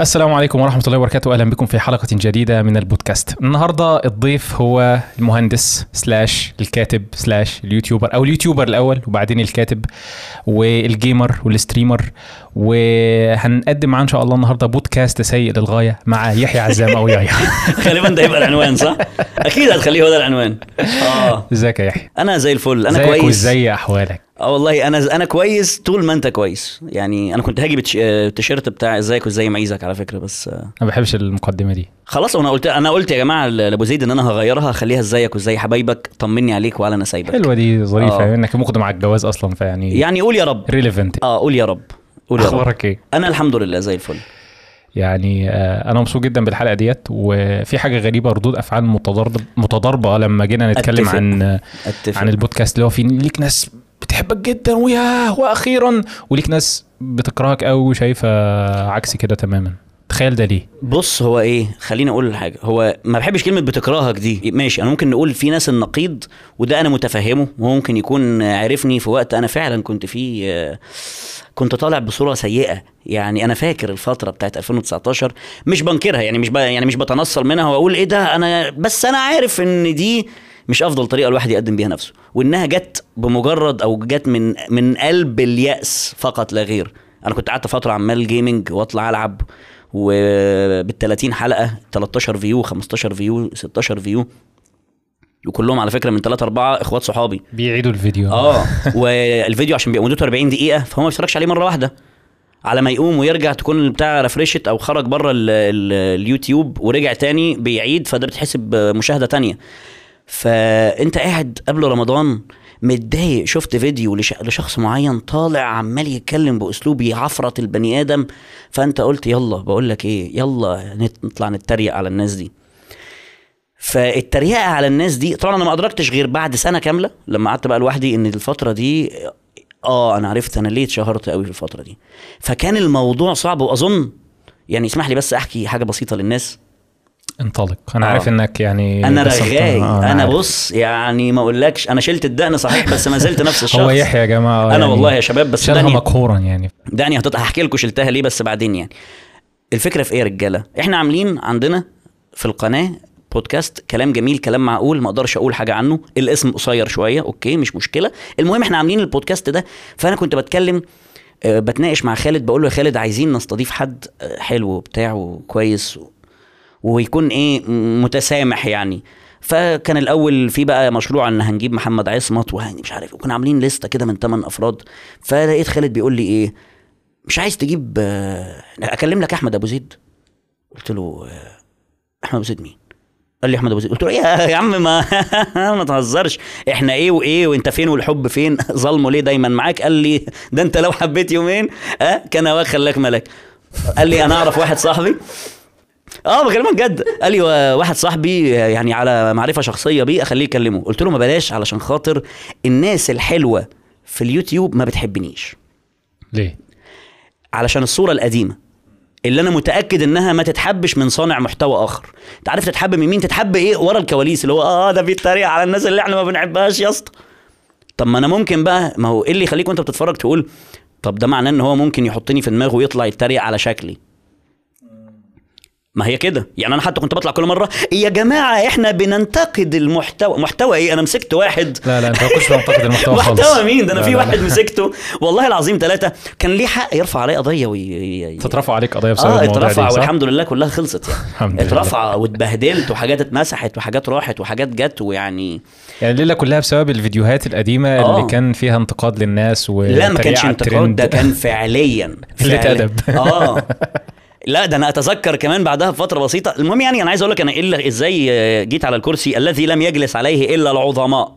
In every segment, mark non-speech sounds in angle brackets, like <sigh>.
السلام عليكم ورحمة الله وبركاته. أهلا بكم في حلقة جديدة من البودكاست. النهاردة الضيف هو المهندس slash الكاتب slash ال YouTuber أو ال YouTuber الأول وبعدين الكاتب وال gamer وال streamer وهنقدم معاه إن شاء الله النهاردة بودكاست سيء للغاية مع يحيى عزام أو يحيى. <laughs> غالبا ده يبقى العنوان صح؟ أكيد هتخليه هو ده العنوان. آه. إزيك يا يحيى؟ أنا زي الفل. أنا كويس. وإزاي أحوالك؟ آه والله أنا أنا كويس طول ما أنت كويس. يعني أنا كنت هاجي آه، التيشيرت بتاع إزيك وإزاي معيزك على فكرة بس آه، أنا ما بحبش المقدمة دي. خلاص أنا قلت أنا قلت يا جماعة لابو زيد إن أنا هغيرها هخليها إزيك وإزاي حبايبك طمني عليك وعلى نسايبك. حلوة دي ظريفة آه. إنك مقدم على الجواز أصلا فيعني يعني قول يا رب. relevant آه قول يا رب. قول أخبارك إيه؟ أنا الحمد لله زي الفل. يعني آه، أنا مبسوط جدا بالحلقة ديت وفي حاجة غريبة ردود أفعال متضاربه متضاربة لما جينا نتكلم أتفق. عن أتفق. عن البودكاست اللي هو في ليك ناس بتحبك جدا وياه وأخيرا. وليك ناس بتكرهك قوي وشايفة عكس كده تماما. تخيل ده ليه؟ بص هو إيه؟ خليني أقول حاجة. هو ما بحبش كلمة بتكرهك دي. ماشي أنا ممكن نقول في ناس النقيض وده أنا متفهمه وهو ممكن يكون عرفني في وقت أنا فعلا كنت فيه كنت طالع بصورة سيئة. يعني أنا فاكر الفترة بتاعت 2019 مش بنكرها يعني مش ب... يعني مش بتنصل منها وأقول إيه ده أنا بس أنا عارف إن دي مش أفضل طريقة الواحد يقدم بيها نفسه. وإنها جت بمجرد أو جت من من قلب اليأس فقط لا غير. أنا كنت قعدت فترة عمال gaming وأطلع ألعب وبتاع 30 حلقة 13 view 15 view 16 view. وكلهم على فكرة من 3 4 إخوات صحابي. بيعيدوا الفيديو. آه. والفيديو عشان بيبقى مدته 40 دقيقة فهو ما بيتفرجش عليه مرة واحدة. على ما يقوم ويرجع تكون البتاع refresh ت أو خرج بره ال- ال- اليوتيوب ورجع تاني بيعيد فده بتحسب مشاهده تانية. فأنت قاعد قبل رمضان متضايق شفت فيديو لش- لشخص معين طالع عمال يتكلم بأسلوب يعفرت البني آدم فأنت قلت يلا بقول لك إيه يلا نطلع نتريق على الناس دي. فالتريقة على الناس دي طبعا أنا ما أدركتش غير بعد سنة كاملة لما قعدت بقى لوحدي إن الفترة دي آه أنا عرفت أنا ليه اتشهرت قوي في الفترة دي. فكان الموضوع صعب وأظن يعني اسمح لي بس أحكي حاجة بسيطة للناس. انطلق. أنا آه. عارف إنك يعني أنا رغاي. آه، أنا. بص يعني ما أقولكش أنا شلت الدقن صحيح بس ما زلت نفس <laughs> الشخص. هو يحيى يا جماعة أنا يعني والله يا شباب بس شالها مقهورا يعني. هتط- هحكي لكم شلتها ليه بس بعدين يعني. الفكرة في إيه يا رجالة؟ إحنا عاملين عندنا في القناة بودكاست كلام جميل كلام معقول ما أقدرش أقول حاجة عنه. الاسم قصير شوية أوكي مش مشكلة. المهم إحنا عاملين البودكاست ده فأنا كنت بتكلم آه، بتناقش مع خالد بقول له يا خالد عايزين نستضيف حد آه، حلو وبتاع وكويس ويكون إيه متسامح يعني. فكان الأول في بقى مشروع إن هنجيب محمد عصمت وهني مش عارف وكنا عاملين لستة كده من 8 أفراد. فلقيت خالد بيقول لي إيه مش عايز تجيب أكلم لك أحمد أبو زيد. قلت له أحمد أبو زيد مين؟ قال لي أحمد أبو زيد. قلت له إيه يا عم ما <laughs> ما تهزرش. إحنا إيه وإيه وإنت فين والحب فين؟ <laughs> ظلمه ليه دايما معاك؟ قال لي ده أنت لو حبيت يومين آه كان هواك خلاك ملك قال لي أنا أعرف واحد صاحبي آه بكلمك جد. قال لي واحد صاحبي يعني على معرفة شخصية بيه أخليه يكلمه. قلت له ما بلاش علشان خاطر الناس الحلوة في اليوتيوب ما بتحبنيش. ليه؟ علشان الصورة القديمة اللي أنا متأكد إنها ما تتحبش من صانع محتوى آخر. أنت عارف تتحب من مين؟ تتحب إيه؟ ورا الكواليس اللي هو آه ده بيتريق على الناس اللي إحنا ما بنحبهاش يا اسطى. طب ما أنا ممكن بقى ما هو إيه اللي يخليك وأنت بتتفرج تقول طب ده معناه إن هو ممكن يحطني في دماغه ويطلع يتريق على شكلي. ما هي كده يعني أنا حتى كنت بطلع كل مرة يا جماعة إحنا بننتقد المحتوى محتوى إيه أنا مسكت واحد لا لا أنت ما كنتش المحتوى <laughs> خالص محتوى مين ده أنا لا، في لا، واحد لا. مسكته والله العظيم ثلاثة كان ليه حق يرفع عليه قضية وي... تترفع عليك قضية بسبب آه الموضوع اترفع؟ والحمد لله كلها خلصت يعني <laughs> الحمد لله. اترفع واتبهدلت وحاجات اتمسحت وحاجات راحت وحاجات جت ويعني يعني الليلة كلها بسبب الفيديوهات القديمة آه. اللي كان فيها انتقاد للناس و لا ما كانش انتقاد ده كان فعليا <laughs> فعليا. أدب. آه لا ده أنا أتذكر كمان بعدها بفترة بسيطة. المهم يعني أنا عايز أقول لك أنا إلا إزاي آه، جيت على الكرسي الذي لم يجلس عليه إلا العظماء.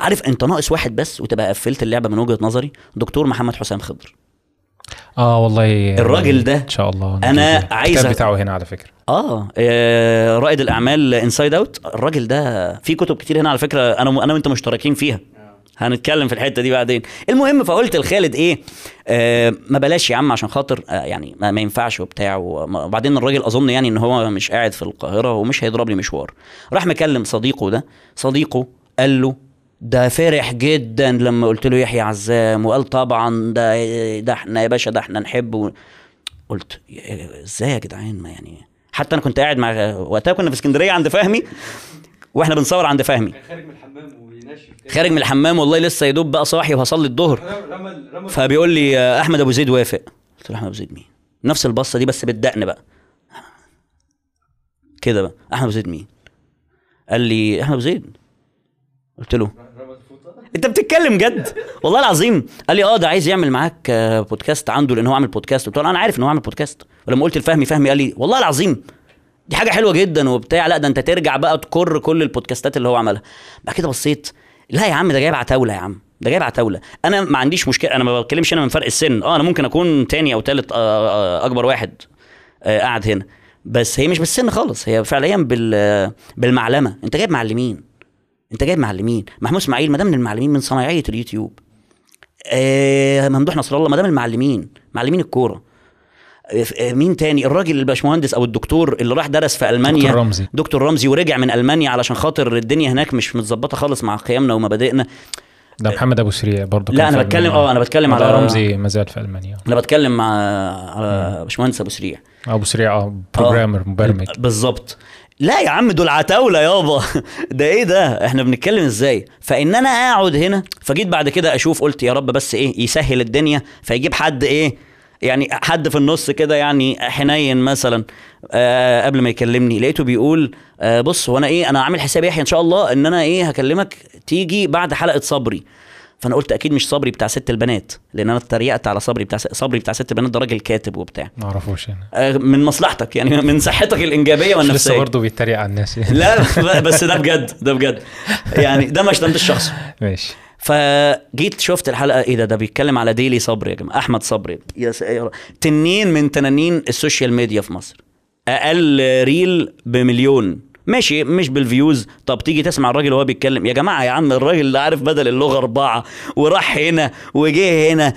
عارف أنت ناقص واحد بس وتبقى قفلت اللعبة من وجهة نظري؟ دكتور محمد حسام خضر. آه والله الراجل ده إن شاء الله. نجيب عايز الكتاب بتاعه هنا على فكرة. آه, آه رائد الأعمال inside out الراجل ده في كتب كتير هنا على فكرة أنا أنا وأنت مشتركين فيها. هنتكلم في الحتة دي بعدين. المهم فقلت لخالد إيه آه ما بلاش يا عم عشان خاطر آه يعني ما, ما ينفعش وبتاع وبعدين الراجل أظن يعني إن هو مش قاعد في القاهرة ومش هيضرب لي مشوار. راح مكلم صديقه ده صديقه قال له ده فرح جدا لما قلت له يحيى عزام وقال طبعا ده ده إحنا يا باشا ده إحنا نحبه قلت إزاي يا جدعان؟ ما يعني حتى أنا كنت قاعد مع وقتها كنا في اسكندرية عند فهمي وإحنا بنصور عند فهمي. خارج من الحمام خارج من الحمام والله لسه يا دوب بقى صاحي وهصلي الظهر. فبيقول لي آه، أحمد أبو زيد وافق. قلت له أحمد أبو زيد مين؟ نفس البصة دي بس بالدقن بقى. كده بقى. أحمد أبو زيد مين؟ قال لي أحمد أبو زيد. قلت له أنت بتتكلم جد؟ والله العظيم. قال لي آه ده عايز يعمل معاك آه، بودكاست عنده لأن هو عامل بودكاست. قلت له أنا عارف إن هو عامل بودكاست. ولما قلت لفهمي فهمي قال لي والله العظيم. دي حاجة حلوة جدا وبتاع. لا ده انت ترجع بقى تكر كل البودكاستات اللي هو عملها. بعد كده بصيت لا يا عم ده جايب عتاولة يا عم ده جايب عتاولة. أنا ما عنديش مشكلة أنا ما بتكلمش هنا من فرق السن. آه أنا ممكن أكون تاني أو تالت آه، آه، أكبر واحد آه، قاعد هنا. بس هي مش بالسن خالص هي فعليا بال بالمعلمة. أنت جايب معلمين. أنت جايب معلمين. محمود إسماعيل ما ده من المعلمين من صنايعية اليوتيوب. آه ممدوح نصر الله ما ده من المعلمين معلمين الكورة. آه، آه، مين تاني؟ الراجل الباشمهندس أو الدكتور اللي راح درس في ألمانيا. دكتور رمزي. دكتور رمزي ورجع من ألمانيا علشان خاطر الدنيا هناك مش متظبطة خالص مع قيمنا ومبادئنا ده محمد أبو سريع برضه لا، في بتكلم-. آه، أنا بتكلم على- رمزي ما زال في ألمانيا. أنا بتكلم مع على باشمهندس أبو سريع. أبو سريع آه بروجرامر مبرمج. بالظبط. لا يا عم دول عتاولة يابا. <laughs> ده إيه ده؟ إحنا بنتكلم إزاي؟ فإن أنا أقعد هنا فجيت بعد كده أشوف قلت يا رب بس إيه يسهل الدنيا فيجيب حد إيه يعني حد في النص كده يعني حنين مثلا آه قبل ما يكلمني لقيته بيقول آه بص هو أنا إيه أنا عامل حساب يحيى إن شاء الله إن أنا إيه هكلمك تيجي بعد حلقة صبري. فأنا قلت أكيد مش صبري بتاع ست البنات لأن أنا اتريقت على صبري بتاع صبري بتاع ست البنات ده راجل كاتب وبتاع. ما أعرفوش أنا آه، من مصلحتك يعني <laughs> من صحتك الإنجابية مش لسه والنفسيه برضه بيتريق على الناس يعني. لا بس ده بجد ده بجد. يعني ده ما اشتمت الشخص ماشي. فجيت شفت الحلقة إيه ده؟ ده بيتكلم على ديلي صبري يا جماعة أحمد صبري. يا س... يا ر- تنين من تنانين السوشيال ميديا في مصر. أقل ريل بمليون. ماشي مش بالفيوز. طب تيجي تسمع الراجل وهو بيتكلم. يا جماعة يا عم الراجل اللي عارف بدل اللغة أربعة وراح هنا وجه هنا.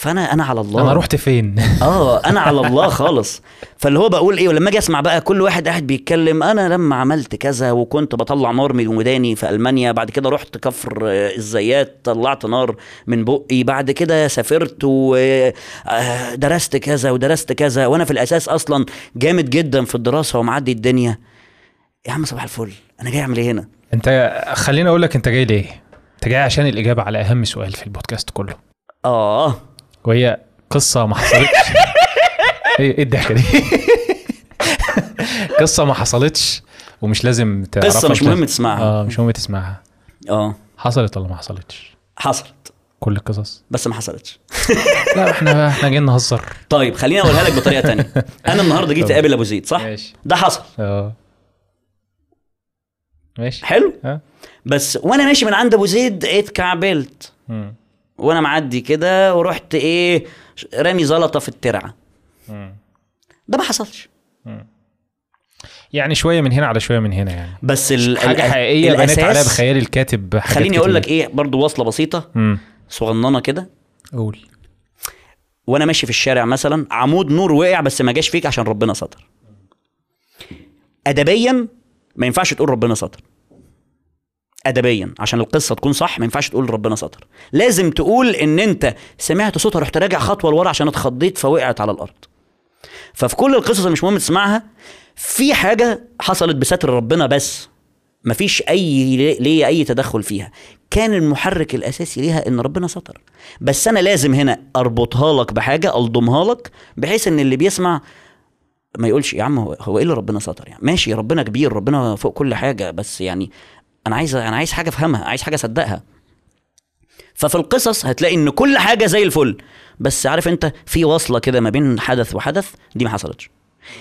فانا أنا على الله. أنا رحت فين؟ <laughs> آه أنا على الله خالص. فاللي هو بقول إيه ولما أجي أسمع بقى كل واحد قاعد بيتكلم أنا لما عملت كذا وكنت بطلع نار من وداني في ألمانيا بعد كده رحت كفر آه، الزيات طلعت نار من بقي بعد كده سافرت ودرست كذا ودرست كذا وأنا في الأساس أصلا جامد جدا في الدراسة ومعدي الدنيا. يا عم صباح الفل أنا جاي أعمل إيه هنا؟ أنت خليني أقول لك أنت جاي ليه؟ أنت جاي عشان الإجابة على أهم سؤال في البودكاست كله. آه. وهي قصة ما حصلتش. <laughs> إيه إيه الضحكة دي؟ <laughs> قصة ما حصلتش ومش لازم تعرفها قصة مش مهم تسمعها. آه مش مهم تسمعها. آه. حصلت ولا ما حصلتش؟ حصلت. كل القصص. بس ما حصلتش. <laughs> لا إحنا إحنا جايين نهزر. طيب خليني أقولها لك بطريقة تانية. أنا النهارده جيت. أقابل أبو زيد صح؟ ماشي. ده حصل. آه. ماشي. حلو. ها بس وأنا ماشي من عند أبو زيد اتكعبلت. مم. وأنا معدي كده ورحت إيه رامي زلطة في الترعة. ده ما حصلش. يعني شوية من هنا على شوية من هنا يعني. بس ال حاجة ال- حقيقية الأساس- عليها بخيال الكاتب حاجات خليني أقول لك. إيه برضو واصله بسيطة. صغننة كده. قول. وأنا ماشي في الشارع مثلا عمود نور وقع بس ما جاش فيك عشان ربنا ستر. ادبيا ما ينفعش تقول ربنا ستر. ادبيا عشان القصة تكون صح ما ينفعش تقول ربنا ستر. لازم تقول إن أنت سمعت صوتها رحت راجع خطوة لورا عشان اتخضيت فوقعت على الأرض. ففي كل القصص اللي مش مهم تسمعها في حاجة حصلت بستر ربنا بس مفيش أي ليا أي تدخل فيها. كان المحرك الأساسي ليها إن ربنا ستر. بس أنا لازم هنا أربطها لك بحاجة ألضمها لك بحيث إن اللي بيسمع ما يقولش يا عم هو إيه اللي ربنا ستر يعني؟ ماشي ربنا كبير ربنا فوق كل حاجة بس يعني أنا عايز أنا عايز حاجة أفهمها عايز حاجة أصدقها. ففي القصص هتلاقي إن كل حاجة زي الفل. بس عارف أنت في وصلة كده ما بين حدث وحدث دي ما حصلتش.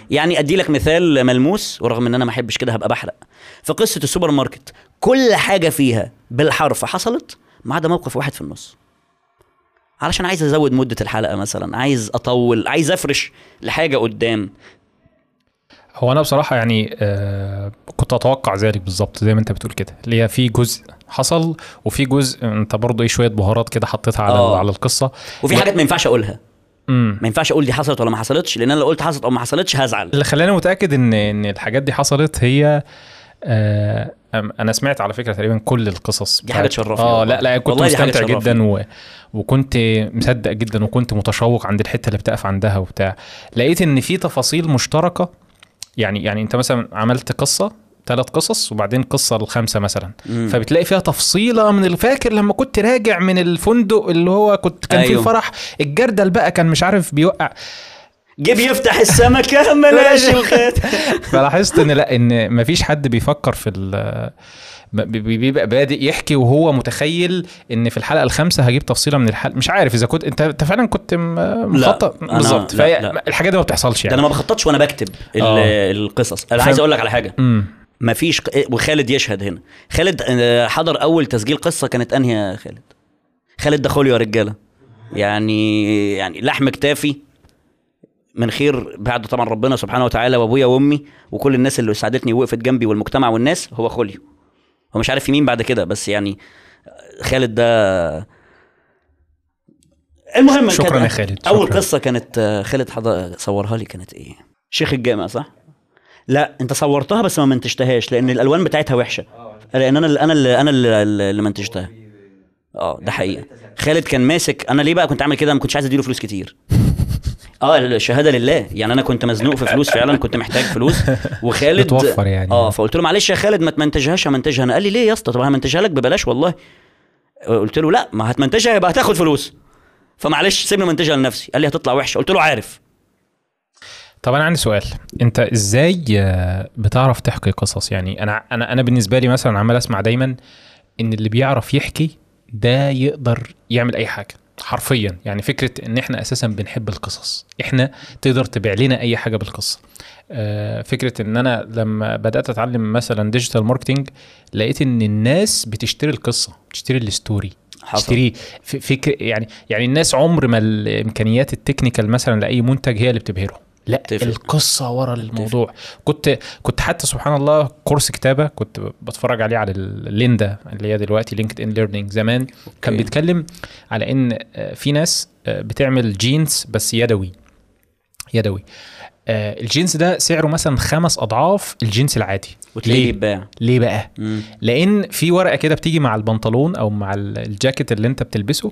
يعني أدي لك مثال ملموس ورغم إن أنا ما أحبش كده هبقى بحرق. في قصة السوبر ماركت كل حاجة فيها بالحرف حصلت ما عدا موقف واحد في النص. علشان عايز أزود مدة الحلقة مثلا عايز أطول عايز أفرش لحاجة قدام. هو أنا بصراحة يعني آه كنت أتوقع ذلك بالظبط زي ما أنت بتقول كده اللي هي في جزء حصل وفي جزء أنت برضه إيه شوية بهارات كده حطيتها على آه. على القصة وفي حاجات ما ينفعش أقولها ما ينفعش أقول دي حصلت ولا ما حصلتش لأن أنا لو قلت حصلت أو ما حصلتش هزعل اللي خلاني متأكد إن إن الحاجات دي حصلت هي آه أنا سمعت على فكرة تقريبا كل القصص دي بتاعت- تشرفني آه. لا لا كنت مستمتع. جدا و... وكنت مصدق جدا وكنت متشوق عند الحتة اللي بتقف عندها وبتاع لقيت إن في تفاصيل مشتركة يعني يعني انت مثلا عملت قصة ثلاث قصص وبعدين قصة الخامسة مثلا مم. فبتلاقي فيها تفصيلة من الفاكر لما كنت راجع من الفندق اللي هو كنت كان أيوه. فيه فرح الجردل بقى كان مش عارف بيوقع جيب يفتح السمكه ملاش <laughs> الخيط فلاحظت إن لأ إن مفيش حد بيفكر في بيبقى بادئ يحكي وهو متخيل إن في الحلقة الخامسة هجيب تفصيلة من الحلقة مش عارف إذا كنت انت أنت فعلا كنت مخطط؟ بالظبط. الحاجات دي ما بتحصلش ده يعني. أنا ما بخططش وأنا بكتب آه. القصص. أنا. عايز أقول لك على حاجة. ما فيش وخالد يشهد هنا. خالد آه، حضر أول تسجيل قصة كانت أنهي يا خالد؟ خالد ده خولي يا رجالة. يعني يعني لحم كتافي من خير بعد طبعا ربنا سبحانه وتعالى وأبويا وأمي وكل الناس اللي ساعدتني ووقفت جنبي والمجتمع والناس هو خوليو. هو مش عارف في مين بعد كده بس يعني خالد ده المهم شكراً يا خالد، أول شكراً. قصة كانت خالد حضر صورها لي كانت إيه؟ شيخ الجامع صح؟ لا أنت صورتها بس ما منتجتهاش لأن الألوان بتاعتها وحشة. لأن أنا اللي أنا اللي أنا اللي منتجتها. آه ده حقيقة. خالد كان ماسك أنا ليه بقى كنت عامل كده؟ ما كنتش عايز أديله فلوس كتير. آه الشهاده لله. يعني أنا كنت مزنوق في فلوس فعلا كنت محتاج فلوس. <laughs> وخالد بتوفر يعني. آه فقلت له معلش يا خالد ما تمنتجهاش همنتجها أنا قال لي ليه يا اسطى؟ طب همنتجها لك ببلاش؟ والله. قلت له لا ما هتمنتجها يبقى هتاخد فلوس. فمعلش سيبني منتجها لنفسي. قال لي هتطلع وحشة. قلت له عارف. طب أنا عندي سؤال. أنت إزاي آه، بتعرف تحكي قصص؟ يعني أنا أنا أنا بالنسبة لي مثلا عمال أسمع دايما إن اللي بيعرف يحكي ده يقدر يعمل أي حاجة. حرفيا. يعني فكرة إن إحنا أساسا بنحب القصص. إحنا تقدر تبيع لنا أي حاجة بالقصة. آه، فكرة إن أنا لما بدأت أتعلم مثلا digital marketing لقيت إن الناس بتشتري القصة بتشتري ال story. تشتري فكر يعني يعني الناس عمر ما الإمكانيات ال technical مثلا لأي منتج هي اللي بتبهرهم لا تفرق. القصة ورا الموضوع. كنت كنت حتى سبحان الله course كتابة كنت بتفرج عليه على ال Lynda اللي هي دلوقتي LinkedIn Learning زمان. كان okay. بيتكلم على إن آه، في ناس آه، بتعمل جينز بس يدوي. يدوي. آه، الجينز ده سعره مثلا خمس أضعاف الجينز العادي. وتلاقيه ليه؟ بيتباع. ليه بقى؟ مم. لأن في ورقة كده بتيجي مع البنطلون أو مع ال- الجاكيت اللي أنت بتلبسه.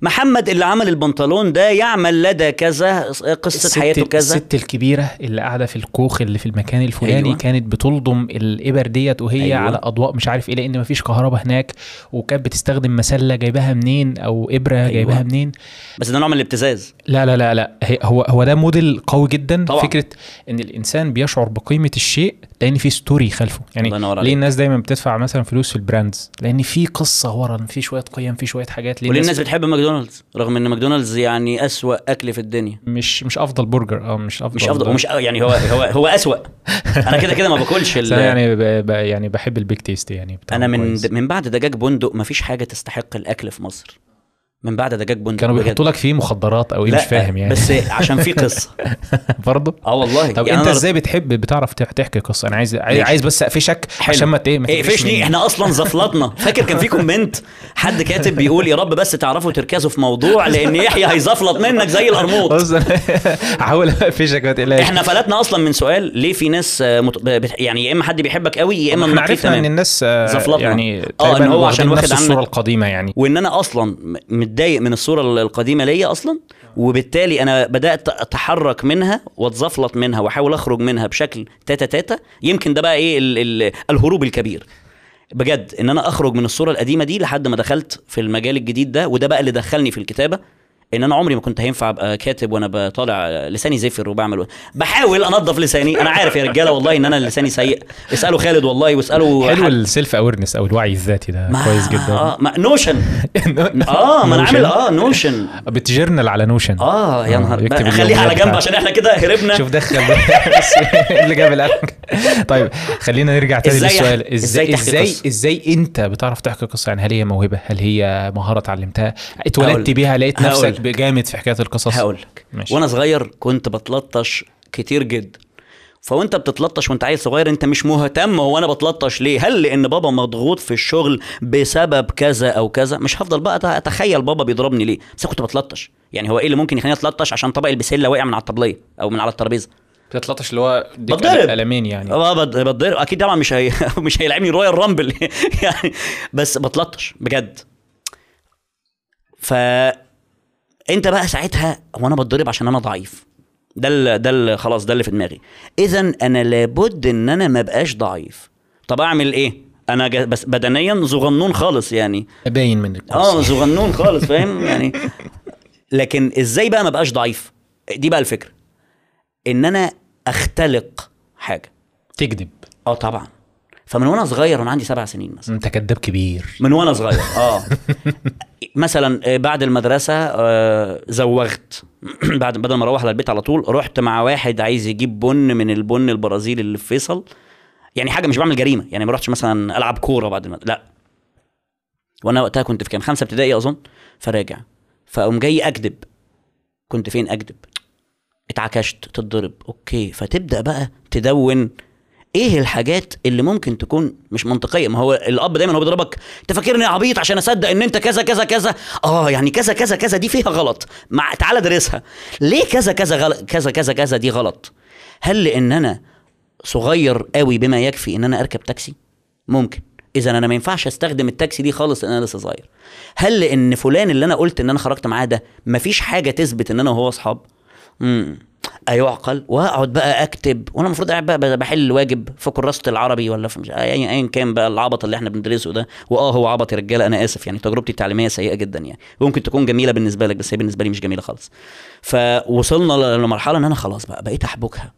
محمد اللي عمل البنطلون ده يعمل لدى كذا قصة الست- حياته كذا الست الكبيرة اللي قاعدة في الكوخ اللي في المكان الفلاني أيوة. كانت بتلضم الإبر ديت وهي أيوة. على أضواء مش عارف إيه لأن مفيش كهرباء هناك وكانت بتستخدم مسلة جايباها منين أو إبرة أيوة. جايباها منين بس ده نوع من الابتزاز لا لا لا لا هو هو ده موديل قوي جدا طبعا. فكرة إن الإنسان بيشعر بقيمة الشيء لأن في story خلفه يعني ليه. الناس دايما بتدفع مثلا فلوس في ال brands؟ لأن في قصة ورا في شوية قيم في شوية حاجات ليه وليه الناس بتحب ماكدونالدز؟ رغم إن ماكدونالدز يعني أسوأ أكل في الدنيا. مش مش أفضل برجر آه مش أفضل مش أفضل ومش يعني هو هو هو أسوأ. <laughs> أنا كده كده ما باكلش <laughs> يعني ب... ب... يعني بحب ال Big Tasty يعني أنا من. من بعد دجاج بندق ما فيش حاجة تستحق الأكل في مصر. من بعد دجاج بندق كانوا. بيحطوا لك فيه مخدرات أو إيه؟ مش فاهم يعني. بس عشان في قصة. <laughs> برضه؟ آه والله. طب يعني أنت إزاي بتحب بتعرف تح- تحكي قصة؟ أنا عايز عايز. عايز بس أقفشك. عشان ما إيه ما تقفش فشني مني. إحنا أصلا <laughs> زفلطنا. فاكر كان في كومنت؟ حد كاتب بيقول يا رب بس تعرفوا تركزوا في موضوع لأن يحيى هيزفلط منك زي القرموط. <laughs> هحاول أقفشك ما تقلقش. إحنا فلتنا أصلا من سؤال ليه في ناس آه، مت... يعني يا إما حد بيحبك قوي يا إما إحنا عرفنا إن الناس آه، زفلطنا. يعني تقريبا إن هو عشان واخد الصورة القديمة يعني. وإن أنا أصلا متضايق من الصورة القديمة ليا أصلا وبالتالي أنا بدأت أتحرك منها واتزفلط منها وأحاول أخرج منها بشكل تاتا تاتا. يمكن ده بقى إيه ال ال الهروب الكبير. بجد إن أنا أخرج من الصورة القديمة دي لحد ما دخلت في المجال الجديد ده وده بقى اللي دخلني في الكتابة. إن أنا عمري ما كنت هينفع أبقى كاتب وأنا بطالع لساني زفر وبعمل بحاول أنظف لساني. أنا عارف يا رجالة والله إن أنا لساني سيء. اسألوا خالد والله واسألوا حلو ال self-awareness أو الوعي الذاتي ده. ما- كويس جدا. آه ما Notion <laughs> آه ما أنا عامل آه Notion بت journal على Notion آه يا نهار. بقى خليها على جنب. عشان إحنا كده هربنا. شوف دخل. <laughs> اللي جاب القلم طيب خلينا نرجع تاني للسؤال. إزاي إزاي؟ إزاي أنت بتعرف تحكي قصة؟ يعني هل هي موهبة؟ هل هي مهارة اتعلمتها؟ اتولدت بيها؟ لقيت. نفسك؟ جامد في حكاية القصص. هقول لك. وأنا صغير كنت بتلطش كتير جدا. فوأنت بتتلطش وأنت عيل صغير أنت مش مهتم هو أنا بتلطش ليه؟ هل لأن بابا مضغوط في الشغل بسبب كذا أو كذا؟ مش هفضل بقى أتخيل بابا بيضربني ليه. بس كنت بتلطش. يعني هو إيه اللي ممكن يخليني أتلطش؟ عشان طبق البسلة وقع من على الطبلية أو من على الترابيزة. بتتلطش اللي هو بتضرب. قلمين يعني. آه بت- بتضرب. أكيد طبعا مش هي... <laughs> مش هيلعبني رويال رامبل <laughs> يعني بس بتلطش بجد. ف انت بقى ساعتها هو أنا بتضرب عشان أنا ضعيف. ده ال... ده ال... خلاص ده اللي في دماغي. اذا أنا لابد إن أنا ما بقاش ضعيف. طب أعمل إيه؟ أنا. بس بدنيا صغنون خالص يعني. باين من الكرسي. آه صغنون خالص فاهم؟ يعني <laughs> لكن إزاي بقى ما بقاش ضعيف؟ دي بقى الفكرة. إن أنا أختلق حاجة. تكذب. آه طبعا. فمن وأنا صغير وأنا عندي سبع سنين مثلا. انت كذاب كبير. من وأنا صغير آه. <laughs> مثلا آه، بعد المدرسة آه، زوغت. <clears throat> بعد بدل ما أروح على البيت على طول رحت مع واحد عايز يجيب بن من البن البرازيلي اللي في فيصل. يعني حاجة مش بعمل جريمة يعني ما رحتش مثلا ألعب كورة بعد المد... لا. وأنا وقتها كنت في كام خمسة ابتدائي أظن فراجع. فأقوم جاي اكذب كنت فين اكذب اتعكشت تتضرب. Okay. فتبدأ بقى تدون إيه الحاجات اللي ممكن تكون مش منطقية؟ ما هو الأب دايما هو بيضربك. أنت فاكرني عبيط عشان أصدق إن أنت كذا كذا كذا. آه يعني كذا كذا كذا دي فيها غلط. مع تعالى أدرسها. ليه كذا كذا غلط كذا كذا كذا دي غلط؟ هل لأن أنا صغير قوي بما يكفي إن أنا أركب تاكسي؟ ممكن. إذا أنا ما ينفعش أستخدم التاكسي دي خالص لأن أنا لسه صغير. هل لأن فلان اللي أنا قلت إن أنا خرجت معاه ده مفيش حاجة تثبت إن أنا وهو أصحاب؟ امم ايعقل وأقعد بقى أكتب. وأنا المفروض قاعد بقى بحل واجب في كراسه العربي ولا في مش ايا ايا كان بقى العبط اللي إحنا بندرسه ده. وآه هو عبط يا رجالة أنا آسف يعني. تجربتي التعليمية سيئة جدا يعني. ممكن تكون جميلة بالنسبة لك بس هي بالنسبة لي مش جميلة خالص. فوصلنا لمرحلة إن أنا خلاص بقى بقيت أحبكها.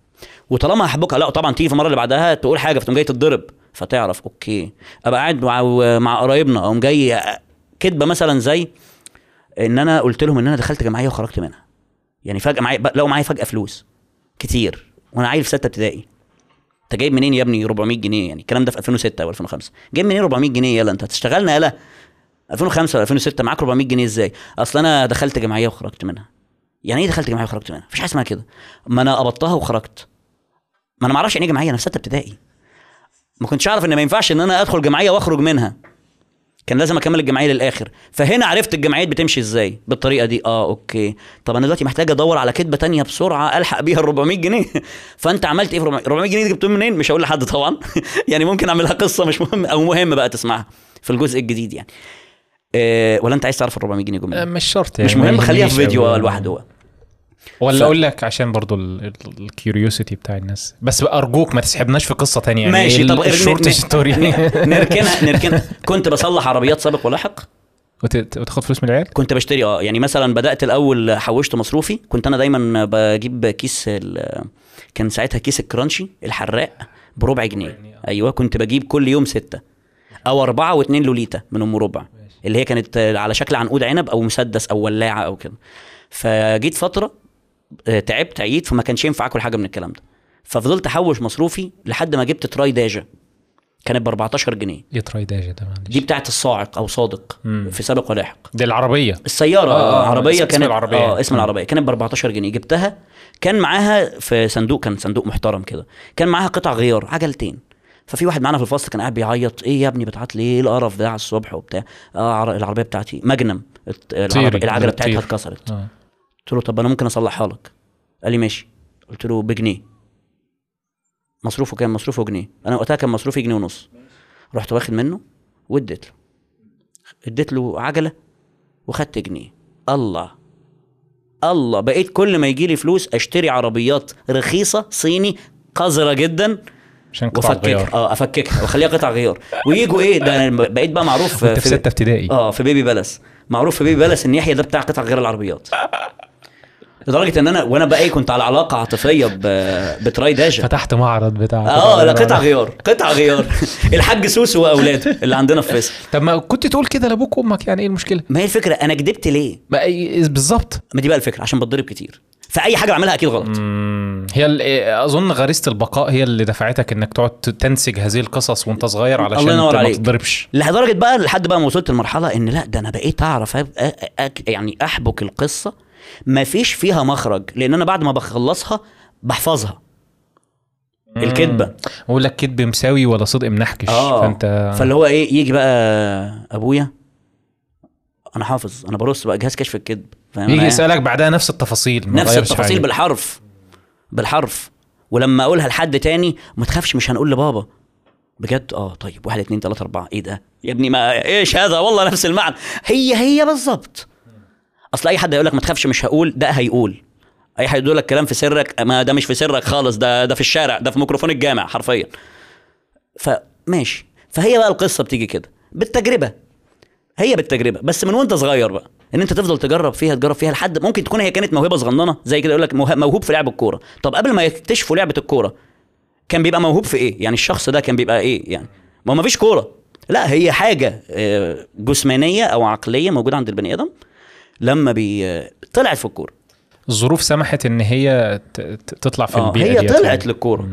وطالما أحبكها لا طبعا تيجي في المره اللي بعدها تقول حاجة فتقوم جاي تتضرب. فتعرف أوكي. أبقى قاعد مع مع قرايبنا أقوم جاي كدبة مثلا زي إن أنا قلت لهم إن أنا دخلت جمعية وخرجت منها. يعني فجأة معايا لقوا معايا فجأة فلوس كتير. وأنا عيل في ستة ابتدائي. أنت جايب منين يا ابني 400 جنيه؟ يعني الكلام ده في 2006 أو 2005 جايب منين 400 جنيه؟ يلا أنت هتشتغلنا؟ يلا. 2005 ولا 2006 معاك 400 جنيه إزاي؟ أصل أنا دخلت جمعية وخرجت منها. يعني إيه دخلت جمعية وخرجت منها؟ مفيش حاجة اسمها كده. ما أنا قبضتها وخرجت. ما أنا ما أعرفش يعني إيه جمعية أنا في ستة ابتدائي. ما كنتش أعرف إن ما ينفعش إن أنا أدخل جمعية وأخرج منها. كان لازم أكمل الجمعية للآخر. فهنا عرفت الجمعيات بتمشي إزاي بالطريقة دي. آه أوكي. طب أنا دلوقتي محتاج أدور على كدبه تانية بسرعة ألحق بيها ال 400 جنيه. <laughs> فأنت عملت إيه في 400 400 جنيه دي جبتهم منين؟ مش هقول لحد طبعا. <laughs> يعني ممكن أعملها قصة مش مهم أو مهم بقى تسمعها في الجزء الجديد يعني. إيه ولا أنت عايز تعرف ال 400 جنيه جم آه، مش شرط يعني. مش مهم. خليها في فيديو. آه، لوحده ولا ف- أقول لك عشان برضو ال curiosity بتاع الناس. بس أرجوك ما تسحبناش في قصة تانية. يعني ماشي طب ال short story نركنها نركنها. كنت بصلح عربيات سابق ولاحق؟ وت- وتاخد فلوس من العيال؟ كنت بشتري آه يعني مثلا بدأت الأول حوشت مصروفي. كنت أنا دايما بجيب كيس ال- كان ساعتها كيس ال Crunchy الحراق بربع جنيه. أيوه كنت بجيب كل يوم ستة أو أربعة واتنين لوليتا من أم ربع اللي هي كانت على شكل عنقود عنب أو مسدس أو ولاعة أو كده. فجيت فترة آه، تعبت عييت فما كانش ينفع آكل حاجة من الكلام ده. ففضلت أحوش مصروفي لحد ما جبت تراي داجا كانت ب 14 جنيه. إيه تراي داجا ده معلش. دي بتاعت الصاعق أو صادق مم. في سابق ولاحق. دي العربية. السيارة آه، آه آه، عربية اسم كانت العربية. آه اسم. العربية. كانت ب 14 جنيه. جبتها كان معاها في صندوق كان صندوق محترم كده. كان معاها قطع غيار عجلتين. ففي واحد معانا في الفصل كان قاعد بيعيط إيه يا ابني بتعيط ليه إيه القرف ده على الصبح وبتاع؟ آه عر- العربية بتاعتي. العربية طيري، العجلة. بتاعتها اتكسرت. آه. قلت له طب أنا ممكن أصلحها لك. قال لي ماشي. قلت له بجنيه. مصروفه كام؟ مصروفه جنيه. أنا وقتها كان مصروفي جنيه ونص. رحت واخد منه واديت له. اديت له عجلة وخدت جنيه. الله. الله. بقيت كل ما يجي لي فلوس أشتري عربيات رخيصة صيني قذرة جدا. عشان قطع غيار آه أفككها. وأخليها قطع غيار. ويجوا إيه؟ ده أنا بقيت بقى معروف انت في ستة ابتدائي. آه في بيبي بلس معروف في بيبي بلس إن يحيى ده بتاع قطع غير العربيات. لدرجة إن أنا وأنا بقى إيه كنت على علاقة عاطفية ب... بتراي داجا فتحت معرض بتاع آه لا قطع غيار قطع غيار. <laughs> الحاج سوسو وأولاده اللي عندنا في فيصل. طب ما كنت تقول كده لأبوك وأمك يعني إيه المشكلة؟ ما هي الفكرة أنا كدبت ليه؟ ما إيه- بالظبط. ما دي بقى الفكرة عشان بتضرب كتير. فأي حاجة بعملها أكيد غلط. مم، هي أظن غريزة البقاء هي اللي دفعتك إنك تقعد تنسج هذه القصص وأنت صغير علشان الله ينور انت ما عليك. تضربش. لدرجه بقى لحد بقى ما وصلت لمرحلة إن لا ده أنا بقيت أعرف أب... أ... أ... يعني أحبك القصة. ما فيش فيها مخرج لأن أنا بعد ما بخلصها بحفظها. الكذبه أقول لك كذب مساوي ولا صدق منحكش آه. فأنت فاللي هو إيه يجي بقى أبويا أنا حافظ أنا برص بقى جهاز كشف الكذب يجي؟ يسألك بعدها نفس التفاصيل ما نفس التفاصيل حاجة. بالحرف بالحرف. ولما أقولها لحد تاني ما تخافش مش هنقول لبابا. بجد؟ آه طيب. واحد اتنين تلاتة أربعة. إيه ده؟ يا ابني ما إيش هذا؟ والله نفس المعنى. هي هي بالظبط أصل أي حد هيقول لك ما تخافش مش هقول ده هيقول. أي حد يقول لك كلام في سرك ما ده مش في سرك خالص ده ده في الشارع ده في ميكروفون الجامع حرفيا. فماشي فهي بقى القصة بتيجي كده. بالتجربة. هي بالتجربة. بس من وأنت صغير بقى. إن أنت تفضل تجرب فيها تجرب فيها لحد ممكن تكون هي كانت موهبة صغننة زي كده يقول لك موه- موهوب في لعب الكورة. طب قبل ما يكتشفوا لعبة الكورة كان بيبقى موهوب في إيه؟ يعني الشخص ده كان بيبقى إيه يعني؟ ما ما فيش كورة. لا هي حاجة آه، جسمانية أو عقلية موجودة عند البني آدم لما بي آه، طلعت في الكورة. الظروف سمحت إن هي تطلع في آه البيئة هي طلعت يعني. للكورة.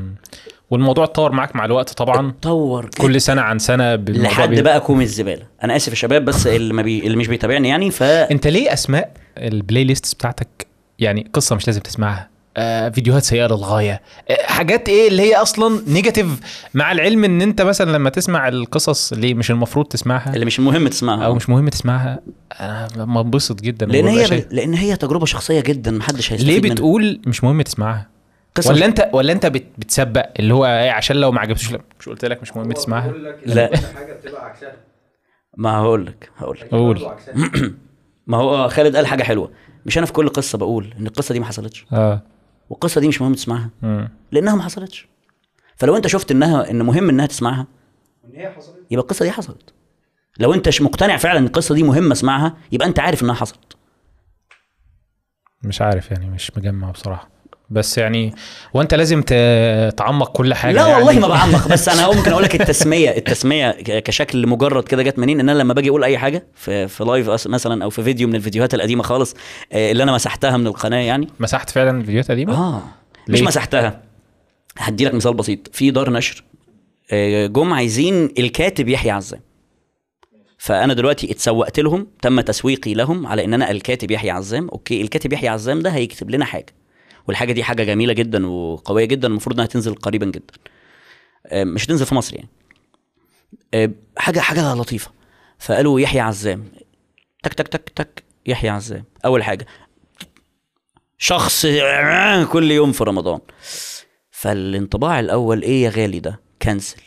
والموضوع اتطور معاك مع الوقت طبعا. اتطور. كل سنة عن سنة لحد بقى كوم الزبالة. أنا آسف يا شباب بس اللي ما بي... اللي مش بيتابعني يعني ف أنت ليه أسماء البلاي ليست بتاعتك يعني قصة مش لازم تسمعها آه فيديوهات سيئة للغاية آه حاجات إيه اللي هي أصلا negative مع العلم إن أنت مثلا لما تسمع القصص اللي مش المفروض تسمعها اللي مش مهم تسمعها. أو مش مهم تسمعها أنا بنبسط جدا لأن هي لأن هي تجربة شخصية جدا محدش هيستفيد ليه منها. بتقول مش مهم تسمعها؟ قصة ولا انت ولا انت بت- بتسبق اللي هو إيه عشان لو ما عجبتش لا، مش قلت لك مش مهم تسمعها. لا. لا حاجة بتبقى عكسها. ما هقول لك هقول لك. قول. <clears throat> ما هو خالد قال حاجة حلوة. مش أنا في كل قصة بقول إن القصة دي ما حصلتش. آه. والقصة دي مش مهم تسمعها. مم. لأنها ما حصلتش. فلو أنت شفت انها إن مهم إنها تسمعها وان هي حصلت. يبقى القصة دي حصلت. لو أنت مش مقتنع فعلا إن القصة دي مهمة اسمعها يبقى أنت عارف إنها حصلت. مش عارف يعني مش مجمع بصراحة. بس يعني وانت لازم تعمق كل حاجة لا يعني. والله ما بعمق بس أنا ممكن أقول لك التسمية <laughs> التسمية كشكل مجرد كده جت منين إن أنا لما باجي أقول أي حاجة في في live مثلا أو في فيديو من الفيديوهات القديمة خالص آه، اللي أنا مسحتها من القناة يعني. مسحت فعلا فيديوهات قديمه آه مش ليه؟ مسحتها. هدي لك مثال بسيط. في دار نشر آه، جم عايزين الكاتب يحيى عزام. فأنا دلوقتي اتسوقت لهم تم تسويقي لهم على إن أنا الكاتب يحيى عزام. Okay الكاتب يحيى عزام ده هيكتب لنا حاجة. والحاجة دي حاجة جميلة جدا وقوية جدا المفروض إنها تنزل قريبا جدا. آه، مش هتنزل في مصر يعني. آه، حاجة حاجة لطيفة. فقالوا يحيى عزام. تك تك تك تك يحيى عزام. أول حاجة شخص كل يوم في رمضان. فالانطباع الأول إيه يا غالي ده؟ كنسل.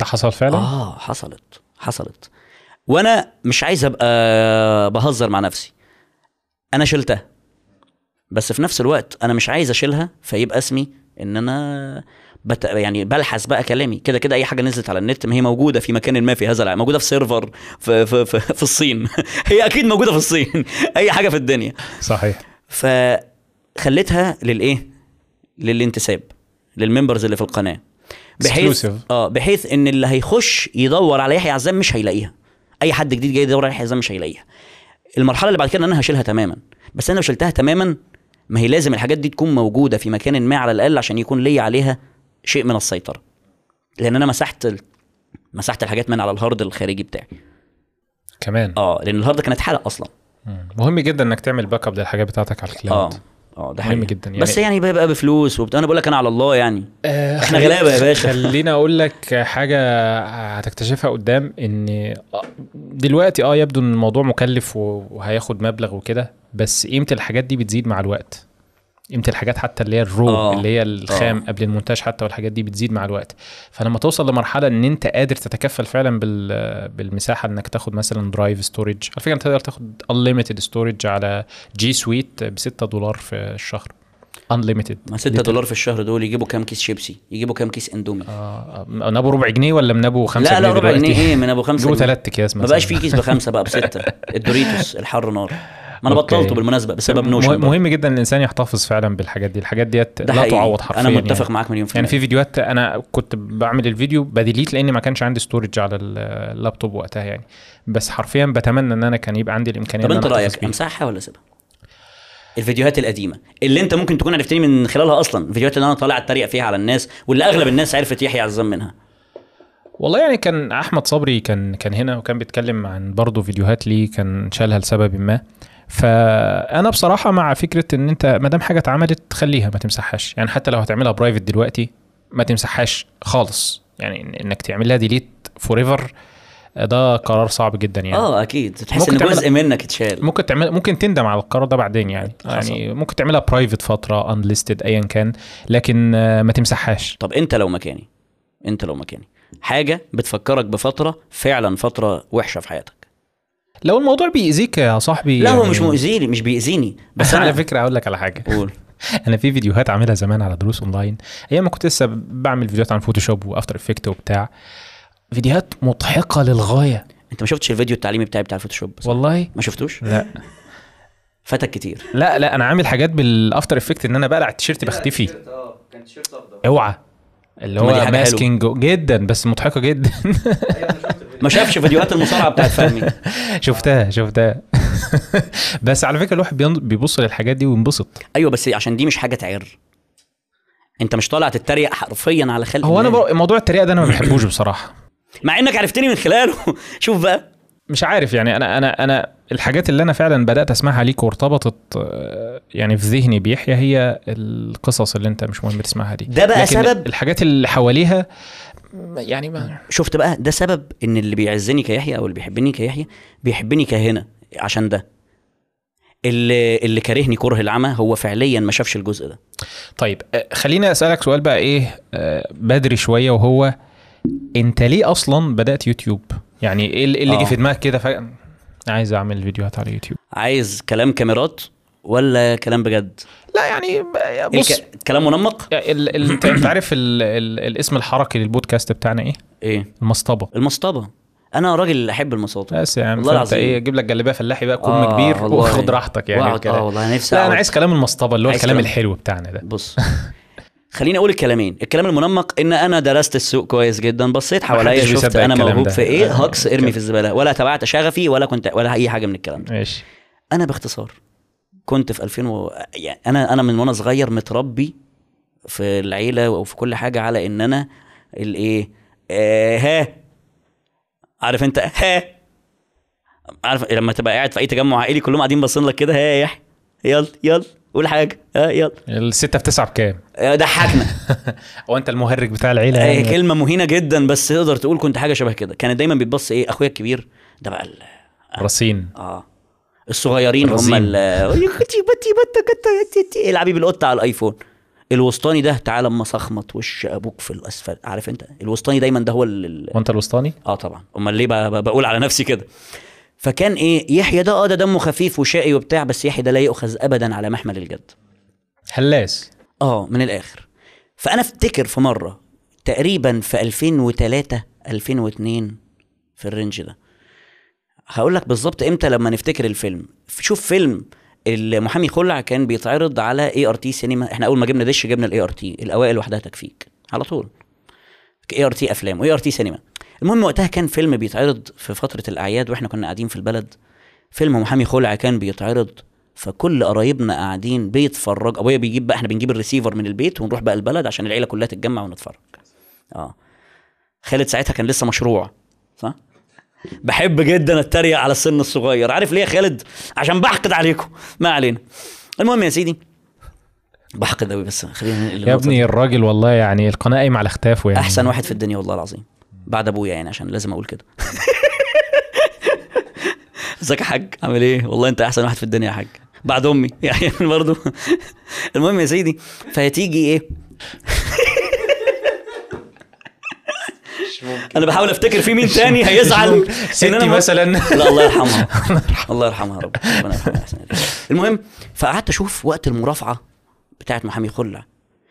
ده حصل فعلا؟ آه حصلت حصلت. وأنا مش عايز أبقى بهزر مع نفسي. أنا شلتها. بس في نفس الوقت أنا مش عايز أشيلها فيبقى اسمي إن أنا بت... يعني بلحس بقى كلامي. كده كده أي حاجة نزلت على النت ما هي موجودة في مكان ما في هذا العالم موجودة في سيرفر في في في, في الصين. <laughs> هي أكيد موجودة في الصين. <laughs> أي حاجة في الدنيا. صحيح. فخليتها للإيه؟ للانتساب للممبرز اللي في القناة. بحيث. آه بحيث إن اللي هيخش يدور على يحيى عزام مش هيلاقيها. أي حد جديد جاي يدور على يحيى عزام مش هيلاقيها. المرحلة اللي بعد كده إن أنا هشيلها تماما. بس أنا لو شلتها تماما ما هي لازم الحاجات دي تكون موجودة في مكان ما على الأقل عشان يكون لي عليها شيء من السيطرة. لأن أنا مسحت. مسحت الحاجات من على ال hard الخارجي بتاعي. كمان. آه لأن ال hard كان اتحرق أصلا. مهم جدا إنك تعمل backup للحاجات بتاعتك على ال cloud آه ده مهم حقيقي. جدا يعني. بس يعني بيبقى بفلوس وبتاع أنا بقول لك أنا على الله يعني آه، إحنا غلابة يا باشا. خليني أقول لك حاجة هتكتشفها قدام إن دلوقتي آه يبدو إن الموضوع مكلف وهياخد مبلغ وكده بس قيمة الحاجات دي بتزيد مع الوقت قيمة الحاجات حتى اللي هي ال raw آه. اللي هي الخام آه. قبل المونتاج حتى والحاجات دي بتزيد مع الوقت. فلما توصل لمرحلة إن أنت قادر تتكفل فعلا بال بالمساحة إنك تاخد مثلا drive storage على فكرة أنت تقدر تاخد unlimited storage على G Suite ب 6 دولار في الشهر. Unlimited. ما 6 دولار في الشهر دول يجيبوا كام كيس شيبسي؟ يجيبوا كام كيس Indomie؟ آه من ابو ربع جنيه ولا من ابو خمسة لا لا جنيه ربع؟ جنيه إيه من ابو خمسة <laughs> جيبوا جنيه. ثلاث أكياس ما مثلا. بقاش في كيس بخمسة بقى بستة. <laughs> ال Doritos الحر نار. ما أنا. بطلته بالمناسبة بسبب Notion. مهم جدا الإنسان يحتفظ فعلا بالحاجات دي الحاجات ديت لا. تعوض حرفيا أنا متفق يعني. معاك مليون في يعني. في فيديوهات أنا كنت بعمل الفيديو ب delete لأن ما كانش عندي storage على اللابتوب وقتها يعني بس حرفيا بتمنى إن أنا كان يبقى عندي الإمكانية طب إن أنت رأيك. امسحها ولا أسيبها الفيديوهات القديمة اللي أنت ممكن تكون عرفتني من خلالها أصلا الفيديوهات اللي أنا طالع أتريق فيها على الناس واللي أغلب الناس عرفت يحيى عزام منها والله يعني كان أحمد صبري كان كان هنا وكان بيتكلم عن برضه فيديوهات ليه كان شالها لسبب ما فأنا بصراحة مع فكرة إن أنت ما دام حاجة اتعملت خليها ما تمسحهاش. يعني حتى لو هتعملها private دلوقتي ما تمسحهاش خالص. يعني إنك تعملها delete forever ده قرار صعب جدا يعني. آه أكيد. تحس ممكن إن تعمل- جزء منك اتشال. ممكن تعمل ممكن تندم على القرار ده بعدين يعني. حصل. يعني ممكن تعملها private فترة unlisted ايا كان. لكن ما تمسحهاش. طب أنت لو مكاني أنت لو مكاني حاجة بتفكرك بفترة فعلا فترة وحشة في حياتك. لو الموضوع بيأذيك يا صاحبي لا هو يعني- مش مؤذيني مش بيأذيني. بس بس <laughs> على أنا فكرة أقول لك على حاجة. قول. <laughs> أنا في فيديوهات عاملها زمان على دروس أونلاين. أيام ما كنت لسه بعمل فيديوهات عن Photoshop و After Effects وبتاع. فيديوهات مضحكة للغاية. أنت ما شفتش الفيديو التعليمي بتاعي بتاع الفوتوشوب صح؟ والله؟ ما شفتوش؟ لا. <laughs> فاتك كتير. لا لا أنا عامل حاجات بال After Effects إن أنا بقلع التيشيرت بختفي. آه كان تيشيرت اخضر أوعى. اللي هو. masking جدا بس مضحكة جدا. ما شافش فيديوهات المصارعة بتاعت <laughs> فهمي. شفتها شفتها. <laughs> بس على فكرة الواحد بيبص للحاجات دي وينبسط. أيوه بس عشان دي مش حاجة تعر. أنت مش طالع تتريق حرفيا على خلق هو أنا. بر- موضوع التريقة ده أنا ما <clears throat> بحبوش بصراحة. مع إنك عرفتني من خلاله. <laughs> شوف بقى. مش عارف يعني أنا أنا أنا الحاجات اللي أنا فعلا بدأت أسمعها ليك وارتبطت آه، يعني في ذهني بيحيى هي القصص اللي أنت مش مهم تسمعها دي. ده بقى لكن سبب- الحاجات اللي حواليها يعني ما شفت بقى ده سبب إن اللي بيعزني كيحيى أو اللي بيحبني كيحيى بيحبني كهنا عشان ده. اللي اللي كارهني كره العمى هو فعليا ما شافش الجزء ده. طيب آه، خليني أسألك سؤال بقى إيه آه، بدري شوية وهو أنت ليه أصلا بدأت يوتيوب؟ يعني إيه اللي اللي جه آه. في دماغك كده فجأة؟ عايز أعمل فيديوهات على يوتيوب. عايز كلام كاميرات ولا كلام بجد؟ لا يعني ب- بص. الك... كلام منمق؟ ال... ال... انت عارف ال... ال... الاسم الحركي للبودكاست بتاعنا إيه؟ إيه؟ المصطبة. المصطبة. أنا راجل أحب المصاطب. بس يعني والله فأنت العظيم. إيه أجيب لك جلابيه فلاحي بقى كم آه، كبير والله. وخد راحتك يعني وكده. آه والله نفسي لا أنا. عايز كلام المصطبة اللي هو الكلام كلام- الحلو بتاعنا ده. بص خليني أقول الكلامين. الكلام المنمق إن أنا درست السوق كويس جدا بصيت حواليا شفت أنا الكلام موهوب. في إيه آه، هكس إرمي كده. في الزبالة. ولا تبعت شغفي ولا كنت ولا أي حاجة من الكلام ده. ماشي. أنا باختصار. كنت في 2000 و... يعني أنا أنا من وأنا صغير متربي في العيلة وفي كل حاجة على إن أنا الإيه آه ها عارف أنت ها عارف لما تبقى قاعد في أي تجمع عائلي كلهم قاعدين باصين لك كده ها يا يحيى يلا يلا قول حاجة ها يلا. الستة في تسعة بكام؟ آه، ضحكنا. <laughs> هو أنت المهرج بتاع العيلة آه، يعني؟ كلمة مهينة جدا بس تقدر تقول كنت حاجة شبه كده. كانت دايما بيتبص إيه أخويا الكبير ده بقى ال- رصين. آه. الصغيرين هم العبي بالقطة على الأيفون. الوسطاني ده تعالى أما صخمت وش أبوك في الأسفل. عارف أنت؟ الوسطاني دايما ده هو ال- وأنت الوسطاني؟ آه طبعا. أمال ليه بقول على نفسي كده؟ فكان إيه يحيى ده آه ده دمه خفيف وشقي وبتاع بس يحيى ده لا يؤخذ ابدا على محمل الجد. هلاس آه من الآخر. فأنا أفتكر في مرة تقريبا في 2003 2002 في الرينج ده هقول لك بالظبط إمتى لما نفتكر الفيلم. شوف فيلم المحامي خلع كان بيتعرض على ART سينما إحنا أول ما جبنا دش جبنا ال ART الأوائل وحدها تكفيك على طول. ART أفلام و ART سينما المهم وقتها كان فيلم بيتعرض في فترة الأعياد وإحنا كنا قاعدين في البلد. فيلم محامي خلع كان بيتعرض فكل قرايبنا قاعدين بيتفرج أبويا بيجيب بقى إحنا بنجيب الريسيفر من البيت ونروح بقى البلد عشان العيلة كلها تتجمع ونتفرج. آه. خالد ساعتها كان لسه مشروع صح؟ بحب جدا أتريق على السن الصغير. عارف ليه يا خالد؟ عشان بحقد عليكم. ما علينا. المهم يا سيدي بحقد قوي بس خلينا يا ابني. الراجل والله يعني القناة قايمة على اختافه يعني. أحسن واحد في الدنيا والله العظيم. بعد أبويا يعني عشان لازم أقول كده. <laughs> ازيك يا حاج؟ عامل إيه؟ والله أنت أحسن واحد في الدنيا يا حاج. بعد أمي. <laughs> يعني برضو. المهم يا سيدي فهتيجي إيه؟ <laughs> أنا بحاول أفتكر في مين تاني هيزعل ستي مثلا. لا <laughs> الله يرحمها. الله يرحمها. يا رب. ربنا يرحمها. المهم فقعدت أشوف وقت المرافعة بتاعت محامي خلع.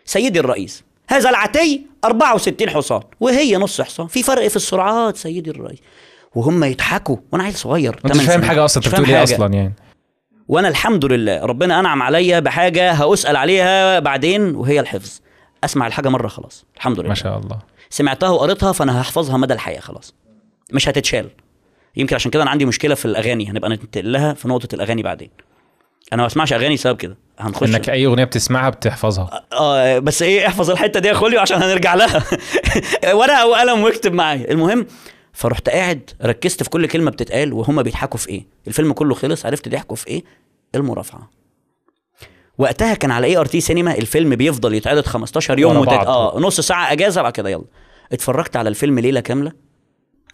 سيدي الرئيس هذا العتي 64 حصان وهي نص حصان. في فرق في السرعات سيدي الرئيس. وهم يضحكوا. وأنا عيل صغير أنت مش 8 فاهم. حاجة أصلا أنت بتقول إيه. أصلا يعني؟ وأنا الحمد لله ربنا أنعم عليا بحاجة هأسأل عليها بعدين وهي الحفظ. أسمع الحاجة مرة خلاص. الحمد لله. ما شاء الله. سمعتها وقريتها فأنا هحفظها مدى الحياة خلاص. مش هتتشال. يمكن عشان كده أنا عندي مشكلة في الأغاني هنبقى ننتقل لها في نقطة الأغاني بعدين. أنا ما بسمعش أغاني بسبب كده. هنخش إنك أي أغنية بتسمعها بتحفظها. آه بس إيه احفظ الحتة دي يا خوليو عشان هنرجع لها. <laughs> ورقه وقلم واكتب معايا. المهم فرحت قاعد ركزت في كل كلمة بتتقال وهما بيضحكوا في إيه. الفيلم كله خلص عرفت ضحكوا في إيه؟ المرافعة. وقتها كان على ART سينما الفيلم بيفضل يتعرض 15 يوم. بعض. آه نص ساعة أجازة بعد كده يلا. اتفرجت على الفيلم ليلة كاملة؟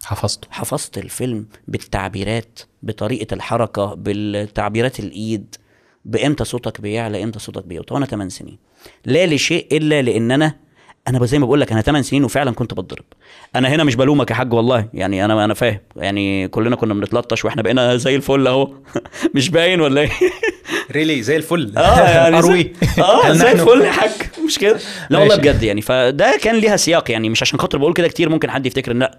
حفظته. حفظت الفيلم بالتعبيرات بطريقة الحركة بالتعبيرات الإيد بإمتى صوتك بيعلى إمتى صوتك بيوطى وأنا 8 سنين. لا لشيء إلا لأن أنا أنا زي ما بقول لك أنا 8 سنين وفعلا كنت بتضرب. أنا هنا مش بلومك يا حاج والله يعني أنا أنا فاهم. يعني كلنا كنا بنتلطش وإحنا بقينا زي الفل أهو. <laughs> مش باين ولا إيه؟ <laughs> ريلي زي الفل. آه يعني <laughs> أروي. زي- آه زي الفل يا حاج. مش كده؟ لا والله. بجد يعني. فده كان ليها سياق يعني. مش عشان خاطر بقول كده كتير ممكن حد يفتكر إن لا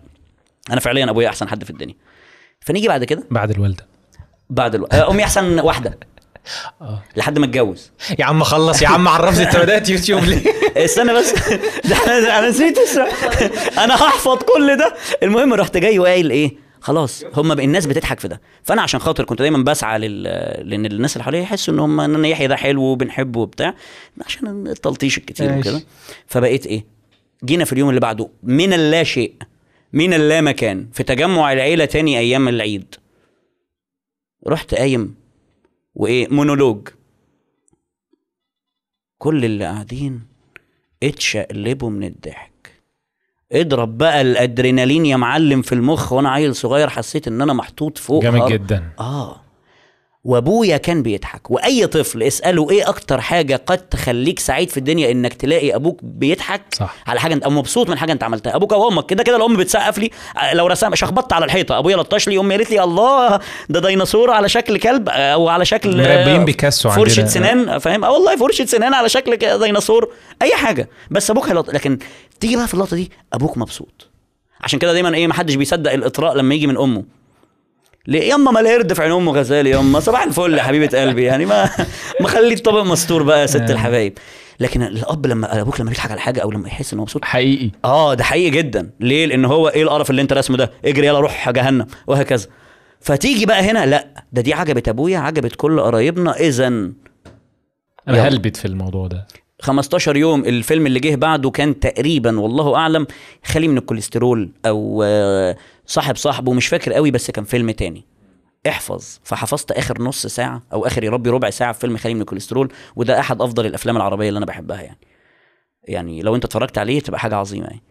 أنا فعليا أبويا أحسن حد في الدنيا. فنيجي بعد كده؟ بعد الوالدة. بعد ألو... آه، أمي أحسن واحدة. آه. لحد ما اتجوز. يا عم خلص يا عم عرفني انت بدات يوتيوب ليه؟ <laughs> استنى بس. ده أنا نسيت. أنا هحفظ كل ده. المهم رحت جاي وقايل إيه؟ خلاص هم الناس بتضحك في ده. فأنا عشان خاطر كنت دايما بسعى لل... لأن الناس اللي حواليا يحسوا إن هم إن يحيى ده حلو وبنحبه وبتاع عشان التلطيش الكتير. وكده. فبقيت إيه؟ جينا في اليوم اللي بعده من اللا شيء من اللا مكان في تجمع العيلة تاني أيام العيد. رحت قايم وإيه؟ مونولوج. كل اللي قاعدين اتشقلبوا من الضحك. اضرب بقى الأدرينالين يا معلم في المخ وأنا عيل صغير حسيت إن أنا محطوط فوق جامد جدا. آه. وأبويا كان بيضحك. وأي طفل اسأله إيه أكتر حاجة قد تخليك سعيد في الدنيا إنك تلاقي أبوك بيضحك؟ صح. على حاجة أنت أو مبسوط من حاجة أنت عملتها. أبوك أو أمك كده كده الأم بتسقف لي. لو رسم شخبطت على الحيطة. أبويا لطش لي أمي قالت لي الله ده ديناصور على شكل كلب أو على شكل مربيين بيكاسو عندنا. فرشة سنان فاهم؟ آه والله فرشة سنان على شكل ديناصور. أي حاجة. بس أبوك هيلط... لكن تيجي بقى في اللقطة دي أبوك مبسوط. عشان كده دايما إيه ما حدش بيصدق الإطراء لما يجي من أمه. ليه؟ ياما ما القرد في عين امه غزال ياما صباح الفل يا حبيبة قلبي يعني ما ما خلي الطبق مستور بقى يا ست الحبايب. لكن الأب لما أبوك لما بيضحك على حاجة أو لما يحس إنه مبسوط حقيقي. آه ده حقيقي جدا. ليه؟ لأن هو إيه القرف اللي أنت راسمه ده؟ اجري يلا روح جهنم وهكذا. فتيجي بقى هنا لا ده دي عجبت أبويا عجبت كل قرايبنا اذا أنا. هلبت في الموضوع ده. 15 يوم الفيلم اللي جه بعده كان تقريبا والله أعلم خالي من الكوليسترول أو آه، صاحب صاحبه مش فاكر قوي بس كان فيلم تاني. احفظ. فحفظت آخر نص ساعة أو آخر يا ربي ربع ساعة في فيلم خالي من الكوليسترول وده أحد أفضل الأفلام العربية اللي أنا بحبها يعني. يعني لو أنت اتفرجت عليه تبقى حاجة عظيمة يعني.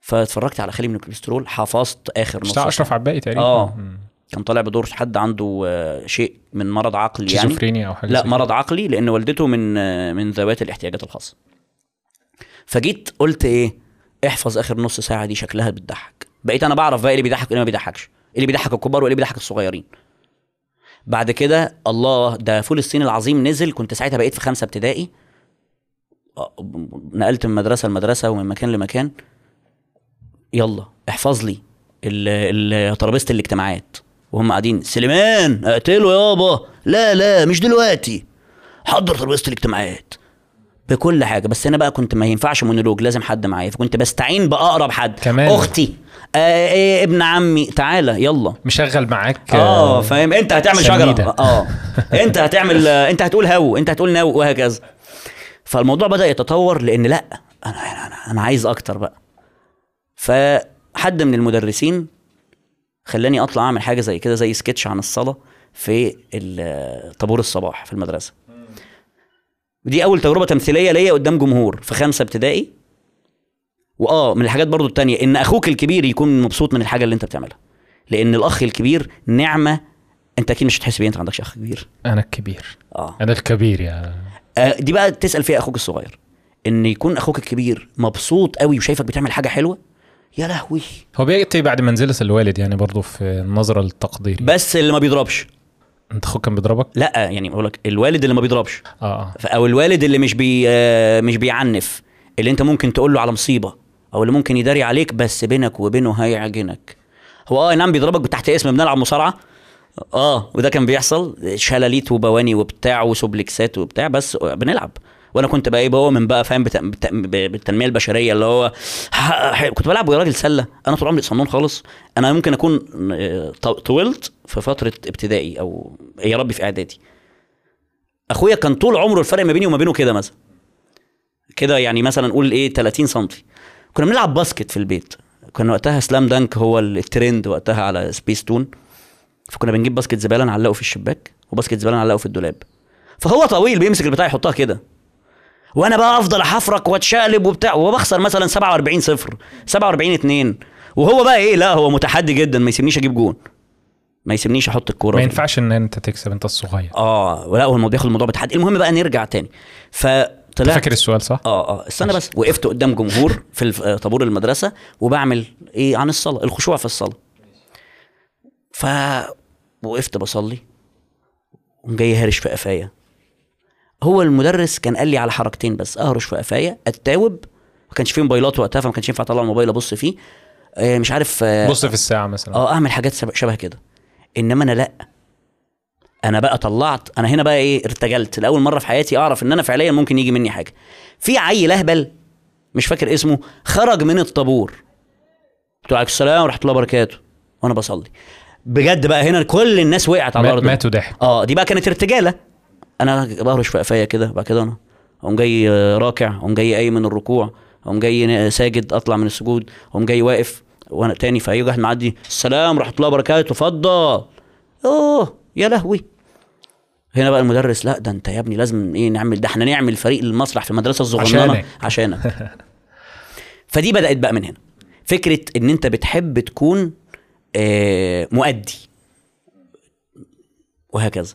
فاتفرجت على خالي من الكوليسترول حفظت آخر نص بتاع ساعة. أشرف عباقي تقريبا؟ آه. مم. كان طالع بدور حد عنده آه، شيء من مرض عقلي يعني. شيزوفرينيا أو حاجة لا مرض عقلي لأن والدته من من ذوات الاحتياجات الخاصة. فجيت قلت إيه؟ احفظ آخر نص ساعة دي شكلها بتضحك. بقيت أنا بعرف بقى إيه اللي بيضحك وإيه ما بيضحكش إيه اللي بيضحك الكبار وإيه اللي بيضحك الصغيرين. بعد كده الله ده فول الصين العظيم نزل كنت ساعتها بقيت في خمسة ابتدائي. نقلت من مدرسة لمدرسة ومن مكان لمكان. يلا احفظ لي ترابيزة الاجتماعات. وهم قاعدين سليمان اقتله يابا. لا لا مش دلوقتي. حضر ترابيزة الاجتماعات. بكل حاجة بس أنا بقى كنت ما ينفعش مونولوج لازم حد معايا فكنت بستعين بأقرب حد كمان. أختي آه إيه ابن عمي تعالى يلا. مشغل معاك آه فاهم؟ أنت هتعمل. شجرة. آه. <laughs> أنت هتعمل آه، أنت هتقول هو أنت هتقول no وهكذا. فالموضوع بدأ يتطور لأن لأ أنا أنا أنا, أنا عايز أكتر بقى. فحد من المدرسين خلاني أطلع أعمل حاجة زي كده زي سكتش عن الصلاة في طابور الصباح في المدرسة. ودي أول تجربة تمثيلية ليا قدام جمهور في خمسه ابتدائي. وآه من الحاجات برضو التانية إن أخوك الكبير يكون مبسوط من الحاجة اللي أنت بتعملها. لأن الأخ الكبير نعمة أنت أكيد مش هتحس بيها أنت ما عندكش أخ كبير. أنا الكبير. آه. أنا الكبير يا آه، دي بقى تسأل فيها أخوك الصغير. إن يكون أخوك الكبير مبسوط قوي وشايفك بتعمل حاجة حلوة يا لهوي. هو بيأتي بعد منزلة الوالد يعني برضه في النظرة التقديري بس اللي ما بيضربش. انت أخوك كان بيضربك؟ لا يعني بقول لك الوالد اللي ما بيضربش. آه ف- أو الوالد اللي مش بي آه، مش بيعنف اللي انت ممكن تقول له على مصيبة أو اللي ممكن يداري عليك بس بينك وبينه هيعجنك. هو آه نعم بيضربك تحت اسم بنلعب مصارعة. آه وده كان بيحصل. شلاليت وبواني وبتاع وسوبلكسات وبتاع بس بنلعب. وأنا كنت بقى إيه بؤمن بقى فاهم. بالتنمية البشرية اللي هو كنت بلعب يا راجل سلة. أنا طول عمري صنون خالص. أنا ممكن أكون آه، طولت في فترة ابتدائي أو يا ربي في إعدادي. أخويا كان طول عمره الفرق ما بيني وما بينه كده مثلا. كده يعني مثلا نقول إيه 30 سم كنا بنلعب basket في البيت. كان وقتها Slam Dunk هو الترند وقتها على سبيس تون. فكنا بنجيب basket زبالة نعلقه في الشباك و basket زبالة نعلقه في الدولاب. فهو طويل بيمسك البتاع يحطها كده. وأنا بقى أفضل أحفرك وأتشقلب وبتاع وبخسر مثلا 47 صفر 47 2 وهو بقى إيه؟ لا هو متحدي جدا ما يسيبنيش أجيب جون. ما يسيبنيش أحط الكورة ما ينفعش إن أنت تكسب أنت الصغير. آه لا هو الموضوع بياخد الموضوع بتحدي. المهم بقى نرجع تاني. أنت فطلعت فاكر السؤال صح؟ آه آه استنى بس. وقفت قدام جمهور في آه، طابور المدرسة وبعمل إيه؟ عن الصلاة الخشوع في الصلاة. ف وقفت بصلي وقام جاي هارش في قفايا. هو المدرس كان قال لي على حركتين بس أهرش في قفايا أتاوب ما كانش فيه موبايلات وقتها فما كانش ينفع أطلع الموبايل أبص فيه. آه مش عارف آه بص في الساعة مثلا. آه أعمل حاجات شبه- كده. إنما أنا لأ. أنا بقى طلعت أنا هنا بقى إيه ارتجلت. لأول مرة في حياتي أعرف إن أنا فعليا ممكن يجي مني حاجة. في عيل أهبل مش فاكر اسمه خرج من الطابور. قلت له عليكم السلام ورحمة الله وبركاته. وأنا بصلي. بجد بقى هنا كل الناس وقعت على الأرض. ماتوا ضحك آه دي بقى كانت ارتجالة. أنا بهرش في قفايا كده بعد كده أنا أقوم جاي راكع أقوم جاي قايم من الركوع أقوم جاي ساجد أطلع من السجود أقوم جاي واقف وأنا تاني فأي واحد معدي السلام ورحمه الله وبركاته اتفضل. أوه يا لهوي. هنا بقى المدرس لا ده أنت يا ابني لازم إيه نعمل ده إحنا نعمل فريق المسرح في المدرسة الصغننة. عشانك. عشانك. <laughs> فدي بدأت بقى من هنا. فكرة إن أنت بتحب تكون آه مؤدي. وهكذا.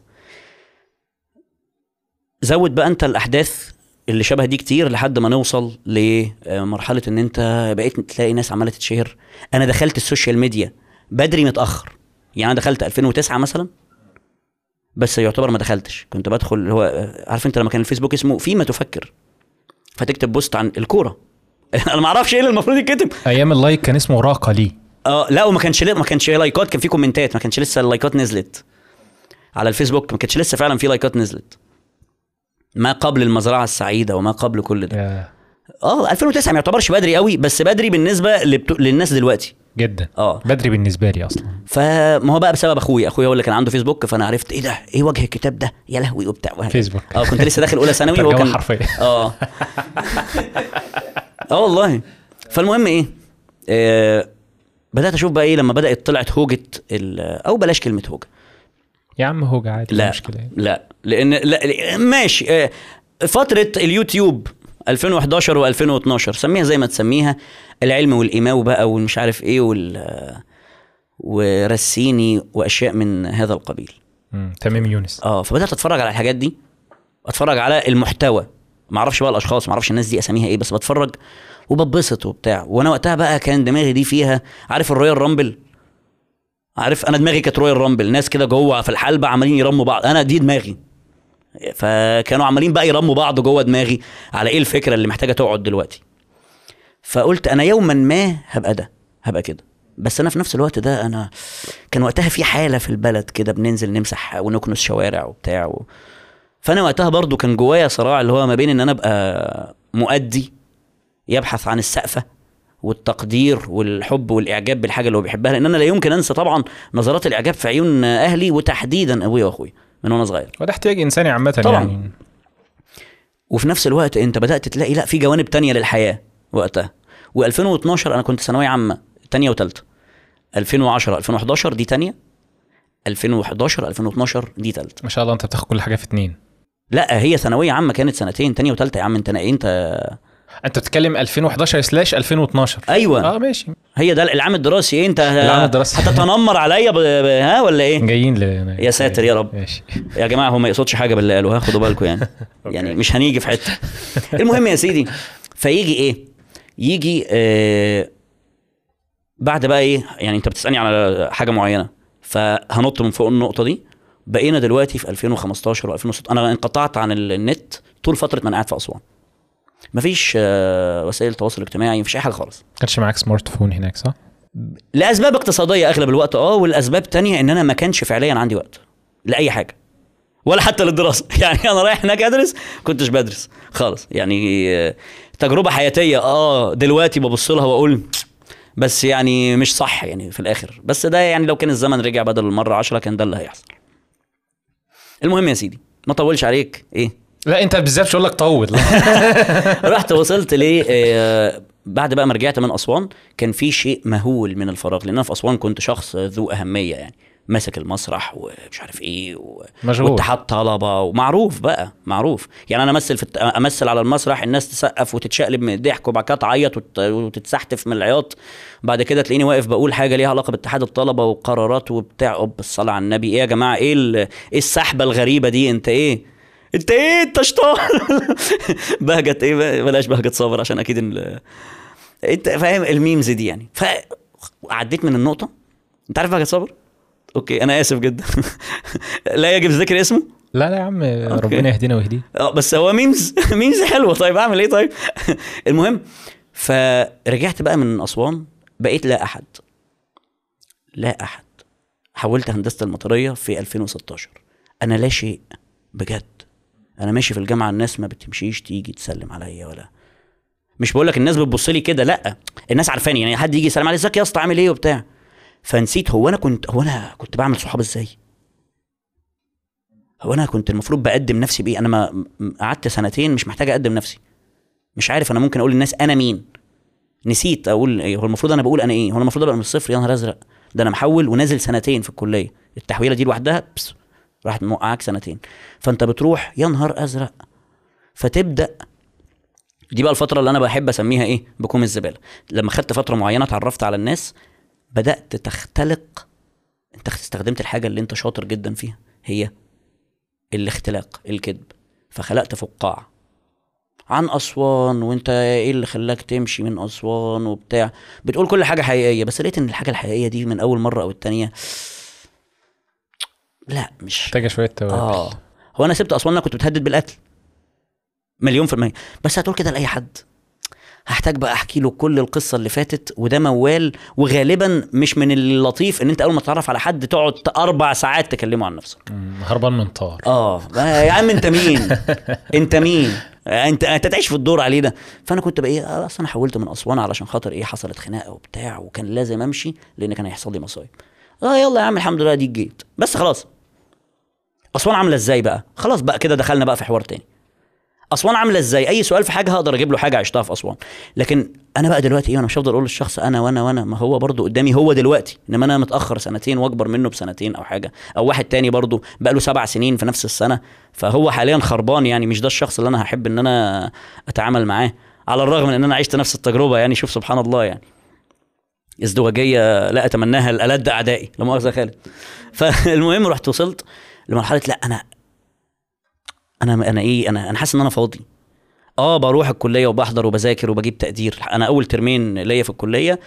زود بقى انت الأحداث اللي شبه دي كتير لحد ما نوصل لمرحله إن انت بقيت تلاقي ناس عمالة تتشهر. أنا دخلت ال social media بدري متأخر. يعني أنا دخلت 2009 مثلا بس يعتبر ما دخلتش. كنت بدخل اللي هو عارف انت لما كان الفيسبوك اسمه فيما تفكر. فتكتب post عن الكورة. <laughs> أنا ما أعرفش إيه اللي المفروض يتكتب. أيام ال like كان اسمه راق لي. آه لا وما كانش ما كانش لايكات كان في كومنتات ما كانش لسه اللايكات نزلت. على الفيسبوك ما كانش لسه فعلا في لايكات نزلت. ما قبل المزرعة السعيدة وما قبل كل ده. آه 2009 ما يعتبرش بدري قوي بس بدري بالنسبة لبتو... للناس دلوقتي. جدا. آه. بدري بالنسبة لي أصلا. فما هو بقى بسبب أخويا. أخويا هو اللي كان عنده فيسبوك فأنا عرفت إيه ده؟ إيه وجه الكتاب ده؟ يا لهوي وبتاع. فيسبوك. آه كنت لسه داخل أولى ثانوي <laughs> ترجمة كان حرفية. <laughs> آه. آه والله. فالمهم إيه؟ آه بدأت أشوف بقى إيه لما بدأت طلعت هوجة أو بلاش كلمة هوجة. يا عم هو عادي لا مشكله يعني. لا لأن لا ماشي آه، فترة اليوتيوب 2011 و2012 سميها زي ما تسميها العلم والايماء بقى والمش عارف إيه وال ورسيني وأشياء من هذا القبيل. مم، تمام يونس. آه فبدأت أتفرج على الحاجات دي أتفرج على المحتوى. ما أعرفش بقى الأشخاص ما أعرفش الناس دي أساميها إيه بس بتفرج وببسط وبتاع. وأنا وقتها بقى كان دماغي دي فيها عارف ال Royal Rumble؟ عارف أنا دماغي كانت Royal Rumble. ناس كده جوه في الحلبة عمالين يرموا بعض. أنا دي دماغي. فكانوا عمالين بقى يرموا بعض جوه دماغي على إيه الفكرة اللي محتاجة تقعد دلوقتي. فقلت أنا يوما ما هبقى ده هبقى كده. بس أنا في نفس الوقت ده أنا كان وقتها في حالة في البلد كده بننزل نمسح ونكنس شوارع وبتاع و... فأنا وقتها برضو كان جوايا صراع اللي هو ما بين إن أنا أبقى مؤدي يبحث عن السقفة والتقدير والحب والإعجاب بالحاجة اللي هو بيحبها لأن أنا لا يمكن أنسى طبعا نظرات الإعجاب في عيون أهلي وتحديدا أبويا وأخويا من وأنا صغير. وده احتياج إنساني عامة طبعاً. يعني وفي نفس الوقت أنت بدأت تلاقي لا في جوانب تانية للحياة وقتها. و2012 أنا كنت ثانوية عامة تانية وتالتة. 2010 2011 دي تانية. 2011 2012 دي تالتة. ما شاء الله أنت بتاخد كل حاجة في اتنين. لا هي ثانوية عامة كانت سنتين تانية وتالتة يا عم أنت أنت انت بتتكلم 2011 سلاش 2012 أيوه. آه ماشي. هي ده العام الدراسي. إيه أنت العام الدراسي. هتتنمر عليا ب... ب... ها ولا إيه؟ جايين ل... يا ساتر يا رب. ماشي. يا جماعة هو ما يقصدش حاجة باللي قالوا. ها خدوا بالكم يعني. <laughs> يعني مش هنيجي في حتة. المهم يا سيدي فيجي إيه؟ يجي آه بعد بقى إيه؟ يعني أنت بتسألني على حاجة معينة فهنط من فوق النقطة دي. بقينا دلوقتي في 2015 و2016 أنا انقطعت عن النت طول فترة ما أنا قاعد في أسوان. مفيش آه وسائل تواصل اجتماعي مفيش أي حاجة خالص. ما كانش معاك سمارت فون هناك صح؟ لأسباب اقتصادية أغلب الوقت آه والأسباب تانية إن أنا ما كانش فعليا عندي وقت لأي حاجة ولا حتى للدراسة. <laughs> يعني أنا رايح هناك أدرس كنتش بدرس خالص. يعني آه، تجربة حياتية آه دلوقتي ببص لها وأقول بس يعني مش صح يعني في الآخر. بس ده يعني لو كان الزمن رجع بدل المرة عشرة كان ده اللي هيحصل. المهم يا سيدي ما طولش عليك. إيه؟ لا انت بالذات هقول لك طول. <laughs> رحت وصلت ل آه، بعد بقى ما رجعت من أسوان كان في شيء مهول من الفراغ لأن أنا في أسوان كنت شخص ذو أهمية يعني ماسك المسرح ومش عارف إيه و... مشغول. واتحاد طلبة ومعروف بقى معروف. يعني أنا أمثل في الت... أمثل على المسرح الناس تسقف وتتشقلب من الضحك وبعد كده تعيط وت... وتتسحتف من العياط. بعد كده تلاقيني واقف بقول حاجة ليها علاقة باتحاد الطلبة وقرارات وبتاع أوب الصلاة على النبي. إيه يا جماعة إيه ال... إيه السحبة الغريبة دي؟ أنت إيه؟ انت إيه انت شطار؟ <laughs> بهجت إيه؟ بلاش بهجت صابر عشان أكيد ال... انت فاهم ال memes دي يعني. فعديت من النقطة. انت عارف بهجت صابر okay أنا آسف جدا. <laughs> لا يجب ذكر اسمه. لا لا يا عم ربنا يهدينا ويهديه. آه بس هو memes. <laughs> memes حلوة. طيب اعمل إيه طيب؟ المهم فرجعت بقى من أسوان بقيت لا أحد. لا أحد. حولت هندسة المطرية في 2016 أنا لا شيء بجد. أنا ماشي في الجامعة الناس ما بتمشيش تيجي تسلم عليا ولا مش بقول لك الناس بتبص لي كده لأ الناس عارفاني يعني حد يجي يسلم علي إزيك يا أسطى؟ عامل إيه وبتاع؟ فنسيت هو أنا كنت هو أنا كنت بعمل صحاب إزاي؟ هو أنا كنت المفروض بقدم نفسي بإيه؟ أنا ما قعدت سنتين مش محتاج أقدم نفسي. مش عارف أنا ممكن أقول للناس أنا مين. نسيت أقول هو المفروض أنا بقول أنا إيه؟ هو المفروض أبقى من الصفر؟ يا نهار أزرق ده أنا محول ونازل سنتين في الكلية. التحويلة دي لوحدها بس راحت موقعاك سنتين. فأنت بتروح يا نهار أزرق. فتبدأ دي بقى الفترة اللي أنا بحب أسميها إيه؟ بكوم الزبالة. لما خدت فترة معينة اتعرفت على الناس بدأت تختلق. أنت استخدمت الحاجة اللي أنت شاطر جدا فيها هي الاختلاق الكذب. فخلقت فقاعة. عن أسوان وأنت إيه اللي خلاك تمشي من أسوان وبتاع. بتقول كل حاجة حقيقية بس لقيت إن الحاجة الحقيقية دي من أول مرة أو التانية لا مش. محتاجة شوية توابل. آه. هو أنا سبت اسوان أنا كنت بتهدد بالقتل مليون في المية. بس هتقول كده لأي حد. هحتاج بقى أحكي له كل القصة اللي فاتت وده موال وغالبا مش من اللطيف إن أنت أول ما تتعرف على حد تقعد أربع ساعات تكلمه عن نفسك. هربان من طار. آه. يا عم أنت مين؟ <laughs> أنت مين؟ أنت أنت تعيش في الدور علينا فأنا كنت بقى إيه آه، أصل أنا حولت من أسوان علشان خاطر إيه حصلت خناقة وبتاع وكان لازم أمشي لأن كان هيحصل لي مصايب. آه يلا يا عم الحمد لله ديك جيت. بس خلاص. أسوان عاملة إزاي بقى؟ خلاص بقى كده دخلنا بقى في حوار تاني. أسوان عاملة إزاي؟ أي سؤال في حاجة هقدر أجيب له حاجة عشتها في أسوان. لكن أنا بقى دلوقتي إيه أنا مش هفضل أقول للشخص أنا وأنا وأنا ما هو برضو قدامي هو دلوقتي. إنما أنا متأخر سنتين وأكبر منه بسنتين أو حاجة. أو واحد تاني برضو بقى له سبع سنين في نفس السنة. فهو حاليا خربان يعني مش ده الشخص اللي أنا هحب إن أنا أتعامل معاه. على الرغم من إن أنا عشت نفس التجربة يعني شوف سبحان الله يعني. إزدواجية لا أتمناها لألد أعدائي لا مؤاخذة خالد. فالمهم رحت وصلت. لمرحلة لا أنا أنا أنا إيه أنا أنا حاسس إن أنا فاضي. آه بروح الكلية وبحضر وبذاكر وبجيب تقدير. أنا أول ترمين ليا في الكلية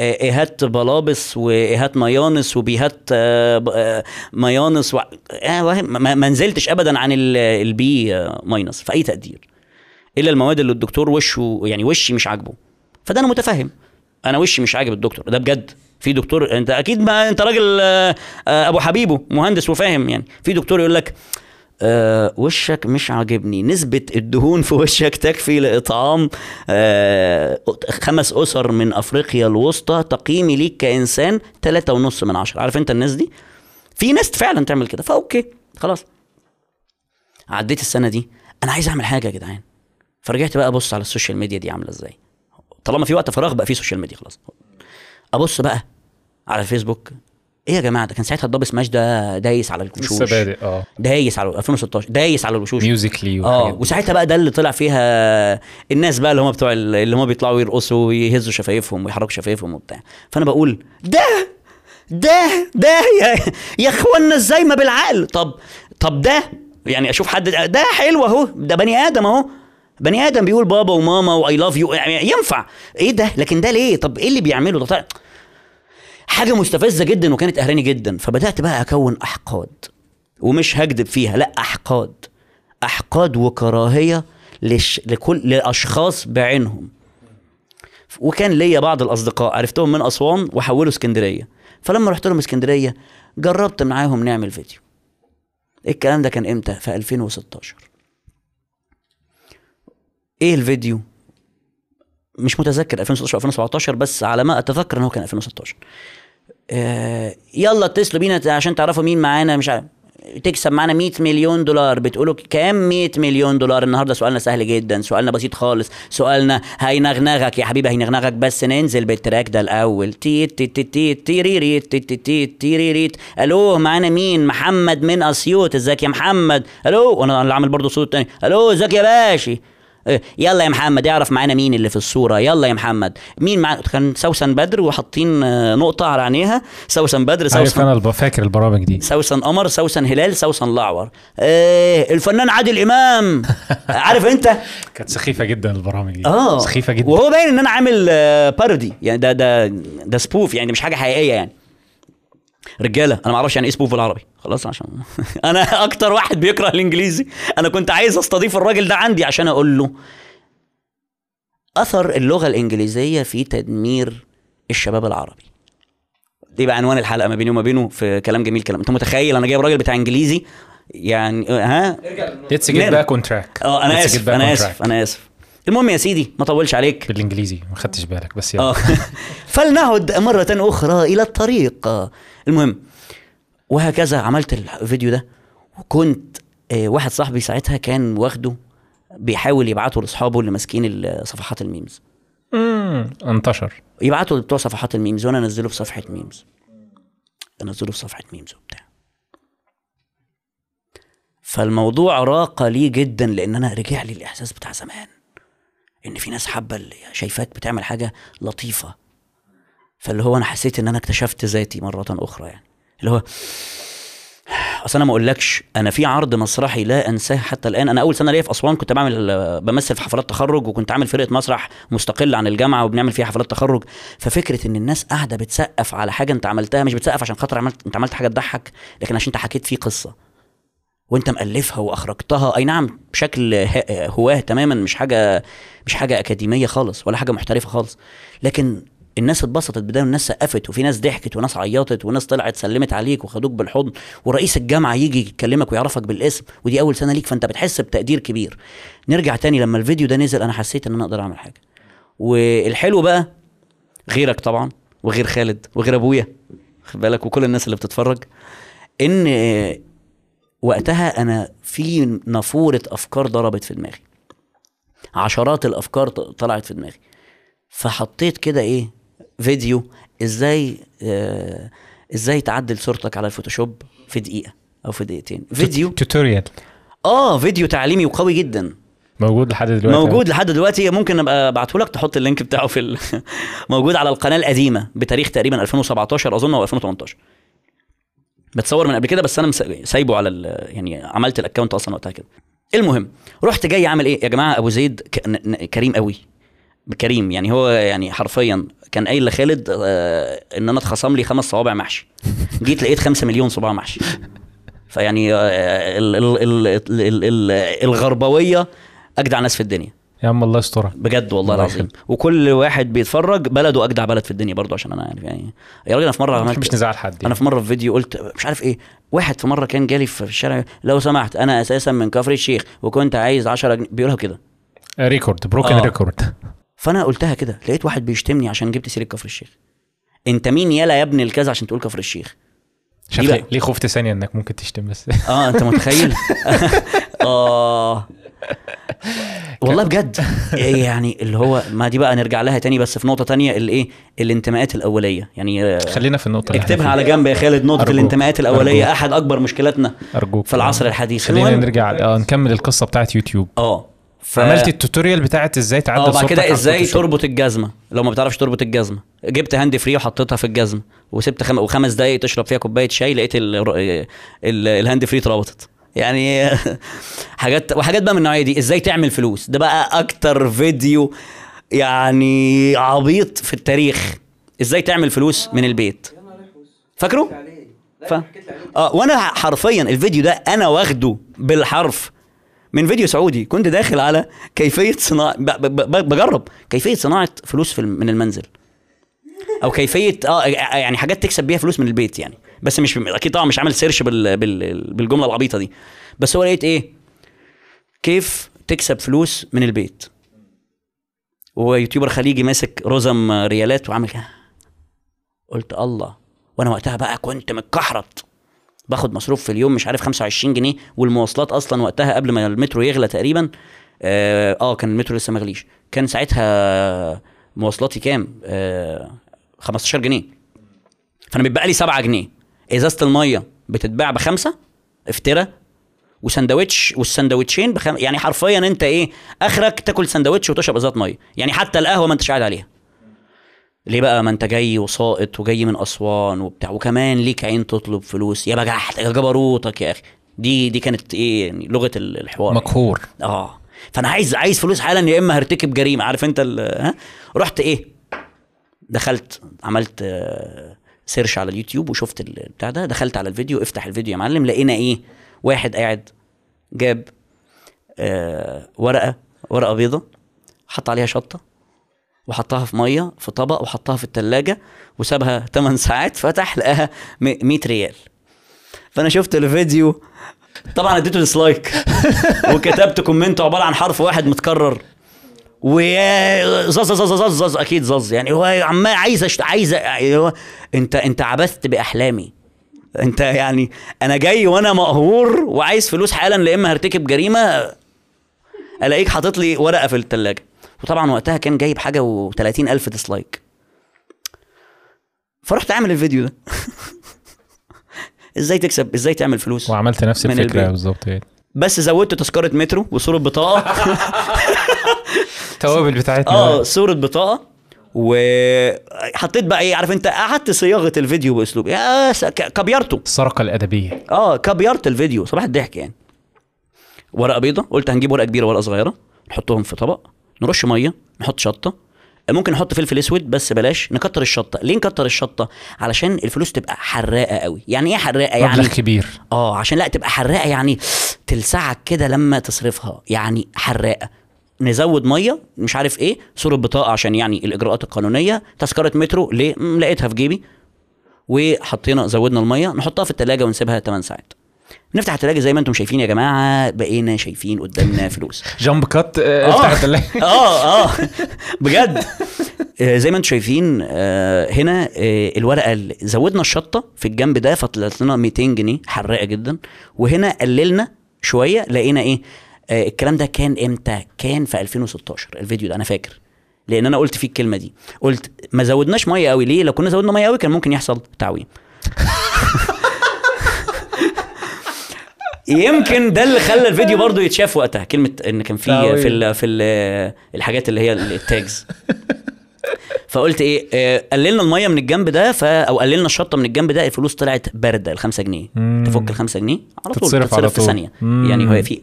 آه، ايهات بلابس وايهات minus وبيهات آه، آه، ميانس و... آه، ما نزلتش ابدا عن ال- ال B آه، minus في أي تقدير. إلا المواد اللي الدكتور وشه يعني وشي مش عاجبه. فده أنا متفهم. أنا وشي مش عاجب الدكتور. ده بجد. في دكتور انت أكيد ما انت راجل آه، آه، ابو حبيبه مهندس وفاهم يعني. في دكتور يقول لك آه وشك مش عاجبني نسبة الدهون في وشك تكفي لإطعام آه خمس أسر من أفريقيا الوسطى تقييمي ليك كإنسان تلاتة ونص من عشرة. عارف أنت الناس دي؟ في ناس فعلا تعمل كده ف okay خلاص. عديت السنة دي أنا عايز أعمل حاجة يا جدعان. فرجعت بقى أبص على ال social media دي عاملة إزاي؟ طالما في وقت فراغ بقى في social media خلاص. أبص بقى على الفيسبوك إيه يا جماعة ده؟ كان ساعتها ال Dubsmash ده دايس على الوشوش. لسه بادئ آه. دايس على 2016 دايس على الوشوش. Musical.ly آه وساعتها بقى ده اللي طلع فيها الناس بقى اللي هم بتوع ال- اللي هم بيطلعوا يرقصوا ويهزوا شفايفهم ويحركوا شفايفهم وبتاع. فأنا بقول ده! ده! ده! يا, يا اخوانا إزاي ما بالعقل؟ طب طب ده يعني أشوف حد ده حلو أهو ده بني آدم أهو. بني آدم بيقول بابا وماما و I love you ينفع. إيه ده؟ لكن ده ليه؟ طب إيه اللي بيعمله؟ ده حاجة مستفزة جدا وكانت قهراني جدا فبدأت بقى أكون أحقاد. ومش هكذب فيها لأ أحقاد. أحقاد وكراهية لش... لكل لأشخاص بعينهم. وكان ليا بعض الأصدقاء عرفتهم من أسوان وحولوا اسكندرية. فلما رحت لهم اسكندرية جربت معاهم نعمل فيديو. الكلام ده كان إمتى؟ في 2016 إيه الفيديو؟ مش متذكر 2016 أو 2017 بس على ما أتذكر إن هو كان 2016 آه يلا اتصلوا بينا عشان تعرفوا مين معانا مش عارف تكسب معانا 100 مليون دولار. بتقولوا كام 100 مليون دولار؟ النهارده سؤالنا سهل جدا سؤالنا بسيط خالص. سؤالنا هينغنغك يا حبيبي هينغنغك بس ننزل بالتراك ده الأول. تيت تيت تيت تيت تيريريت تيت تيت تيت تيريريت ألو معانا مين؟ محمد من أسيوط. إزيك يا محمد؟ ألو وأنا اللي عامل برضه صوت تاني. ألو إزيك يا باشا إيه، يلا يا محمد اعرف معانا مين اللي في الصورة. يلا يا محمد. مين مع... كان سوسن بدر وحاطين آه، نقطة على عينيها. سوسن بدر عارف سوسن أنا الب- فاكر البرامج دي. سوسن قمر سوسن هلال سوسن الأعور. إيه الفنان عادل إمام. <laughs> عارف أنت؟ كانت سخيفة جدا البرامج دي. آه. سخيفة جدا. وهو باين إن أنا عامل آه، بارودي يعني ده ده ده سبوف يعني مش حاجة حقيقية يعني. رجالة أنا ما أعرفش يعني إيه سبوف بالعربي خلاص عشان <laughs> أنا أكتر واحد بيكره الإنجليزي. أنا كنت عايز أستضيف الراجل ده عندي عشان أقول له. أثر اللغة الإنجليزية في تدمير الشباب العربي. دي بقى عنوان الحلقة ما بيني وما بينه في كلام جميل كلام. أنت متخيل أنا جايب راجل بتاع إنجليزي؟ يعني آه، ها؟ ليتس جيت. باك اون تراك آه أنا آسف أنا آسف أنا آسف. المهم يا سيدي ما اطولش عليك. بالإنجليزي ما خدتش بالك بس يلا. آه. <laughs> فلنعد مرة أخرى إلى الطريق. المهم وهكذا عملت الفيديو ده. وكنت آه، واحد صاحبي ساعتها كان واخده بيحاول يبعته لأصحابه اللي ماسكين صفحات الميمز. مم، انتشر. يبعته لبتوع صفحات ال memes وأنا أنزله في صفحة memes. أنزله في صفحة memes وبتاع. فالموضوع راق لي جدا لأن أنا رجع لي الإحساس بتاع زمان. إن في ناس حابة شايفاك بتعمل حاجة لطيفة. فاللي هو أنا حسيت إن أنا اكتشفت ذاتي مرة أخرى يعني. اللي هو أصل أنا ما أقولكش أنا في عرض مسرحي لا أنساه حتى الآن. أنا أول سنة ليا في أسوان كنت بعمل بمثل في حفلات تخرج وكنت عامل فرقة مسرح مستقلة عن الجامعة وبنعمل فيها حفلات تخرج. ففكرة إن الناس قاعدة بتسقف على حاجة أنت عملتها مش بتسقف عشان خاطر عملت أنت عملت حاجة تضحك لكن عشان أنت حكيت فيه قصة. وانت مألفها وأخرجتها. أي نعم بشكل هواه تماما مش حاجة مش حاجة أكاديمية خالص ولا حاجة محترفة خالص. لكن الناس اتبسطت بده والناس سقفت وفي ناس ضحكت وناس عيطت وناس طلعت سلمت عليك وخدوك بالحضن ورئيس الجامعة يجي يكلمك ويعرفك بالاسم ودي أول سنة ليك فأنت بتحس بتقدير كبير. نرجع تاني لما الفيديو ده نزل أنا حسيت إن أنا أقدر أعمل حاجة. والحلو بقى غيرك طبعا وغير خالد وغير أبويا خد بالك وكل الناس اللي بتتفرج إن وقتها أنا في نافورة أفكار ضربت في دماغي. عشرات الأفكار طلعت في دماغي. فحطيت كده إيه فيديو إزاي آه إزاي تعدل صورتك على الفوتوشوب في دقيقة أو في دقيقتين. فيديو tutorial آه فيديو تعليمي وقوي جدا. موجود لحد دلوقتي؟ موجود لحد دلوقتي. ممكن أبقى أبعته لك تحط ال link بتاعه في ال... <laughs> موجود على القناة القديمة بتاريخ تقريبا 2017 أظن أو 2018 متصور من قبل كده بس أنا. سايبه على. يعني عملت ال account أصلا وقتها كده المهم رحت جاي عامل إيه يا جماعة أبو زيد. كريم قوي كريم يعني هو يعني حرفيا كان قايل لخالد آه إن أنا اتخصم لي خمس صوابع محشي جيت لقيت خمسة مليون صباع محشي فيعني آه، ال... ال... ال... ال... ال... ال... الغربوية أجدع ناس في الدنيا يا عم الله يسترها. بجد والله الله العظيم. وكل واحد بيتفرج بلده أجدع بلد في الدنيا برضه عشان أنا يعني, يعني. يا راجل أنا في مرة مش عملت مش نزعل حد أنا في مرة في فيديو قلت مش عارف إيه. واحد في مرة كان جالي في الشارع لو سمحت أنا أساسا من كفر الشيخ وكنت عايز 10 جنيه. بيقولها كده. record broken آه. record فأنا قلتها كده. لقيت واحد بيشتمني عشان جبت سيرة كفر الشيخ. أنت مين يالا يا ابن الكذا عشان تقول كفر الشيخ. ليه, ليه خفت ثانية إنك ممكن تشتم بس. آه أنت متخيل؟ <laughs> آه. والله بجد. <laughs> إيه يعني اللي هو ما دي بقى نرجع لها تاني بس في نقطة تانية الايه الانتماءات الأولية. يعني آه، خلينا في النقطة اللي إحنا اكتبها على. جنب يا خالد نقطة أرجوك. الانتماءات الأولية أرجوك. أحد أكبر مشكلاتنا أرجوك. في العصر الحديث. خلينا نرجع آه نكمل القصة بتاعت يوتيوب. آه ف... عملت التوتوريال بتاعت إزاي تعدل آه بعد صورتك كده إزاي. تربط الجزمة؟ لو ما بتعرفش تربط الجزمة. جبت hand free وحطيتها في الجزمة وسبت خم... وخمس دقايق تشرب فيها كوباية شاي لقيت ال... ال... ال hand free اتربطت. يعني <laughs> حاجات وحاجات بقى من النوعية دي إزاي تعمل فلوس؟ ده بقى أكتر فيديو يعني عبيط في التاريخ. إزاي تعمل فلوس من البيت؟ فاكره؟ ف... آه وأنا حرفيا الفيديو ده أنا واخده بالحرف من فيديو سعودي. كنت داخل على كيفية صناعة ب... ب... ب... بجرب كيفية صناعة فلوس في من المنزل. أو كيفية آه يعني حاجات تكسب بيها فلوس من البيت يعني. بس مش أكيد طبعا مش عامل search بال... بال... بالجملة العبيطة دي. بس هو لقيت إيه؟ كيف تكسب فلوس من البيت؟ و YouTuber خليجي ماسك رزم ريالات وعامل كده. قلت الله. وأنا وقتها بقى كنت متكحرت. باخد مصروف في اليوم مش عارف 25 جنيه والمواصلات أصلا وقتها قبل ما المترو يغلى تقريبا آه, آه كان المترو لسه ما غليش. كان ساعتها مواصلاتي كام؟ آه 15 جنيه. فأنا بيتبقى لي 7 جنيه. إزازة المية بتتباع بخمسة افترى وسندوتش والسندوتشين بخم... يعني حرفيا أنت إيه آخرك تاكل سندوتش وتشرب إزازة مية. يعني حتى القهوة ما أنتش قاعد عليها. ليه بقى؟ ما أنت جاي وساقط وجاي من أسوان وبتاع وكمان ليك عين تطلب فلوس. يا بجحت يا جبروتك يا أخي. دي دي كانت إيه يعني لغة ال- الحوار مقهور. آه. فأنا عايز عايز فلوس حالا يا إما هرتكب جريمة. عارف أنت ال- ها؟ رحت إيه؟ دخلت عملت آه، سيرش على اليوتيوب وشفت البتاع ده دخلت على الفيديو افتح الفيديو يا معلم لقينا إيه؟ واحد قاعد جاب آه ورقة ورقة بيضة حط عليها شطة وحطها في مية في طبق وحطها في التلاجة وسابها 8 ساعات فتح لقاها م- 100 ريال. فأنا شفت الفيديو. طبعا اديته dislike <laughs> وكتبت comment عبارة عن حرف واحد متكرر. ويا زز زز زز زز أكيد زز. يعني هو عمال عايز أشت... عايز هو أنت أنت عبثت بأحلامي. أنت يعني أنا جاي وأنا مقهور وعايز فلوس حالا لا إما هرتكب جريمة ألاقيك حاطط لي ورقة في الثلاجه وطبعا وقتها كان جايب حاجة و30 ألف ديسلايك فرحت اعمل الفيديو ده. <laughs> إزاي تكسب؟ إزاي تعمل فلوس؟ وعملت نفس الفكرة. بالظبط يعني. بس زودت تذكرة مترو وصوره بطاقة. <laughs> <laughs> التوابل بتاعتنا آه صورة بطاقة وحطيت بقى إيه عارف أنت قعدت صياغة الفيديو بأسلوب. يا كبيرته. السرقه الأدبية. آه كبيرت الفيديو. صباح الضحك يعني. ورقة بيضة. قلت هنجيب ورقة كبيرة ورقة صغيرة نحطهم في طبق نرش مية نحط شطة. ممكن نحط فلفل أسود بس بلاش نكتر الشطة. ليه نكتر الشطة؟ علشان الفلوس تبقى حراقة قوي. يعني إيه حراقة؟ يعني مبلغ كبير. آه عشان لا تبقى حراقة يعني تلسعك كده لما تصرفها. يعني حراقة. نزود مية مش عارف إيه صورة بطاقة عشان يعني الإجراءات القانونية تذكرة مترو ليه؟ لقيتها في جيبي. وحطينا زودنا المية نحطها في التلاجة ونسيبها 8 ساعات. نفتح التلاجة زي ما أنتم شايفين يا جماعة بقينا شايفين قدامنا <laughs> فلوس. جامب كات آه، آه. افتح التلاجة. <laughs> آه آه بجد. آه، زي ما أنتم شايفين آه، هنا آه، الورقة اللي زودنا الشطة في الجنب ده فطلعت لنا 200 جنيه حراقة جدا. وهنا قللنا شوية لقينا إيه؟ آه، الكلام ده كان إمتى؟ كان في 2016 الفيديو ده أنا فاكر. لأن أنا قلت فيه الكلمة دي. قلت ما زودناش مية قوي. ليه؟ لو كنا زودنا مية قوي كان ممكن يحصل تعويم. <laughs> يمكن ده اللي خلى الفيديو برضو يتشاف وقتها. كلمة إن كان في. في ال في ال الحاجات اللي هي التاجز فقلت إيه آه، قللنا المية من الجنب ده ف أو قللنا الشطة من الجنب ده. الفلوس طلعت باردة ال 5 جنيه. تفك ال 5 جنيه على طول. تتصرف على تتصرف في طول. ثانية. مم. يعني هو في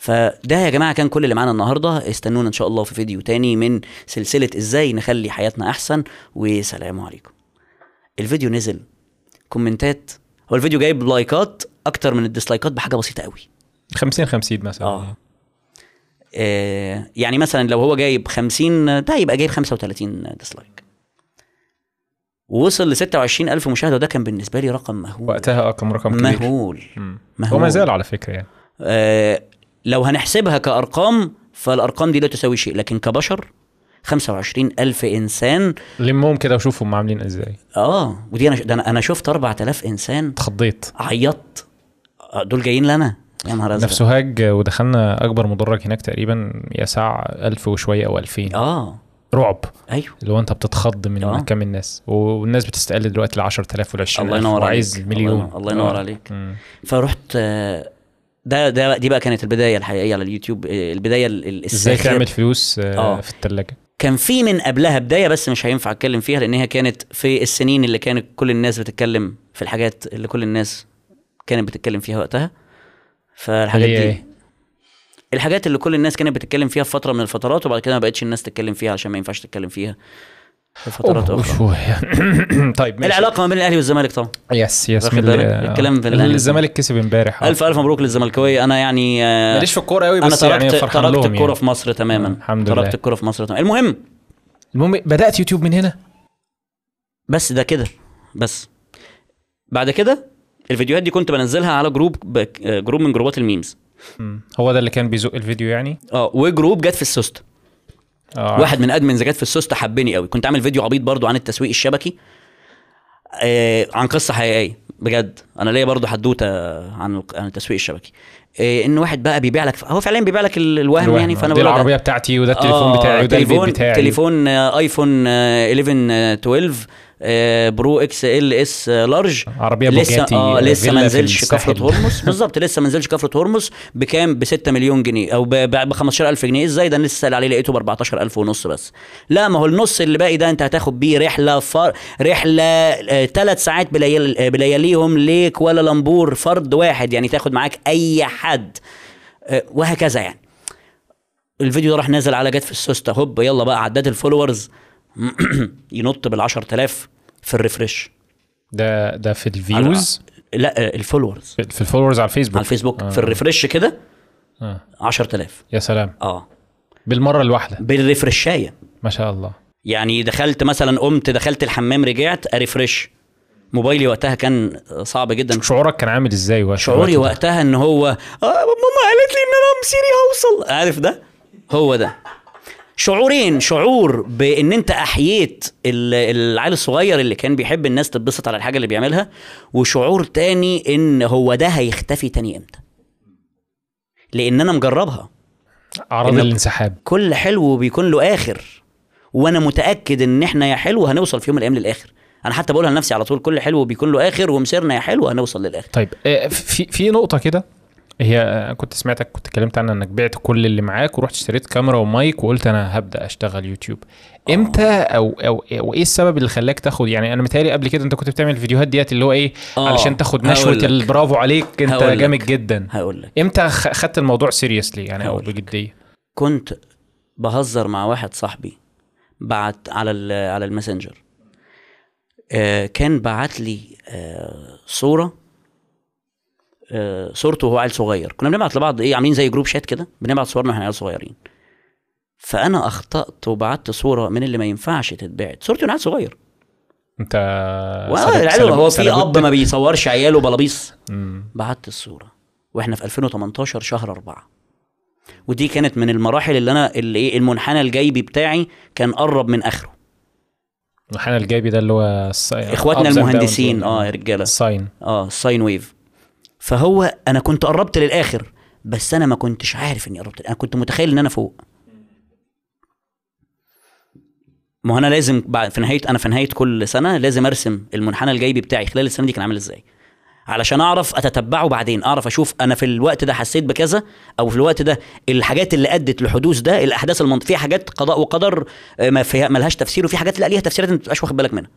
فده يا جماعة كان كل اللي معانا النهارده. استنونا إن شاء الله في فيديو تاني من سلسلة إزاي نخلي حياتنا أحسن. وسلام عليكم. الفيديو نزل كومنتات. هو الفيديو جايب لايكات أكتر من الديسلايكات بحاجة بسيطة قوي. 50 50 مثلا. آه. آه، يعني مثلا لو هو جايب 50 ده يبقى جايب 35 dislike. ووصل ل 26 ألف مشاهدة وده كان بالنسبة لي رقم مهول. وقتها آه كان رقم كبير. مهول. مهول. وما زال على فكرة يعني. آه لو هنحسبها كأرقام فالأرقام دي لا تساوي شيء لكن كبشر 25 ألف إنسان. لمهم كده وشوفهم عاملين إزاي. آه ودي أنا ده أنا, شفت 4000 إنسان. اتخضيت. عيطت. آه، دول جايين لنا. يا نهار أزرق. سوهاج ودخلنا أكبر مدرج هناك تقريبا يسع 1000 وشوية أو 2000 آه. رعب. أيوه. اللي هو أنت بتتخض من آه. كم الناس. والناس بتستقل دلوقتي ل 10000 وال 20000 الله ينور وعايز عليك. مليون. الله, ينور آه. عليك. فرحت آه، ده ده دي بقى كانت البداية الحقيقية على اليوتيوب آه، البداية ال- ال- إزاي. تعمل فلوس آه، آه. في الثلاجه كان في من قبلها بداية بس مش هينفع أتكلم فيها لأن هي كانت في السنين اللي كانت كل الناس بتتكلم في الحاجات اللي كل الناس كانت بتتكلم فيها وقتها فالحاجات دي إيه؟ الحاجات اللي كل الناس كانت بتتكلم فيها في فترة من الفترات وبعد كده ما بقتش الناس تتكلم فيها عشان ما ينفعش تتكلم فيها فترات أخرى. <clears throat> طيب ماشي. العلاقة ما بين الأهلي والزمالك طبعا. yes yes من الكلام في الأهلي. الزمالك كسب امبارح. الف ألف مبروك للزملكاوية. أنا يعني آه، ماليش في الكورة قوي أنا بس تركت يعني تركت لهم الكورة يعني. في مصر تماما. الحمد تركت لله. الكورة في مصر تماما. المهم. المهم بدأت يوتيوب من هنا؟ بس ده كده. بس. بعد كده الفيديوهات دي كنت بنزلها على جروب آه، جروب من جروبات ال memes. هو ده اللي كان بيزق الفيديو يعني؟ آه وجروب جت في السوست. آه. واحد من admins جت في السوست حبني قوي. كنت عامل فيديو عبيط برضو عن التسويق الشبكي آه عن قصة حقيقية بجد. أنا ليا برضو حدوتة عن عن التسويق الشبكي. إيه إن واحد بقى بيبيع لك هو فعلا بيبيع لك ال- الوهم, الوهم. يعني فأنا دي العربية بتاعتي وده التليفون آه، بتاعي وده البيت تليفون بتاعي. تليفون آه، آيفون آه، 11 آه، 12 آه، Pro XLS آه، large. عربية لسه بوجاتي آه لسه ما نزلش. كفرة هرمز. <laughs> بالظبط لسه ما نزلش كفرة هرمز بكام؟ ب 6 مليون جنيه أو ب 15000 جنيه. إزاي ده لسه sale عليه لقيته ب 14000 ونص بس. لا ما هو النص اللي باقي ده أنت هتاخد بيه رحلة فر... رحلة ثلاث ساعات بليال... آه، بلياليهم لكوالالمبور فرد واحد يعني تاخد معاك أي حد. آه، وهكذا يعني. الفيديو ده راح نازل على جت في السوسته هوب يلا بقى عداد ال followers. <clears throat> ينط بال 10000 في ال refresh. ده ده في ال views؟ لا آه، ال followers. في ال followers على الفيسبوك؟ على الفيسبوك. آه. في ال refresh كده آه. 10000 يا سلام. آه. بالمرة الواحدة؟ بالريفرشاية. ما شاء الله. يعني دخلت مثلا قمت دخلت الحمام رجعت أريفرش. موبايلي وقتها كان صعب جدا. شعورك كان عامل إزاي وقت شعوري؟ وقتها إن هو آه ماما قالت لي إن أنا مصيري هوصل. عارف ده؟ هو ده. شعورين شعور بإن أنت أحييت ال- العيل الصغير اللي كان بيحب الناس تتبسط على الحاجة اللي بيعملها وشعور تاني إن هو ده هيختفي تاني إمتى. لأن أنا مجربها. أعراض الانسحاب. كل حلو بيكون له آخر وأنا متأكد إن إحنا يا حلو هنوصل في يوم من الأيام للآخر. أنا حتى بقولها لنفسي على طول كل حلو بيكون له آخر ومسيرنا يا حلو هنوصل للآخر. طيب آه، في في نقطة كده. هي آه، كنت سمعتك كنت اتكلمت عنها انك بعت كل اللي معاك ورحت اشتريت كاميرا ومايك وقلت أنا هبدأ اشتغل يوتيوب. إمتى أو أو وايه السبب اللي خلاك تاخد؟ يعني أنا متهيألي قبل كده انت كنت بتعمل الفيديوهات ديت اللي هو إيه؟ آه، علشان تاخد نشوة. البرافو عليك انت. جامد جدا. هقول لك. إمتى خدت الموضوع seriously يعني أو. بجدية؟ كنت بهزر مع واحد صاحبي بعت على ال- على الماسنجر. آه كان بعت لي آه صورة آه صورته وهو عيل صغير. كنا بنبعت لبعض إيه عاملين زي group chat كده بنبعت صورنا وإحنا عيال صغيرين. فأنا أخطأت وبعت صورة من اللي ما ينفعش تتبعت. صورتي وأنا عيل صغير. أنت العيال هو في أب ما بيصورش عياله بلابيص. بعت الصورة. وإحنا في 2018 شهر أربعة. ودي كانت من المراحل اللي أنا اللي إيه المنحنى الجيبي بتاعي كان قرب من آخره. المنحنى الجيبي ده اللي هو إخواتنا المهندسين. آه يا رجالة. ال sine. آه ال sine wave. فهو أنا كنت قربت للآخر بس أنا ما كنتش عارف إني قربت أنا كنت متخيل إن أنا فوق. ما أنا لازم بعد في نهاية أنا في نهاية كل سنة لازم أرسم المنحنى الجيبي بتاعي خلال السنة دي كان عامل إزاي. علشان أعرف أتتبعه بعدين أعرف أشوف أنا في الوقت ده حسيت بكذا أو في الوقت ده الحاجات اللي أدت لحدوث ده الأحداث المنطقيه في حاجات قضاء وقدر آه، ما فيها ملهاش تفسير وفي حاجات لا ليها تفسيرات ما بتبقاش واخد بالك منها.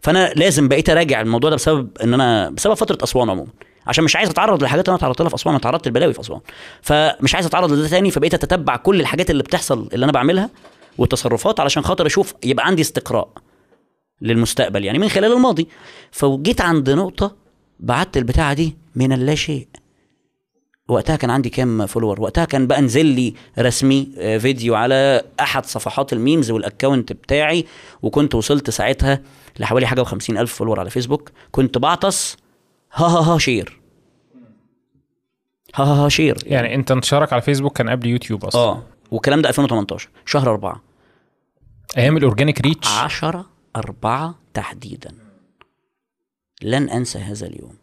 فأنا لازم بقيت أراجع الموضوع ده بسبب إن أنا بسبب فترة أسوان عموما. عشان مش عايز اتعرض للحاجات اللي أنا تعرضت لها في أسوان أنا تعرضت لبلاوي في أسوان. فمش عايز اتعرض لده تاني فبقيت أتتبع كل الحاجات اللي بتحصل اللي أنا بعملها والتصرفات علشان خاطر أشوف يبقى عندي استقراء للمستقبل يعني من خلال الماضي. فجيت عند نقطة بعت البتاعة دي من اللا شيء. وقتها كان عندي كام follower وقتها كان بقى نزل لي رسمي آه، فيديو على أحد صفحات ال memes وال account بتاعي وكنت وصلت ساعتها لحوالي حاجة و ألف فولور على فيسبوك. كنت بعطس ها ها ها share. ها ها ها share. يعني انت انتشارك على فيسبوك كان قبل يوتيوب أصلا. آه. والكلام ده 2018 شهر أربعة. أيام ال organic reach. 10 أربعة تحديدا. لن أنسى هذا اليوم.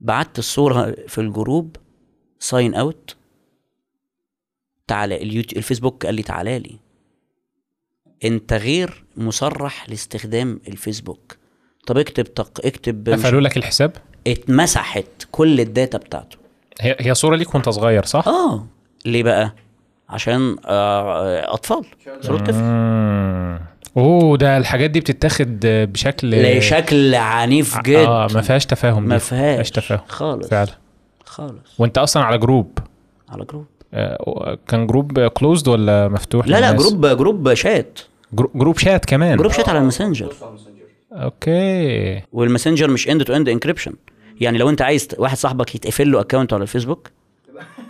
بعت الصورة في ال group. sign out تعالى اليوتيوب الفيسبوك قال لي تعالى لي. أنت غير مصرح لاستخدام الفيسبوك. طب اكتب تق... اكتب قفلوا لك الحساب؟ اتمسحت كل ال data بتاعته. هي هي صورة ليك وانت صغير صح؟ آه. ليه بقى؟ عشان آه أطفال. صورة طفل. أوه ده الحاجات دي بتتاخد بشكل لشكل عنيف جدا آه ما فيهاش تفاهم ما. فيهاش تفاهم. خالص. فعلا. خالص. وانت أصلا على group؟ على group. آه، كان group closed ولا مفتوح؟ لا لا؟ group group chat. grou- group chat كمان. group chat على الماسنجر. okay. والماسنجر مش end to end encryption يعني لو انت عايز واحد صاحبك يتقفل له account على الفيسبوك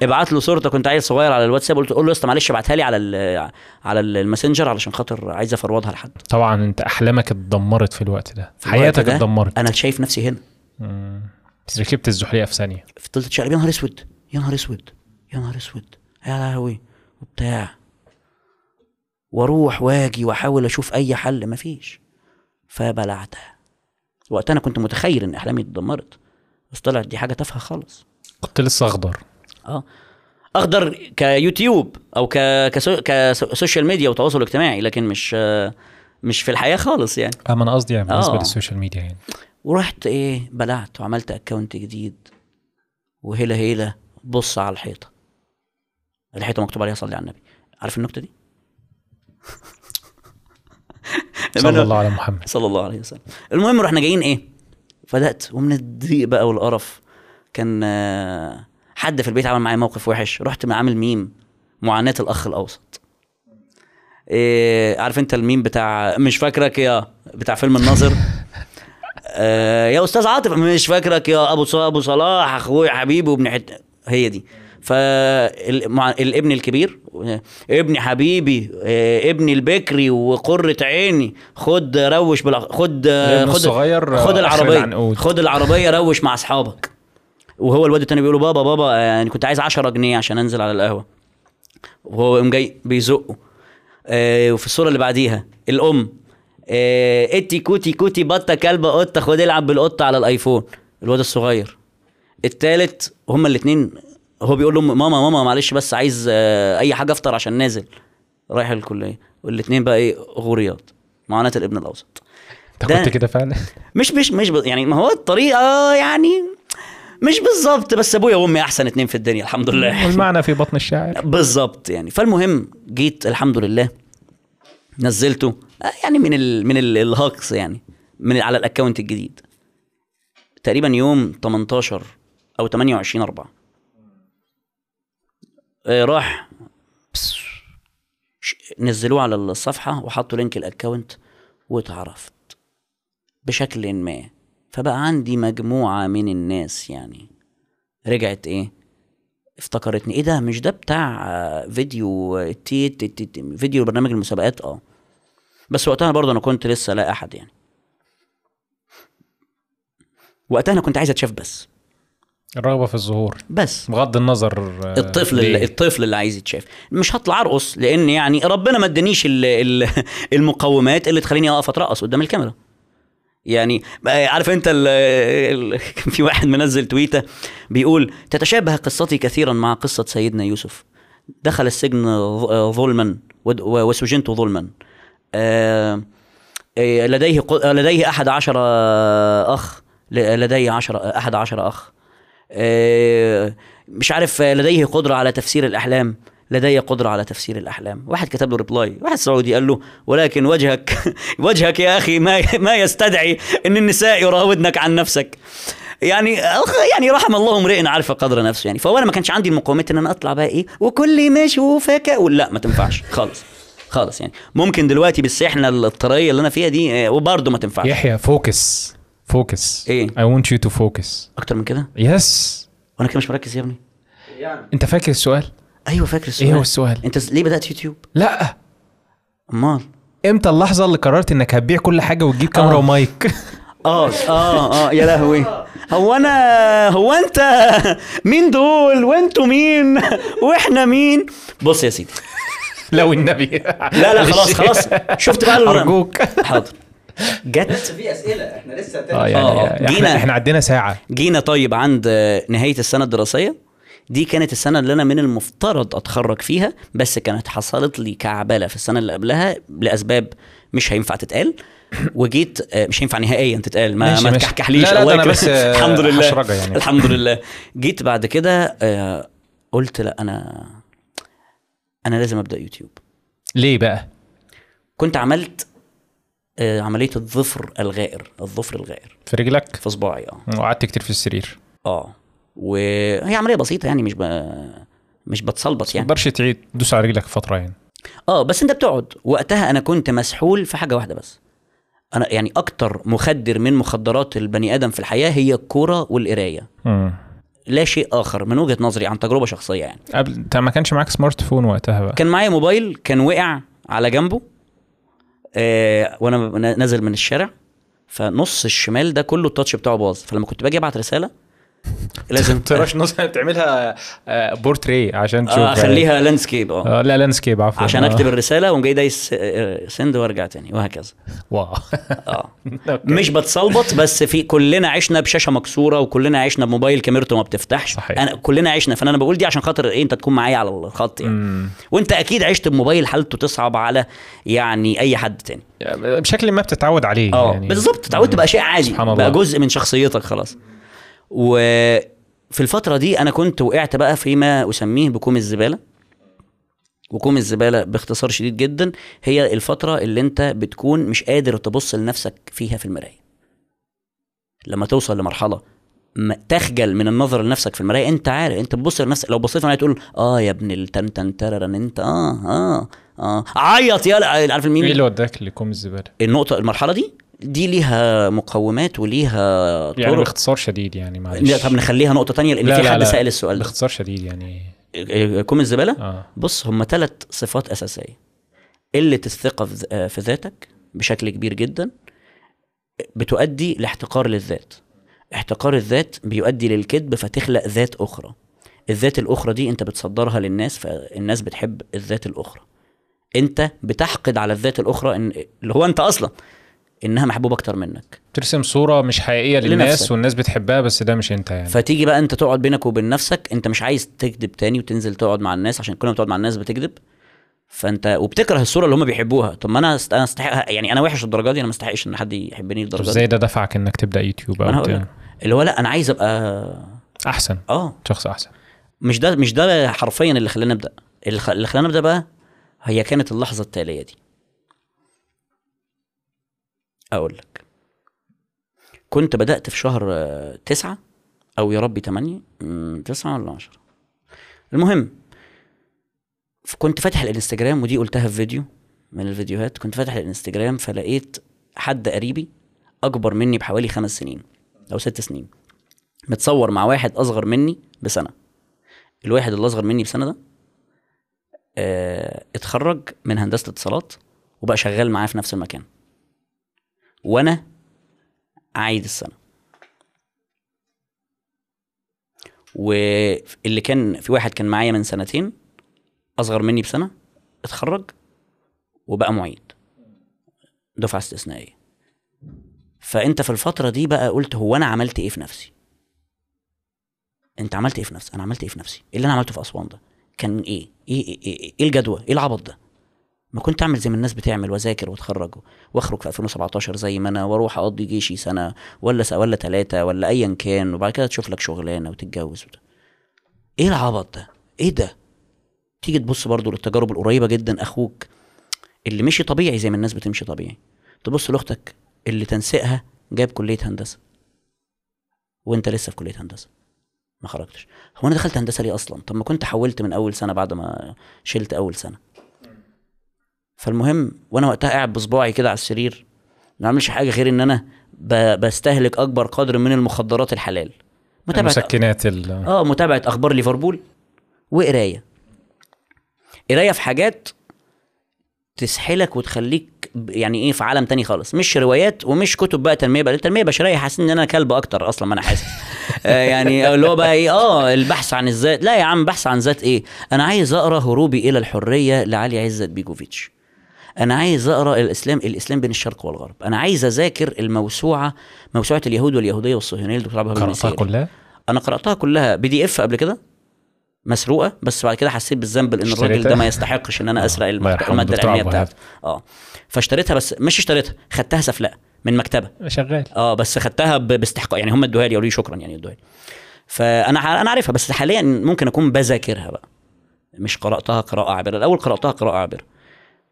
ابعت له صورتك كنت عيل صغير على الواتساب قلت له يا اسطى معلش ابعتها لي على على الماسنجر علشان خاطر عايز افروضها لحد. طبعا انت أحلامك اتدمرت في الوقت ده. في حياتك اتدمرت. أنا شايف نفسي هنا. مم. بس ركبت الزحليقة في ثانية. فضلت شقلب يا نهار أسود! يا نهار أسود! يا نهار أسود! يا لهوي! وبتاع. وأروح واجي واحاول أشوف اي حل. مفيش. فبلعتها. وقتها أنا كنت متخيل إن إحلامي اتدمرت. بس طلعت دي حاجة تافهة خالص. كنت لسه أخضر. آه. أخضر كيوتيوب أو ك ك so... ك social media وتواصل اجتماعي لكن مش مش في الحياة خالص يعني. اما أنا قصدي يعني بالنسبة آه. لل social media يعني. ورحت إيه بلعت وعملت account جديد. وهيلا هيلا بص على الحيطة. الحيطة مكتوب عليها صلي على النبي. عارف النكته دي؟ <laughs> <laughs> صلى الله على محمد. صلى الله عليه وسلم. المهم رحنا جايين إيه؟ بدات ومن الضيق بقى والقرف. كان آه، حد في البيت عمل معايا موقف وحش. رحت عامل ميم معاناة الأخ الأوسط. إيه عارف أنت الميم بتاع مش فاكرك يا بتاع فيلم الناظر؟ <laughs> آه يا أستاذ عاطف مش فاكرك يا أبو ص- أبو صلاح أخويا حبيبي وابن حت هي دي. فالابن الكبير ابني حبيبي آه، ابني البكري وقرة عيني خد روش بالع... خد آه، خد الصغير، خد العنقود. خد العربية روش مع أصحابك. وهو الواد التاني بيقول له بابا بابا آه، يعني كنت عايز 10 جنيه عشان أنزل على القهوة. وهو يقوم جاي بيزقه. آه وفي الصورة اللي بعديها الأم آه إتي كوتي كوتي بطة كلبة قطة خد العب بالقطة على الآيفون. الواد الصغير. التالت هما الاثنين هو بيقول له ماما ماما معلش بس عايز آه أي حاجة أفطر عشان نازل. رايح الكلية. والاثنين بقى إيه غوريات معاناة الابن الأوسط. أنت كنت كده فعلا؟ <laughs> مش مش مش يعني ما هو الطريقة يعني مش بالظبط بس أبويا وأمي أحسن اتنين في الدنيا الحمد لله. <laughs> والمعنى في بطن الشاعر. <laughs> بالظبط يعني. فالمهم جيت الحمد لله نزلته آه، يعني من ال من ال ال hacks يعني من على ال account الجديد. تقريبا يوم 18 أو 28 4 آه، راح. بس- ش- نزلوه على الصفحة وحطوا link ال account واتعرفت بشكل ما. فبقى عندي مجموعة من الناس يعني. رجعت إيه افتكرتني. إيه ده؟ مش ده بتاع آه، فيديو آه، تي تي تي تي فيديو برنامج المسابقات؟ آه. بس وقتها برضه أنا كنت لسه لا أحد يعني. وقتها أنا كنت عايز أتشاف بس. الرغبة في الظهور. بس. بغض النظر آه، الطفل. اللي الطفل اللي عايز يتشاف. مش هطلع أرقص لأن يعني ربنا ما ادانيش ال- ال- <laughs> المقومات اللي تخليني أقف أترقص قدام الكاميرا. يعني آه، عارف أنت <laughs> كان في واحد منزل تويتة بيقول تتشابه قصتي كثيرا مع قصة سيدنا يوسف. دخل السجن آه، ظلما وسجنت ظلما. لديه لديه أحد عشر أخ لديه عشر أحد عشر أخ. مش عارف آه، لديه قدرة على تفسير الأحلام. لدي قدرة على تفسير الأحلام. واحد كتب له ريبلاي واحد سعودي قال له ولكن وجهك <laughs> وجهك يا أخي ما ما يستدعي أن النساء يراودنك عن نفسك. يعني يعني رحم الله امرئ عارف قدر نفسه. يعني فهو أنا ما كانش عندي المقومات إن أنا أطلع بقى إيه وكل ما أشوفك لا ما تنفعش. خالص. خالص يعني. ممكن دلوقتي بالسحنه الطرية اللي أنا فيها دي آه، وبرضه ما تنفعش. يحيى Focus. Focus إيه؟ I want you to focus. أكتر من كده؟ Yes وأنا كده مش مركز يا ابني. يعني أنت فاكر السؤال؟ أيوه فاكر السؤال إيه هو السؤال. أنت ليه بدأت يوتيوب؟ لا. أمال. إمتى اللحظة اللي قررت إنك هتبيع كل حاجة وتجيب كاميرا آه. ومايك؟ <laughs> آه آه آه يا لهوي. هو أنا هو أنت؟ مين دول؟ وأنتوا مين؟ وإحنا مين؟ بص يا سيدي. لو النبي. لا لا خلاص <laughs> خلاص. شفت بقى أرجوك. حاضر. جت. لسه في أسئلة إحنا لسه آه يعني آه، إحنا, جينا. إحنا عدينا ساعة. جينا طيب عند نهاية السنة الدراسية. دي كانت السنة اللي أنا من المفترض أتخرج فيها بس كانت حصلت لي كعبله في السنة اللي قبلها لأسباب مش هينفع تتقال. وجيت آه، مش هينفع نهائيا تتقال. ما ماشي، ما. تكحكحليش. أنا بس، آه، الحمد لله. يعني. الحمد لله. جيت بعد كده قلت لا أنا أنا لازم أبدأ يوتيوب. ليه بقى؟ كنت عملت عملية الظفر الغائر الظفر الغائر. في رجلك؟ في صباعي آه. وقعدت كتير في السرير. آه. وهي عملية بسيطة يعني مش ب... مش بتصلبط ما يعني. تقدرش تعيد تدوس على رجلك فترة يعني. آه بس أنت بتقعد. وقتها أنا كنت مسحول في حاجة واحدة بس. أنا يعني أكتر مخدر من مخدرات البني آدم في الحياة هي الكورة والقراية. امم لا شيء آخر من وجهة نظري عن تجربة شخصية يعني. قبل أنت ما كانش معاك smartphone وقتها بقى؟ كان معايا موبايل كان وقع على جنبه. آه وأنا نازل من الشارع فنص الشمال ده كله ال touch بتاعه باظ. فلما كنت باجي أبعت رسالة لازم <laughs> تراش نص تعملها آه، بورتري عشان تشوف. آه أخليها landscape آه. آه لا landscape عفوا. عشان آه. أكتب الرسالة وقوم جاي دايس آه، send وأرجع تاني وهكذا. wow. آه. <laughs> مش بتسلبط بس في كلنا عشنا بشاشة مكسورة وكلنا عشنا بموبايل كاميرته ما بتفتحش. صحيح. انا كلنا عشنا فأنا بقول دي عشان خاطر إيه أنت تكون معايا على الخط يعني. مم. وأنت أكيد عشت بموبايل حالته تصعب على يعني أي حد تاني. بشكل ما بتتعود عليه آه يعني. بالظبط اتعودت بقى شيء عادي. بقى جزء من شخصيتك خلاص. وفي الفترة دي أنا كنت وقعت بقى فيما أسميه بكوم الزبالة. وكوم الزبالة باختصار شديد جدا هي الفترة اللي أنت بتكون مش قادر تبص لنفسك فيها في المراية. لما توصل لمرحلة ما تخجل من النظر لنفسك في المراية أنت عارف أنت بتبص لنفسك. لو بصيت المرايه تقول آه يا ابن التن تن تررن أنت آه آه آه عيط يلا عارف الميم إيه اللي وداك لكوم الزبالة؟ النقطة المرحلة دي؟ دي ليها مقومات وليها طرق. يعني باختصار شديد يعني معلش. لا طب نخليها نقطة تانية لأن لا في لا حد لا. سأل السؤال ده. باختصار شديد يعني. كوم الزبالة آه. بص هم ثلاث صفات أساسية. قلة الثقة في آه، ذاتك بشكل كبير جدا بتؤدي لاحتقار للذات. احتقار الذات بيؤدي للكذب فتخلق ذات أخرى. الذات الأخرى دي أنت بتصدرها للناس فالناس بتحب الذات الأخرى. أنت بتحقد على الذات الأخرى إن اللي هو أنت أصلا. إنها محبوبة أكتر منك. ترسم صورة مش حقيقية للناس لنفسك. والناس بتحبها بس ده مش أنت يعني. فتيجي بقى أنت تقعد بينك وبين نفسك أنت مش عايز تكذب تاني وتنزل تقعد مع الناس عشان كل ما تقعد مع الناس بتكذب. فأنت وبتكره الصورة اللي هم بيحبوها. طب ما أنا است- أنا استحق يعني أنا وحش الدرجه دي أنا ما أستحقش إن حد يحبني طب الدرجه إزاي دي ده دفعك إنك تبدأ يوتيوب أو؟ لك. اللي هو لا أنا عايز أبقى أحسن. آه. شخص أحسن. مش ده مش ده حرفيا اللي خلاني أبدأ. اللي خلاني أبدأ بقى هي كانت اللحظة التالية دي. أقول لك كنت بدأت في شهر آه، تسعة أو يا ربي تمانية مم، تسعة ولا عشرة. المهم ف- كنت فاتح الإنستجرام ودي قلتها في فيديو من الفيديوهات. كنت فاتح الإنستجرام فلقيت حد قريبي أكبر مني بحوالي خمس سنين أو ست سنين. متصور مع واحد أصغر مني بسنة. الواحد اللي أصغر مني بسنة ده آه اتخرج من هندسة اتصالات وبقى شغال معاه في نفس المكان. وأنا عايد السنة واللي كان في واحد كان معايا من سنتين أصغر مني بسنة اتخرج وبقى معيد. دفعة استثنائية. فأنت في الفترة دي بقى قلت هو أنا عملت إيه في نفسي؟ أنت عملت إيه في نفسك أنا عملت إيه في نفسي؟ إيه اللي أنا عملته في أسوان ده؟ كان إيه؟ إيه إيه, إيه, إيه الجدوى إيه العبط ده؟ ما كنت أعمل زي ما الناس بتعمل وأذاكر وأتخرج وأخرج في 2017 زي ما أنا وأروح أقضي جيشي سنة ولا. ولا ثلاثة ولا ايا كان وبعد كده تشوف لك شغلانة وتتجوز وده. إيه العبط ده؟ إيه ده؟ تيجي تبص برضو للتجارب القريبة جدا أخوك اللي مشي طبيعي زي ما الناس بتمشي طبيعي. تبص لأختك اللي تنسيقها جاب كلية هندسة. وأنت لسه في كلية هندسة. ما خرجتش. هو أنا دخلت هندسة ليه أصلا؟ طب ما كنت حولت من أول سنة بعد ما شلت أول سنة. فالمهم وأنا وقتها قاعد بصباعي كده على السرير ما بعملش حاجة غير إن أنا. بستهلك أكبر قدر من المخدرات الحلال. متابعة المسكنات ال... آه متابعة أخبار ليفربول وقراية. قراية في حاجات تسحلك وتخليك يعني إيه في عالم تاني خالص. مش روايات ومش كتب بقى تنمية بقى التنمية البشرية. حاسس إن أنا كلب أكتر أصلا ما أنا حاسس. <laughs> آه يعني اللي هو بقى إيه آه البحث عن الذات. لا يا عم بحث عن ذات إيه؟ أنا عايز أقرأ هروبي إلى الحرية لعلي عزت بيجوفيتش. أنا عايز أقرأ الإسلام الإسلام بين الشرق والغرب. أنا عايز أذاكر الموسوعة موسوعة اليهود واليهودية والصهيونية اللي عبد الوهاب قرأتها. كلها؟ أنا قرأتها كلها. PDF قبل كده؟ مسروقة. بس بعد كده حسيت بالذنب لأن الراجل؟ ده ما يستحقش إن أنا أسرق المادة العلمية. بتاعته آه. فاشتريتها بس مش اشتريتها خدتها سلف من مكتبة. شغال. آه بس خدتها باستحقاق. يعني هم ادوها لي قالوا لي شكرا يعني ادوها لي. فأنا أنا عارفها بس حاليا ممكن أكون بذاكرها بقى. مش قرأتها قراءة عابرة. الأول قرأتها قراءة عابرة.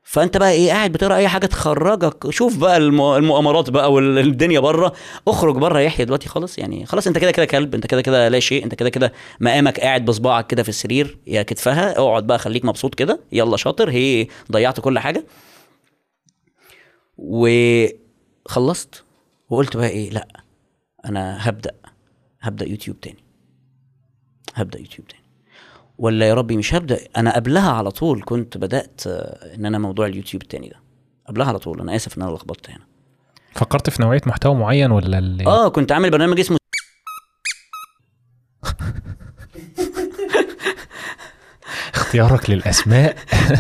فأنت بقى إيه قاعد بتقرأ أي حاجة تخرجك. شوف بقى الم- المؤامرات بقى والدنيا بره. اخرج بره يحيى دلوقتي خلاص يعني خلاص أنت كده كده كلب أنت كده كده لا شيء أنت كده كده مقامك قاعد بصباعك كده في السرير يا كتفها. اقعد بقى خليك مبسوط كده. يلا شاطر هي ضيعت كل حاجة. وخلصت وقلت بقى إيه لأ أنا هبدأ هبدأ يوتيوب تاني. هبدأ يوتيوب تاني. ولا يا ربي مش هبدأ. أنا قبلها على طول كنت بدأت آه، إن أنا موضوع اليوتيوب التاني ده. قبلها على طول. أنا آسف إن أنا لخبطت هنا. فكرت في نوعية محتوى معين ولا اللي... آه كنت عامل برنامج اسمه <laughs> اختيارك للأسماء.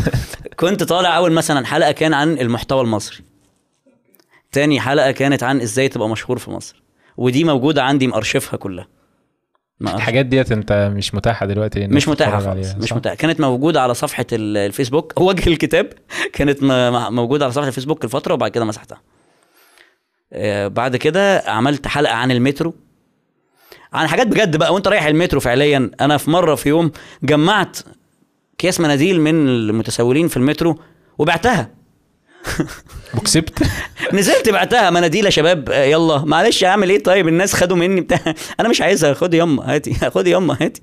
<laughs> كنت طالع أول مثلا حلقة كان عن المحتوى المصري. تاني حلقة كانت عن إزاي تبقى مشهور في مصر. ودي موجودة عندي مأرشفها كلها. الحاجات ديت أنت مش متاحة دلوقتي مش متاحة خالص مش؟ متاحة. كانت موجودة على صفحة ال- الفيسبوك. <laughs> وجه الكتاب. كانت موجودة على صفحة الفيسبوك لفتره وبعد كده مسحتها. آه، بعد كده عملت حلقة عن المترو. عن حاجات بجد بقى. وأنت رايح المترو فعليا. أنا في مرة في يوم جمعت اكياس مناديل من المتسولين في المترو وبعتها. <laughs> وكسبت. <laughs> نزلت بعتها مناديل يا شباب آه، يلا. معلش اعمل إيه طيب؟ الناس خدوا مني بتاع. <laughs> أنا مش عايزها. خد يما هاتي. خد يما هاتي.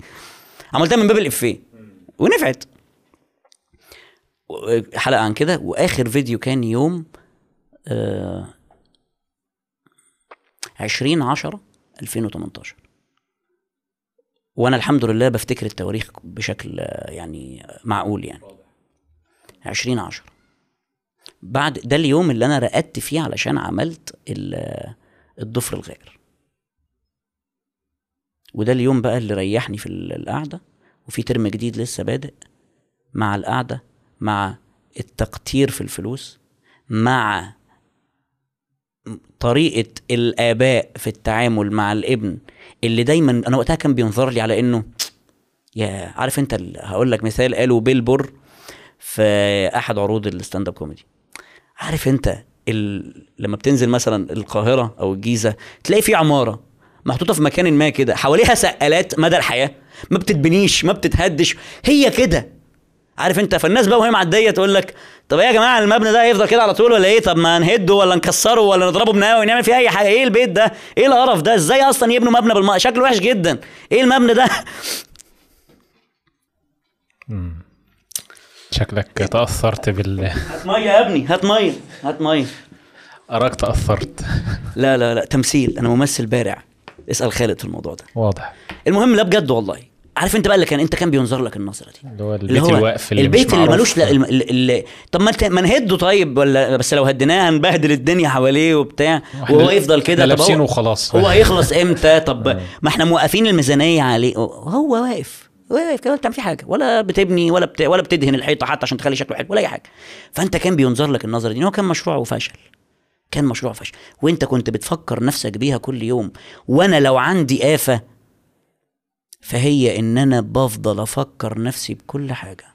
عملتها من باب الإفيه. ونفعت. حلقة عن كده. وآخر فيديو كان يوم آه 20 10 2018 وأنا الحمد لله بفتكر التواريخ بشكل آه، يعني معقول يعني. 20 10 بعد ده اليوم اللي أنا رقدت فيه علشان عملت ال- الضفر الغائر وده اليوم بقى اللي ريحني في ال- القعدة. وفي ترم جديد لسه بادئ مع القعدة مع التقتير في الفلوس مع طريقة الآباء في التعامل مع الابن اللي دايما أنا وقتها كان بينظر لي على إنه يا عارف أنت هقول لك مثال قاله بيل بور في أحد عروض ال stand-up comedy. عارف انت ال... لما بتنزل مثلا القاهرة أو الجيزة تلاقي في عمارة محطوطة في مكان ما كده حواليها سقالات مدى الحياة ما بتتبنيش ما بتتهدش هي كده. عارف انت فالناس بقى وهي معدية تقول لك طب إيه يا جماعة المبنى ده هيفضل كده على طول ولا إيه؟ طب ما نهده ولا نكسره ولا نضربه ناويين نعمل فيه أي حاجة إيه البيت ده؟ إيه القرف ده؟ إزاي أصلا يبنوا مبنى بالماء شكله وحش جدا. إيه المبنى ده؟ شكلك تأثرت بال هات مية يا ابني هات مية هات مية. أراك تأثرت. لا لا لا تمثيل. أنا ممثل بارع. اسأل خالد في الموضوع ده. واضح. المهم لا بجد والله. عارف أنت بقى اللي كان أنت كان بينظر لك النظرة دي؟ اللي هو البيت الواقف اللي البيت اللي. ملوش لا الم- اللي, اللي طب ما انت- ما نهده طيب ولا بس لو هديناه هنبهدل الدنيا حواليه وبتاع. وهو يفضل كده. إحنا طب هو- لابسينه وخلاص. هو هيخلص إمتى؟ طب <laughs> ما إحنا موقفين الميزانية عليه. هو واقف. كده ما بتعمل فيه حاجة. ولا بتبني ولا بت... ولا بتدهن الحيطة حتى عشان تخلي شكله حلو ولا أي حاجة. فأنت كان بينظر لك النظرة دي إن هو كان مشروع وفشل. كان مشروع فشل. وأنت كنت بتفكر نفسك بيها كل يوم. وأنا لو عندي آفة فهي إن أنا بفضل أفكر نفسي بكل حاجة.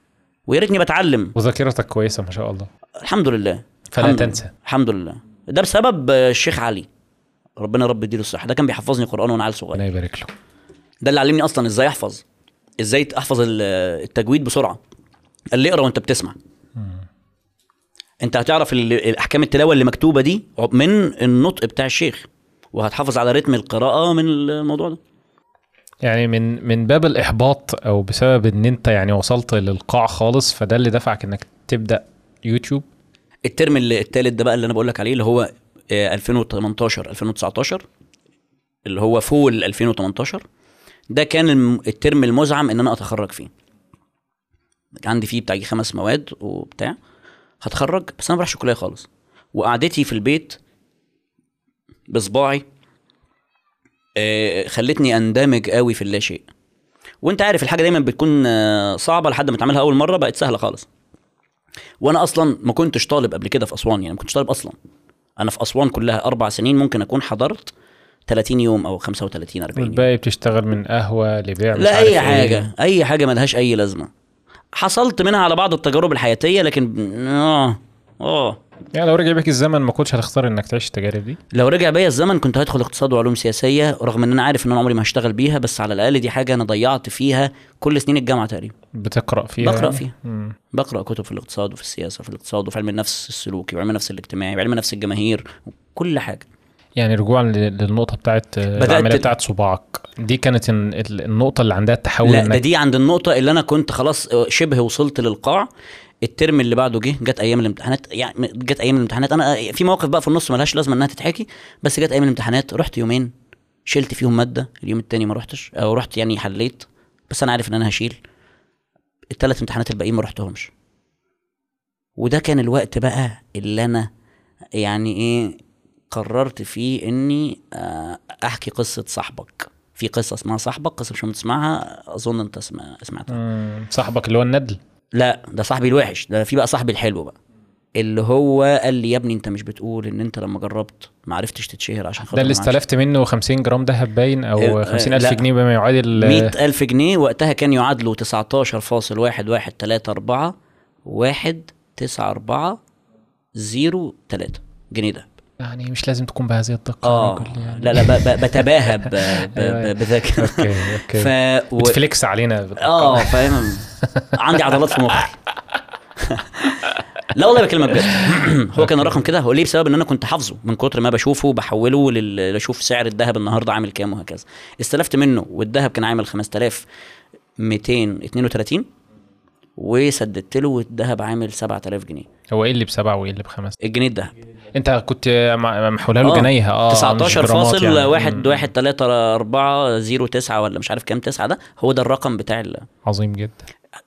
ويا ريتني بتعلم. وذاكرتك كويسة ما شاء الله. الحمد لله. فلا الحمد تنسى. الحمد لله. ده بسبب الشيخ علي. ربنا رب يديله الصحة. ده كان بيحفظني قرآن وأنا عيل صغير. ربنا يبارك له. ده اللي علمني أصلا إزاي أحفظ. إزاي احفظ ال- التجويد بسرعة. قال لي اقرأ وانت بتسمع. انت هتعرف ال- الاحكام التلاوة اللي مكتوبة دي من النطق بتاع الشيخ وهتحافظ على رتم القراءة من الموضوع ده. يعني من من باب الإحباط أو بسبب إن أنت يعني وصلت للقاع خالص فده اللي دفعك إنك تبدأ يوتيوب؟ ال term التالت ده بقى اللي أنا بقول لك عليه اللي هو آه، 2018 2019 اللي هو fall 2018 ده كان ال term المزمع إن أنا أتخرج فيه. عندي فيه بتاع خمس مواد وبتاع. هتخرج بس أنا ما بروحش الكلية خالص. وقعدتي في البيت بصباعي آه، خلتني أندمج قوي في اللاشيء وأنت عارف الحاجة دايما بتكون آه، صعبة لحد ما تعملها أول مرة بقت سهلة خالص. وأنا أصلا ما كنتش طالب قبل كده في أسوان يعني ما كنتش طالب أصلا. أنا في أسوان كلها أربع سنين ممكن أكون حضرت 30 يوم أو 35 40 يوم. والباقي بتشتغل من قهوة لبيع لا أي إيه. حاجة أي حاجة ملهاش أي لازمة. حصلت منها على بعض التجارب الحياتية لكن آه آه. يعني لو رجع بيك الزمن ما كنتش هتختار إنك تعيش التجارب دي؟ لو رجع بيا الزمن كنت هدخل اقتصاد وعلوم سياسية رغم إن أنا عارف إن أنا عمري ما هشتغل بيها بس على الأقل دي حاجة أنا ضيعت فيها كل سنين الجامعة تقريبا. بتقرأ فيها بقرأ يعني؟ فيها. مم. بقرأ كتب في الاقتصاد وفي السياسة وفي الاقتصاد وفي علم النفس السلوكي وعلم النفس الاجتماعي وعلم النفس الجماهير كل حاجة. يعني رجوعا لل- للنقطة بتاعت بدأت- العملية بتاعت صباعك. دي كانت ال- ال- النقطة اللي عندها التحول لا ده دي عند النقطة اللي أنا كنت خلاص شبه وصلت للقاع. الترم اللي بعده جه جت أيام الامتحانات يعني جت أيام الامتحانات. أنا في مواقف بقى في النص ملهاش لازمة إنها تتحكي بس جت أيام الامتحانات. رحت يومين شلت فيهم مادة. اليوم التاني ما رحتش أو رحت يعني حليت بس أنا عارف إن أنا هشيل. الثلاث امتحانات الباقيين ما رحتهمش. وده كان الوقت بقى اللي أنا يعني إيه قررت فيه إني آه، أحكي قصة صاحبك. في قصة اسمها صاحبك قصة مش تسمعها أظن أنت سمع- سمعتها. صاحبك اللي هو الندل. لا ده صاحبي الوحش. ده في بقى صاحبي الحلو بقى. اللي هو قال لي يا ابني أنت مش بتقول إن أنت لما جربت ما عرفتش تتشهر عشان خاطر ده اللي استلفت منه 50 جرام دهب باين أو آه، 50 ألف لا. جنيه بما يعادل 100 ألف جنيه. وقتها كان يعادلوا 19.1134 1 9 4 0 3 جنيه ده. يعني مش لازم تكون بهذه الدقة آه. يعني. لا لا ب- ب- بتباهى ب- ب- <laughs> أيوة. ب- بذاك أوكي أوكي. ف و... بت flex علينا. آه فاهم. عندي عضلات في مخي. لا والله بكلمك بجد. <clears throat> هو كان الرقم كده هو ليه؟ بسبب إن أنا كنت حافظه من كتر ما بشوفه بحوله لل- أشوف سعر الذهب النهارده عامل كام وهكذا. استلفت منه والذهب كان عامل 5232 وسددت له والذهب عامل 7000 جنيه. هو إيه اللي بسبعة وايه اللي بخمس الجنيه الذهب. انت كنت محولها له جنيه آه مش 19 جرامات فاصل يعني. واحد مم. واحد تلاتة أربعة زيرو تسعة ولا مش عارف كام تسعة ده هو ده الرقم بتاع ال... عظيم جدا.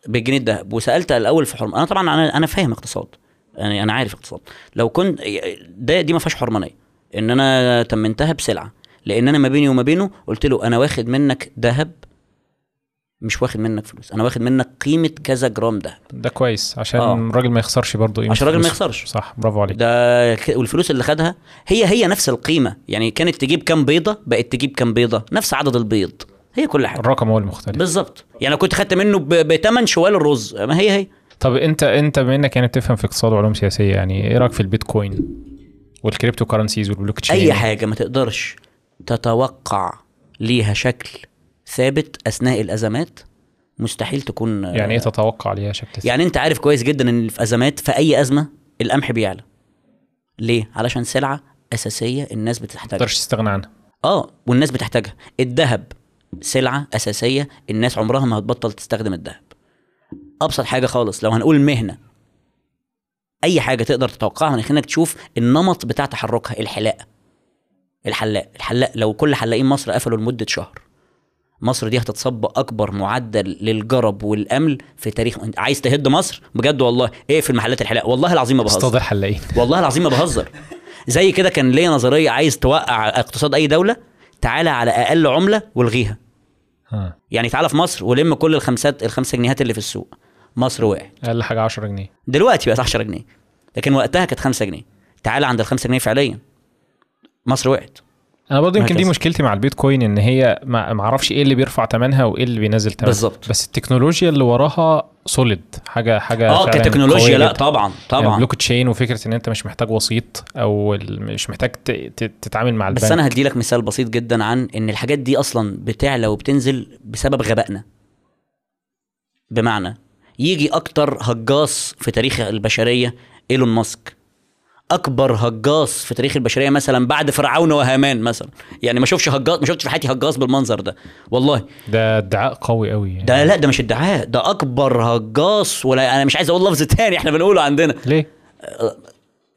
بالجنيه الذهب. وسألت الأول في حرم أنا طبعا أنا أنا فاهم اقتصاد. يعني أنا عارف اقتصاد. لو كنت ده دي ما فيهاش حرمانية. إن أنا تمنتها بسلعة. لأن أنا ما بيني وما بينه قلت له أنا واخد منك ذهب مش واخد منك فلوس. أنا واخد منك قيمة كذا جرام ذهب. ده كويس. عشان آه. الراجل ما يخسرش برضه عشان الراجل ما. يخسرش. صح برافو عليك. ده ك- والفلوس اللي خدها هي هي نفس القيمة. يعني كانت تجيب كام بيضة بقت تجيب كام بيضة. نفس عدد البيض. هي كل حاجة. الرقم هو المختلف. بالظبط. يعني لو كنت خدت منه بثمن شوال الرز ما هي هي. طب أنت أنت بما إنك يعني بتفهم في اقتصاد وعلوم سياسية يعني إيه رأيك في البيتكوين وال cryptocurrencies والبلوك تشين؟ أي حاجة ما تقدرش تتوقع ليها شكل. ثابت أثناء الأزمات؟ مستحيل تكون يعني إيه تتوقع ليها شكل يعني أنت عارف كويس جدا إن في أزمات في أي أزمة القمح بيعلى. ليه؟ علشان سلعة أساسية الناس ما بتحتاجها تقدرش تستغنى عنها. آه والناس بتحتاجها. الذهب سلعة أساسية الناس عمرها ما هتبطل تستخدم الذهب. أبسط حاجة خالص لو هنقول مهنة أي حاجة تقدر تتوقعها من انك تشوف النمط بتاع تحركها الحلاق. الحلاق الحلاق لو كل حلاقين مصر قفلوا لمدة شهر. مصر دي هتتصب أكبر معدل للجرب والأمل في تاريخ انت عايز تهد مصر؟ بجد والله. اقفل محلات الحلاق. والله العظيم ما بهزر. أستاذ الحلاقين <laughs> والله العظيم ما بهزر. زي كده كان ليا نظرية عايز توقع اقتصاد أي دولة. تعالى على أقل عملة والغيها. ها. يعني تعالى في مصر ولم كل الخمسات الخمسة جنيهات اللي في السوق. مصر وقعت أقل حاجة 10 جنيه. دلوقتي بقت 10 جنيه. لكن وقتها كانت 5 جنيه. تعالى عند ال 5 جنيه فعليا. مصر وقعت أنا برضه يمكن دي. مشكلتي مع البيتكوين إن هي ما أعرفش إيه اللي بيرفع ثمنها وإيه اللي بينزل ثمنها بالظبط. بس التكنولوجيا اللي وراها solid حاجة حاجة آه كتكنولوجيا لا جداً. طبعا يعني طبعا البلوك تشين وفكرة إن أنت مش محتاج وسيط أو مش محتاج تتعامل مع البنك بس أنا هدي لك مثال بسيط جدا عن إن الحاجات دي أصلا بتعلى وبتنزل بسبب غبائنا بمعنى يجي أكتر هجاص في تاريخ البشرية إيلون ماسك أكبر هجاص في تاريخ البشرية مثلا بعد فرعون وهامان مثلا. يعني ما شوفش هجاص ما شفتش في حياتي هجاص بالمنظر ده. والله. ده ادعاء قوي قوي يعني. ده لا ده مش ادعاء ده أكبر هجاص ولا أنا مش عايز أقول لفظ تاني إحنا بنقوله عندنا. ليه؟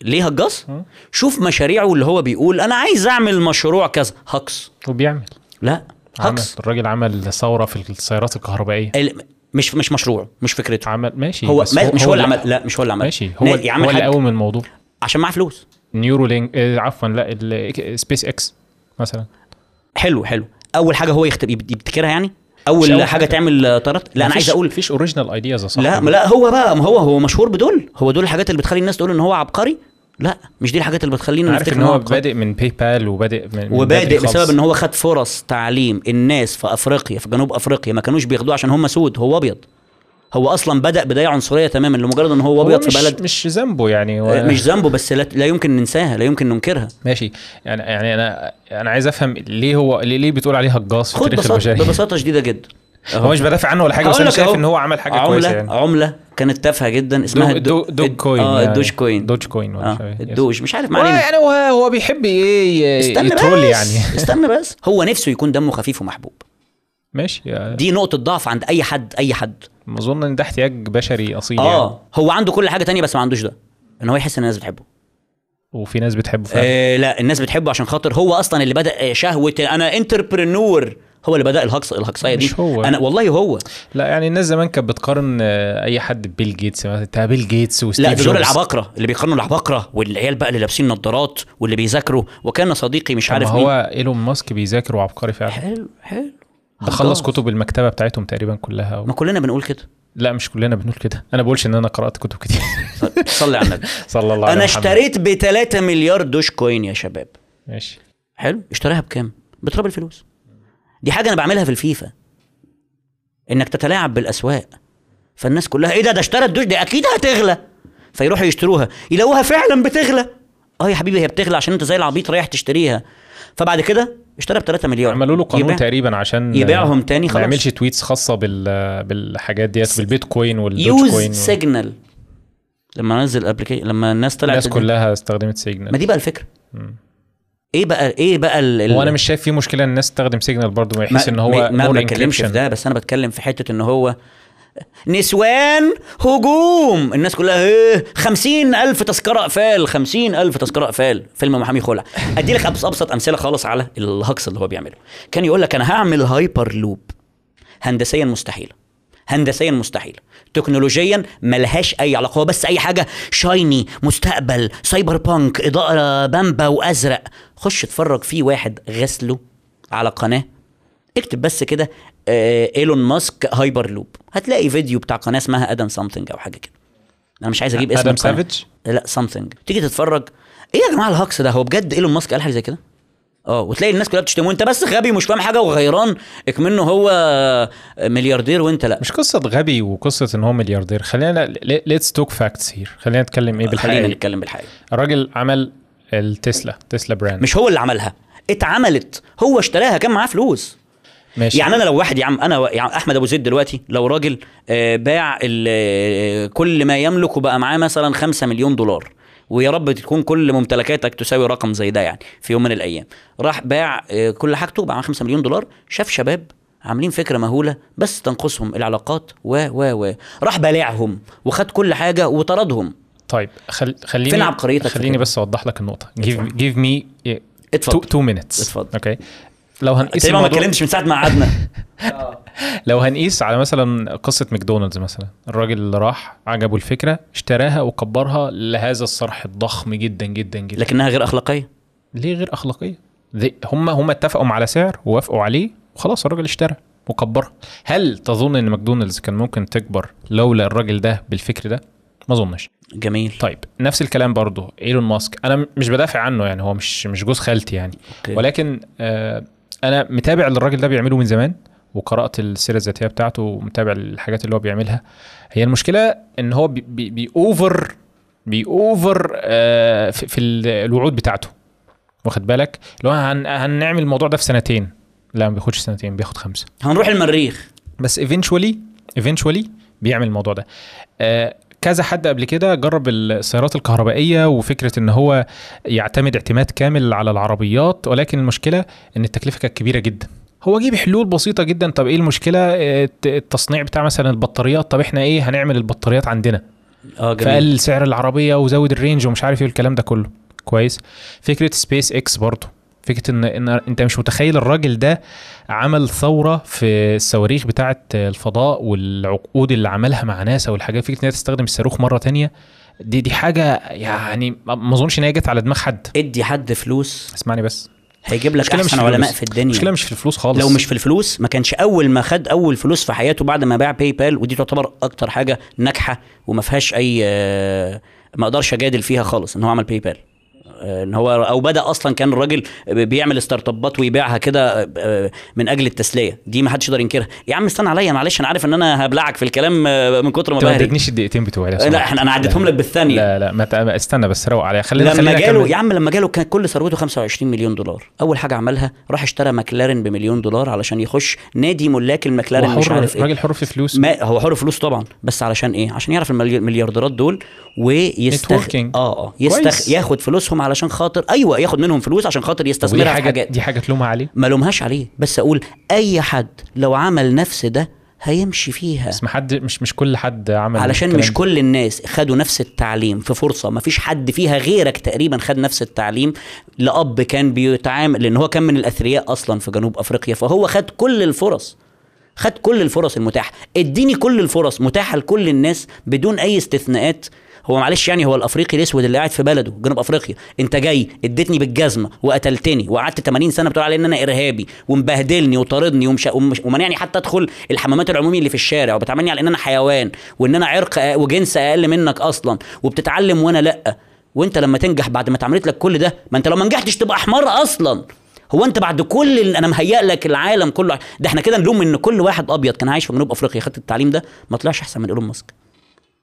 ليه هجاص؟ شوف مشاريعه اللي هو بيقول أنا عايز أعمل مشروع كذا. هكس وبيعمل. لا هكس الراجل عمل ثورة في السيارات الكهربائية. ال- مش مش مشروع مش فكرته. عمل ماشي هو ما مش هو اللي اللي- عمل لا مش هو اللي عمل. ماشي هو هو اللي قوم الموضوع. عشان معاه فلوس. Neuralink آه، عفوا لا سبيس إكس مثلا. حلو حلو. أول حاجة هو يخت... يب- يبتكرها يعني؟ أول حاجة حاجة. تعمل آه، طرت لا أنا عايز أقول. مفيش original ideas يا صاحبي. لا لا هو بقى ما هو هو مشهور بدول. هو دول الحاجات اللي بتخلي الناس تقول إن هو عبقري. لا مش دي الحاجات اللي بتخلينا عارف إن هو. بادئ من PayPal وبادئ من وبادئ. بسبب إن هو خد فرص تعليم الناس في أفريقيا في جنوب أفريقيا ما كانوش بياخدوها عشان هم سود هو أبيض. هو أصلا بدأ بداية عنصرية تماما لمجرد إن هو أبيض في بلد مش ذنبه يعني هو مش ذنبه بس لا, لا يمكن ننساها لا يمكن ننكرها. ماشي. يعني يعني أنا أنا عايز أفهم ليه هو ليه, ليه بتقول عليه هجاص في تاريخ البشرية؟ ببساطة شديدة جدا. هو مش بدافع عنه ولا حاجة بس أنا شايف. إن هو عمل حاجة عمله كويسة يعني. عملة كانت تافهة جدا اسمها دو Dogecoin آه يعني. ال Dogecoin Dogecoin إيه. ال Doge مش عارف ما علينا. يعني هو هو بيحب إنه ي troll يعني. <laughs> استنى بس. هو نفسه يكون دمه خفيف ومحبوب. ماشي. يعني دي نقطة ضعف عند أي حد أي حد. أظن إن ده احتياج بشري أصيل يعني. آه هو عنده كل حاجة تانية بس ما عندوش ده. إن هو يحس إن الناس بتحبه. وفي ناس بتحبه فعلا. آه لا الناس بتحبه عشان خاطر هو أصلا اللي بدأ آه، شهوة أنا entrepreneur هو اللي بدأ الهكس الهكساية دي. مش هو. أنا والله هو. لا يعني الناس زمان كانت بتقارن آه، أي حد ببيل جيتس انت بيل جيتس وستيف لا دول. العباقرة. اللي بيقارنوا العباقرة والعيال بقى اللي لابسين نظارات واللي بيذاكروا. وكأن صديقي مش عارف ما مين هو إيلون ماسك بيذاكر وعبقري فعلا. حلو حلو. ده خلص. كتب المكتبة بتاعتهم تقريبا كلها و... ما كلنا بنقول كده. لا مش كلنا بنقول كده. أنا بقولش إن أنا قرأت كتب كتير. صلي على النبي. <laughs> صلى الله عليه أنا. اشتريت ب 3 مليار Dogecoin يا شباب. ماشي. حلو؟ اشتراها بكام؟ بتراب الفلوس دي حاجة أنا بعملها في الفيفا. إنك تتلاعب بالأسواق. فالناس كلها إيه ده؟ ده اشترى الدوج دي أكيد هتغلى. فيروحوا يشتروها. يلاقوها فعلا بتغلى. آه يا حبيبي هي بتغلى عشان أنت زي العبيط رايح تشتريها. فبعد كده اشترى ب 3 مليار. عملوا له قانون يبيع- تقريبا عشان يبيعهم تاني ما خلاص. يعملش tweets خاصة بال بالحاجات ديت بالبيتكوين والدوج use كوين و... Signal لما نزل ال application لما الناس طلعت الناس كلها استخدمت Signal ما دي بقى الفكرة. إيه بقى إيه بقى ال... ال- وأنا مش شايف في مشكلة إن الناس تستخدم Signal برضه يحس إن هو ما, ما بتكلمش في. ده بس أنا بتكلم في حتة إن هو نسوان هجوم. الناس كلها إيه خمسين ألف تذكرة اقفل خمسين ألف تذكرة اقفل. فيلم محامي خلع. أدي لك أبسط, أمثلة خالص على ال hoax اللي هو بيعمله. كان يقول لك أنا هعمل هايبر لوب. هندسيا مستحيلة هندسيا مستحيل. تكنولوجيا ملهاش أي علاقة هو بس أي حاجة. shiny مستقبل cyberpunk إضاءة بمبي وأزرق. خش اتفرج في واحد غسله على قناة. اكتب بس كده إيلون ماسك هايبر لوب. هتلاقي فيديو بتاع قناة اسمها Adam Something أو حاجة كده. أنا مش عايز أجيب اسم آدم. Savage لا Something تيجي تتفرج. إيه يا جماعة ال hoax ده؟ هو بجد إيلون ماسك قال حاجة زي كده؟ آه وتلاقي الناس كلها بتشتمه. أنت بس غبي ومش فاهم حاجة وغيران. اكمنه هو ملياردير وأنت لا. مش قصة غبي وقصة إن هو ملياردير. خلينا ليتس توك فاكتس هير خلينا نتكلم إيه خلينا بالحقيقة نتكلم بالحقيقة. الراجل عمل التسلا تسلا brand مش هو اللي عملها. اتعملت. هو اشتراها كان معاه فلوس. ماشي. يعني أنا لو واحد يا عم أنا يعني أحمد أبو زيد دلوقتي لو راجل آه، باع آه، كل ما يملك وبقى معاه مثلا 5 مليون دولار ويا رب تكون كل ممتلكاتك تساوي رقم زي ده يعني في يوم من الأيام. راح باع آه، كل حاجته بقى معاه 5 مليون دولار شاف شباب عاملين فكرة مهولة بس تنقصهم العلاقات و و و. راح بلعهم وخد كل حاجة وطردهم. طيب خل... خليني فين عبقريتك خليني؟ بس أوضح لك النقطة. Give, give me اتفضل. 2 minutes. اتفضل. okay لو هنقيس تقريبا ما اتكلمتش من ساعة ما قعدنا. <laughs> لو هنقيس على مثلا قصة ماكدونالدز مثلا الراجل اللي راح عجبه الفكرة اشتراها وكبرها لهذا الصرح الضخم جدا جدا جدا. لكنها غير أخلاقية؟ ليه غير أخلاقية؟ هم هم اتفقوا على سعر ووافقوا عليه وخلاص الراجل اشترى وكبرها. هل تظن إن ماكدونالدز كان ممكن تكبر لولا الراجل ده بالفكر ده؟ ما أظنش. جميل. طيب نفس الكلام برضو إيلون ماسك. أنا مش بدافع عنه يعني هو مش مش جوز خالتي يعني. okay. ولكن آه أنا متابع اللي الراجل ده بيعمله من زمان وقرأت السيرة الذاتية بتاعته ومتابع الحاجات اللي هو بيعملها. هي المشكلة إن هو بي بي بي over بي over آه في, في ال- الوعود بتاعته. واخد بالك؟ لو هن هنعمل الموضوع ده في سنتين. لا ما بياخدش سنتين بياخد خمسة. هنروح المريخ. بس eventually eventually بيعمل الموضوع ده. آه كذا حد قبل كده جرب السيارات الكهربائية وفكرة إن هو يعتمد اعتماد كامل على العربيات ولكن المشكلة إن التكلفة كانت كبيرة جدا. هو جيب حلول بسيطة جدا. طب إيه المشكلة؟ الت- التصنيع بتاع مثلا البطاريات. طب إحنا إيه؟ هنعمل البطاريات عندنا. آه جميل. فقلل سعر العربية وزود ال range ومش عارف إيه الكلام ده كله. كويس. فكرة سبيس إكس برضه فكرة ان إن أنت مش متخيل الراجل ده عمل ثورة في الصواريخ بتاعه الفضاء والعقود اللي عملها مع ناسا والحاجات فكرة إن هي تستخدم الصاروخ مرة تانية دي دي حاجة يعني ما أظنش إن هي جت على دماغ حد. ادي حد فلوس. اسمعني بس. هيجيب لك المشكلة مش أحسن في علماء. في الدنيا. المشكلة مش في الفلوس خالص. لو مش في الفلوس ما كانش أول ما خد أول فلوس في حياته بعد ما باع PayPal ودي تعتبر أكتر حاجة ناجحة وما فيهاش أي آه، ما أقدرش أجادل فيها خالص إن هو عمل PayPal إن هو أو بدأ أصلا كان الراجل بيعمل startup ات ويبيعها كده آه، من أجل التسلية. دي ما حدش يقدر ينكرها. يا عم استنى عليا معلش أنا عارف إن أنا هبلعك في الكلام آه، من كتر ما ما اديتنيش الدقيقتين بتوعي لا. إحنا أنا عديتهم لك بالثانية. لا لا ما استنى بس روق عليها خلينا لما خلينا جاله. يا عم لما جاله كان كل ثروته 25 مليون دولار. أول حاجة عملها راح اشترى ماكلارين بمليون دولار علشان يخش نادي ملاك المكلارين هو مش عارف إيه. راجل حر في فلوس. ما هو حر فلوس طبعا. بس علشان إيه؟ عشان يعرف الملي- المليارديرات دول ويستخ. آه آه. يستخ. ياخد فلوسهم علشان خاطر أيوه ياخد منهم فلوس عشان خاطر يستثمرها في حاجات. دي حاجة تلومها عليه ما لومهاش عليه. بس أقول أي حد لو عمل نفس ده هيمشي فيها. بس حد مش مش كل حد عمل علشان مش. كل الناس خدوا نفس التعليم في فرصة. ما فيش حد فيها غيرك تقريبا خد نفس التعليم لأب كان بيتعامل لأن هو كان من الأثرياء أصلا في جنوب أفريقيا. فهو خد كل الفرص. خد كل الفرص المتاحة. اديني كل الفرص متاحة لكل الناس بدون أي استثناءات. هو معلش يعني هو الأفريقي الأسود اللي قاعد في بلده جنوب أفريقيا. أنت جاي اديتني بالجزمة وقتلتني وقعدت 80 سنة بتقول علي إن أنا إرهابي ومبهدلني وطاردني ومش ومنعني حتى أدخل الحمامات العمومية اللي في الشارع وبتعاملني على إن أنا حيوان وإن أنا عرق وجنس أقل منك أصلا وبتتعلم وأنا لأ. وأنت لما تنجح بعد ما اتعملت لك كل ده ما أنت لو ما نجحتش تبقى حمار أصلا. هو أنت بعد كل أنا مهيأ لك العالم كله. ده إحنا كده نلوم إن كل واحد أبيض كان عايش في جنوب أفريقيا. خد التعليم ده ما طلعش أحسن من إيلون ماسك.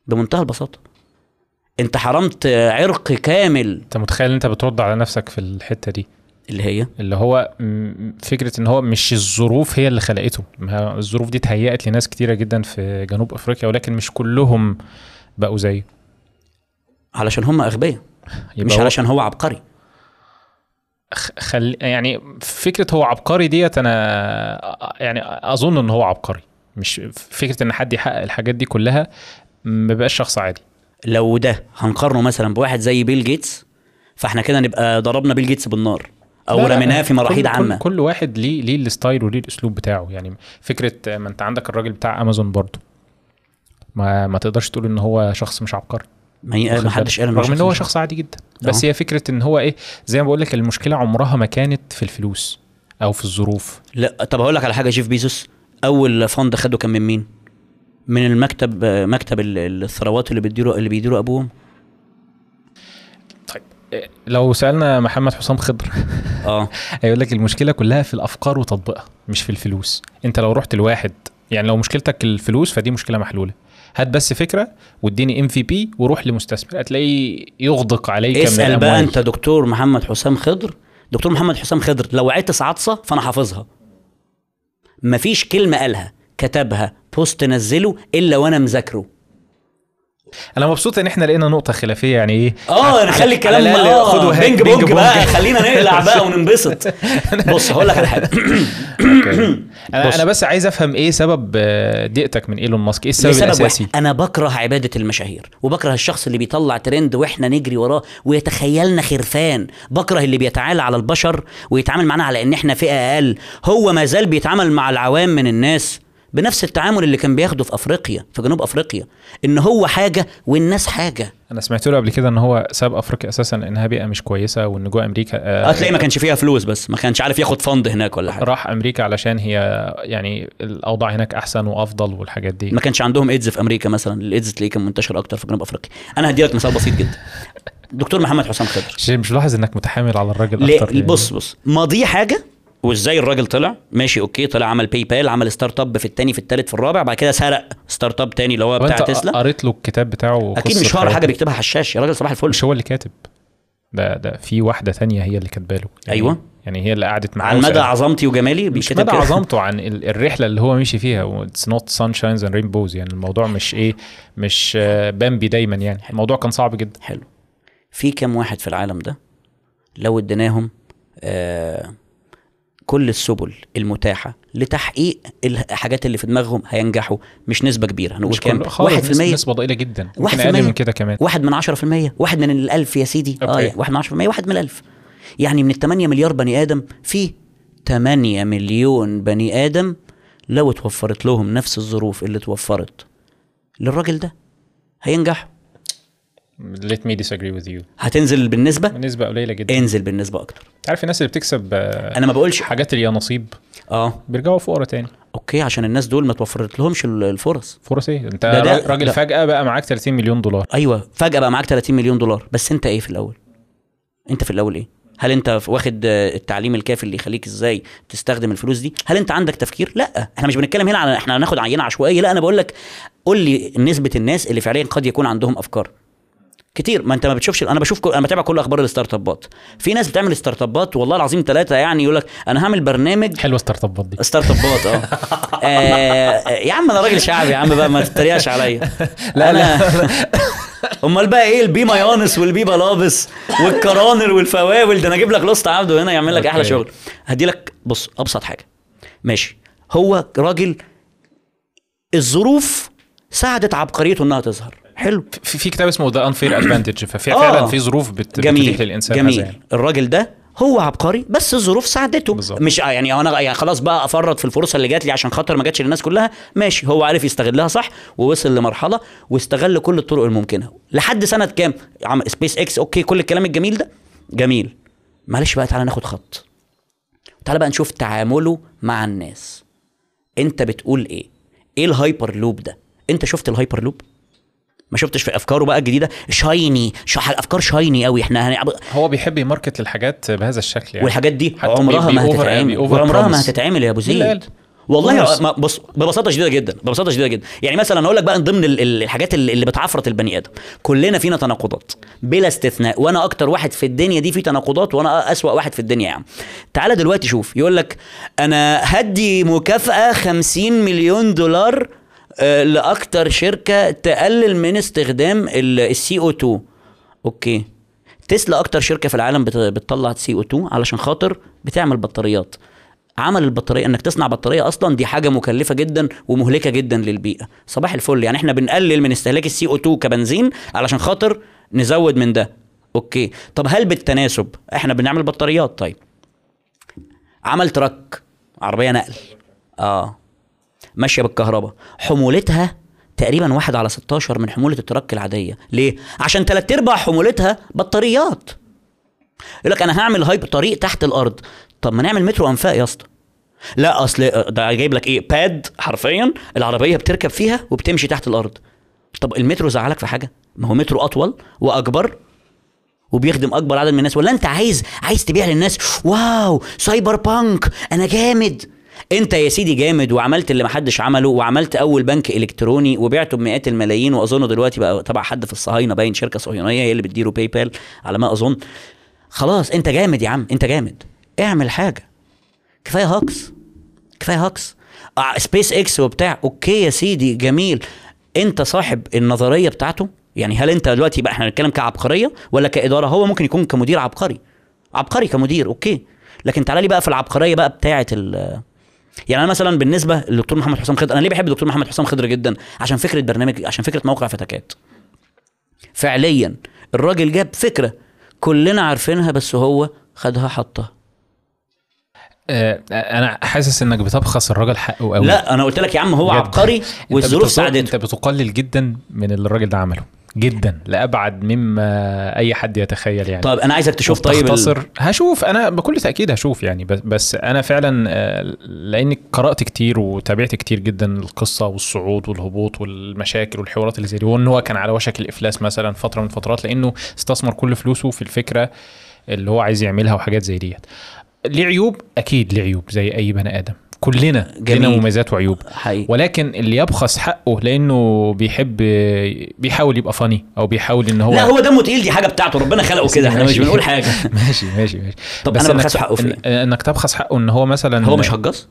بمنتهى البساطة. انت حرمت عرق كامل. انت متخيل انت بترد على نفسك في الحتة دي؟ اللي هي؟ اللي هو فكرة ان هو مش الظروف هي اللي خلقته. الظروف دي اتهيأت لناس كتيرة جدا في جنوب أفريقيا ولكن مش كلهم بقوا زيه. علشان هم أغبياء مش علشان هو عبقري. خل يعني فكرة هو عبقري ديت أنا يعني أظن إن هو عبقري. مش فكرة إن حد يحقق الحاجات دي كلها ما بقاش شخص عادي. لو ده هنقارنه مثلا بواحد زي بيل جيتس فاحنا كده نبقى ضربنا بيل جيتس بالنار. أو رميناه في مراحيض عامه كل, كل واحد ليه ليه ال style وليه الأسلوب بتاعه. يعني فكرة ما أنت عندك الراجل بتاع أمازون برضه. ما ما تقدرش تقول إن هو شخص مش عبقري. ما حدش؟ قال رغم إن هو شخص عادي جدا. بس. هي فكرة إن هو إيه زي ما بقول لك المشكلة عمرها ما كانت في الفلوس أو في الظروف. لا طب هقول لك على حاجة جيف بيزوس. أول fund خده كان من مين؟ من المكتب مكتب ال- الثروات اللي بيديروا اللي بيديروا أبوهم؟ طيب إيه، لو سألنا محمد حسام خضر آه. <laughs> هيقول لك المشكلة كلها في الأفكار وتطبيقها مش في الفلوس. أنت لو رحت لواحد يعني لو مشكلتك الفلوس فدي مشكلة محلولة. هات بس فكرة واديني MVP وروح لمستثمر هتلاقيه يغدق عليك من اسأل بقى الأموال. أنت دكتور محمد حسام خضر. دكتور محمد حسام خضر لو عطس عطسه فأنا حافظها. مفيش كلمة قالها. كتبها بوست نزله إلا وأنا مذاكره. أنا مبسوط إن إحنا لقينا نقطة خلافية يعني إيه؟ آه نخلي الكلام آه خدوا ping pong بقى خلينا نقلع بقى وننبسط. <laughs> بص هقول لك على حاجة. أنا. أنا بس عايز أفهم إيه سبب آه، ضيقتك من إيلون ماسك؟ إيه السبب لسبب الأساسي؟ واحد أنا بكره عبادة المشاهير وبكره الشخص اللي بيطلع ترند وإحنا نجري وراه ويتخيلنا خرفان. بكره اللي بيتعالى على البشر ويتعامل معانا على إن إحنا فئة أقل. هو ما زال بيتعامل مع العوام من الناس. بنفس التعامل اللي كان بياخده في أفريقيا في جنوب أفريقيا إن هو حاجة والناس حاجة. أنا سمعت له قبل كده إن هو ساب أفريقيا أساسا انها بيئة مش كويسة وإن جوه أمريكا آه، آه تلاقيه ما كانش فيها فلوس بس ما كانش عارف ياخد فند هناك ولا حاجة. راح أمريكا علشان هي يعني الأوضاع هناك أحسن وأفضل والحاجات دي. ما كانش عندهم إيدز في أمريكا مثلا الإيدز تلاقيه كان منتشر أكتر في جنوب أفريقيا. أنا هدي لك مثال بسيط جدا. دكتور محمد حسام خضر. مش ملاحظ إنك متحامل على الراجل أكتر بص بص. ماضيه حاجة؟ وازاي الراجل طلع؟ ماشي أوكي طلع عمل باي بال عمل startup في الثاني في الثالث في الرابع بعد كده سرق startup تاني اللي هو بتاع تسلا. قريت له الكتاب بتاعه أكيد مش هقرا حاجة. بيكتبها حشاش يا راجل صباح الفل. مش هو اللي كاتب. ده ده في واحدة تانية هي اللي كاتبه له يعني أيوة. يعني هي اللي قعدت معاه عن مدى. عظمتي وجمالي مش مدى. عظمته عن ال- الرحلة اللي هو مشي فيها it's not sunshines and rainbows يعني الموضوع مش إيه مش بامبي دايما يعني. الموضوع كان صعب جدا. حلو. في كام واحد في العالم ده لو اديناهم آه كل السبل المتاحة لتحقيق الحاجات اللي في دماغهم هينجحوا مش نسبة كبيرة. هنقول كام كله خالص واحد في نس- المية. نسبة ضئيلة جدا. واحد أقل. من كده كمان. واحد من عشرة في المية. واحد من الألف يا سيدي. أوكي. آه واحد من عشرة في المية. واحد من الألف. يعني من التمانية مليار بني آدم في تمانية مليون بني آدم لو اتوفرت لهم نفس الظروف اللي اتوفرت للراجل ده هينجحوا. Let me disagree with you. هتنزل بالنسبة؟ نسبه قليلة جدا. انزل بالنسبة أكتر. عارف الناس اللي بتكسب آه، أنا ما بقولش. حاجات اليانصيب آه. بيرجعوا فقراء تاني. أوكي عشان الناس دول ما توفرت لهمش ال- الفرص. فرص إيه؟ أنت ده- ده- راجل ده. فجأة بقى معاك 30 مليون دولار. أيوه فجأة بقى معاك 30 مليون دولار. بس أنت إيه في الأول؟ أنت في الأول إيه؟ هل أنت واخد آه، التعليم الكافي اللي يخليك إزاي تستخدم الفلوس دي؟ هل أنت عندك تفكير؟ لا. إحنا مش بنتكلم هنا على إحنا هناخد عينة عشوائية. لا أنا بقول لك قول لي نسبة الناس اللي فعليا قد يكون عندهم أفكار. كتير. ما انت ما بتشوفش أنا بشوف كل... أنا بتابع كل أخبار ال startup ات في ناس بتعمل startup ات والله العظيم ثلاثة يعني يقول لك أنا هعمل برنامج حلوة startup ات دي. startup ات آه. <laughs> آه، يا عم أنا راجل شعبي يا عم بقى ما تتريقش عليا. <laughs> لا، أنا <laughs> أمال بقى إيه؟ البي مايونس والبي بلابس والكرانر والفواول ده أنا أجيب لك لوست عبده هنا يعمل لك أحلى. شغل. هدي لك بص أبسط حاجة. ماشي. هو راجل الظروف ساعدت عبقريته إنها تظهر. حلو. في, في كتاب اسمه ذا انفير ادفانتج ففي آه. فعلا في ظروف بت جميل بتتيح للإنسان جميل. يعني. الراجل ده هو عبقري بس الظروف ساعدته. بالظبط. مش آه يعني أنا يعني خلاص بقى أفرط في الفرصة اللي جات لي عشان خاطر ما جاتش للناس كلها. ماشي هو عارف يستغلها صح ووصل لمرحلة واستغل كل الطرق الممكنة. لحد سنة كام؟ عمل سبيس إكس أوكي كل الكلام الجميل ده؟ جميل. معلش بقى تعالى ناخد خط. تعالى بقى نشوف تعامله مع الناس. أنت بتقول إيه؟ إيه الهايبر لوب ده؟ أنت شفت الهايبر لوب؟ ما شفتش في أفكاره بقى الجديدة. شايني شح افكار شايني قوي إحنا هنعب... هو بيحب ي market للحاجات بهذا الشكل يعني. والحاجات دي حتى عمرها ما هتتعمل. وعمرها ما. هتتعمل يا أبو زيد؟ والله. ما بص ببساطة شديدة جدا ببساطة شديدة جدا. يعني مثلا أقول لك بقى من ضمن ال- ال- الحاجات اللي بتعفرت البني آدم. كلنا فينا تناقضات. بلا استثناء. وأنا أكتر واحد في الدنيا دي في تناقضات وأنا أسوأ واحد في الدنيا يا عم. تعالى دلوقتي شوف. يقول لك أنا هدي مكافأة 50 مليون دولار لأكتر شركة تقلل من استخدام ال CO 2 أوكي. تسلا أكتر شركة في العالم بت- بتطلع CO 2 علشان خاطر بتعمل بطاريات. عمل البطارية إنك تصنع بطارية أصلا دي حاجة مكلفة جدا ومهلكة جدا للبيئة. صباح الفل. يعني إحنا بنقلل من استهلاك ال CO 2 كبنزين علشان خاطر نزود من ده. أوكي. طب هل بالتناسب إحنا بنعمل بطاريات؟ طيب. عمل truck عربية نقل. آه. ماشية بالكهرباء. حمولتها تقريبا واحد على 16 من حمولة ال truck العادية. ليه؟ عشان تلات أرباع حمولتها بطاريات. يقول لك أنا هعمل hype طريق تحت الأرض. طب ما نعمل مترو أنفاق يا اسطى. لا أصل ده جايب لك إيه؟ bad حرفيا العربية بتركب فيها وبتمشي تحت الأرض. طب المترو زعلك في حاجة؟ ما هو مترو أطول وأكبر وبيخدم أكبر عدد من الناس. ولا أنت عايز عايز تبيع للناس؟ wow cyberpunk أنا جامد. انت يا سيدي جامد وعملت اللي محدش عمله وعملت اول بنك الكتروني وبعته بمئات الملايين واظن دلوقتي بقى تبع حد في الصهاينة باين شركة صهيونية هي اللي بتديره باي بال على ما اظن. خلاص انت جامد يا عم انت جامد. اعمل حاجة. كفاية hacks. كفاية hacks. آه سبيس إكس وبتاع. okay يا سيدي جميل. انت صاحب النظرية بتاعته؟ يعني هل انت دلوقتي بقى إحنا بنتكلم كعبقرية ولا كإدارة؟ هو ممكن يكون كمدير عبقري. عبقري كمدير okay. لكن تعالى لي بقى في العبقرية بقى بتاعة يعني أنا مثلا بالنسبة للدكتور محمد حسام خضر أنا ليه بحب الدكتور محمد حسام خضر جدا؟ عشان فكرة برنامج عشان فكرة موقع فتكات. فعليا الراجل جاب فكرة كلنا عارفينها بس هو خدها حطها. آه، أنا حاسس إنك بتبخس الراجل حقه قوي لا أنا قلت لك يا عم هو. عبقري والظروف ساعدته. أنت بتقلل جدا من اللي الراجل ده عمله. جدا. لأبعد مما أي حد يتخيل يعني. طيب أنا عايزك تشوف طيب ال- تختصر هشوف أنا بكل تأكيد هشوف يعني بس, بس أنا فعلا آه، لأني قرأت كتير وتابعت كتير جدا القصة والصعود والهبوط والمشاكل والحوارات اللي زي دي وإن هو كان على وشك الإفلاس مثلا فترة من الفترات لأنه استثمر كل فلوسه في الفكرة اللي هو عايز يعملها وحاجات زي ديت. ليه عيوب؟ أكيد ليه عيوب زي أي بني آدم. كلنا جميل. لنا مميزات وعيوب. حقيقي. ولكن اللي يبخس حقه لأنه بيحب بيحاول يبقى funny أو بيحاول إن هو لا هو دمه تقيل دي حاجة بتاعته ربنا خلقه كده إحنا مش. بنقول حاجة. <laughs> ماشي ماشي ماشي. طب بس أنا إنك ببخس حقه في إن- إنك تبخس حقه إن هو مثلا هو مش هجاص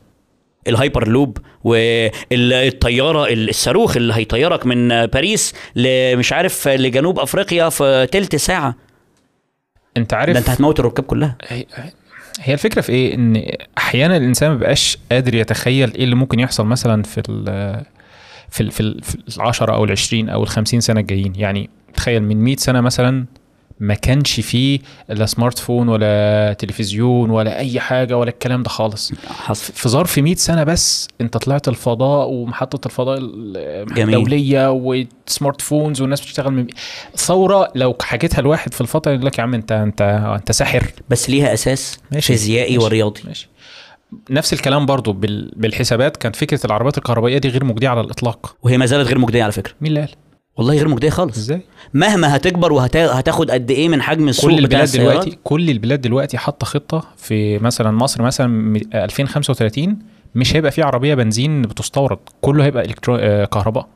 الهايبر لوب والطيارة الصاروخ اللي هيطيرك من باريس مش عارف لجنوب أفريقيا في تلت ساعة. أنت ده عارف أنت هتموت الركاب كلها. هي- الفكرة في إيه؟ إن أحيانا الإنسان ما بيبقاش قادر يتخيل إيه اللي ممكن يحصل مثلا في ال في ال في, ال في العشرة أو العشرين أو الخمسين سنة الجايين. يعني تخيل من 100 سنة مثلا ما كانش فيه لا smartphone ولا تلفزيون ولا أي حاجة ولا الكلام ده خالص. حصل. في ظرف 100 سنة بس أنت طلعت الفضاء ومحطة الفضاء. الدولية و smartphones والناس بتشتغل من ثورة لو حكيتها لواحد في الفترة يقول لك يا عم انت انت أنت ساحر. بس ليها أساس ماشي. فيزيائي ماشي. ورياضي. ماشي. نفس الكلام برضو بال... بالحسابات. كانت فكرة العربيات الكهربائية دي غير مجدية على الإطلاق. وهي ما زالت غير مجدية على فكرة. مين اللي قال والله غير مجدية خالص. إزاي؟ مهما هتكبر وهتاخد قد إيه من حجم السوق كل البلاد دلوقتي كل البلاد دلوقتي حاطة خطة في مثلا مصر مثلا م- 2035 مش هيبقى في عربية بنزين بتستورد. كله هيبقى الكترو... آه، كهرباء.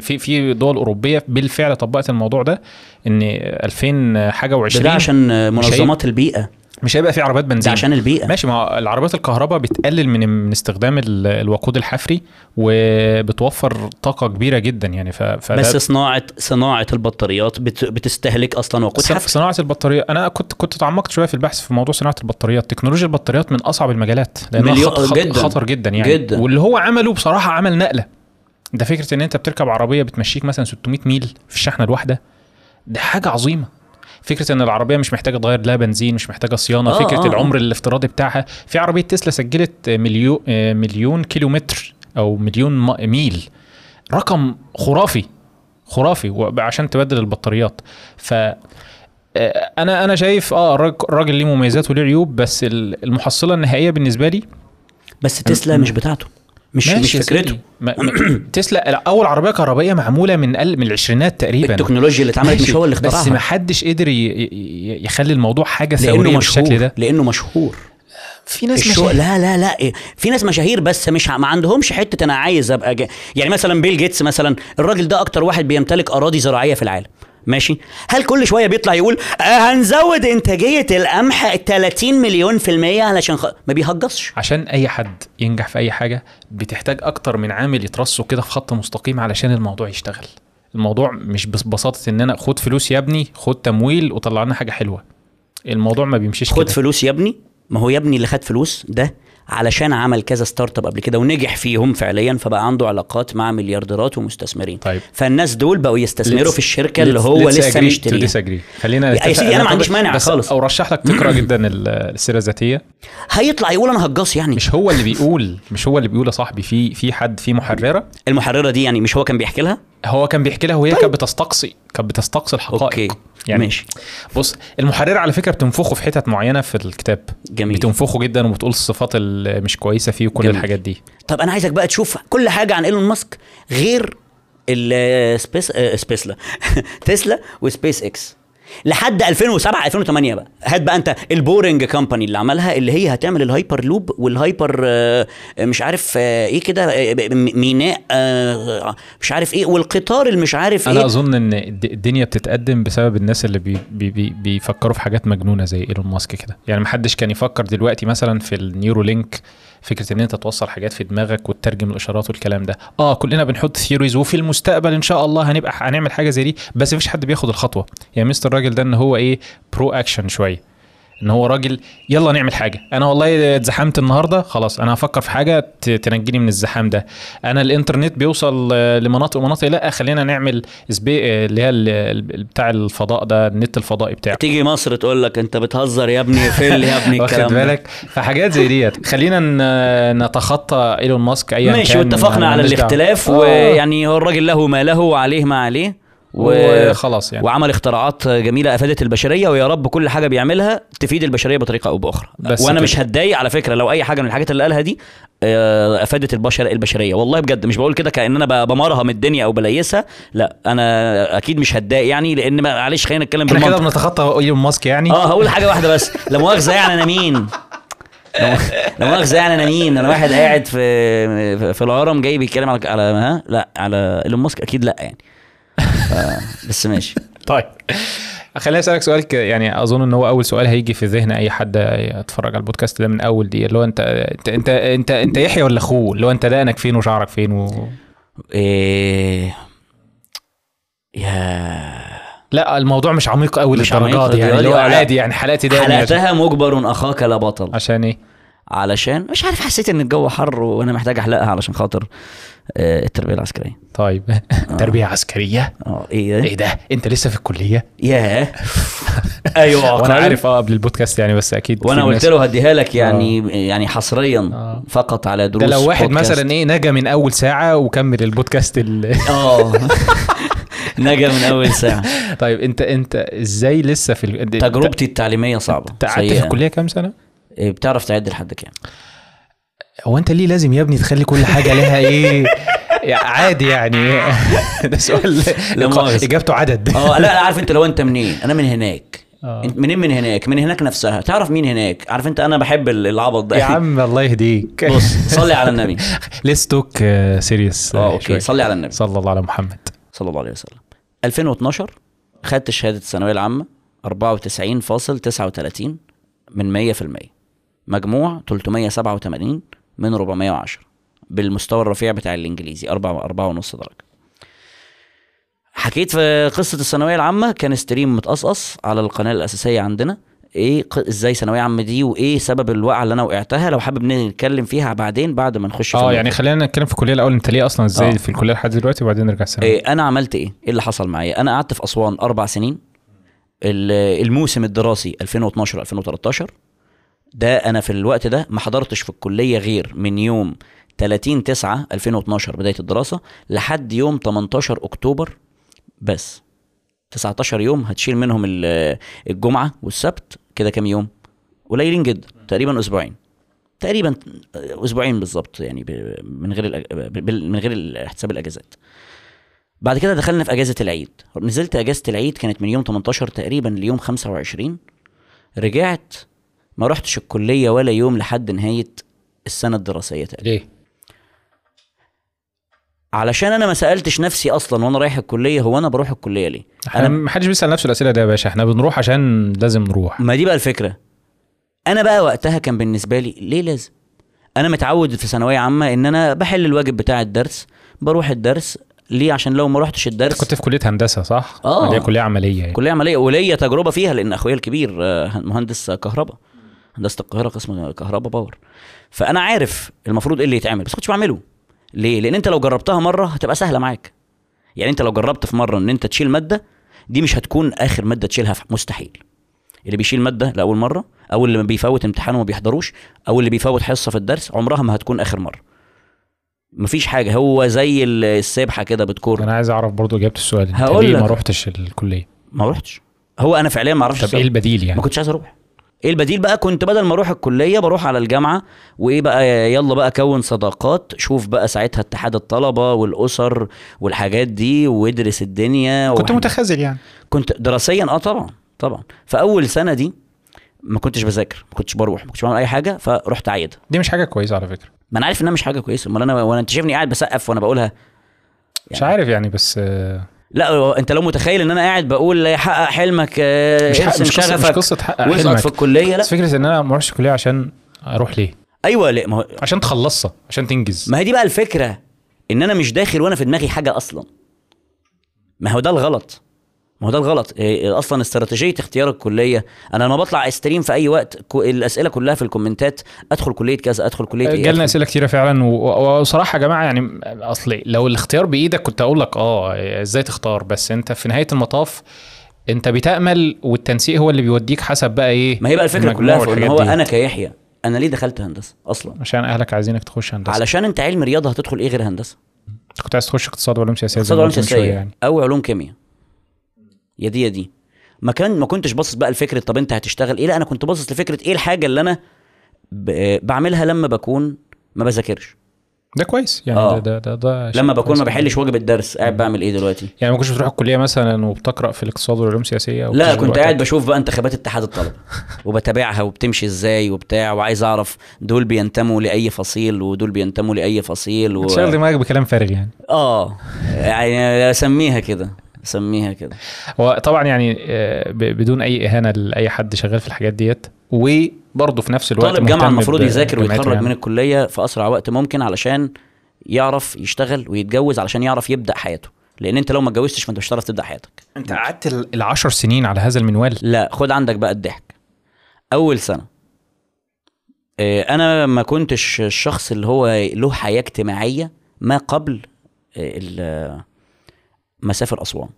في في دول أوروبية بالفعل طبقت الموضوع ده إن 2000 حاجة و20 ده, ده عشان منظمات البيئة. مش هيبقى في عربيات بنزين. عشان البيئة. ماشي ما هو العربيات الكهرباء بتقلل من من استخدام ال- الوقود الحفري وبتوفر طاقة كبيرة جدا يعني ف... بس صناعه صناعة البطاريات بت بتستهلك أصلا وقود ص- حفري. صناعة البطارية أنا كنت كنت تعمقت شوية في البحث في موضوع صناعة البطاريات. تكنولوجيا البطاريات من أصعب المجالات لأنها مليون- خط خط جداً. خطر جدا يعني. جداً. واللي هو عمله بصراحة عمل نقلة. ده فكرة إن أنت بتركب عربية بتمشيك مثلا 600 ميل في الشحنة الواحدة ده حاجة عظيمة. فكرة إن العربية مش محتاجة تغير لها بنزين مش محتاجة صيانة آه، فكرة آه، آه. العمر الافتراضي بتاعها. في عربية تسلا سجلت مليون مليون كيلومتر أو مليون ميل. رقم خرافي خرافي عشان تبدل البطاريات. ف آه، أنا أنا شايف آه الراج- الراجل ليه مميزات وليه عيوب بس ال- المحصلة النهائية بالنسبة لي بس تسلا مش بتاعته. مش مش فكرته. <clears throat> تسلا لا، أول عربية كهربائية معمولة من ال- من العشرينات تقريبا. التكنولوجيا اللي اتعملت مش هو اللي بس ما اخترعها حدش قدر ي- يخلي الموضوع حاجة ثوريه بالشكل مشهور. ده. لأنه مشهور. في ناس الشو... مشاهير. لا لا لا. في ناس مشاهير بس مش ما عندهمش حتة أنا عايز أبقى جا... يعني مثلا بيل جيتس مثلا الراجل ده أكتر واحد بيمتلك أراضي زراعية في العالم. ماشي؟ هل كل شوية بيطلع يقول آه هنزود إنتاجية القمح 30 مليون في المية علشان خ... ما بيهجصش. عشان أي حد ينجح في أي حاجة بتحتاج أكتر من عامل يترصوا كده في خط مستقيم علشان الموضوع يشتغل. الموضوع مش بس ببساطة إن أنا خد فلوس يا ابني خد تمويل وطلع لنا حاجة حلوة. الموضوع ما بيمشيش خد كده. فلوس يا ابني؟ ما هو يا ابني اللي خد فلوس ده علشان عمل كذا start up قبل كده ونجح فيهم فعليا فبقى عنده علاقات مع مليارديرات ومستثمرين. طيب. فالناس دول بقوا يستثمروا Let's- في الشركة اللي هو let's لسه مشتريها. خلينا يا. سيدي أنا ما عنديش مانع خالص. أو رشح لك تقرأ <clears throat> جدا ال- السيرة الذاتية. هيطلع يقول أنا هجاص يعني. مش هو اللي بيقول مش هو اللي بيقول يا صاحبي في في حد في محررة؟ المحررة دي يعني مش هو كان بيحكي لها؟ هو كان بيحكي لها وهي كانت بتستقصي كانت بتستقصي الحقائق. أوكي. يعني ماشي. بص المحررة على فكرة بتنفخه في حتت معينة في الكتاب. جميل. بتنفخه جدا وبتقول الصفات اللي مش كويسة فيه وكل جميل. الحاجات دي. طب أنا عايزك بقى تشوف كل حاجة عن إيلون ماسك غير السبيس سبيسلا. <laughs> تسلا وسبيس إكس. لحد 2007 2008 بقى. هات بقى انت ال Boring Company اللي عملها اللي هي هتعمل الهايبر لوب وال hyper آه، مش عارف آه، إيه كده آه، ميناء مش عارف إيه والقطار اللي مش عارف أنا إيه. أظن إن الد- الدنيا بتتقدم بسبب الناس اللي بي بي بي بيفكروا في حاجات مجنونة زي إيلون ماسك كده. يعني محدش كان يفكر دلوقتي مثلا في ال Neuralink فكرة إن أنت توصل حاجات في دماغك وتترجم الإشارات والكلام ده. آه كلنا بنحط theories وفي المستقبل إن شاء الله هنبقى هنعمل حاجة زي دي بس مفيش حد بياخد الخطوة. يعني مستر الراجل ده إن هو إيه pro action شوية. إن هو راجل يلا نعمل حاجة أنا والله اتزحمت النهارده خلاص أنا هفكر في حاجة تنجيني من الزحام ده أنا الإنترنت بيوصل لمناطق ومناطق لا خلينا نعمل سبي اللي هي بتاع الفضاء ده النت الفضائي بتاعه تيجي مصر تقول لك أنت بتهزر يا ابني فيل يا ابني <laughs> واخد الكلام ده. بالك فحاجات زي ديت خلينا نتخطى إيلون ماسك ايا كان ماشي واتفقنا على. الاختلاف آه. ويعني هو الراجل له ما له وعليه ما عليه. وخلاص يعني. وعمل اختراعات جميلة أفادت البشرية ويا رب كل حاجة بيعملها تفيد البشرية بطريقة أو بأخرى. بس وأنا كده. مش هتضايق على فكرة لو أي حاجة من الحاجات اللي قالها دي آه، أفادت البشر البشرية. والله بجد مش بقول كده كأن أنا بمرهم الدنيا أو بليسها لا أنا أكيد مش هتضايق يعني لأن ما- معلش خلينا نتكلم إحنا كده بالمنطق. بنتخطى إيلون ماسك يعني؟ آه هقول حاجة واحدة بس. <laughs> لا مؤاخذة يعني أنا مين؟ لا مؤاخذة يعني أنا مين؟ أنا واحد قاعد في في الهرم جاي بيتكلم على على ها؟ لا على إيلون ماسك أكيد لا يعني. بس ماشي. <laughs> طيب. خليني أسألك سؤال يعني أظن إن هو أول سؤال هيجي في ذهن أي حد يتفرج على البودكاست ده من أول دي اللي هو انت انت انت انت, أنت يحيى ولا أخوه؟ اللي هو أنت دقنك فين وشعرك فين و... إيه يا لا الموضوع مش عميق قوي دي يعني اللي هو. عادي يعني حلقتي ده حلقتها مجبر أخاك لا بطل. عشان إيه؟ علشان مش عارف حسيت إن الجو حر وأنا محتاج أحلقها علشان خاطر آه، التربية العسكرية. طيب. <laughs> تربية عسكرية؟ آه إيه ده؟ إيه ده؟ أنت لسه في الكلية؟ ياه. <laughs> أيوه <laughs> وأنا. عارف آه قبل البودكاست يعني بس أكيد وأنا قلت له هديها لك يعني يعني حصريا آه. فقط على دروس ده لو واحد بودكاست. مثلا إيه نجا من أول ساعة وكمل البودكاست ال... آه. نجا من أول ساعة. طيب أنت أنت إزاي لسه في ال... تجربتي التعليمية صعبة. أنت قعدت في. الكلية كام سنة؟ إيه، بتعرف تعد لحد كام هو أنت ليه لازم يا ابني تخلي كل حاجة لها إيه؟ <laughs> عادي يعني. <laughs> ده سؤال. إجابته عدد. آه لا لا عارف أنت لو أنت منين؟ أنا من هناك. آه. أنت منين من هناك؟ من هناك نفسها. تعرف مين هناك؟ عارف أنت أنا بحب ال- العبط ده. يا عم الله يهديك. بص <laughs> صلي على النبي. let's talk serious آه أوكي صلي على النبي. صلى الله على محمد. صلى الله عليه وسلم. 2012 خدت شهادة الثانوية العامة 94.39 من 100% مجموع 387 من 410 بالمستوى الرفيع بتاع الإنجليزي 4 4 ونص درجة. حكيت في قصة الثانوية العامة كان ستريم متقصقص على القناة الأساسية عندنا. إيه إزاي ثانوية عامة دي وإيه سبب الوقعة اللي أنا وقعتها؟ لو حابب نتكلم فيها بعدين بعد ما نخش آه. يعني خلينا نتكلم في الكلية الأول أنت ليه أصلا إزاي آه. في الكلية لحد دلوقتي وبعدين نرجع سنه إيه أنا عملت إيه؟ إيه اللي حصل معايا؟ أنا قعدت في أسوان أربع سنين. ال- الموسم الدراسي 2012 2013 ده أنا في الوقت ده ما حضرتش في الكلية غير من يوم 30 9 2012 بداية الدراسة لحد يوم 18 أكتوبر بس. 19 يوم هتشيل منهم ال- الجمعة والسبت كده كام يوم؟ قليلين جدا تقريبا أسبوعين. تقريبا أسبوعين بالظبط يعني من غير من غير حساب الأجازات. بعد كده دخلنا في أجازة العيد. نزلت أجازة العيد كانت من يوم 18 تقريبا ليوم 25 رجعت ما رحتش الكلية ولا يوم لحد نهاية السنة الدراسية تقريبا. ليه؟ علشان أنا ما سألتش نفسي أصلا وأنا رايح الكلية هو أنا بروح الكلية ليه؟ إحنا أنا ما حدش بيسأل نفسه الأسئلة دي يا باشا إحنا بنروح عشان لازم نروح. ما دي بقى الفكرة. أنا بقى وقتها كان بالنسبة لي ليه لازم؟ أنا متعود في ثانوية عامة إن أنا بحل الواجب بتاع الدرس بروح الدرس ليه؟ عشان لو ما رحتش الدرس كنت في كلية هندسة صح؟ آه. اللي هي كلية عملية يعني. كلية عملية وليا تجربة فيها لأن أخويا الكبير آه، مهندس كهرباء. هندسه القاهرة قسم كهرباء باور. فأنا عارف المفروض إيه اللي يتعمل بس كنتش بعمله. ليه؟ لأن أنت لو جربتها مرة هتبقى سهلة معاك. يعني أنت لو جربت في مرة إن أنت تشيل مادة دي مش هتكون آخر مادة تشيلها مستحيل. اللي بيشيل مادة لأول مرة أو اللي بيفوت امتحان وما بيحضروش أو اللي بيفوت حصة في الدرس عمرها ما هتكون آخر مرة. مفيش حاجة هو زي ال- السبحة كده بتكور. أنا عايز أعرف برضو إجابة السؤال هقول ليه. ما رحتش الكلية؟ ما رحتش هو أنا فعليا ما أعرفش طب. إيه البديل يعني؟ ما كنتش عايز أروح. إيه البديل بقى؟ كنت بدل ما أروح الكلية بروح على الجامعة. وإيه بقى؟ يلا بقى كون صداقات. شوف بقى ساعتها اتحاد الطلبة والأسر والحاجات دي وادرس الدنيا كنت متخاذل يعني. كنت دراسيا آه طبعا طبعا. فأول سنة دي ما كنتش بذاكر ما كنتش بروح ما كنتش بعمل أي حاجة فرحت عايد دي مش حاجة كويسة على فكرة. ما أنا عارف إنها مش حاجة كويسة. أمال أنا وأنا أنت شايفني قاعد بسقف وأنا بقولها؟ مش عارف يعني بس لا انت لو متخيل ان أنا قاعد بقول حقق حلمك آه، مش حق- مش قصة- مش شغفك قصة حقق حلمك. في الكلية لا. بس فكرة إن أنا ما أروحش الكلية عشان أروح ليه؟ أيوه لا ما هو عشان تخلصها عشان تنجز. ما هي دي بقى الفكرة إن أنا مش داخل وأنا في دماغي حاجة أصلا. ما هو ده الغلط. ما هو ده الغلط. إيه أصلا استراتيجية اختيار الكلية أنا لما بطلع استريم في أي وقت الأسئلة كلها في الكومنتات أدخل كلية كذا أدخل كلية إيه جالنا أسئلة كتيرة فعلا وصراحة يا جماعة يعني أصل لو الاختيار بإيدك كنت أقول لك آه إزاي تختار بس أنت في نهاية المطاف أنت بتأمل والتنسيق هو اللي بيوديك حسب بقى إيه ما هي بقى الفكرة كلها في إن هو. أنا كيحيى أنا ليه دخلت هندسة أصلا؟ عشان أهلك عايزينك تخش هندسة. علشان أنت علم رياضة هتدخل إيه غير هندسة؟ كنت عايز تخش اقتصاد وعلوم سياسية اقتصاد وعلوم سياسية يعني. أو علوم كيمياء. يا دي يا دي ما كان ما كنتش باصص بقى لفكرة طب أنت هتشتغل إيه لا أنا كنت باصص لفكرة إيه الحاجة اللي أنا. بعملها لما بكون ما بذاكرش ده كويس يعني آه. ده ده ده, لما بكون ما. بحلش واجب الدرس قاعد بعمل إيه دلوقتي يعني ما كنتش بتروح الكلية مثلا وبتقرأ في الاقتصاد والعلوم السياسية لا كنت قاعد. بشوف بقى انتخابات اتحاد الطلبة <laughs> وبتابعها وبتمشي إزاي وبتاع وعايز أعرف دول بينتموا لأي فصيل ودول بينتموا لأي فصيل و... بتشغل دماغك بكلام فارغ يعني آه يعني أسميها كده اسميها كده. هو طبعا يعني آه، بدون أي إهانة لأي حد شغال في الحاجات ديت وبرضه في نفس الوقت طالب جامعة المفروض يذاكر ويتخرج يعني. من الكلية في أسرع وقت ممكن علشان يعرف يشتغل ويتجوز علشان يعرف يبدأ حياته. لأن أنت لو ما اتجوزتش فأنت مش هتعرف تبدأ حياتك. أنت قعدت ال- العشر سنين على هذا المنوال. لا خد عندك بقى الضحك. أول سنة آه، أنا ما كنتش الشخص اللي هو له حياة اجتماعية ما قبل آه، ال- مسافر أسوان.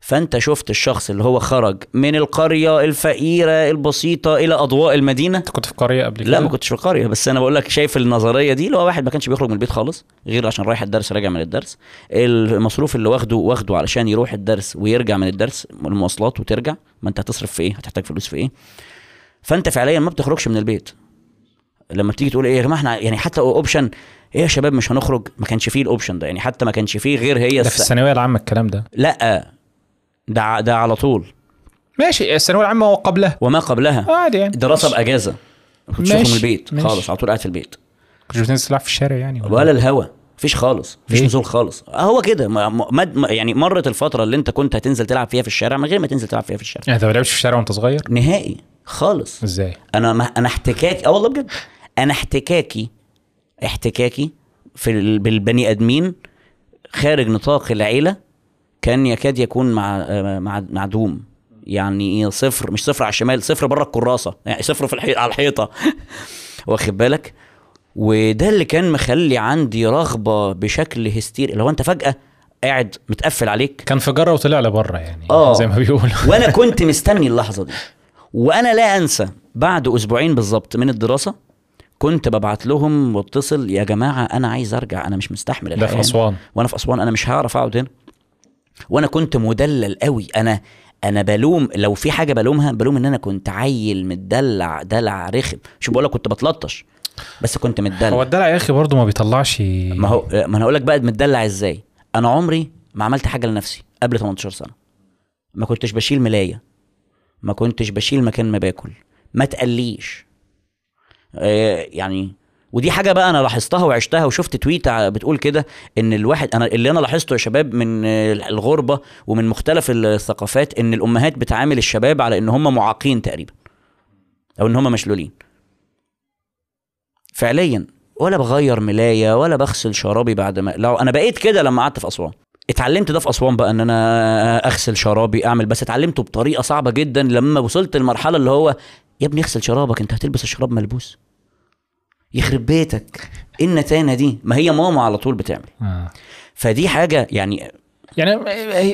فأنت شفت الشخص اللي هو خرج من القرية الفقيرة البسيطة إلى أضواء المدينة؟ أنت كنت في قرية قبل كده؟ لا ما كنتش في القرية بس أنا بقول لك شايف النظرية دي اللي هو واحد ما كانش بيخرج من البيت خالص غير عشان رايح الدرس راجع من الدرس. المصروف اللي واخده واخده علشان يروح الدرس ويرجع من الدرس المواصلات وترجع ما أنت هتصرف في إيه؟ هتحتاج فلوس في إيه؟ فأنت فعليا ما بتخرجش من البيت. لما بتيجي تقول إيه يا جماعة إحنا يعني حتى option إيه يا شباب مش هنخرج؟ ما كانش فيه ال option ده يعني حتى ما كانش فيه غير هي ده في. الثانوية العامة الكلام ده. لا ده ده على طول. ماشي الثانوية العامة وقبلها وما قبلها. عادي يعني. دراسة بأجازة. ما كنتش بخرج من ماشي، البيت ماشي. خالص على طول قاعد في البيت. كنت بتنزل تلعب في الشارع يعني. ولا الهوا. مفيش خالص مفيش؟ نزول خالص. آه هو كده ما ما ما- يعني مرت الفترة اللي انت كنت هتنزل تلعب فيها في الشارع من غير ما تنزل تلعب فيها في الشارع. يعني انت ما لعبتش في الشارع وانت صغير؟ نهائي خالص. إزاي؟ أنا ما أنا احتكاكي آه والله بجد. أنا احتكاكي احتكاكي في ال- بالبني أدمين خارج نطاق العيلة كان يكاد يكون مع مع معدوم. يعني إيه صفر مش صفر على الشمال صفر بره الكراسة يعني صفر في الحي... على الحيطة. <laughs> واخد بالك؟ وده اللي كان مخلي عندي رغبة بشكل هستيري. لو أنت فجأة قاعد متقفل عليك. كان في جرة وطلع لبره يعني آه. زي ما بيقولوا. <laughs> وأنا كنت <laughs> مستني اللحظة دي. وأنا لا أنسى بعد أسبوعين بالظبط من الدراسة كنت ببعت لهم واتصل يا جماعة أنا عايز أرجع أنا مش مستحمل ده في. أسوان. وأنا في أسوان أنا مش هعرف أقعد هنا. وأنا كنت مدلل قوي. أنا أنا بلوم لو في حاجة بلومها بلوم إن أنا كنت عيل متدلع دلع رخم. شو بقول لك كنت بتلطش. بس كنت هو متدلع الدلع يا أخي برضه ما بيطلعش. ما هو ما أنا أقول لك بقى متدلع إزاي؟ أنا عمري ما عملت حاجة لنفسي قبل 18 سنة. ما كنتش بشيل ملاية. ما كنتش بشيل مكان ما باكل. ما تقليش. يعني ودي حاجة بقى أنا لاحظتها وعشتها وشفت تويت بتقول كده إن الواحد أنا اللي أنا لاحظته يا شباب من آه، الغربة ومن مختلف الثقافات إن الأمهات بتعامل الشباب على إن هم معاقين تقريبا أو إن هم مشلولين. فعليا ولا بغير ملاية ولا بغسل شرابي بعد ما لو أنا بقيت كده لما قعدت في أسوان. اتعلمت ده في أسوان بقى إن أنا أغسل شرابي أعمل بس اتعلمته بطريقة صعبة جدا لما وصلت للمرحله اللي هو يا ابني اغسل شرابك أنت هتلبس الشراب ملبوس. يخرب بيتك إيه النتانه دي ما هي ماما على طول بتعمل آه. فدي حاجة يعني يعني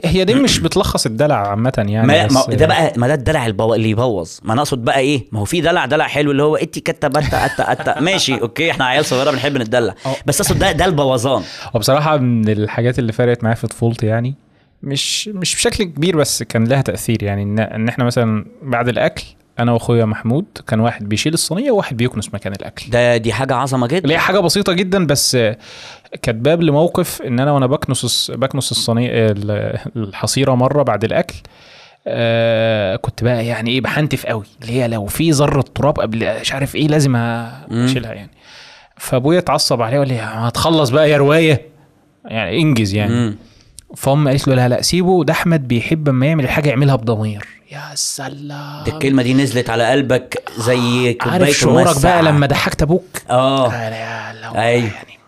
هي- دي مش بتلخص الدلع عامة يعني ما, ما ده بقى ما ده الدلع. اللي يبوظ ما أنا أقصد بقى إيه ما هو في دلع دلع حلو اللي هو إتي كتا بتا أتا أتا <laughs> ماشي أوكي إحنا عيال صغيرة بنحب نتدلع. بس أقصد ده ده البوظان وبصراحة من الحاجات اللي فرقت معايا في طفولتي يعني مش مش بشكل كبير بس كان لها تأثير يعني ان, إن إحنا مثلا بعد الأكل أنا وأخويا محمود كان واحد بيشيل الصينية وواحد بيكنس مكان الأكل. ده دي حاجة عظمة جدا. اللي هي حاجة بسيطة جدا بس كانت باب لموقف إن أنا وأنا بكنس بكنس الصينية ال- الحصيرة مرة بعد الأكل آه كنت بقى يعني إيه بحنتف قوي اللي هي لو في ذرة تراب قبل مش عارف إيه لازم أشيلها يعني. فأبويا اتعصب عليه وقال لي ما تخلص بقى يا رواية. يعني إنجز يعني. مم. فام قالت له لا لا سيبه ده أحمد بيحب أما يعمل الحاجة يعملها بضمير. يا سلام. دي الكلمة دي نزلت على قلبك زي كوباية عارف شعورك بقى. لما ضحكت أبوك؟ آه. أيوه. يعني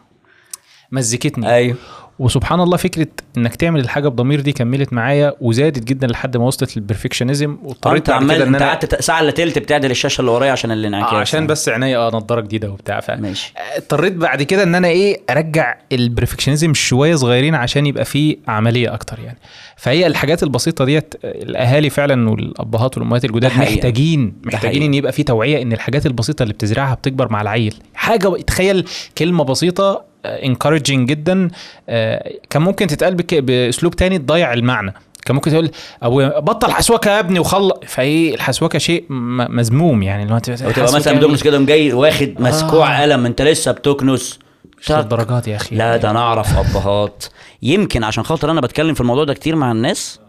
مزكتني. أيوه. وسبحان الله فكرة إنك تعمل الحاجة بضمير دي كملت معايا وزادت جدا لحد ما وصلت للبرفكشنزم واضطريت بعد عمال كده إن أنت أنا قعدت ساعة إلا تلت بتعدل الشاشه اللي ورايا عشان الانعكاس آه عشان بس عينيا آه نضارة جديدة وبتاع. ف ماشي. اضطريت بعد كده إن أنا إيه أرجع البرفكشنزم شوية صغيرين عشان يبقى فيه عملية أكتر يعني. فهي الحاجات البسيطة ديت الأهالي فعلا والأبهات والأمهات الجداد. محتاجين محتاجين. إن يبقى في توعية إن الحاجات البسيطة اللي بتزرعها بتكبر مع العيل. حاجة تخيل كلمة بسيطة encouraging جدا. آه، كان ممكن تتقال بأسلوب تاني تضيع المعنى. كان ممكن تقول ابويا بطل حسوكة يا ابني وخلص فإيه الحسوكة شيء مذموم يعني. لو أنت وتبقى مثلا بتكنس كده جاي واخد مسكوع قلم أنت لسه بتكنس. مش للدرجات يا أخي. لا ده أنا أعرف أبهات. يمكن عشان خاطر أنا بتكلم في الموضوع ده كتير مع الناس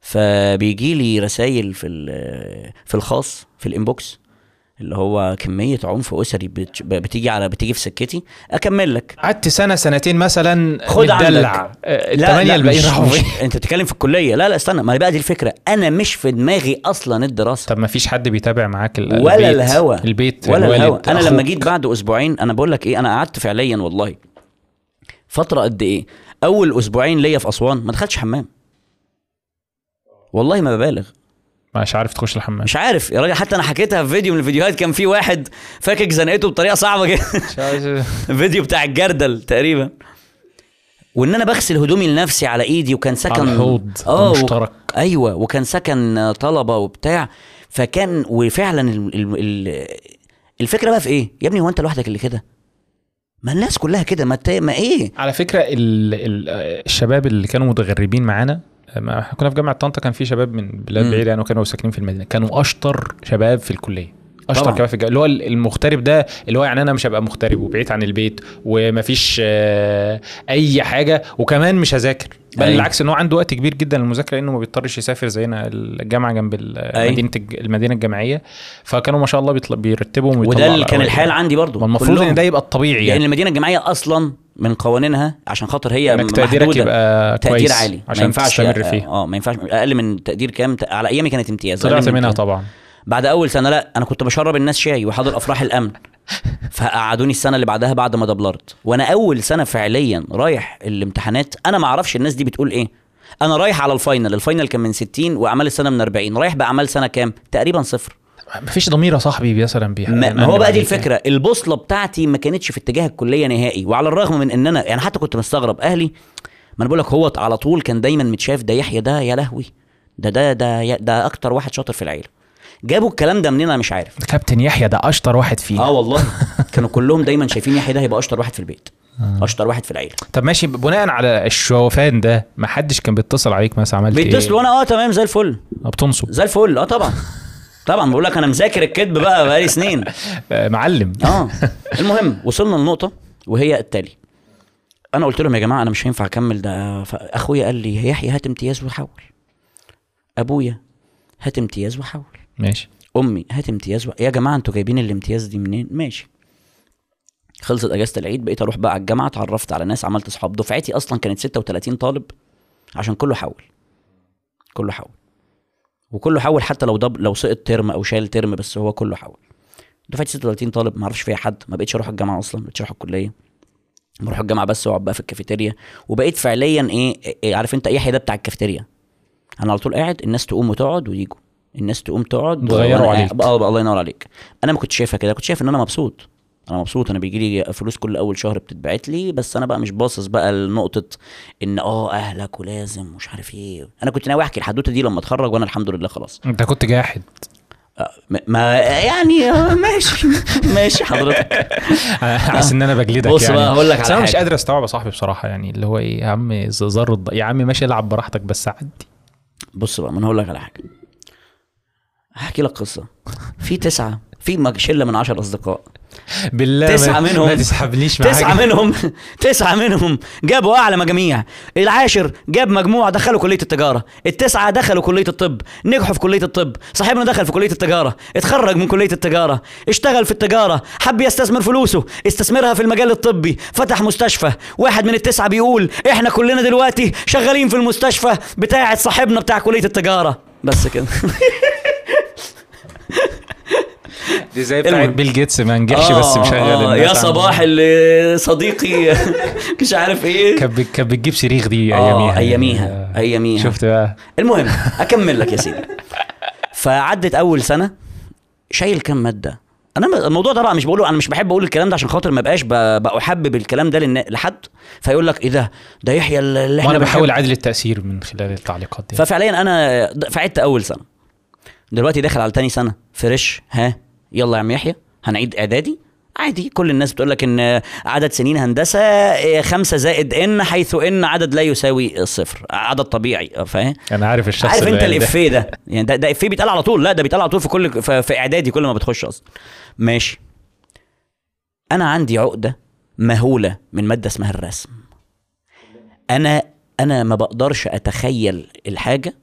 فبيجي لي رسائل في في الخاص في ال inbox. اللي هو كمية عنف أسري بت- بتيجي على بتيجي في سكتي أكمل لك. قعدت سنه سنتين مثلا خد متدلع. عندك. الثمانيه الباقيين مش- راحوا أنت بتتكلم في الكلية. لا لا استنى ما بقى دي الفكرة. أنا مش في دماغي أصلا الدراسة. طب ما فيش حد بيتابع معاك ال- ولا البيت الهوا. البيت ولا الهوا. أنا لما. جيت بعد أسبوعين أنا بقول لك إيه أنا قعدت فعليا والله فترة قد إيه؟ أول أسبوعين ليا في أسوان ما دخلتش حمام. والله ما ببالغ. مش عارف تخش الحمام. مش عارف يا راجل حتى أنا حكيتها في فيديو من الفيديوهات كان في واحد فاكك زنقته بطريقة صعبة جدا <laughs> فيديو بتاع الجردل تقريبا. وإن أنا بغسل هدومي لنفسي على إيدي وكان سكن على الحوض آه و- المشترك. أيوه وكان سكن طلبة وبتاع. فكان وفعلا ال ال ال الفكرة بقى في إيه؟ يا ابني هو أنت لوحدك اللي كده؟ ما الناس كلها كده ما, ما إيه؟ على فكرة ال ال الشباب اللي كانوا متغربين معانا ما إحنا كنا في جامعة طنطا كان في شباب من بلاد. بعيدة يعني وكانوا ساكنين في المدينة كانوا أشطر شباب في الكلية أشطر. شباب في الجامعة. اللي هو المغترب ده اللي هو يعني أنا مش هبقى مغترب وبعيد عن البيت ومفيش آه، أي حاجة وكمان مش هذاكر بل أيوة. بالعكس إن هو عنده وقت كبير جدا للمذاكرة لأنه ما بيضطرش يسافر زينا الجامعة جنب أيوة. مدينة المدينة الجامعية فكانوا ما شاء الله بيرتبوا وده اللي كان. الحال عندي برضو والمفروض كلهم. ان ده يبقى الطبيعي يعني يعني المدينة الجامعية أصلا من قوانينها عشان خاطر هي إنك تقديرك. يبقى تقدير كويس عالي. ما عشان ينفعش تستمر فيه آه ما ينفعش. أقل من تقدير كام؟ على أيامي كانت امتياز. طلعت من منها. طبعا. بعد أول سنة لا أنا كنت بشرب الناس شاي وحاضر أفراح الأمن. <laughs> فقعدوني السنة اللي بعدها بعد ما دبلرت. وأنا أول سنة فعليا رايح الامتحانات أنا ما أعرفش الناس دي بتقول إيه. أنا رايح على ال final. ال final كان من 60 وأعمال السنة من 40 رايح بأعمال سنة كام؟ تقريبا صفر. مفيش ضمير يا صاحبي مثلا بيح ما هو بقى دي الفكرة. البوصلة بتاعتي ما كانتش في اتجاه الكلية نهائي وعلى الرغم من إن أنا يعني حتى كنت مستغرب أهلي ما أنا بقول لك هو على طول كان دايما متشاف ده يحيى ده يا لهوي ده ده ده ده أكتر واحد شاطر في العيلة. جابوا الكلام ده منين؟ أنا مش عارف. كابتن يحيى ده أشطر واحد فيه آه والله. <laughs> كانوا كلهم دايما شايفين يحيى ده هيبقى أشطر واحد في البيت. أشطر واحد في العيلة. طب ماشي بناء على الشوفان ده ما حدش كان بيتصل عليك مثلا عملت إيه؟ بيتصلوا وأنا آه تمام زي الفل. بتنصب زي الفل آه طبعا. <laughs> طبعا بقول لك أنا مذاكر الكذب بقى بقالي سنين. <laughs> معلم. <laughs> آه. المهم وصلنا لنقطة وهي التالي. أنا قلت لهم يا جماعة أنا مش هينفع أكمل ده. اخويا قال لي يحيى هات امتياز وحول أبويا هات امتياز وحول ماشي. أمي هات امتياز و... يا جماعة أنتوا جايبين الامتياز دي منين؟ ماشي. خلصت أجازة العيد بقيت أروح بقى على الجامعة اتعرفت على ناس عملت اصحاب دفعتي أصلا كانت 36 طالب عشان كله حول كله حول وكله حول حتى لو دب... لو سقط ترم أو شال ترم بس هو كله حول. دفعتي 36 طالب ما أعرفش فيها حد ما بقتش أروح الجامعة أصلا ما بقتش أروح الكلية. بروح الجامعة بس وأقعد بقى في الكافيتيريا. وبقيت فعليا إيه, إيه عارف أنت يحيى ده بتاع الكافيتيريا. أنا على طول قاعد الناس تقوم وتقعد ويجوا. الناس تقوم تقعد اتغيروا وأنا عليك. آه الله ينور عليك. أنا ما كنتش شايفها كده كنت شايف إن أنا مبسوط. أنا مبسوط أنا بيجي لي فلوس كل أول شهر بتتبعت لي بس أنا بقى مش باصص بقى لنقطة إن آه أهلك ولازم مش عارف إيه. أنا كنت ناوي أحكي الحدوتة دي لما أتخرج وأنا الحمد لله خلاص. أنت كنت جاحد. آه، ما- يعني آه، ماشي <laughs> ماشي حضرتك. <laughs> حاسس ان أنا بجلدك بص يعني. بقى هقول لك على أنا مش. قادر أستوعب يا صاحبي بصراحة يعني اللي هو إيه يا عم زر يا عم ماشي العب براحتك بس عدي. بص بقى ما أنا هقول لك على حاجة. هحكي لك قصة. في تسعة في شلة من عشر أصدقاء. بالله تسعة ما- منهم. ما تسحبنيش معاك تسعة منهم. <laughs> تسعة منهم جابوا أعلى مجاميع. العاشر جاب مجموع دخلوا كلية التجارة. التسعة دخلوا كلية الطب. نجحوا في كلية الطب. صاحبنا دخل في كلية التجارة. اتخرج من كلية التجارة. اشتغل في التجارة. حب يستثمر فلوسه. استثمرها في المجال الطبي. فتح مستشفى. واحد من التسعة بيقول إحنا كلنا دلوقتي شغالين في المستشفى بتاعة صاحبنا بتاع كلية التجارة. بس كده. <laughs> دي زي بتاعت. بيل جيتس ما نجحش بس آه، مشغل آه، يا. صباح اللي صديقي. <laughs> مش عارف إيه. كانت كانت بتجيب صريخ دي أياميها أياميها أياميها. شفت بقى؟ المهم أكمل لك يا سيدي. فعدت أول سنة شايل كام مادة؟ أنا الموضوع ده بقى مش بقوله أنا مش بحب أقول الكلام ده عشان خاطر ما بقاش بحبب الكلام ده لحد. فيقول لك إيه ده؟ ده يحيى اللي إحنا وأنا بحاول. اعادل التأثير من خلال التعليقات دي. ففعليا أنا فعدت أول سنة. دلوقتي داخل على تاني سنة فريش ها؟ يلا يا عم يحيى هنعيد إعدادي؟ عادي كل الناس بتقول لك إن عدد سنين هندسة إيه، خمسة زائد إن حيث إن عدد لا يساوي صفر عدد طبيعي فاهم؟ أنا عارف الشخص عارف أنت. الافيه ده. يعني ده, ده افيه بيتقال على طول لا ده بيتقال على طول في كل في, في إعدادي كل ما بتخش أصلا. ماشي. أنا عندي عقدة مهولة من مادة اسمها الرسم. أنا أنا ما بقدرش أتخيل الحاجة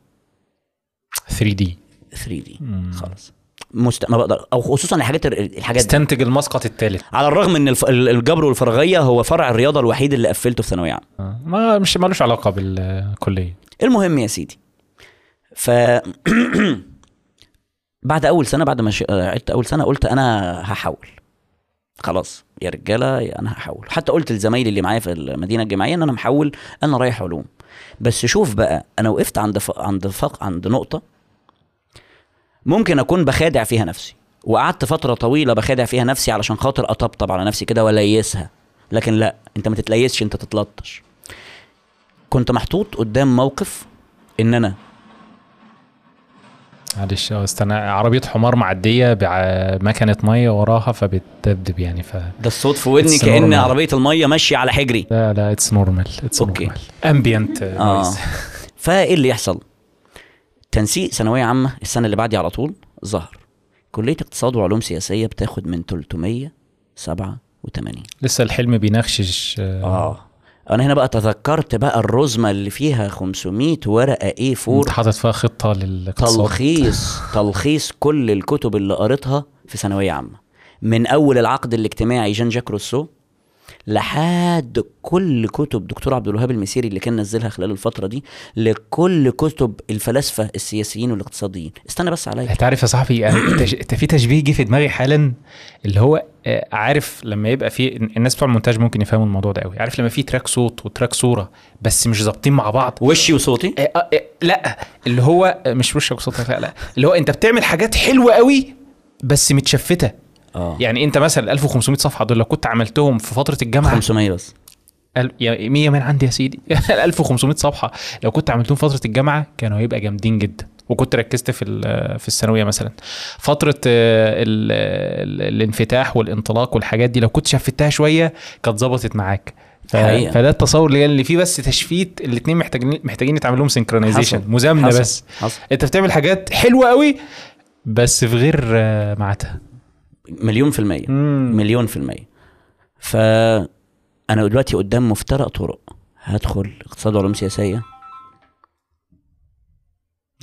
3 دي. 3 دي. خالص مست... ما بقدر أو خصوصا الحاجات الحاجات. استنتج المسقط الثالث على الرغم إن الف... الجبر والفرغية هو فرع الرياضة الوحيد اللي قفلته في ثانوية عامة. ما مش مالوش علاقة بالكلية. المهم يا سيدي ف <clears throat> بعد أول سنة بعد ما ش- عدت أول سنة قلت أنا هحول خلاص يا رجالة يا أنا هحول حتى قلت لزمايلي اللي معايا في المدينة الجامعية إن أنا محول أنا رايح علوم. بس شوف بقى أنا وقفت عند ف... عند فق... عند نقطة ممكن أكون بخادع فيها نفسي. وقعدت فترة طويلة بخادع فيها نفسي علشان خاطر أطبطب على نفسي كده وأليسها. لكن لأ أنت ما تتليسش أنت تتلطش. كنت محطوط قدام موقف إن أنا معلش استنى عربية حمار معدية بمكنه مية وراها فبتدبدب يعني ف ده الصوت في ودني كأن normal. عربية المية ماشية على حجري. لا لا it's normal it's. normal امبيانت آه. <laughs> فإيه اللي يحصل؟ تنسيق ثانوية عامة السنة اللي بعدي على طول ظهر. كلية اقتصاد وعلوم سياسية بتاخد من 387 لسه الحلم بينخشش آه. آه. أنا هنا بقى تذكرت بقى الرزمة اللي فيها 500 ورقة اي 4 أنت حاطط فيها خطة للاقتصاد. تلخيص تلخيص كل الكتب اللي قريتها في ثانوية عامة. من أول العقد الاجتماعي جان جاك روسو لحد كل كتب دكتور عبد الوهاب المسيري اللي كان نزلها خلال الفترة دي لكل كتب الفلاسفة السياسيين والاقتصاديين. استنى بس عليا. انت عارف يا صاحبي يعني <coughs> انت في تشبيه جه في دماغي حالا اللي هو آه، عارف لما يبقى في الناس بتوع المونتاج ممكن يفهموا الموضوع ده قوي. عارف لما في تراك صوت وتراك صورة بس مش ظابطين مع بعض؟ وشي وصوتي؟ آه، آه، آه، لا اللي هو آه، مش وشك وصوتك لا لا. اللي هو انت بتعمل حاجات حلوة قوي بس متشفتة. آه. يعني انت مثلا 1500 صفحة دول لو كنت عملتهم في فترة الجامعة 500 بس. ال- يا 100 من عندي يا سيدي. <laughs> 1500 صفحة لو كنت عملتهم فترة الجامعة كانوا هيبقى جامدين جدا. وكنت ركزت في ال- في الثانوية مثلا. فترة آه، ال- ال- الانفتاح والانطلاق والحاجات دي لو كنت شفتها شوية كانت ظبطت معاك. ف... حقيقة. فده التصور اللي اللي فيه بس تشفيت الاثنين محتاجين محتاجين يتعمل لهم synchronization. مزامنة حصل. بس. حصل. انت بتعمل حاجات حلوة قوي بس في غير آه، ميعادها. مليون في المية. مم. مليون في المية. فأنا دلوقتي قدام مفترق طرق. هدخل اقتصاد وعلوم سياسية.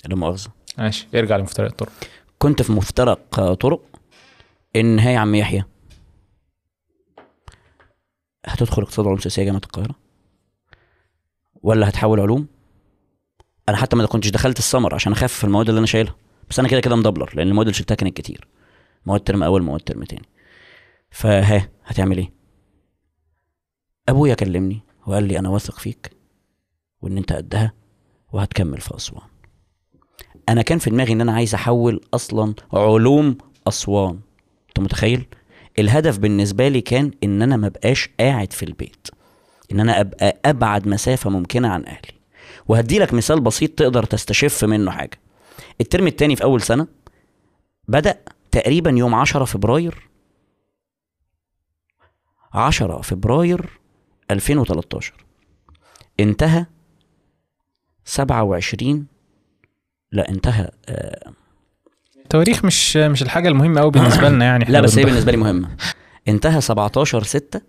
لا مؤاخذة. ماشي ارجع لمفترق الطرق. كنت في مفترق طرق. ان هي يا عم يحيى. هتدخل اقتصاد وعلوم سياسية جامعة القاهرة؟ ولا هتحول علوم؟ أنا حتى ما كنتش دخلت السمر عشان اخفف المواد اللي أنا شايلها. بس أنا كده كده مدبلر لأن المواد اللي شلتها كانت كتير. مواد ترم أول مواد ترم تاني. فها هتعمل إيه؟ أبويا كلمني وقال لي أنا واثق فيك وإن أنت قدها وهتكمل في أسوان. أنا كان في دماغي إن أنا عايز أحول أصلا علوم أسوان. أنت متخيل؟ الهدف بالنسبة لي كان إن أنا ما بقاش قاعد في البيت. إن أنا أبقى أبعد مسافة ممكنة عن أهلي. وهدي لك مثال بسيط تقدر تستشف منه حاجة. الترم التاني في أول سنة بدأ تقريبا يوم 10 فبراير 10 فبراير 2013 انتهى 27 لا انتهى آه التواريخ مش مش الحاجة المهمة قوي بالنسبة لنا يعني. لا بس هي بالنسبة لي مهمة. انتهى 17 6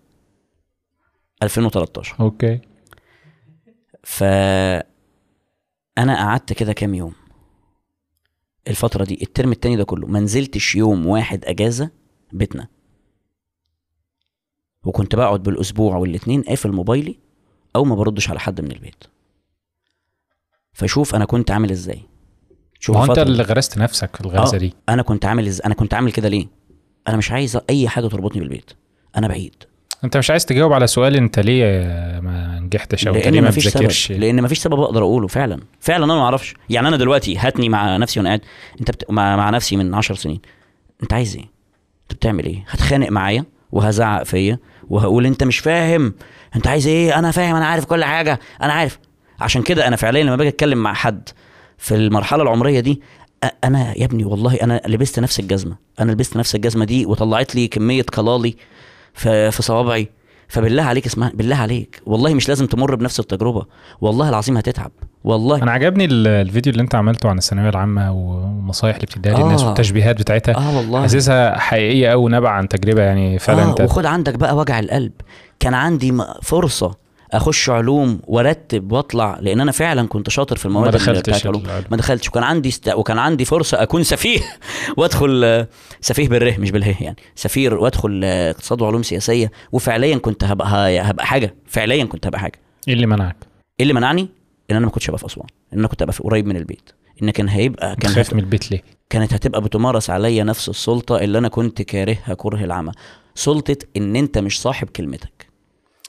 2013 okay. ف أنا قعدت كده كام يوم؟ الفترة دي الترم التاني ده كله ما نزلتش يوم واحد أجازة بيتنا. وكنت بقعد بالأسبوع والاتنين قافل موبايلي أو ما بردش على حد من البيت. فشوف أنا كنت عامل إزاي. شوف ما أنت. اللي غرست نفسك الغرزة آه، دي. أنا كنت عامل إز... أنا كنت عامل كده ليه؟ أنا مش عايز أي حاجة تربطني بالبيت. أنا بعيد. انت مش عايز تجاوب على سؤال انت ليه ما نجحتش أو ليه ما مفيش بتذاكرش سبب لأن مفيش سبب أقدر أقوله فعلا. فعلا أنا ما أعرفش. يعني أنا دلوقتي هاتني مع نفسي وأنا قاعد أنت بت... مع... مع نفسي من عشر سنين. أنت عايز إيه؟ أنت بتعمل إيه؟ هتخانق معايا وهزعق فيا وهقول أنت مش فاهم. أنت عايز إيه؟ أنا فاهم أنا عارف كل حاجة أنا عارف. عشان كده أنا فعليا لما باجي أتكلم مع حد في المرحلة العمرية دي أنا يا ابني والله أنا لبست نفس الجزمة. أنا لبست نفس الجزمة دي وطلعت لي كمية قلالي في في صوابعي. فبالله عليك اسمع بالله عليك. والله مش لازم تمر بنفس التجربة. والله العظيم هتتعب. والله. أنا عجبني ال- الفيديو اللي أنت عملته عن الثانوية العامة والنصايح اللي بتديها آه. للناس والتشبيهات بتاعتها. آه والله. حاسسها حقيقية قوي ونابعة عن تجربة يعني فعلا آه انت وخد عندك بقى وجع القلب. كان عندي فرصة أخش علوم وأرتب وأطلع لأن أنا فعلا كنت شاطر في المواد ما اللي دخلتش علوم. العلوم. ما دخلتش. وكان عندي است... وكان عندي فرصة أكون سفيه <laughs> وأدخل سفيه بالره مش بالهه يعني. سفير وأدخل اقتصاد وعلوم سياسية وفعليا كنت هبقى هبقى حاجة. فعليا كنت هبقى حاجة. إيه اللي منعك؟ إيه اللي منعني؟ إن أنا ما كنتش هبقى في أسوان. إن أنا كنت هبقى في قريب من البيت. إن كان هيبقى كان خايف. من البيت ليه؟ كانت هتبقى بتمارس عليا نفس السلطة اللي أنا كنت كارهها كره العمى. سلطة إن أنت مش صاحب كلمتك.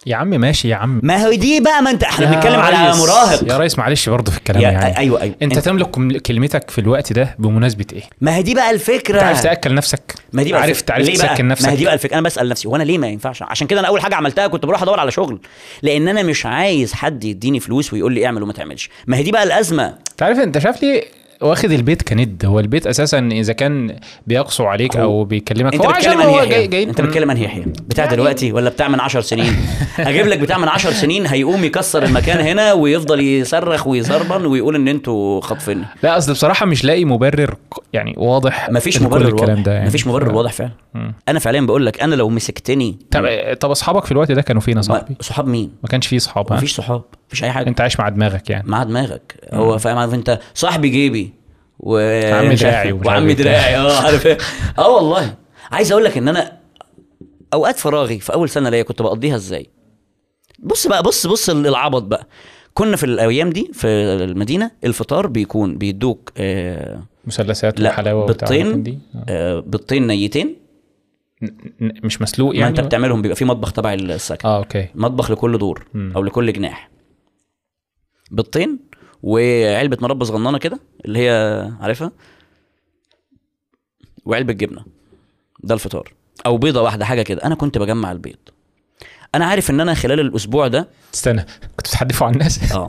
يا عم ماشي يا عم ما هو دي بقى ما انت إحنا بنتكلم على مراهق. يا ريس معلش برضه في الكلام يا يعني. أيوه أيوه. انت تملك كم- كلمتك في الوقت ده بمناسبة إيه؟ ما هي دي بقى الفكرة. انت عارف تأكل نفسك؟ ما دي بقى عارف. تعرف؟ تسكن ما هي دي نفسك؟ بقى الفكرة. أنا بسأل نفسي وأنا ليه ما ينفعش؟ عشان كده أنا أول حاجة عملتها كنت بروح أدور على شغل. لأن أنا مش عايز حد يديني فلوس ويقول لي اعمل وما تعملش. ما هي دي بقى الأزمة. انت عارف أنت شايف ليه واخد البيت كند. هو البيت أساسا إذا كان بيقسو عليك أو بيكلمك أنت هو انهي هو جاي جاي أنت بتتكلم انهي يحيى. بتاع يعني- دلوقتي ولا بتاع من 10 سنين؟ <laughs> أجيب لك بتاع من 10 سنين هيقوم يكسر المكان هنا ويفضل يصرخ ويزربن ويقول إن أنتوا خاطفيني لا أصل بصراحة مش لاقي مبرر يعني واضح مفيش مبرر الكلام ده يعني. مفيش مبرر واضح فعلا. أنا فعليا بقول لك أنا لو مسكتني طب طب أصحابك في الوقت ده كانوا فين يا صاحبي؟ صحاب مين؟ ما كانش فيه صحاب؟ مفيش صحاب. مفيش أي حاجة. أنت عايش مع دماغك يعني. مع دماغك. هو فاهم عارف أنت صاحبي جيبي و عم دراعي وعم إيه. دراعي آه عارف إيه. آه والله. عايز أقول لك إن أنا أوقات فراغي في أول سنة ليا كنت بقضيها إزاي؟ بص بقى بص بص العبط بقى. كنا في الأيام دي في المدينة الفطار بيكون بيدوك آه مثلثات لا، وحلاوة بيضتين. والحاجات دي؟ آه. آه بيضتين نيتين. مش مسلوق ما يعني؟ انت بتعملهم بيبقى في مطبخ تبع السكن. آه أوكي. مطبخ لكل دور مم. أو لكل جناح. بيضتين وعلبة مربى صغننة كده اللي هي عارفها؟ وعلبة جبنة. ده الفطار. أو بيضة واحدة حاجة كده. أنا كنت بجمع البيض. أنا عارف إن أنا خلال الأسبوع ده استنى كنت بتحدفوا على الناس؟ آه.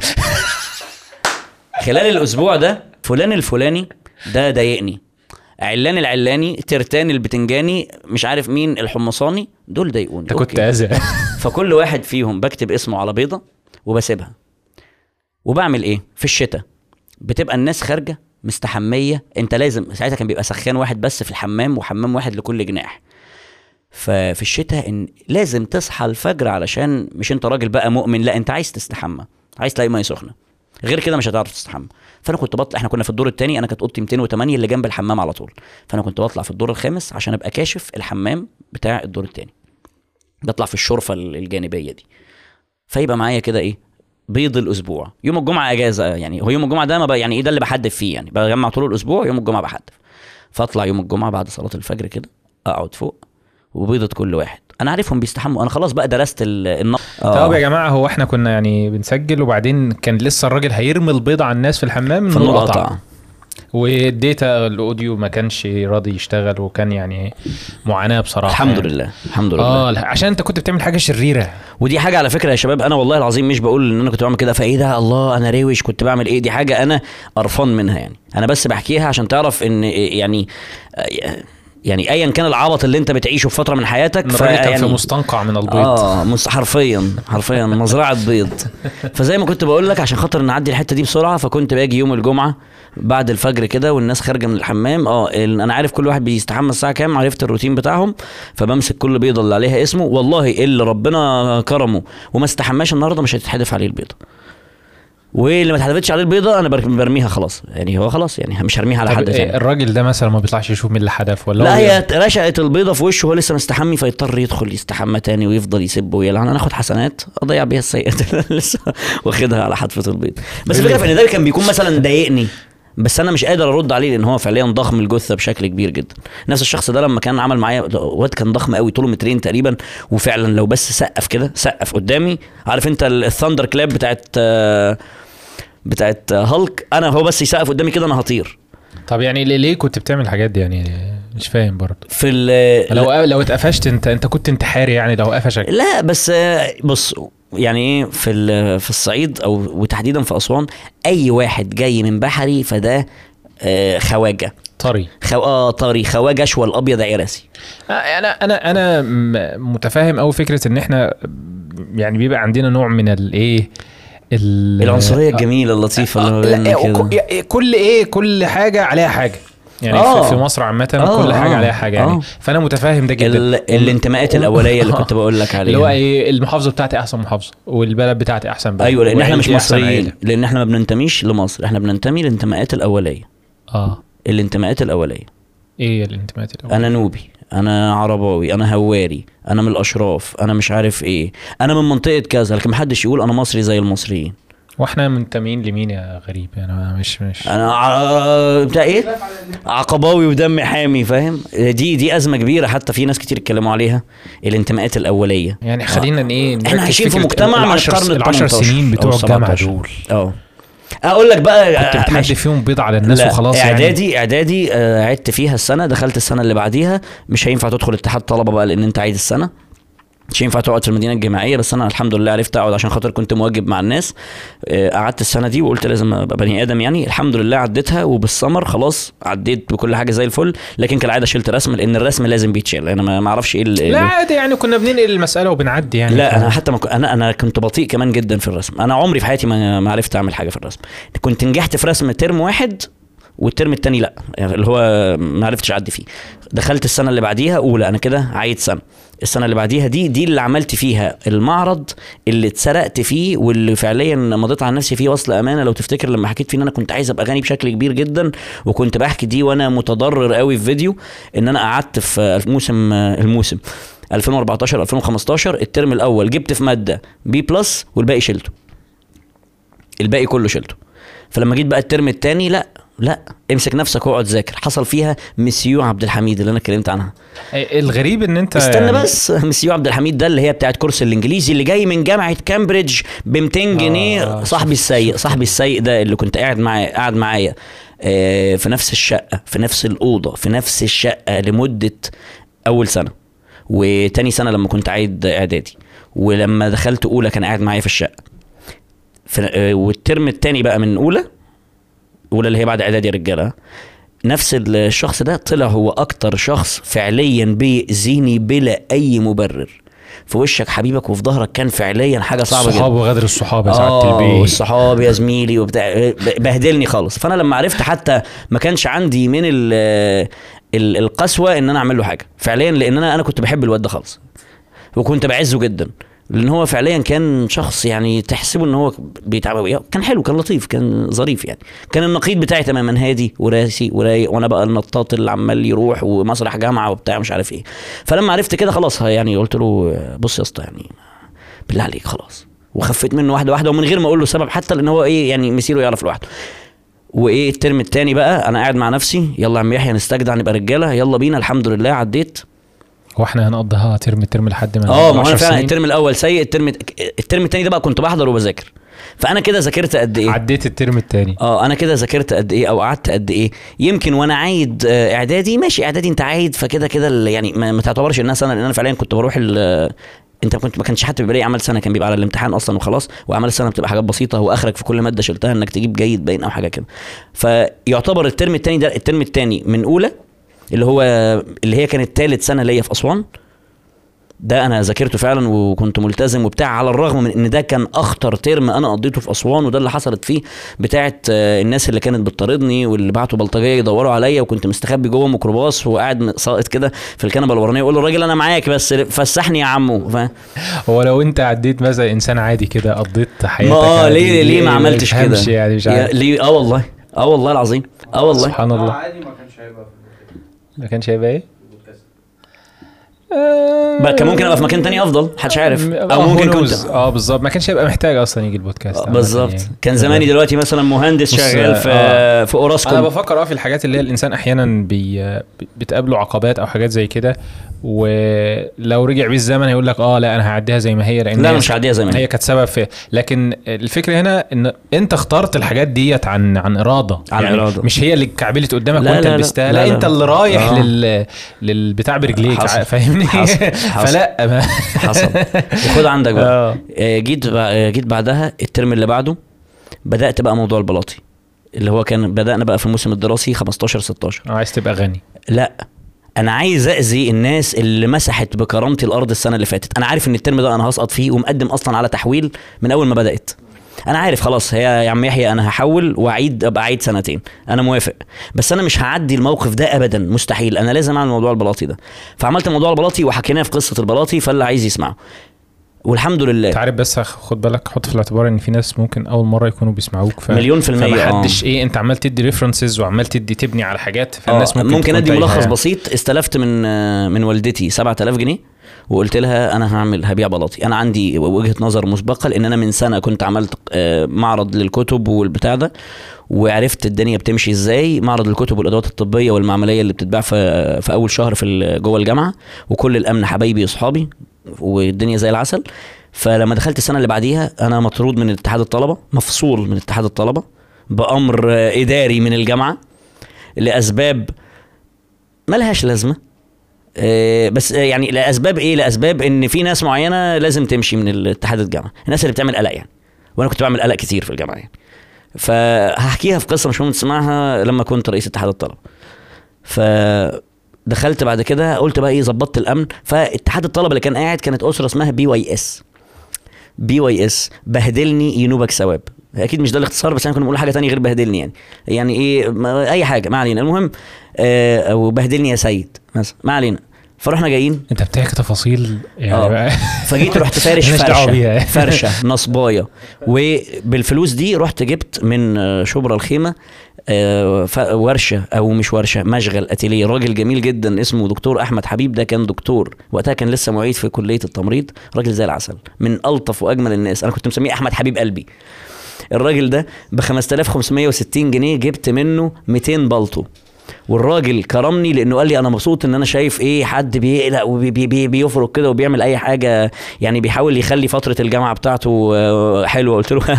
خلال الأسبوع ده فلان الفلاني ده ضايقني. علان العلاني ترتان البتنجاني مش عارف مين الحمصاني دول ضايقوني. أنت كنت. اذى فكل واحد فيهم بكتب اسمه على بيضة وبسيبها. وبعمل إيه؟ في الشتاء. بتبقى الناس خارجة مستحمية. أنت لازم ساعتها كان بيبقى سخان واحد بس في الحمام وحمام واحد لكل جناح. ففي الشتاء إن لازم تصحى الفجر علشان مش أنت راجل بقى مؤمن لا أنت عايز تستحمى. عايز تلاقي مية سخنة. غير كده مش هتعرف تستحمى. فأنا كنت بطلع إحنا كنا في الدور الثاني أنا كانت أوضتي 208 اللي جنب الحمام على طول. فأنا كنت بطلع في الدور الخامس عشان أبقى كاشف الحمام بتاع الدور الثاني بطلع في الشرفة الجانبية دي. فيبقى معايا كده إيه؟ بيض الأسبوع. يوم الجمعة إجازة يعني هو يوم الجمعة ده ما بقى يعني إيه ده اللي بحدف فيه؟ يعني بجمع طول الأسبوع يوم الجمعة بحدف. فأطلع يوم الجمعة بعد صلاة الفجر كده أقعد فوق وبيضة كل واحد. أنا عارفهم بيستحموا. أنا خلاص بقى درست ال- النقد طب يا جماعة هو إحنا كنا يعني بنسجل وبعدين كان لسه الراجل هيرمي البيض على الناس في الحمام؟ في قطع والديتا الأوديو ما كانش راضي يشتغل وكان يعني معاناة بصراحة الحمد يعني. لله الحمد لله. آه عشان انت كنت بتعمل حاجة شريرة. ودي حاجة على فكرة يا شباب أنا والله العظيم مش بقول إن أنا كنت بعمل كده فإيه ده؟ الله أنا روش كنت بعمل إيه؟ دي حاجة أنا قرفان منها يعني. أنا بس بحكيها عشان تعرف إن يعني يعني ايا كان العبط اللي أنت بتعيشه في فترة من حياتك الراجل كان في مستنقع من البيض. آه مس- حرفيا حرفيا مزرعة بيض. فزي ما كنت بقول لك عشان خاطر نعدي الحتة دي بسرعة فكنت باجي يوم الجمعة بعد الفجر كده والناس خارجة من الحمام. آه أنا عارف كل واحد بيستحمى الساعة كام عرفت الروتين بتاعهم فبمسك كل بيضة اللي عليها اسمه. والله اللي ربنا كرمه وما استحماش النهارده مش هتتحدف عليه البيضة. واللي ما اتحدفتش عليه البيضة أنا بر- برميها خلاص. يعني هو خلاص يعني مش هرميها على حد إيه، تاني الراجل ده مثلا ما بيطلعش يشوف مين اللي حدف ولا لا هي رشقت البيضة في وشه وهو لسه مستحمي فيضطر يدخل يستحمى تاني ويفضل يسب ويلعن. أنا اخد حسنات أضيع بيها السيئات اللي لسه واخدها على حدفه البيض. بس الفكرة في إن ده كان بيكون مثلا ضايقني. بس أنا مش قادر أرد عليه لأن هو فعليا ضخم الجثة بشكل كبير جدا. نفس الشخص ده لما كان عمل معايا واد كان ضخم قوي طوله مترين تقريبا. وفعلا لو بس سقف كده سقف قدامي. عارف أنت ال- الثاندر كلاب بتاعت بتاعت هالك؟ أنا هو بس يسقف قدامي كده أنا هطير. طب يعني ليه, كنت بتعمل الحاجات دي؟ يعني مش فاهم برضه. في ال- لو لو اتقفشت انت انت كنت انتحاري يعني لو قفشك. لا بس بص يعني إيه في في الصعيد أو وتحديدا في أسوان أي واحد جاي من بحري فده آه، خواجة. طري. خو... آه طري. خواجة أشول الأبيض عرسي. آه، أنا أنا أنا متفاهم قوي فكرة إن إحنا يعني بيبقى عندنا نوع من الايه ال- العنصرية الجميلة اللطيفة اللي ما بيننا كده. كل إيه كل حاجة عليها حاجة. يعني آه. في- مصر عامة آه، كل حاجة آه، عليها حاجة يعني. آه. فأنا متفاهم ده جدا. ال... الانتماءات الأولية اللي كنت بقول لك <laughs> اللي هو عليها. إيه المحافظة بتاعتي أحسن محافظة والبلد بتاعتي أحسن بلد. أيوه لأن إحنا مش مصريين. لأن إحنا ما بننتميش لمصر إحنا بننتمي للانتماءات الأولية. آه. الانتماءات الأولية. إيه الانتماءات الأول أنا نوبي أنا عرباوي أنا هواري أنا من الأشراف أنا مش عارف إيه. أنا من منطقة كذا لكن محدش يقول أنا مصري زي المصريين. وإحنا منتمين لمين يا غريب؟ يعني أنا مش مش أنا ع... بتاع إيه؟ عقباوي ودم حامي فاهم؟ دي دي أزمة كبيرة حتى في ناس كتير اتكلموا عليها الانتماءات الأولية. يعني خلينا إيه إحنا عايشين في مجتمع من القرن ال العشر 18 سنين بتوع الجامعة 17. دول. آه أقول لك بقى كنت بتحدي. فيهم بيض على الناس لا، وخلاص يعني. اعدادي إعدادي آه، عدت فيها السنة دخلت السنة اللي بعديها مش هينفع تدخل اتحاد طلبة بقى لأن أنت عايد السنة. مش هينفع تقعد في المدينة الجامعية بس أنا الحمد لله عرفت أقعد عشان خاطر كنت مواجب مع الناس. آه، قعدت السنة دي وقلت لازم أبقى بني آدم يعني. الحمد لله عديتها وبالسمر خلاص عديت بكل حاجة زي الفل لكن كالعادة شلت رسم لأن الرسم لازم بيتشال. أنا ما أعرفش إيه لا عادي يعني كنا بننقل المسألة وبنعدي يعني. لا أنا حتى ما ك- أنا أنا كنت بطيء كمان جدا في الرسم. أنا عمري في حياتي ما عرفت أعمل حاجة في الرسم. كنت نجحت في رسم ترم واحد والترم التاني لا. يعني اللي هو ما عرفتش أعدي فيه. دخلت السنة اللي بعديها اولى أنا كده عايد سنة. السنة اللي بعديها دي دي اللي عملت فيها المعرض اللي اتسرقت فيه واللي فعليا مضيت على نفسي فيه وصل أمانة. لو تفتكر لما حكيت فيه إن أنا كنت عايز أبقى غني بشكل كبير جدا وكنت بحكي دي وأنا متضرر قوي في فيديو إن أنا قعدت في الموسم الموسم 2014 2015 الترم الأول جبت في مادة B plus والباقي شلته. الباقي كله شلته. فلما جيت بقى الترم الثاني لا. لا امسك نفسك واقعد ذاكر. حصل فيها مسيو عبد الحميد اللي أنا اتكلمت عنها. الغريب إن أنت استنى يعني- بس مسيو عبد الحميد ده اللي هي بتاعت كورس الإنجليزي اللي جاي من جامعة كامبريدج ب 200 جنيه. آه، صاحبي السيء صاحبي السيء ده اللي كنت قاعد معاه قاعد معايا آه، في نفس الشقة في نفس الأوضة في نفس الشقة لمدة أول سنة. وتاني سنة لما كنت عايد إعدادي. ولما دخلت أولى كان قاعد معايا في الشقة. آه، والترم التاني بقى من أولى اولى اللي هي بعد إعدادي رجالة. نفس الشخص ده طلع هو أكتر شخص فعليا بيأذيني بلا أي مبرر. في وشك حبيبك وفي ظهرك كان فعليا حاجة صعبة جدا. الصحاب وغدر الصحاب يا سعادة آه البيه والصحاب يا زميلي وبتاع. بهدلني خالص. فأنا لما عرفت حتى ما كانش عندي من ال ال- القسوة إن أنا أعمل له حاجة. فعليا لأن أنا أنا كنت بحب الواد ده خالص. وكنت بعزه جدا. لأن هو فعليا كان شخص يعني تحسبه إن هو بيتعامل كان حلو كان لطيف كان ظريف يعني. كان النقيض بتاعي تماما هادي وراسي ورايق وأنا بقى النطاط اللي عمال يروح ومسرح جامعة وبتاع مش عارف إيه. فلما عرفت كده خلاص يعني قلت له بص يا اسطى يعني بالله عليك خلاص. وخفيت منه واحدة واحدة ومن غير ما أقول له سبب حتى لأن هو إيه يعني مسيره يعرف لوحده. وإيه الترم التاني بقى أنا قاعد مع نفسي يلا يا عم يحيى نستجدع نبقى رجالة يلا بينا الحمد لله عديت. هو إحنا هنقضيها ترم ترم لحد ما آه ما هو 10 أنا فعلا؟ الترم الأول سيء الترم الترم التاني ده بقى كنت بحضر وبذاكر. فأنا كده ذاكرت قد إيه؟ عديت الترم الثاني آه أنا كده ذاكرت قد إيه أو قعدت قد إيه؟ يمكن وأنا عايد آه، إعدادي ماشي إعدادي أنت عايد فكده كده يعني ما, تعتبرش انها سنة لأن أنا فعليا كنت بروح ال- أنت كنت ما كانش حتى بيبقى لي عمل سنة كان بيبقى على الامتحان أصلا وخلاص وأعمال السنة بتبقى حاجات بسيطة وآخرك في كل مادة شلتها إنك تجيب جيد باين أو حاجة كده. فيعتبر الترم الثاني ده الترم الثاني من أولى اللي هو اللي هي كانت ثالث سنة ليا في أسوان. ده أنا ذاكرته فعلا وكنت ملتزم وبتاع على الرغم من إن ده كان أخطر ترم أنا قضيته في أسوان وده اللي حصلت فيه بتاعت آه، الناس اللي كانت بتطاردني واللي بعتوا بلطجية يدوروا عليا وكنت مستخبي جوه ميكروباص وقاعد ساقط كده في الكنبة الورانية أقول له الراجل أنا معاك بس فسحني يا عمو ف... هو لو أنت عديت مثلا إنسان عادي كده قضيت حياتك ما آه عادي، ليه ليه ما عملتش كده؟ يعني؟ مش عارف. ليه؟ آه والله آه والله العظيم آه والله. سبحان الله. عادي ما كانش هيبقى في ما كانش هيبقى إيه؟ البودكاست بقى كان ممكن أبقى في مكان تاني أفضل محدش عارف أو ممكن كنت آه بالظبط ما كانش هيبقى محتاج أصلا يجي البودكاست آه، بالظبط يعني. كان زماني دلوقتي مثلا مهندس شغال في آه. في أوراسكوم أنا بفكر آه في الحاجات اللي هي الإنسان أحيانا بي بتقابله عقبات أو حاجات زي كده ولو رجع بيه الزمن هيقول لك آه لا أنا هعديها زي ما هي لأن لا أنا مش هعديها زي ما هي هي كانت سبب في لكن الفكرة هنا إن أنت اخترت الحاجات ديت عن عن إرادة عن إرادة. مش هي اللي اتكعبلت قدامك لا، وأنت لا، لا. لبستها لا، لا, لا، أنت. اللي رايح آه. لل للبتاع برجليك حصل. فاهمني حصل. <laughs> حصل. فلا. حصل. وخد عندك بقى. <laughs> آه. آه، جيت آه، جيت بعدها الترم اللي بعده بدأت بقى موضوع البلاطي اللي هو كان بدأنا بقى في الموسم الدراسي 15 16 عايز تبقى غني. لا. أنا عايز أذي الناس اللي مسحت بكرامتي الأرض السنة اللي فاتت. أنا عارف إن الترم ده أنا هسقط فيه ومقدم أصلا على تحويل من أول ما بدأت. أنا عارف خلاص هي يا عم يحيى أنا هحول وأعيد أبقى أعيد سنتين. أنا موافق. بس أنا مش هعدي الموقف ده ابدا. مستحيل. أنا لازم أعمل موضوع البلاطي ده. فعملت موضوع البلاطي وحكيناه في قصة البلاطي فاللي عايز يسمعه. والحمد لله. انت عارف بس خد بالك حط في الاعتبار إن في ناس ممكن أول مرة يكونوا بيسمعوك ف... مليون في المية، فمحدش إيه أنت عمال تدي ريفرنسز وعمال تدي تبني على حاجات فالناس آه، ممكن ممكن أدي ملخص. بسيط. استلفت من آه، من والدتي 7000 جنيه. وقلت لها أنا هعمل هبيع بلاطي. أنا عندي وجهة نظر مسبقة لأن أنا من سنة كنت عملت آه، معرض للكتب والبتاع ده وعرفت الدنيا بتمشي إزاي. معرض الكتب والأدوات الطبية والمعملية اللي بتتباع في في أول شهر في جوه الجامعة وكل الأمن حبايبي واصحابي والدنيا زي العسل. فلما دخلت السنة اللي بعديها أنا مطرود من اتحاد الطلبة مفصول من اتحاد الطلبة بأمر إداري من الجامعة لأسباب ملهاش لازمة. بس آه، يعني لأسباب إيه؟ لأسباب إن في ناس معينة لازم تمشي من الاتحاد الجامعة. الناس اللي بتعمل قلق يعني. وأنا كنت بعمل قلق كتير في الجامعة يعني. فهحكيها في قصة مش مهم تسمعها لما كنت رئيس اتحاد الطلبة. فدخلت بعد كده قلت بقى إيه ظبطت الأمن. فاتحاد الطلبة اللي كان قاعد كانت أسرة اسمها بي واي اس بي واي اس بهدلني ينوبك ثواب. أكيد مش ده الاختصار بس إحنا كنا بنقول حاجة تانية غير بهدلني يعني. يعني إيه أي حاجة ما علينا. المهم آه أو بهدلني يا سيد مثلا. ما علينا. فرحنا جايين. أنت بتحكي تفاصيل يعني آه. فجيت رحت <laughs> فارش. فرشة. <laughs> فرشة نصباية. وبالفلوس دي رحت جبت من آه، شبرا الخيمة آه، ورشة أو مش ورشة مشغل أتيلية. راجل جميل جدا اسمه دكتور أحمد حبيب. ده كان دكتور. وقتها كان لسه معيد في كلية التمريض. راجل زي العسل. من ألطف وأجمل الناس. أنا كنت مسميه أحمد حبيب قلبي. الراجل ده ب 5560 جنيه جبت منه 200 بلطو والراجل كرمني لأنه قال لي أنا مبسوط إن أنا شايف إيه حد بيقلق وبيفرق كده وبيعمل أي حاجة يعني بيحاول يخلي فترة الجامعة بتاعته آه، حلوة. قلت له <laughs>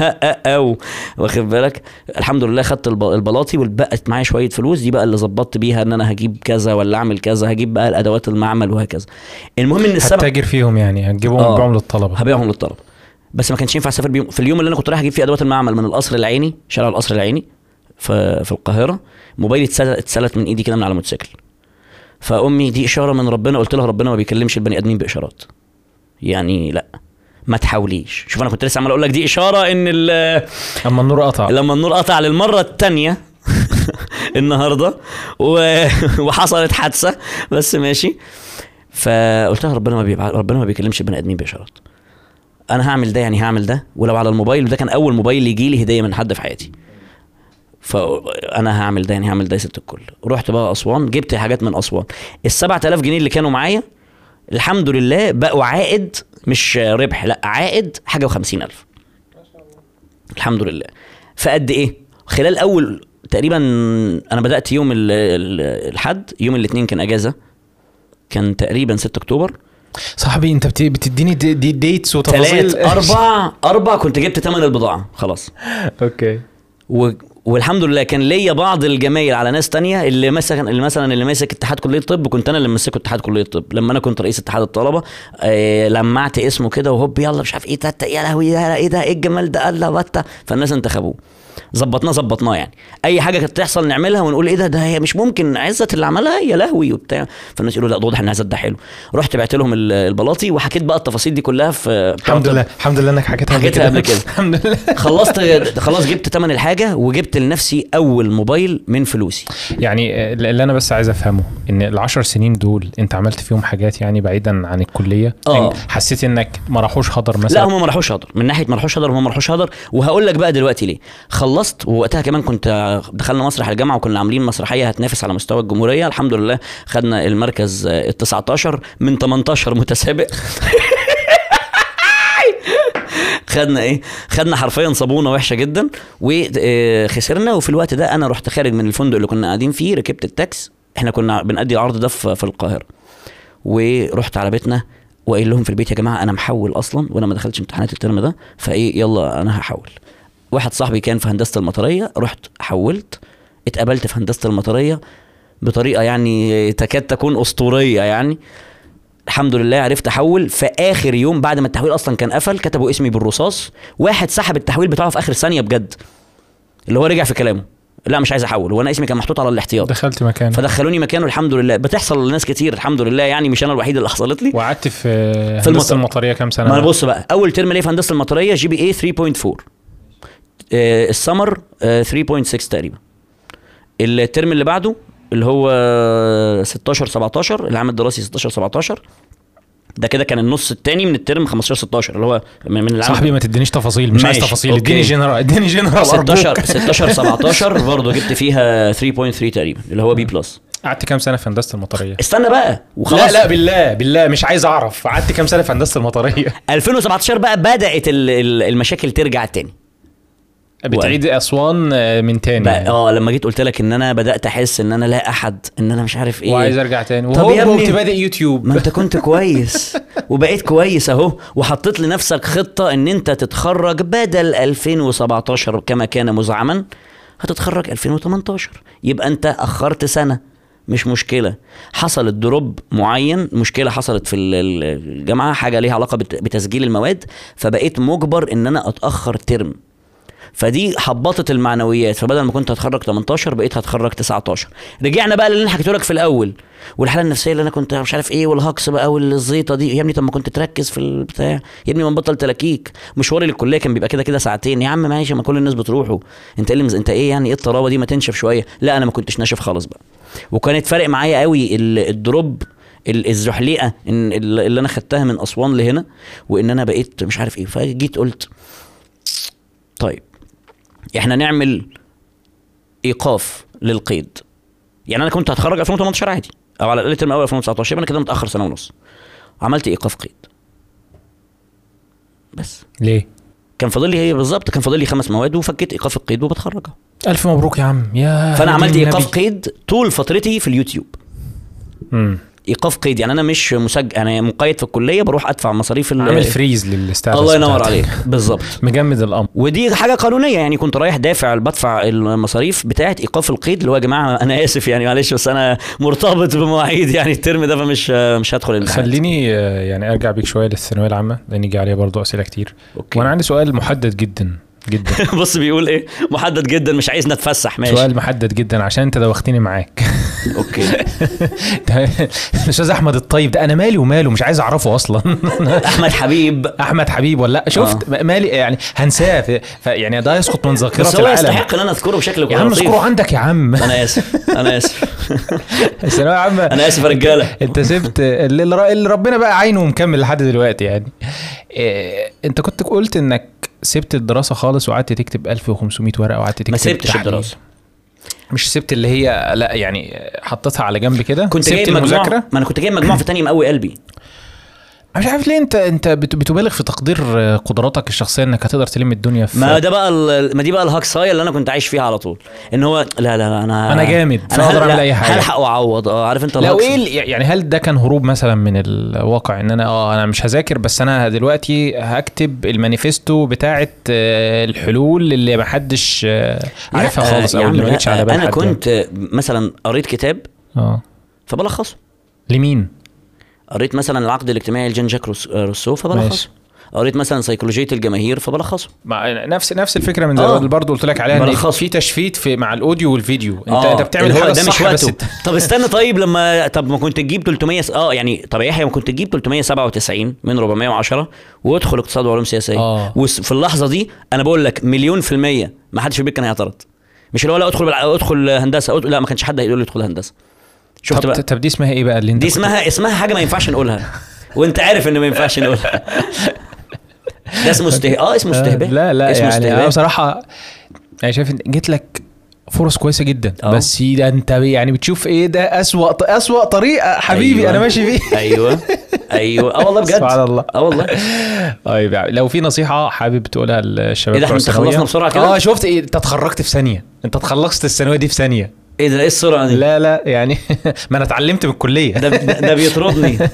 أو واخد بالك؟ الحمد لله خدت الب- البلاطي وبقت معايا شوية فلوس. دي بقى اللي ظبطت بيها إن أنا هجيب كذا ولا أعمل كذا هجيب بقى الأدوات المعمل وهكذا. المهم إن السبع هتتاجر فيهم يعني هتجيبهم آه. للطلبة. هبيعهم للطلبة. بس ما كانش ينفع أسافر بيهم في اليوم اللي أنا كنت رايح أجيب فيه أدوات المعمل من القصر العيني شارع القصر العيني في في القاهرة موبايلي اتسل- اتسلت من إيدي كده من على موتوسيكل فأمي دي إشارة من ربنا قلت لها ربنا ما بيكلمش البني آدمين بإشارات. يعني لأ ما تحاوليش. شوف أنا كنت لسه عمال أقول لك دي إشارة إن اما النور قطع. لما النور قطع للمرة الثانية <laughs> النهارده و... <laughs> وحصلت حادثة. بس ماشي. فقلت لها ربنا ما بيبع... ربنا ما بيكلمش البني آدمين بإشارات. أنا هعمل ده يعني هعمل ده ولو على الموبايل وده كان أول موبايل يجي لي هدية من حد في حياتي. فانا هعمل ده يعني هعمل ده يا ست الكل. رحت بقى أسوان جبت حاجات من أسوان. ال 7000 جنيه اللي كانوا معايا الحمد لله بقوا عائد مش ربح لأ عائد حاجة و50000 الحمد لله. فقد إيه؟ خلال أول تقريبا أنا بدأت يوم ال- ال- الحد يوم الاثنين كان إجازة كان تقريبا 6 أكتوبر. صاحبي انت بت- بتديني دي, دي ديتس وتفاصيل. ثلاث أربع <laughs> أربع كنت جبت ثمن البضاعة خلاص. okay. و... والحمد لله كان ليا بعض الجمايل على ناس تانية اللي مثلا اللي مثلا اللي ماسك اتحاد كلية الطب كنت أنا اللي ماسك اتحاد كلية الطب. لما أنا كنت رئيس اتحاد الطلبة آه لمعت اسمه كده وهوب يلا مش عارف إيه يا لهوي يا إيه ده إيه الجمال ده الله بتا فالناس انتخبوه. ظبطناه ظبطناه يعني. أي حاجة كانت تحصل نعملها ونقول إيه ده ده هي مش ممكن عزت اللي عملها يا لهوي وبتاع. فالناس يقولوا لا ده واضح إن عزت ده حلو. رحت بعت لهم ال- البلاطي وحكيت بقى التفاصيل دي كلها في الحمد لله الحمد لله إنك حكيتها حكيتها قبل كده. <laughs> الحمد لله. خلصت <laughs> خلاص جبت ثمن الحاجة وجبت لنفسي أول موبايل من فلوسي. يعني اللي أنا بس عايز أفهمه إن العشر سنين دول أنت عملت فيهم حاجات يعني بعيدا عن الكلية. يعني حسيت إنك ما راحوش هدر مثلا؟ لا هم ما راحوش هدر. من ناحية ما راحوش هدر هم ما راحوش هدر. وهقول لك بقى دلوقتي ليه. خلصت ووقتها كمان كنت دخلنا مسرح الجامعة وكنا عاملين مسرحية هتنافس على مستوى الجمهورية. الحمد لله خدنا المركز ال 19 من 18 متسابق. <laughs> خدنا إيه؟ خدنا حرفيا صابونة وحشة جدا وخسرنا. وفي الوقت ده أنا رحت خارج من الفندق اللي كنا قاعدين فيه ركبت التاكس. إحنا كنا بنأدي العرض ده في القاهرة. ورحت على بيتنا وقايل لهم في البيت يا جماعة أنا محول أصلا وأنا ما دخلتش امتحانات الترم ده فإيه يلا أنا هحول. واحد صاحبي كان في هندسة المطرية رحت حولت اتقابلت في هندسة المطرية بطريقة يعني تكاد تكون أسطورية يعني. الحمد لله عرفت أحول. في آخر يوم بعد ما التحويل أصلا كان قفل كتبوا اسمي بالرصاص. واحد سحب التحويل بتاعه في آخر ثانية بجد اللي هو رجع في كلامه. لا مش عايز احول وأنا اسمي كان محطوط على الاحتياط. دخلت مكان فدخلوني مكانه الحمد لله. بتحصل لناس كتير الحمد لله يعني مش أنا الوحيد اللي حصلت لي. وقعدت في في هندسة المطار. المطرية كام سنة؟ ما أنا بص بقى. أول ترم ليا في هندسة المطرية GPA 3.4 آه، السمر آه، 3.6 تقريبا. الترم اللي بعده اللي هو 16 17 العام الدراسي 16 17 ده كده كان النص الثاني من الترم 15 16 اللي هو من العام صاحبي ما تدينيش تفاصيل مش عايز تفاصيل. اديني جنرال اديني جنرال 16 أرجوك. 16 17 برضه جبت فيها 3.3 تقريبا اللي هو B plus قعدت كام سنة في هندسة المطرية؟ استنى بقى وخلاص. لا لا بالله بالله مش عايز أعرف. قعدت كام سنة في هندسة المطرية؟ <laughs> 2017 بقى بدأت ال- ال- المشاكل ترجع تاني. بتعيد أسوان آه، من تاني. آه لما جيت قلت لك إن أنا بدأت أحس إن أنا لا أحد إن أنا مش عارف إيه. وعايز أرجع تاني. طب وهو يا ابني- كنت بادئ يوتيوب. ما أنت <laughs> كنت كويس وبقيت كويس أهو وحطيت لنفسك خطة إن أنت تتخرج بدل 2017 كما كان مزعما هتتخرج 2018 يبقى أنت أخرت سنة. مش مشكلة. حصلت دروب معين مشكلة حصلت في ال- ال- الجامعة حاجة ليها علاقة بت- بتسجيل المواد فبقيت مجبر إن أنا أتأخر ترم. فدي حبطت المعنويات. فبدل ما كنت هتخرج 18 بقيت هتخرج 19 رجعنا بقى اللي أنا حكيته لك في الأول. والحالة النفسية اللي أنا كنت مش عارف إيه والهجص بقى والزيطة دي. يا ابني طب ما كنت تركز في البتاع يا ابني ما نبطل تلاكيك. مشواري للكلية كان بيبقى كده كده ساعتين. يا عم ماشي ما كل الناس بتروحوا أنت إيه مز... أنت إيه يعني؟ إيه الطراوه دي؟ ما تنشف شوية. لا أنا ما كنتش ناشف خالص بقى. وكانت فارق معايا قوي ال- ال drop ال- الزحليقة اللي أنا خدتها من أسوان لهنا وإن أنا بقيت مش عارف إيه. فجيت قلت طيب إحنا نعمل إيقاف للقيد. يعني أنا كنت هتخرج 2018 عادي. أو على الأقل الترم الأول 2019 يبقى أنا كده متأخر سنة ونص. عملت إيقاف قيد. بس. ليه؟ كان فاضل لي هي بالظبط كان فاضل لي خمس مواد وفكيت إيقاف القيد وبتخرج ألف مبروك يا عم. يا فأنا عملت. إيقاف قيد طول فترتي في اليوتيوب. مم. إيقاف قيد. يعني أنا مش مسجل أنا مقيد في الكلية بروح أدفع مصاريف ال- عامل freeze لل status الله ينور. عليك. بالظبط. <laughs> مجمد الأمر. ودي حاجة قانونية. يعني كنت رايح دافع بدفع المصاريف بتاعه إيقاف القيد اللي هو يا جماعة أنا آسف يعني معلش بس أنا مرتبط بمواعيد. <laughs> يعني الترم ده فمش مش هدخل الامتحان خليني آه، يعني أرجع بيك شوية للثانوية العامة لأن يجي عليها برضو أسئلة كتير. أوكي. وأنا عندي سؤال محدد جدا. جدا. <laughs> بص بيقول إيه؟ محدد جدا مش عايز نتفسح ماشي. سؤال محدد جدا عشان أنت دوختني معاك. <laughs> أوكي. <laughs> الأستاذ أحمد الطيب ده أنا مالي وماله مش عايز أعرفه أصلا. أحمد حبيب. أحمد حبيب ولا لأ؟ شفت مالي يعني هنساه يعني ده يسقط من ذاكرة بس هو يستحق إن أنا أذكره بشكل يا عم. اذكره عندك يا عم. أنا آسف. أنا آسف. الثانويه العامه أنا آسف يا رجالة. انت سبت اللي, اللي ربنا بقى عينه ومكمل لحد دلوقتي يعني. إيه أنت كنت قلت إنك سبت الدراسة خالص وقعدت تكتب 1500 ورقة وقعدت تكتب ما سبتش. الدراسة. مش سبت اللي هي لا يعني حطيتها على جنب كده. كنت سبت جايب المذاكرة. ما أنا كنت جايب مجموع في تاني مقوي قلبي. مش عارف ليه انت انت بت- بتبالغ في تقدير قدراتك الشخصية انك هتقدر تلم الدنيا في ما ده بقى ما دي بقى الهكسايه اللي أنا كنت عايش فيها على طول. إن هو لا لا أنا أنا جامد، أنا فأقدر هل- أعمل أي حاجة. هلحق وأعوض. آه عارف أنت لو إيه يعني هل ده كان هروب مثلا من الواقع إن أنا آه أنا مش هذاكر بس أنا دلوقتي هكتب المانيفستو بتاعه آه، الحلول اللي ما حدش آه، عارفها خالص أو اللي ما على بال أنا حد كنت مثلا قريت كتاب آه. فبلخصه. لمين؟ قريت مثلا العقد الاجتماعي لجان جاك روس- روسو. فبلخصه قريت مثلا سيكولوجية الجماهير فبلخصه مع نفس نفس الفكرة من آه. اللي برضه قلت لك عليها إن بلخصه. في تشفيت في مع ال audio والفيديو انت آه، أنت بتعمل حاجة ده مش وقته طب استنى طيب لما طب ما كنت تجيب 300 آه يعني طب يا يحيى ما كنت تجيب 397 من 410 وادخل اقتصاد وعلوم سياسية آه. وفي اللحظة دي أنا بقول لك مليون في المية ما حدش في البيت كان هيعترض مش اللي هو لا ادخل بالع... ادخل هندسة أد... لا ما كانش حد هيقول لي ادخل هندسة شفت بقى؟ طب دي اسمها إيه بقى اللي انت دي اسمها اسمها حاجة ما ينفعش نقولها. وانت عارف ان ما ينفعش نقولها. ده اسمه <laughs> استه آه اسمه استهبال. آه، لا لا اسمه يعني أنا استهبال بصراحة أنا شايف إن جيت لك فرص كويسة جدا. آه. بس ده انت يعني بتشوف إيه ده أسوأ أسوأ طريقة حبيبي أيوة. أنا ماشي فيه. أيوه. أيوه. آه والله بجد. سبحان الله. آه والله. طيب يعني لو في نصيحة حابب تقولها للشباب إيه ده، الثانوية؟ خلصنا بسرعة كده؟ آه شفت إيه؟ أنت اتخرجت في ثانية. أنت اتخلصت الثانوية دي في ثانية. إيه ده إيه السرعة دي؟ لا لا يعني <laughs> ما أنا اتعلمت من الكلية. ده ده بيطردني. <laughs>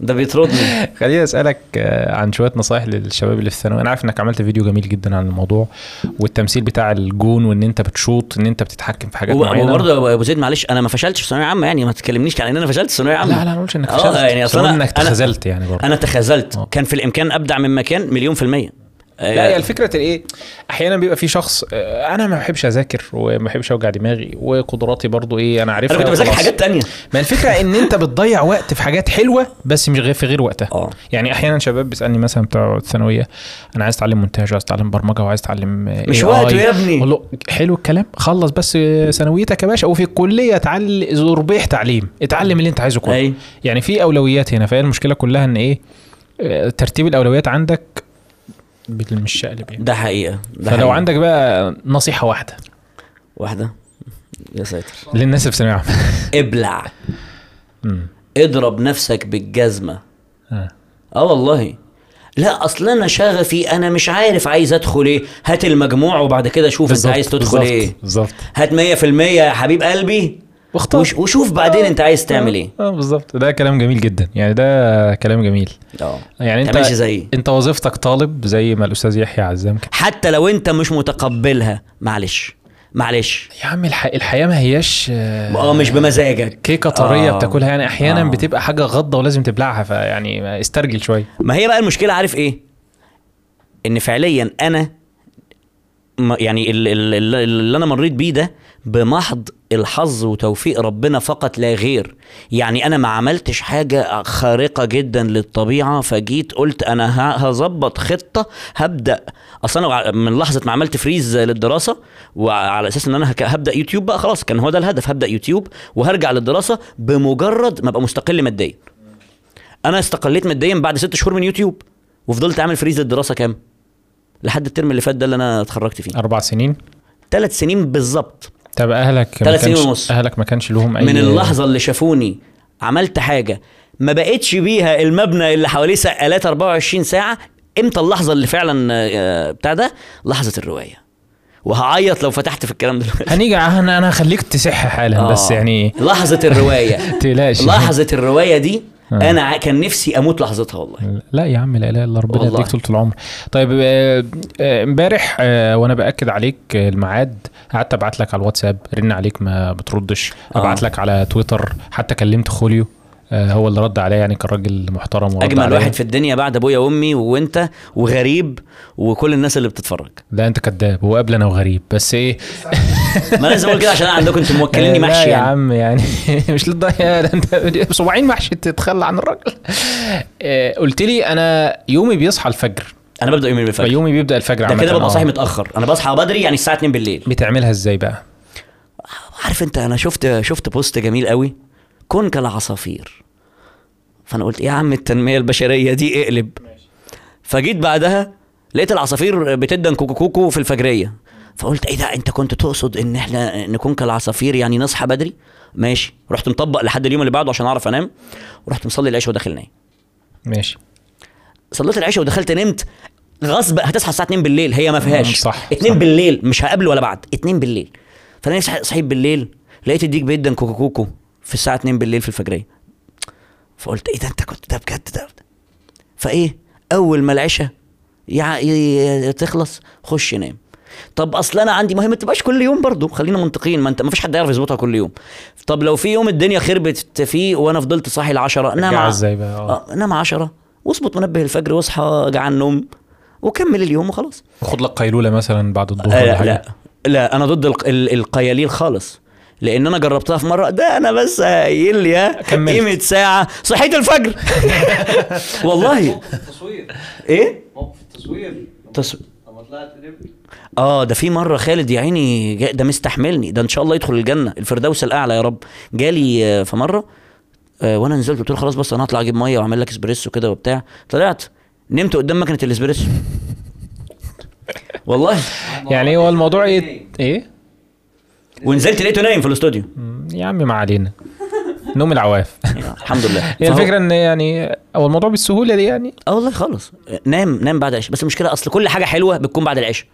ده بيطردني. خليني أسألك آه، عن شوية نصايح للشباب اللي في الثانويه أنا عارف إنك عملت فيديو جميل جدا عن الموضوع والتمثيل بتاع الجون وإن أنت بتشوط إن أنت بتتحكم في حاجات معينة. وبرضه يا ابو زيد معلش أنا ما فشلتش في ثانوية عامة يعني ما تكلمنيش عن إن أنا فشلت في ثانوية عامة. لا لا ما قلتش إنك آه، فشلت. يعني قلنا إنك أنا- تخاذلت يعني برضه. أنا تخاذلت آه. كان في الإمكان أبدع من مكان مليون في المية. لا هي الفكرة إيه أحيانا بيبقى في شخص آه، أنا ما بحبش أذاكر وما بحبش أوجع دماغي وقدراتي برضو إيه أنا عارفها أنا كنت بذاكر. حاجات تانية ما الفكرة إن أنت بتضيع وقت في حاجات حلوة بس مش غير في غير وقتها آه يعني أحيانا شباب بيسألني مثلا بتوع الثانوية أنا عايز أتعلم مونتاج وعايز أتعلم برمجة وعايز أتعلم آه، مش. وقته يا ابني. أقول له حلو الكلام خلص بس آه، ثانويتك يا باشا وفي الكلية اتعلم زربيح تعليم اتعلم اللي أنت عايزه كله يعني في أولويات هنا فهي المشكلة كلها إن إيه آه، ترتيب الأولويات عندك بالمشقلب يعني. ده حقيقة ده فلو حقيقة. عندك بقى نصيحة واحدة. واحدة؟ يا ساتر. للناس اللي في ثانويه عامه ابلع. اضرب نفسك بالجزمة. آه. آه والله. لا أصل أنا شغفي أنا مش عارف عايز أدخل إيه. هات المجموع وبعد كده شوف أنت عايز تدخل بالظبط، إيه. بالظبط. هات 100% يا حبيب قلبي. واختار. وش وشوف بعدين انت عايز تعمل إيه. آه بالظبط. ده كلام جميل جدا. يعني ده كلام جميل. آه. يعني انت زيي. انت وظيفتك طالب زي ما الأستاذ يحيى عزام كده. حتى لو انت مش متقبلها معلش معلش. يا عم الح... الحياة ما هياش آه، آه مش بمزاجك. كيكه طريه آه. بتاكلها. يعني أحيانا آه. بتبقى حاجة غضة ولازم تبلعها فيعني استرجل شوية. ما هي بقى المشكلة عارف إيه؟ إن فعليا أنا يعني ال- ال- ال- اللي أنا مريت بيه ده بمحض الحظ وتوفيق ربنا فقط لا غير. يعني أنا ما عملتش حاجة خارقة جدا للطبيعة فجيت قلت أنا هظبط خطة هبدأ. أصلا من لحظة ما عملت فريز للدراسة وعلى أساس إن أنا هبدأ يوتيوب بقى خلاص كان هو ده الهدف هبدأ يوتيوب وهرجع للدراسة بمجرد ما أبقى مستقل ماديا. أنا استقليت ماديا بعد ست شهور من يوتيوب وفضلت أعمل freeze للدراسة كام لحد الترم اللي فات ده اللي أنا اتخرجت فيه. أربع سنين؟ ثلاث سنين بالظبط. طب أهلك ثلاث سنين ونص. أهلك ما كانش لهم أي من اللحظة اللي شافوني عملت حاجة ما بقتش بيها المبنى اللي حواليه سقالات 24 ساعة إمتى اللحظة اللي فعلا آه، بتاع ده؟ لحظة الرواية. وهعيط لو فتحت في الكلام ده دلوقتي. هنيجي أنا أنا هخليك تصح حالا بس آه. يعني لحظة الرواية. <laughs> تقلقش. لحظة الرواية دي آه. أنا كان نفسي أموت لحظتها والله لا يا عم لا اله إلا ربنا. يديك طول العمر طيب آه، آه، امبارح آه، وأنا بأكد عليك آه، الميعاد قعدت أبعت لك على الواتساب رن عليك ما بتردش آه. أبعت لك على تويتر حتى كلمت خوليو آه، هو اللي رد عليا يعني كان راجل محترم ورد أجمل عليا. واحد في الدنيا بعد أبويا وأمي وأنت وغريب وكل الناس اللي بتتفرج. لا أنت كذاب هو قبل أنا وغريب بس إيه؟ <laughs> ما لازم أقول كده عشان أنا عندكم أنتوا موكليني <laughs> آه، محشي يا يعني. عم يعني <laughs> مش ده أنت صباعين محشي تتخلى عن الراجل. آه، قلت لي أنا يومي بيصحى الفجر. أنا ببدأ يومي بالفجر. فيومي بيبدأ الفجر ده كده ببقى آه. صاحي متأخر. أنا بصحى بدري يعني الساعة 2 بالليل. بتعملها إزاي بقى؟ عارف أنت أنا شفت شفت بوست جميل قوي. كن كالعصافير. فأنا قلت يا عم التنمية البشرية دي اقلب. فجيت بعدها لقيت العصافير بتدن كوكو كوكو في الفجرية. فقلت إيه ده أنت كنت تقصد إن إحنا نكون كالعصافير يعني نصحى بدري؟ ماشي. رحت مطبق لحد اليوم اللي بعده عشان أعرف أنام. ورحت مصلي العشاء وداخل نايم. ماشي. صليت العشاء ودخلت نمت. غصب هتصحى الساعة 2 بالليل. هي ما فيهاش. صح، 2 صح. بالليل مش هقابل ولا بعد. 2 بالليل. فانا صح- صحيت بالليل لقيت الديك بيدن كوكو كوكو في الساعة 2 بالليل في الفجرية. فقلت إيه ده أنت كنت ده بجد ده؟ فإيه أول ما العشاء يع- ي- تخلص خش نام. طب أصل أنا عندي مهمه تبقاش كل يوم برضو خلينا منطقيين ما أنت ما فيش حد يعرف يظبطها كل يوم. طب لو في يوم الدنيا خربت فيه وأنا فضلت صاحي ل 10 نام إزاي بقى؟ آه. آه نام 10 واظبط منبه الفجر واصحى جعان نوم وكمل اليوم وخلاص. خد لك قيلولة مثلا بعد الظهر آه لا, لا لا أنا ضد الق- ال- القياليل خالص. لأن أنا جربتها في مره. ده أنا بس قايل لي. قيمة ساعة. صحيت الفجر. <laughs> والله. التصوير. إيه؟ موقف التصوير. تص... لما طلعت نمت آه ده في مرة خالد يا عيني ده مستحملني. ده إن شاء الله يدخل الجنة. الفردوس الأعلى يا رب. جالي آه، في مرة آه، وأنا نزلت. قلت له خلاص بس أنا هطلع أجيب مية وأعمل لك إسبريسو كده وبتاع. طلعت. نمت قدام مكنة الإسبريسو. والله. يعني هو الموضوع <laughs> إيه إيه؟ ونزلت لقيته نايم في الاستوديو. يا عم ما علينا. نوم العواف. <laughs> الحمد لله. هي الفكرة إن يعني هو الموضوع بالسهولة دي يعني. آه والله خالص نام نام بعد العشاء. بس المشكلة أصل كل حاجة حلوة بتكون بعد العشاء.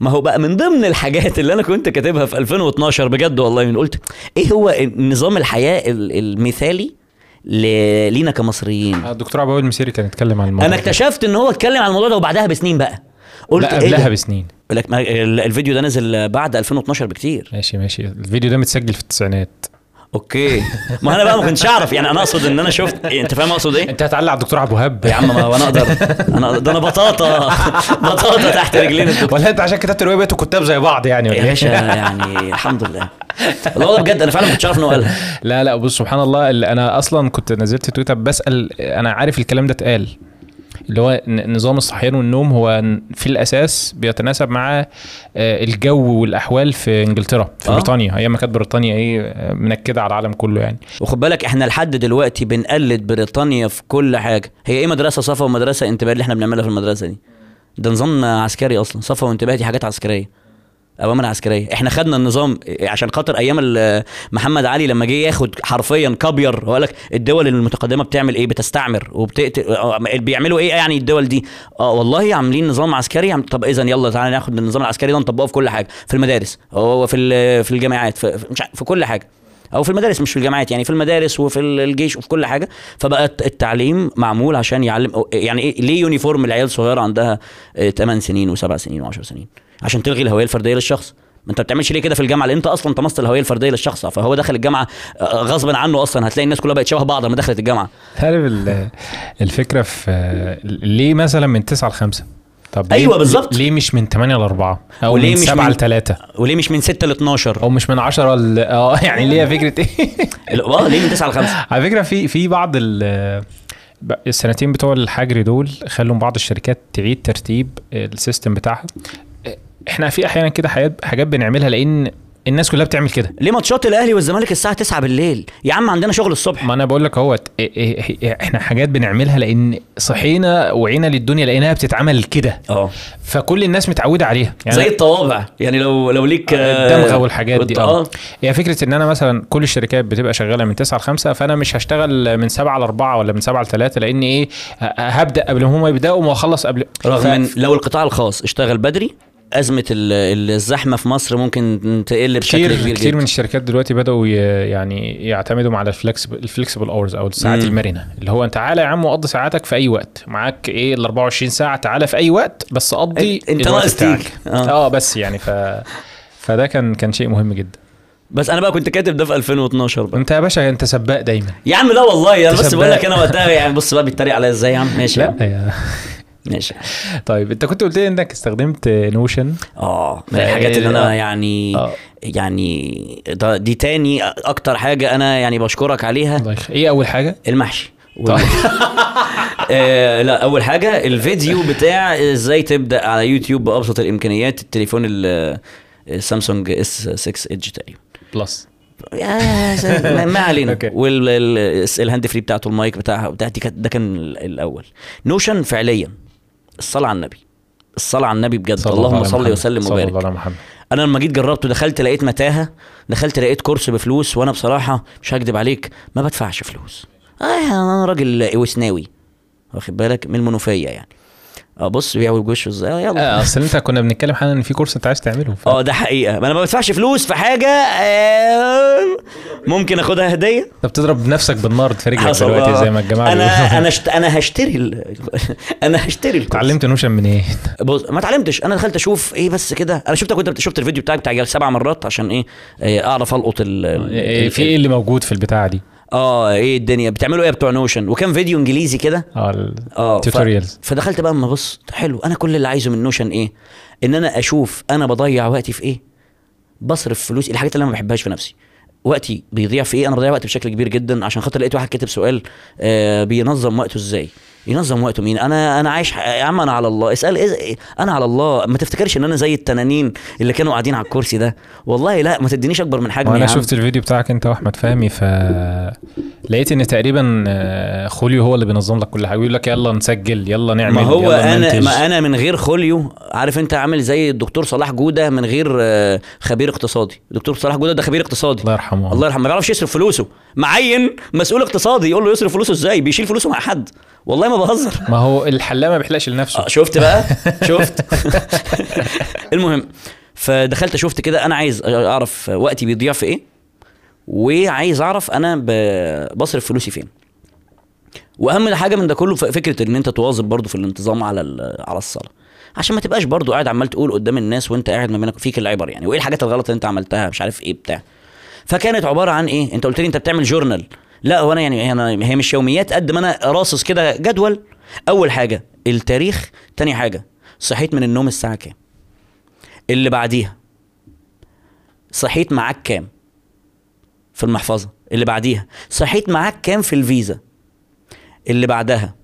ما هو بقى من ضمن الحاجات اللي أنا كنت كاتبها في 2012 بجد والله من قلت إيه هو نظام الحياة ال- المثالي لينا كمصريين؟ الدكتور عبد المسيري كان اتكلم عن الموضوع أنا. اكتشفت إن هو اتكلم عن الموضوع ده وبعدها بسنين بقى. قلت لا إيه قبلها ده؟ بسنين. لك الفيديو ده نزل بعد 2012 بكتير. ماشي ماشي. الفيديو ده متسجل في التسعينات. أوكي. ما أنا بقى ما كنتش أعرف. يعني أنا أقصد إن أنا شفت إيه، أنت فاهم أقصد إيه؟ أنت هتعلق على الدكتور عبد الوهاب. يا عم ما أنا أقدر. أنا ده أنا بطاطا. <laughs> بطاطا تحت رجلين الدكتور. ولا أنت عشان كتبت الرواية بقيتوا كتاب زي بعض يعني ولا يا إيه؟ باشا يعني الحمد لله. والله بجد أنا فعلا ما كنتش عارف ان هو قالها. لا لا بص سبحان الله اللي أنا أصلا كنت نزلت تويتر بسأل أنا عارف الكلام ده اتقال. اللي هو نظام الصحيان والنوم هو في الأساس بيتناسب مع آه، الجو والأحوال في إنجلترا في آه. بريطانيا. أيام ما كانت بريطانيا إيه منكدة على العالم كله يعني. وخد بالك إحنا لحد دلوقتي بنقلد بريطانيا في كل حاجة. هي إيه مدرسة صفا ومدرسة انتباه اللي إحنا بنعملها في المدرسة دي؟ ده نظام عسكري أصلا صفا وانتباه دي حاجات عسكرية. أوامر عسكرية. إحنا خدنا النظام عشان خاطر أيام محمد علي لما جه ياخد حرفيا كبير وقال لك الدول المتقدمة بتعمل إيه؟ بتستعمر. وبتقتل بيعملوا إيه يعني الدول دي؟ آه والله عاملين نظام عسكري عم... طب اذا يلا تعالى ناخد النظام العسكري ده نطبقه في كل حاجة. في المدارس. هو في في الجامعات. في في- كل حاجة. أو في المدارس مش في الجامعات يعني. في المدارس وفي الجيش وفي كل حاجة. فبقى التعليم معمول عشان يعلم يعني إيه؟ ليه يونيفورم العيال صغيره عندها 8 سنين و7 سنين و10 سنين؟ عشان تلغي الهوية الفردية للشخص. ما انت بتعملش ليه كده في الجامعة؟ لأن انت أصلا طمست الهوية الفردية للشخص. فهو دخل الجامعة آه، غصبا عنه أصلا. هتلاقي الناس كلها بقت شبه بعض لما دخلت الجامعة. ال- الفكرة في ليه مثلا من 9 ل 5 طب أيوة بالظبط. ليه مش من 8 ل 4 أو وليه من مش 7 من- ل 3 وليه مش من 6 ل 12 أو مش من 10 ل آه يعني ليه فكرة إيه؟ <laughs> آه ليه من 9 ل 5 على فكرة في في بعض ال السنتين بتوع الحجر دول خلوا بعض الشركات تعيد ترتيب السيستم بتاعها. إحنا في أحيانا كده حاجات حاجات بنعملها لأن الناس كلها بتعمل كده. ليه ماتشات الاهلي والزمالك الساعة 9 بالليل؟ يا عم عندنا شغل الصبح. ما أنا بقول لك اهوت إحنا حاجات بنعملها لأن صحينا وعينا للدنيا لقيناها بتتعمل كده. آه. فكل الناس متعودة عليها. زي الطوابع. يعني لو لو ليك آه، الدمغة والحاجات دي آه. آه. هي فكرة إن أنا مثلا كل الشركات بتبقى شغالة من 9 ل 5 فأنا مش هشتغل من 7 ل 4 ولا من 7 ل 3 لأن إيه هبدأ قبل ما هم يبدأوا وأخلص قبل رغم ف- لو القطاع الخاص اشتغل بدري أزمة ال- الزحمة في مصر ممكن تقل بشكل كتير كبير كتير جدا من الشركات دلوقتي بدأوا يعني يعتمدوا على ال flexible ال flexible hours أو الساعات. المرنة اللي هو أنت تعالى يا عم وقضي ساعاتك في أي وقت معاك إيه ال 24 ساعة تعالى في أي وقت بس قضي أنت ناقص بتاعك. تيجي. آه. بس يعني ف فده كان كان شيء مهم جدا بس أنا بقى كنت كاتب ده في 2012 بقى أنت يا باشا أنت سباق دايما يا عم لا والله أنا بس. بقول لك أنا وقتها يعني بص بقى بيتريق عليا إزاي يا عم ماشي. لا يا ماشي. طيب انت كنت قلت لي انك استخدمت نوشن. آه من الحاجات اللي أنا آه. يعني آه. يعني ده دي تاني أكتر حاجة أنا يعني بشكرك عليها. إيه أول حاجة؟ المحشي. طيب. <laughs> آه لا أول حاجة الفيديو بتاع إزاي تبدأ على يوتيوب بأبسط الإمكانيات التليفون ال- السامسونج S 6 Edge تقريبا. Plus. ما- علينا. <laughs> وال hand free بتاعته المايك بتاعها بتاع دي كانت- ده كان ال- الأول. نوشن فعليا. الصلاة على النبي. الصلاة على النبي بجد. صلى الله اللهم صل. وسلم صلى الله وبارك على محمد. أنا لما جيت جربته دخلت لقيت متاهة. دخلت لقيت course بفلوس وأنا بصراحة مش هكدب عليك ما بدفعش فلوس. آه أنا راجل وسناوي واخد بالك؟ من المنوفية يعني. بص بيعوج وشه إزاي آه، يلا آه اصل انت كنا بنتكلم حالا إن في course انت عايز تعمله. آه ده حقيقة ما أنا ما بدفعش فلوس في حاجة آه، ممكن اخدها هدية انت بتضرب نفسك بالنار في رجلك دلوقتي آه. زي ما الجماعة أنا. أنا شت... أنا هشتري ال... أنا هشتري ال course اتعلمت نوشن من إيه؟ بص ما اتعلمتش أنا دخلت أشوف إيه بس كده أنا شفتك كنت شفت الفيديو بتاعك بتاع سبع مرات عشان إيه آه، أعرف ألقط ال... ال- إيه في إيه اللي موجود في البتاعة دي؟ آه إيه الدنيا. بتعملوا إيه بتوع نوشن وكان فيديو إنجليزي كده؟ آه آه ال tutorials فدخلت بقى أما بص حلو أنا كل اللي عايزه من نوشن إيه؟ إن أنا أشوف أنا بضيع وقتي في إيه؟ بصرف فلوس الحاجات اللي أنا ما بحبهاش في نفسي. وقتي بيضيع في إيه؟ أنا بضيع وقتي بشكل كبير جدا عشان خاطر لقيت واحد كاتب سؤال آه بينظم وقته إزاي. ينظم وقته مين أنا أنا عايش يا عم أنا على الله. اسال إيه أنا على الله. ما تفتكرش إن أنا زي التنانين اللي كانوا قاعدين على الكرسي ده؟ والله لا ما تدينيش أكبر من حجمي عم. شفت الفيديو بتاعك أنت وأحمد فهمي ف لقيت إن تقريبا آه، خوليو هو اللي بينظم لك كل حاجة. بيقول لك يلا نسجل يلا نعمل ما هو يلا أنا. ما أنا من غير خوليو عارف أنت عامل زي الدكتور صلاح جودة من غير آه، خبير اقتصادي. الدكتور صلاح جودة ده خبير اقتصادي. الله يرحمه. الله يرحمه. ما بيعرفش يصرف فلوسه. معين مسؤول اقتصادي. يقول له يصرف فلوسه إزاي؟ بيشيل فلوسه مع حد. والله ما بهزر. ما هو الحلاق ما بيحلقش لنفسه. آه، شفت بقى؟ <laughs> شفت. <laughs> المهم فدخلت شفت كده أنا عايز أعرف وقتي بيضيع في إيه وعايز أعرف أنا بصرف فلوسي فين. وأهم حاجة من ده كله فكرة إن أنت تواظب برضو في الانتظام على على الصلاة. عشان ما تبقاش برضو قاعد عمال تقول قدام الناس وأنت قاعد ما بينك فيك العبر يعني وإيه الحاجات الغلط اللي أنت عملتها؟ مش عارف إيه بتاع. فكانت عبارة عن إيه؟ أنت قلت لي أنت بتعمل جورنال لا هو أنا يعني أنا هي مش يوميات قد ما أنا راصص كده جدول. أول حاجة التاريخ. تاني حاجة صحيت من النوم الساعة كام؟ اللي بعديها. صحيت معاك كام؟ في المحفظة. اللي بعديها. صحيت معاك كام في الفيزا؟ اللي بعدها.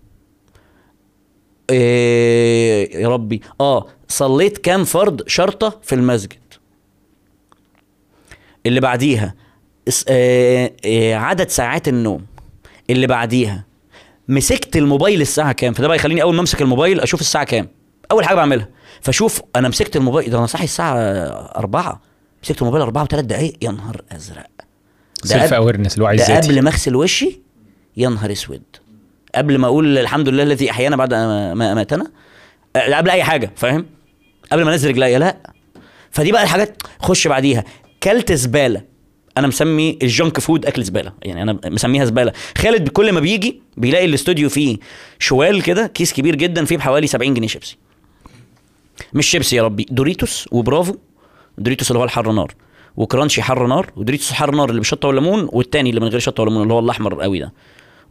إيه يا ربي. آه صليت كام فرض شرطة في المسجد؟ اللي بعديها. عدد ساعات النوم اللي بعديها. مسكت الموبايل الساعة كام؟ فده بقى يخليني أول ما أمسك الموبايل أشوف الساعة كام. أول حاجة بعملها فشوف أنا مسكت الموبايل ده أنا صاحي الساعة أربعة. مسكت الموبايل أربعة وثلاث دقايق يا نهار أزرق. ده self awareness اللي هو عايز ده قبل ما أغسل وشي يا نهار أسود. قبل ما أقول الحمد لله الذي أحيانا بعد ما ما اماتنا أه، قبل أي حاجة فاهم؟ قبل ما أنزل رجليا لا. فدي بقى الحاجات خش بعديها. كلت زبالة. أنا مسمي ال junk food أكل زبالة. يعني أنا مسميها زبالة. خالد كل ما بيجي بيلاقي الاستوديو فيه شوال كده كيس كبير جدا فيه بحوالي 70 جنيه شيبسي. مش شيبسي يا ربي دوريتوس وبرافو. دوريتوس اللي هو الحر نار وكرانشي حر نار ودوريتوس حر نار اللي بشطه والليمون والتاني اللي من غير شطة والليمون اللي هو الأحمر قوي ده.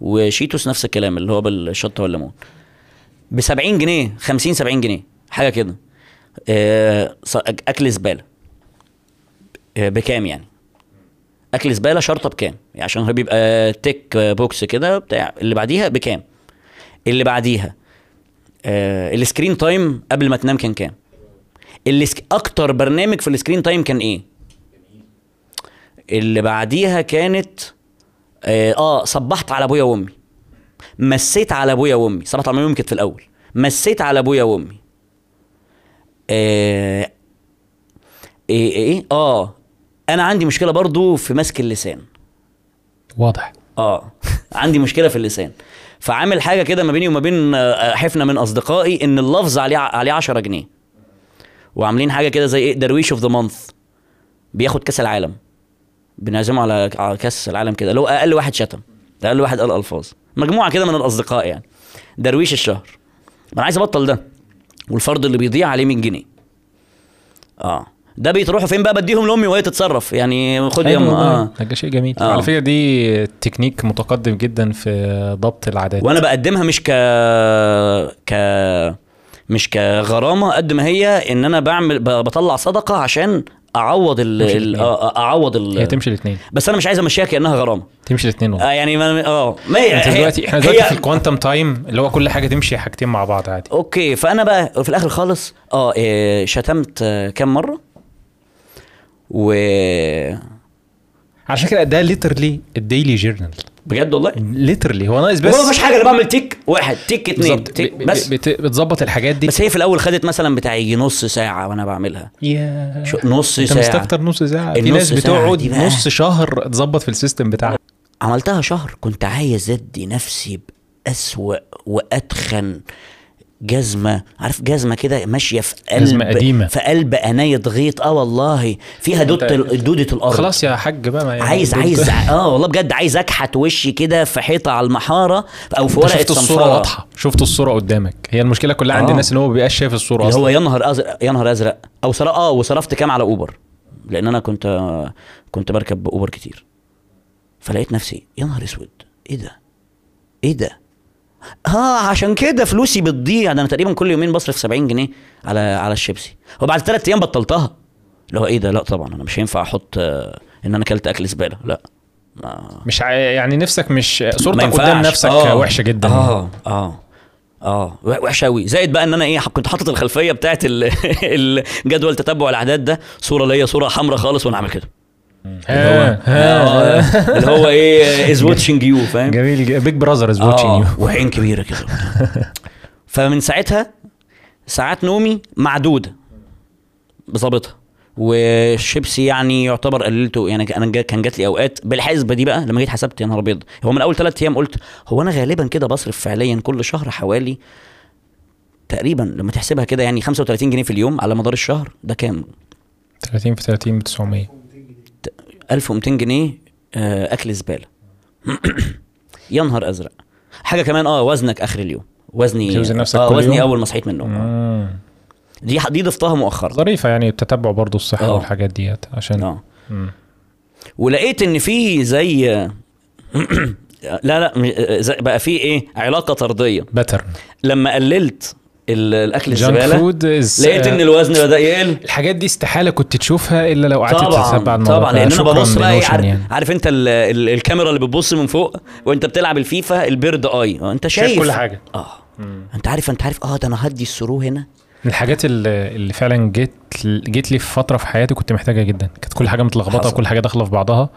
وشيتوس نفس الكلام اللي هو بالشطة والليمون. ب 70 جنيه 50 70 جنيه حاجة كده. آه أكل زبالة. آه بكام يعني؟ أكل زبالة شرطة بكام؟ يعني عشان بيبقى tick box كده بتاع اللي بعديها بكام؟ اللي بعديها آه ال screen time قبل ما تنام كان كام؟ ال sc... أكتر برنامج في ال screen time كان إيه؟ اللي بعديها كانت آه, آه صبحت على أبويا وأمي. مسيت على أبويا وأمي. صبحت على امي كانت في الأول. مسيت على أبويا وأمي. آه إيه إيه؟ آه أنا عندي مشكلة برضو في مسك اللسان. واضح. آه. عندي مشكلة في اللسان. فعامل حاجة كده ما بيني وما بين آه، حفنة من أصدقائي إن اللفظ عليه عليه 10 جنيه. وعاملين حاجة كده زي إيه؟ درويش of the month بياخد كأس العالم. بنعزمه على على كأس العالم كده. اللي هو أقل واحد شتم. ده أقل واحد قال ألفاظ. مجموعة كده من الأصدقاء يعني. درويش الشهر. ما أنا عايز أبطل ده. والفرد اللي بيضيع عليه 100 جنيه. آه. ده بيتروحوا فين بقى؟ بديهم لأمي وهي تتصرف. يعني خد يا آه. ده شيء جميل. آه. على فكره دي تكنيك متقدم جدا في ضبط العادات. وأنا بقدمها مش ك ك مش كغرامة قد ما هي إن أنا بعمل بطلع صدقة عشان أعوض ال... آه، أعوض ال... هي تمشي الاثنين بس أنا مش عايز أمشيها كأنها غرامة. تمشي الاثنين آه والله يعني ما آه. ما هي دلوقتي إحنا دلوقتي في ال quantum time اللي هو كل حاجة تمشي حاجتين مع بعض عادي. okay فأنا بقى في الآخر خالص آه إيه، شتمت آه، كام مرة؟ و عشان كده ده ليترلي الديلي جورنال بجد والله؟ literally هو ناقص بس هو مفيش حاجة أنا بعمل tick واحد tick اتنين tick بس. بتظبط الحاجات دي. بس هي في الأول خدت مثلا بتاع يجي نص ساعة وأنا بعملها. يا شو- نص أنت ساعة. مستكتر نص ساعة. في ناس ساعة بتقعد نص شهر تظبط في ال system بتاعها. عملتها شهر كنت عايز أدي نفسي بأسوأ وأتخن. جزمة عارف جزمة كده ماشية في قلب جزمة قديمة. في قلب قنايه غيط آه والله. فيها دودة ال- دودة الأرض. خلاص يا حاج بقى يعني عايز عايز آه والله بجد عايز أكحت وشي كده في حيطة على المحارة أو في ورقة شفت الصورة واضحة؟ شفت الصورة قدامك؟ هي المشكلة كلها عند آه. الناس إن هو ما بيبقاش شايف الصورة اللي هو أصلا. يا نهار أزرق يا نهار أزرق. أو صرا آه وصرفت كام على أوبر. لأن أنا كنت كنت بركب أوبر كتير. فلقيت نفسي يا نهار أسود. إيه ده؟ إيه ده؟ آه عشان كده فلوسي بتضيع. ده أنا تقريبا كل يومين بصرف 70 جنيه على على الشيبسي. وبعد ثلاث أيام بطلتها. اللي هو إيه ده؟ لا طبعا أنا مش هينفع أحط آه، إن أنا أكلت أكل زبالة. لا. ما مش ع... يعني نفسك مش صورتك. قدام نفسك آه. وحشة جدا. آه آه. آه. وحشة قوي زائد بقى إن أنا إيه كنت حاطط الخلفية بتاعت ال- <laughs> الجدول تتبع العادات ده. صورة ليا صورة حمراء خالص وأنا عامل كده. اللي هو ها ها. آه، اللي هو إيه is watching you فاهم؟ جميل big brother is watching يو وعين كبيرة كده. فمن ساعتها ساعات نومي معدودة بظابطها والشيبسي يعني يعتبر قللته. يعني أنا كان جات لي أوقات بالحسبة دي بقى لما جيت حسبت يا نهار أبيض. هو من أول ثلاث أيام قلت هو أنا غالبا كده بصرف فعليا كل شهر حوالي تقريبا لما تحسبها كده يعني 35 جنيه في اليوم على مدار الشهر ده كام؟ 30 في 30 ب 900 1200 جنيه آه، أكل زبالة. <clears throat> يا نهار أزرق. حاجة كمان آه وزنك آخر اليوم. وزني توزن نفسك كل وزني يوم؟ أول ما صحيت من النوم آه. دي دي ضفتها مؤخرا. ظريفة يعني التتبع برضو الصحة آه. والحاجات ديت عشان آه. ولقيت إن في زي <clears throat> لا لا بقى في إيه؟ علاقة طردية. باترن. لما قللت الأكل الزباله لقيت إن الوزن بدأ يقل. الحاجات دي استحالة كنت تشوفها إلا لو قعدت طبعا الموضوع طبعا لأن أنا ببص بقى عارف, يعني. عارف أنت ال ال الكاميرا اللي بتبص من فوق وأنت بتلعب الفيفا ال bird eye. آه أنت شايف شايف. كل حاجة. آه. أنت عارف أنت عارف آه ده أنا هدي السرو هنا. من الحاجات اللي, اللي فعلا جيت جيت لي في فترة في حياتي كنت محتاجها جدا. كانت كل حاجة متلخبطة. وكل حاجة داخلة في بعضها.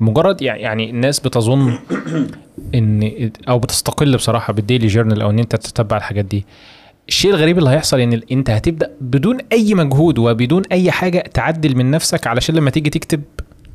مجرد يعني يعني الناس بتظن <coughs> إن أو بتستقل بصراحة بال daily journal أو إن أنت تتبع الحاجات دي. الشيء الغريب اللي هيحصل إن ال- أنت هتبدأ بدون أي مجهود وبدون أي حاجة تعدل من نفسك علشان لما تيجي تكتب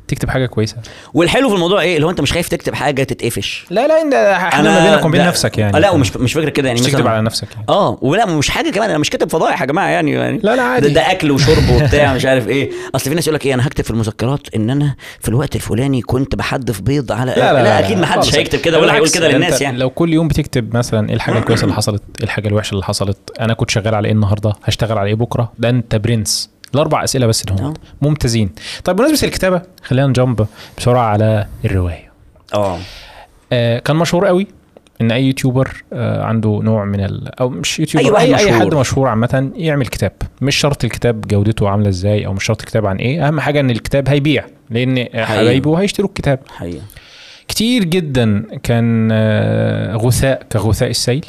تكتب حاجة كويسة. والحلو في الموضوع إيه؟ اللي هو أنت مش خايف تكتب حاجة تتقفش. لا لا انت إحنا ما بينك وبين نفسك يعني. لا ومش مش فكرة كده يعني مش تكتب على نفسك يعني. آه ولا مش حاجة كمان أنا مش كاتب فضايح يا جماعة يعني, يعني لا لا عادي. ده, ده أكل وشرب وبتاع مش عارف إيه. أصل في ناس يقول لك إيه أنا هكتب في المذكرات إن أنا في الوقت الفلاني كنت بحدف بيض على لا, أكيد ما حدش. هيكتب كده ولا هيقول كده للناس يعني. لو كل يوم بتكتب مثلا إيه الحاجة الكويسة اللي حصلت إيه الحاجة الوحشة اللي حصلت أنا كنت شغال على إيه النهارده؟ هشتغل على إيه بكرة؟ ده أنت برنس. الأربع أسئلة بس اللي هم آه. ممتازين. طيب بمناسبة الكتابة خلينا ن jump بسرعة على الرواية. آه. آه كان مشهور قوي إن أي يوتيوبر آه عنده نوع من ال أو مش يوتيوبر أي واحد أي, أي حد مشهور. عامة يعمل كتاب. مش شرط الكتاب جودته عاملة إزاي أو مش شرط الكتاب عن إيه. أهم حاجة إن الكتاب هيبيع لأن حبايبه هيشتروا الكتاب. حقيقة. كتير جدا كان آه، غثاء كغثاء السيل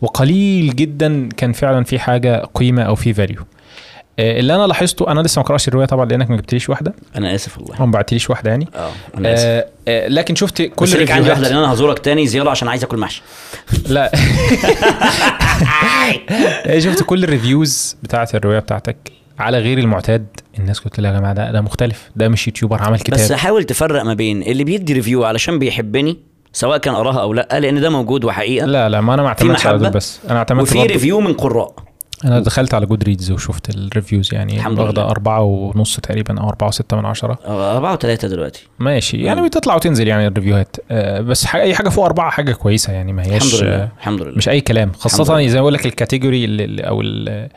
وقليل جدا كان فعلا في حاجة قيمة أو في value اللي أنا لاحظته أنا لسه ما قرأتش الرواية طبعا لأنك ما جبتليش واحدة. أنا آسف والله. ما بعتليش واحدة يعني. آه أنا آسف. آه آه لكن شفت كل بس عندي واحدة لأن أنا هزورك تاني زيارة عشان عايز أكل محشي. لا. <laughs> <laughs> شفت كل ال reviews بتاعت الرواية بتاعتك على غير المعتاد. الناس قلت لها يا جماعة ده ده مختلف. ده مش يوتيوبر عمل بس كتاب حاول تفرق ما بين اللي بيدي review علشان بيحبني سواء كان قراها أو لأ لأن ده موجود وحقيقة. لا لا ما أنا ما اعتمدتش على دول بس. أنا اعتمدت وفي review من قراء. أنا دخلت على Goodreads وشفت ال reviews يعني الحمد واخدة. أربعة ونص تقريبا أو أربعة وستة من عشرة أربعة وثلاثة دلوقتي ماشي يعني مم. بتطلع وتنزل يعني ال review هات آه بس حاجة أي حاجة فوق أربعة حاجة كويسة يعني ما هياش الحمد لله الحمد لله مش أي كلام خاصة. زي ما بقول لك ال category أو ال-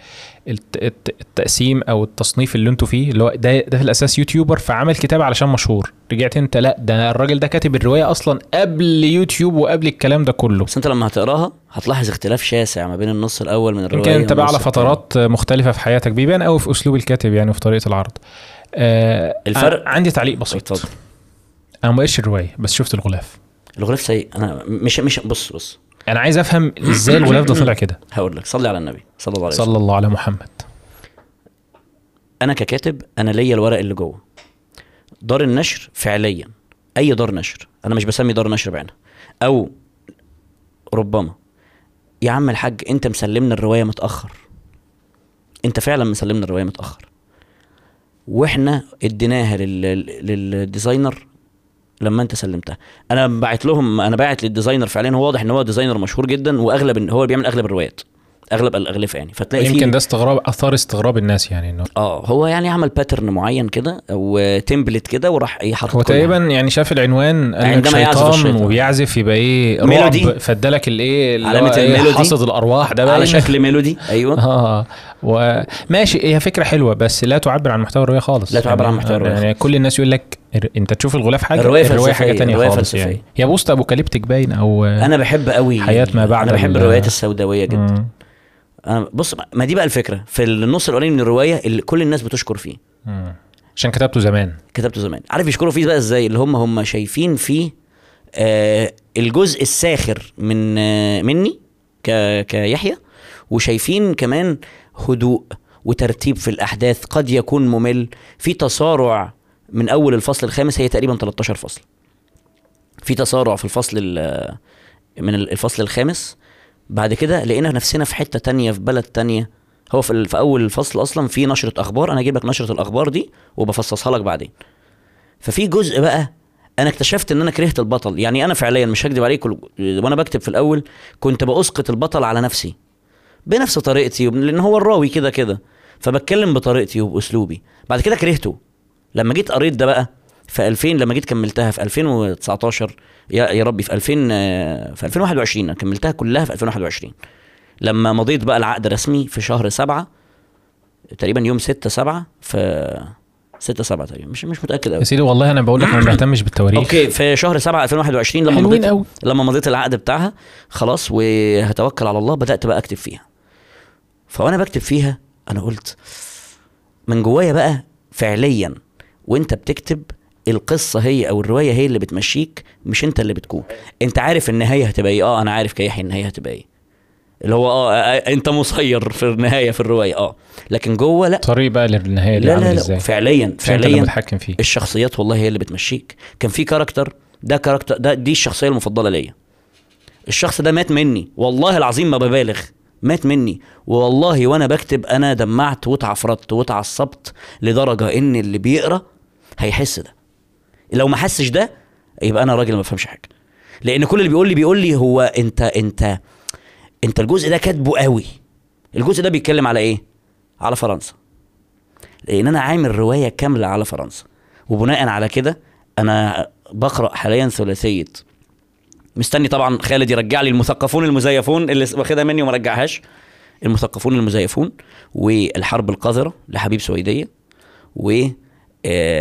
التقسيم أو التصنيف اللي أنتوا فيه اللي هو ده ده في الأساس يوتيوبر فعمل كتاب علشان مشهور. رجعت انت لا ده الراجل ده كاتب الرواية أصلا قبل يوتيوب وقبل الكلام ده كله. بس انت لما هتقراها هتلاحظ اختلاف شاسع ما بين النص الأول من الرواية يمكن أنت بقى على. فترات مختلفة في حياتك بيبان قوي في أسلوب الكاتب يعني وفي طريقة العرض. آه الفرق- عندي تعليق بسيط. اتفضل. أنا ما قريتش الرواية بس شفت الغلاف. الغلاف سيء. أنا مش مش بص بص. أنا عايز أفهم إزاي الغلاف ده طلع كده. <clears throat> هقول لك صلي على النبي صلى الله عليه وسلم. صلى الله على محمد. أنا ككاتب أنا ليا الورق اللي جوه. دار النشر فعليا أي دار نشر. أنا مش بسمي دار نشر بعينها. أو ربما. يا عم الحاج أنت مسلمنا الرواية متأخر. أنت فعلا مسلمنا الرواية متأخر. وإحنا اديناها لل... لل designer. لما انت سلمتها. أنا باعت لهم أنا باعت لل designer فعليا هو واضح إن هو designer مشهور جدا وأغلب هو اللي بيعمل أغلب الروايات. أغلب الأغلفة يعني فتلاقي فيه يمكن ده استغراب آثار استغراب الناس يعني إنه آه هو يعني عمل pattern معين كده أو template كده وراح إيه حاطط هو تقريبا. يعني شاف العنوان عندما يعزف. وبيعزف يبقى إيه melody. رعب فادّالك الايه هو إيه ال melody. حصد الأرواح ده على باين. شكل melody أيوه <laughs> آه وماشي هي فكرة حلوة بس لا تعبر عن محتوى الرواية خالص لا تعبر عن يعني- محتوى الرواية يعني كل الناس يقول لك أنت تشوف الغلاف حاجة الرواية فلسفية، حاجة تانية الرواية خالص فلسفية. يعني هي post apocalyptic باين أو أنا بحب قوي حياة ما بعد أنا بحب ال- الروايات السوداوية جدا. أنا بص ما دي بقى الفكرة. في النص الأولاني من الرواية اللي كل الناس بتشكر فيه. مم. عشان كتبته زمان. كتبته زمان. عارف يشكروا فيه بقى إزاي؟ اللي هم هم شايفين فيه آه الجزء الساخر من آه مني ك كيحيى وشايفين كمان هدوء وترتيب في الأحداث قد يكون ممل. في تسارع من أول الفصل الخامس هي تقريبا 13 فصل. في تسارع في الفصل ال- من الفصل الخامس بعد كده لقينا نفسنا في حتة تانية في بلد تانية. هو في, في أول الفصل أصلا في نشرة أخبار أنا أجيب لك نشرة الأخبار دي وبفصصها لك بعدين. ففي جزء بقى أنا اكتشفت إن أنا كرهت البطل. يعني أنا فعليا مش هكدب عليك وأنا بكتب في الأول كنت بأسقط البطل على نفسي بنفس طريقتي لأن هو الراوي كده كده. فبتكلم بطريقتي وبأسلوبي. بعد كده كرهته. لما جيت قريت ده بقى في 2000 لما جيت كملتها في 2019 يا يا ربي في 2000 آه، في 2021 أنا كملتها كلها في 2021 لما مضيت بقى العقد رسمي في شهر سبعة تقريبا يوم 6 7 في 6 7 تقريبا مش مش متأكد يا قوي سيدي والله أنا بقول لك أنا ما بهتمش بالتواريخ. أوكي في شهر 7 2021 لما مضيت قوي لما مضيت العقد بتاعها خلاص وهتوكل على الله بدأت بقى أكتب فيها. فوأنا بكتب فيها أنا قلت من جوايا بقى فعليا وأنت بتكتب القصة هي أو الرواية هي اللي بتمشيك مش أنت اللي بتكون. أنت عارف النهاية هتبقى إيه. آه أنا عارف كيحيى النهاية هتبقى إيه. اللي هو آه آه، آه، أنت مسير في النهاية في الرواية. آه. لكن جوه لا. طريق بقى للنهاية دي لا لا لا. إزاي؟ فعليا فعليا متحكم فيه. الشخصيات والله هي اللي بتمشيك. كان في character ده character ده دي الشخصية المفضلة ليا. الشخص ده مات مني. والله العظيم ما ببالغ. مات مني. والله وأنا بكتب أنا دمعت واتعفرتت واتعصبت لدرجة إن اللي بيقرأ هيحس ده. لو ما حسش ده يبقى أنا راجل ما بفهمش حاجة. لأن كل اللي بيقول لي بيقول لي هو أنت أنت أنت الجزء ده كاتبه قوي. الجزء ده بيتكلم على إيه؟ على فرنسا. لأن أنا عامل رواية كاملة على فرنسا. وبناء على كده أنا بقرأ حاليا ثلاثية. مستني طبعا خالد يرجع لي المثقفون المزيفون اللي واخدها مني وما رجعهاش. المثقفون المزيفون والحرب القذرة لحبيب سويدية و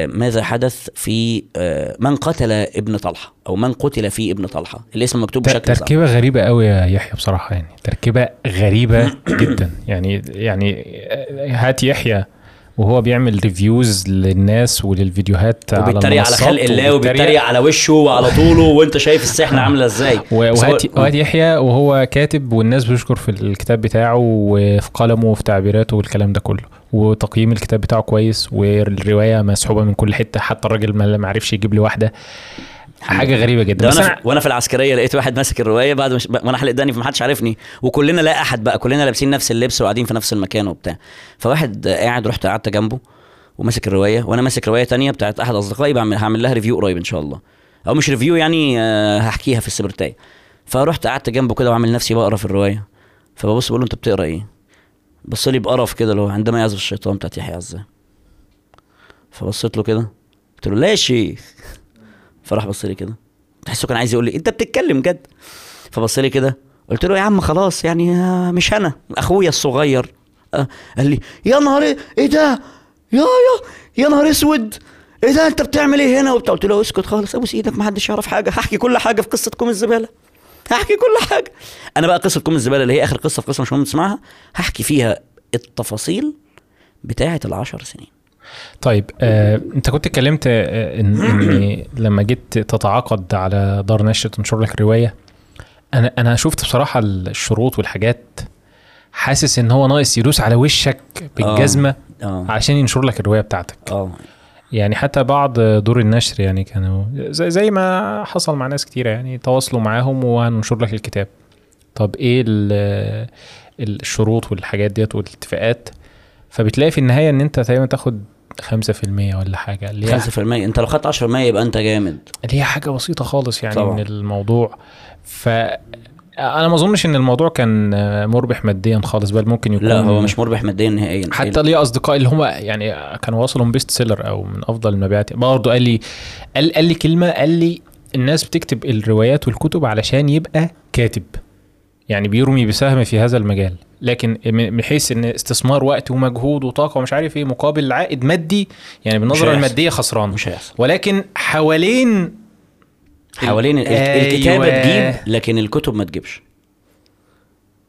ماذا حدث في آه، من قتل ابن طلحة أو من قتل في ابن طلحة؟ الاسم مكتوب بشكل صعب تركيبة غريبة قوي يا يحيى بصراحة يعني. تركيبة غريبة <coughs> جدا. يعني يعني هات يحيى وهو بيعمل ريفيوز للناس وللفيديوهات على وبيتريق على خلق الله وبيتريق- على وشه وعلى طوله <coughs> وانت شايف السحنة عاملة إزاي. وهات يحيى وهو كاتب والناس بتشكر في الكتاب بتاعه وفي قلمه وفي تعبيراته والكلام ده كله. وتقييم الكتاب بتاعه كويس والرواية مسحوبة من كل حتة. حتى الراجل ما ما عرفش يجيب لي واحدة. حاجة غريبة جدا. ده بس وأنا أنا في وأنا في العسكرية لقيت واحد ماسك الرواية بعد مش... وأنا حلق داني فمحدش عارفني. وكلنا لا أحد بقى كلنا لابسين نفس اللبس وقاعدين في نفس المكان وبتاع. فواحد قاعد رحت قعدت جنبه وماسك الرواية وأنا ماسك رواية تانية بتاعت أحد أصدقائي بعمل هعمل لها ريفيو قريب إن شاء الله. أو مش ريفيو يعني آه، هحكيها في السبرتايه فرحت قعدت جنبه كده وعامل نفسي بقرا في الرواية. فببص بقول له أنت بتقرأ إيه؟ بص لي بقرف كده اللي هو عندما يعزف الشيطان بتاعت يحيى عزام فبصيت له كده قلت له لا يا شيخ. فراح بص لي كده. تحسه كان عايز يقول لي انت بتتكلم جد. فبص لي كده قلت له يا عم خلاص يعني آه، مش أنا اخويا الصغير. آه، قال لي يا نهار إيه إيه ده؟ يا يا يا نهار اسود. إيه ده؟ انت بتعمل إيه هنا وبتاع؟ قلت له اسكت خالص أبوس إيدك ما حدش يعرف حاجة. هحكي كل حاجة في قصة كوم الزبالة. هحكي كل حاجة. أنا بقى قصة كوم الزبالة اللي هي آخر قصة في قصة مش مهم تسمعها هحكي فيها التفاصيل بتاعة العشر سنين. طيب آه، أنت كنت اتكلمت آه، ان <clears throat> ان لما جيت تتعاقد على دار نشر تنشر لك رواية أنا أنا شفت بصراحة الشروط والحاجات حاسس إن هو ناقص يدوس على وشك بالجزمة آه. عشان ينشر لك الرواية بتاعتك. آه. يعني حتى بعض دور النشر يعني كانوا زي, زي ما حصل مع ناس كتيرة يعني تواصلوا معاهم وهننشر لك الكتاب. طب إيه ال- الشروط والحاجات ديت والاتفاقات؟ فبتلاقي في النهاية إن أنت تقريبا تاخد 5% ولا حاجة. اللي هي 5% أنت لو خدت 10% يبقى أنت جامد. اللي هي حاجة بسيطة خالص يعني طبعا. من الموضوع. ف أنا ما أظنش إن الموضوع كان مربح ماديا خالص بل ممكن يكون لا هو مش مربح ماديا نهائيا حتى ليا أصدقاء اللي هم يعني كانوا وصلوا best seller أو من أفضل المبيعات. برضه قال لي قال, قال لي كلمة قال لي الناس بتكتب الروايات والكتب علشان يبقى كاتب. يعني بيرمي بسهم في هذا المجال. لكن من حيث إن استثمار وقت ومجهود وطاقة ومش عارف إيه مقابل عائد مادي يعني بالنظرة. المادية خسران. مش هيحصل. ولكن حوالين حوالين ال- أيوة. الكتابة تجيب لكن الكتب ما تجيبش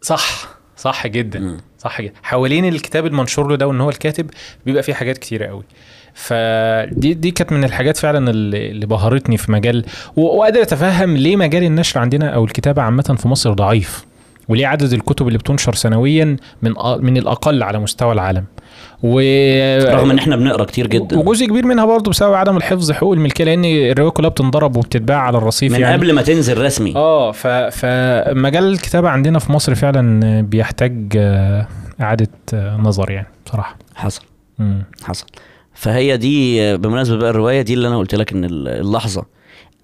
صح صح جدا مم. صح جدا حوالين الكتاب المنشور له ده وإن هو الكاتب بيبقى فيه حاجات كتيرة قوي فدي دي كانت من الحاجات فعلا اللي اللي بهرتني في مجال وقادر أتفهم ليه مجال النشر عندنا أو الكتابة عامة في مصر ضعيف وليه عدد الكتب اللي بتنشر سنويا من من الأقل على مستوى العالم. و رغم إن إحنا بنقرأ كتير جدا. وجزء كبير منها برضه بسبب عدم الحفظ حقوق الملكية لأن الروايه كلها بتنضرب وبتتباع على الرصيف من يعني. قبل ما تنزل رسمي. آه ف... فمجال الكتابة عندنا في مصر فعلا بيحتاج آه، إعادة آه، نظر يعني بصراحة. حصل. مم. حصل. فهي دي بمناسبة بقى الرواية دي اللي أنا قلت لك إن ال- اللحظة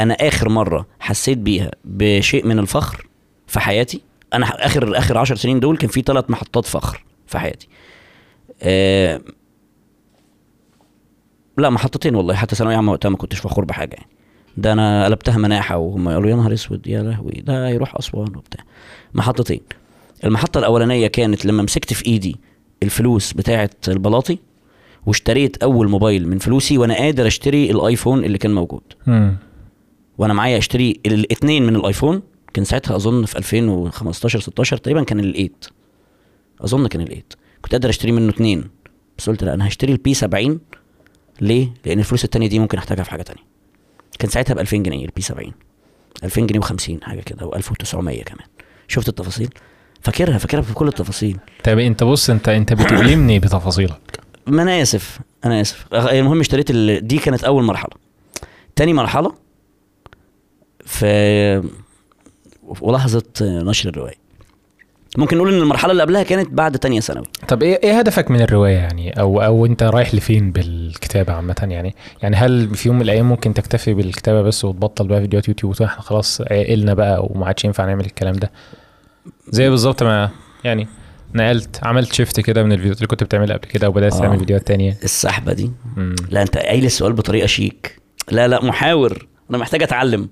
أنا آخر مرة حسيت بيها بشيء من الفخر في حياتي أنا آخر آخر 10 سنين دول كان في ثلاث محطات فخر في حياتي. آه لا محطتين والله. حتى ثانوية عامة وقتها ما كنتش فخور بحاجة يعني. ده أنا قلبتها مناحة وهم قالوا يا نهار أسود يا لهوي ده هيروح أسوان وبتاع. محطتين. المحطة الأولانية كانت لما مسكت في إيدي الفلوس بتاعه البلاطي واشتريت أول موبايل من فلوسي وأنا قادر أشتري الآيفون اللي كان موجود. مم. وأنا معايا أشتري الاثنين من الآيفون كان ساعتها أظن في 2015 16 تقريبا كان الـ 8 أظن كان الـ 8 كنت قادر أشتري منه اثنين بس قلت لا أنا هشتري الـ P70 ليه؟ لأن الفلوس التانية دي ممكن أحتاجها في حاجة تانية. كان ساعتها ب 2000 جنيه الـ P70 2000 جنيه و50 حاجة كده أو 1900 كمان. شفت التفاصيل؟ فاكرها فاكرها بكل التفاصيل. طب أنت بص أنت أنت بتؤلمني بتفاصيلك. ما أنا آسف أنا آسف. المهم اشتريت ال... دي كانت أول مرحلة. تاني مرحلة في ولحظه نشر الرواية. ممكن نقول إن المرحلة اللي قبلها كانت بعد تانية ثانوي. طب إيه إيه هدفك من الرواية يعني؟ أو أو أنت رايح لفين بالكتابة عامة يعني؟ يعني هل في يوم من الأيام ممكن تكتفي بالكتابة بس وتبطل بقى فيديوهات يوتيوب وتقول إحنا خلاص عقلنا بقى وما عادش ينفع نعمل الكلام ده؟ زي بالظبط ما يعني نقلت عملت شيفت كده من الفيديوهات اللي كنت بتعملها قبل كده وبدأت آه. تعمل فيديوهات تانية. السحبة دي. مم. لا أنت قايل السؤال بطريقة شيك. لا لا محاور. أنا محتاج أتعلم.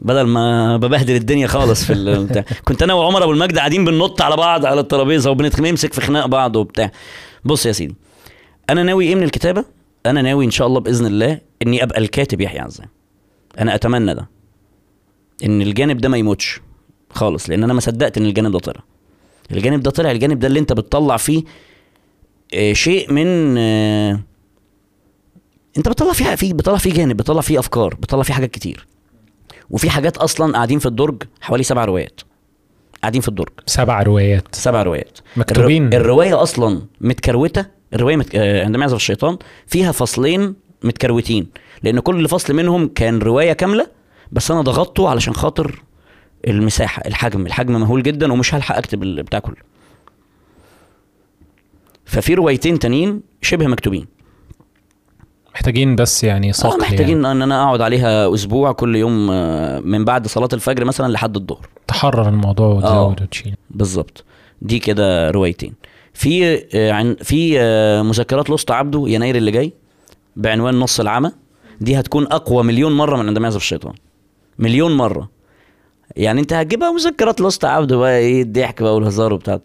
بدل ما ببهدل الدنيا خالص في ال- <laughs> بتاع. كنت أنا وعمر أبو المجد قاعدين بننط على بعض على الترابيزة وبنمسك في خناق بعض وبتاع. بص يا سيدي أنا ناوي إيه من الكتابة؟ أنا ناوي إن شاء الله بإذن الله إني أبقى الكاتب يحيى عزام أنا أتمنى ده. إن الجانب ده ما يموتش خالص لأن أنا ما صدقت إن الجانب ده طلع. الجانب ده طلع الجانب ده اللي أنت بتطلع فيه آه، شيء من آه، أنت بتطلع فيه في بتطلع فيه جانب بتطلع فيه أفكار بتطلع فيه حاجات كتير. وفي حاجات أصلا قاعدين في الدرج حوالي سبع روايات. قاعدين في الدرج. سبع روايات. سبع روايات. مكتوبين. الر- الرواية أصلا متكروتة الرواية مت... آه، عندما يعزف الشيطان فيها فصلين متكروتين لأن كل فصل منهم كان رواية كاملة بس أنا ضغطته علشان خاطر المساحة الحجم الحجم مهول جدا ومش هلحق أكتب البتاع كله. ففي روايتين تانيين شبه مكتوبين. محتاجين بس يعني آه صقل محتاجين يعني. إن أنا أقعد عليها أسبوع كل يوم آه، من بعد صلاة الفجر مثلا لحد الظهر. تحرر الموضوع وتزود وتشيل. بالظبط. دي كده روايتين. في آه، عن في آه، مذكرات لوسط عبده يناير اللي جاي بعنوان نص العمى. دي هتكون أقوى مليون مرة من عندما يعزف الشيطان. مليون مرة. يعني أنت هتجيبها مذكرات لوسط عبده بقى إيه الضحك بقى والهزار وبتاع.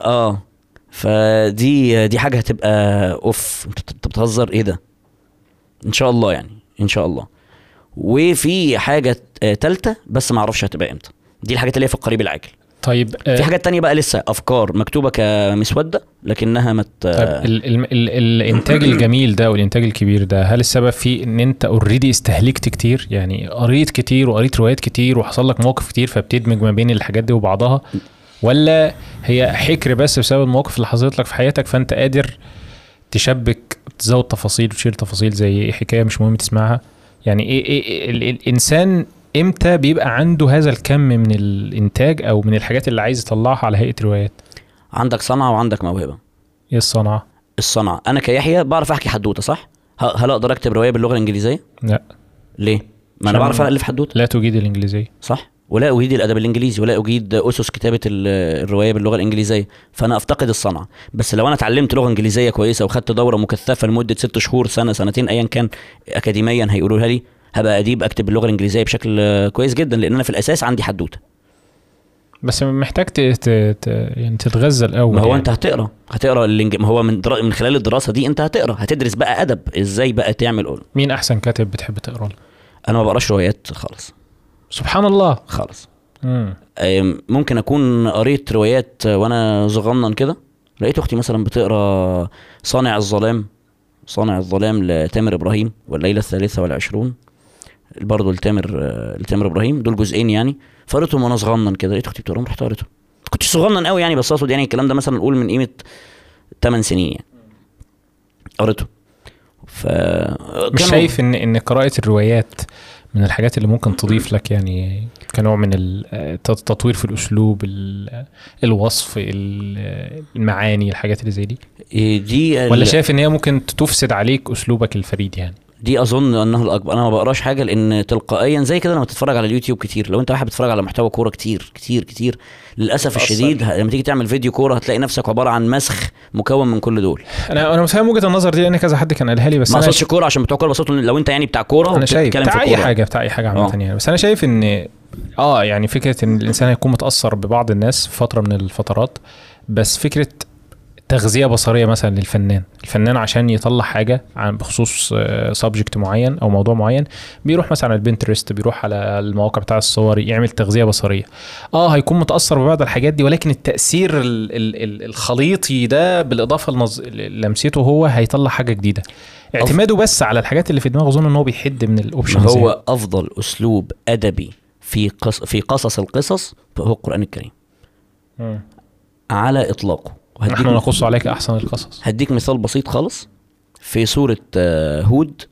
آه. فدي دي حاجة هتبقى أوف أنت بتهزر إيه ده؟ إن شاء الله يعني إن شاء الله. وفي حاجة تالتة بس ما أعرفش هتبقى إمتى. دي الحاجات اللي هي في القريب العاجل طيب آه، في حاجات تانية بقى لسه أفكار مكتوبة كمسوده لكنها مت طيب ال ال ال الإنتاج الجميل ده والإنتاج الكبير ده هل السبب فيه إن أنت اوريدي استهلكت كتير؟ يعني قريت كتير وقريت روايات كتير وحصل لك مواقف كتير فبتدمج ما بين الحاجات دي وبعضها؟ ولا هي حكر بس بسبب المواقف اللي حصلت لك في حياتك فأنت قادر تشبك تزود تفاصيل وتشيل تفاصيل زي حكاية مش مهم تسمعها؟ يعني إيه, إيه, إيه ال- الإنسان إمتى بيبقى عنده هذا الكم من الإنتاج أو من الحاجات اللي عايز يطلعها على هيئة روايات عندك صنعة وعندك موهبة. إيه الصنعة؟ الصنعة. أنا كيحيى بعرف أحكي حدوتة صح؟ هل أقدر أكتب رواية باللغة الإنجليزية؟ لا. ليه؟ ما أنا بعرف الف حدوتة. لا تجيد الإنجليزية. صح؟ ولا أجيد الأدب الإنجليزي ولا أجيد أسس كتابة ال- الرواية باللغة الإنجليزية فأنا أفتقد الصنعة. بس لو أنا اتعلمت لغة إنجليزية كويسة وخدت دورة مكثفة لمدة ست شهور سنة سنتين ايا كان اكاديميا هيقولوها لي هبقى أديب أكتب باللغة الإنجليزية بشكل كويس جدا لأن أنا في الأساس عندي حدوتة. بس محتاج ت... ت... يعني تتغذى الأول ما هو يعني. أنت هتقرأ هتقرأ الإنج... ما هو من درا... من خلال الدراسة دي أنت هتقرأ هتدرس بقى أدب إزاي بقى تعمل مين أحسن كاتب بتحب تقرأ له؟ أنا ما بقراش روايات خالص. سبحان الله. خالص مم. ممكن أكون قريت روايات وأنا صغنن كده. لقيت أختي مثلا بتقرأ صانع الظلام صانع الظلام لتامر إبراهيم والليلة الثالثة والعشرون. برضه لتامر لتامر إبراهيم دول جزئين يعني. فقريتهم وأنا صغنن كده. لقيت أختي بتقراهم رحت قريتهم. كنت صغنن قوي يعني بس أقصد يعني الكلام ده مثلا نقول من قيمة 8 سنين يعني. قريته ف مش شايف إن إن قراءة الروايات من الحاجات اللي ممكن تضيف لك يعني كنوع من التطوير في الأسلوب ال- الوصف ال- المعاني الحاجات اللي زي دي. إيه دي ولا شايف إن هي ممكن تفسد عليك أسلوبك الفريد يعني؟ دي أظن أنه الاكبر أنا ما بقراش حاجة لأن تلقائيا زي كده لما تتفرج على اليوتيوب كتير لو أنت واحد بتتفرج على محتوى كورة كتير كتير كتير للأسف بتأثر. الشديد لما تيجي تعمل فيديو كورة هتلاقي نفسك عبارة عن مسخ مكون من كل دول أنا أنا متفاهم وجهة النظر دي لأن كذا حد كان قالها لي بس ما أنا اقصدش كورة عشان بتوع كورة بس لو أنت يعني بتاع كورة أنا شايف بتاع أي حاجة بتاع أي حاجة عامة آه. يعني بس أنا شايف إن آه يعني فكرة إن الإنسان هيكون متأثر ببعض الناس في فترة من الفترات بس فكرة تغذية بصرية مثلا للفنان. الفنان عشان يطلع حاجة عن بخصوص subject معين أو موضوع معين بيروح مثلا على البنترست بيروح على المواقع بتاع الصور يعمل تغذية بصرية. آه هيكون متأثر ببعض الحاجات دي ولكن التأثير ال ال ال الخليطي ده بالإضافة لنظ... لمسته هو هيطلع حاجة جديدة. اعتماده بس على الحاجات اللي في دماغه أظن إن هو بيحد من الاوبشنز هو أفضل أسلوب أدبي في قص في قصص القصص هو القرآن الكريم. مم. على إطلاقه. نحن نقص عليك أحسن القصص. هديك مثال بسيط خالص. في سورة آه، هود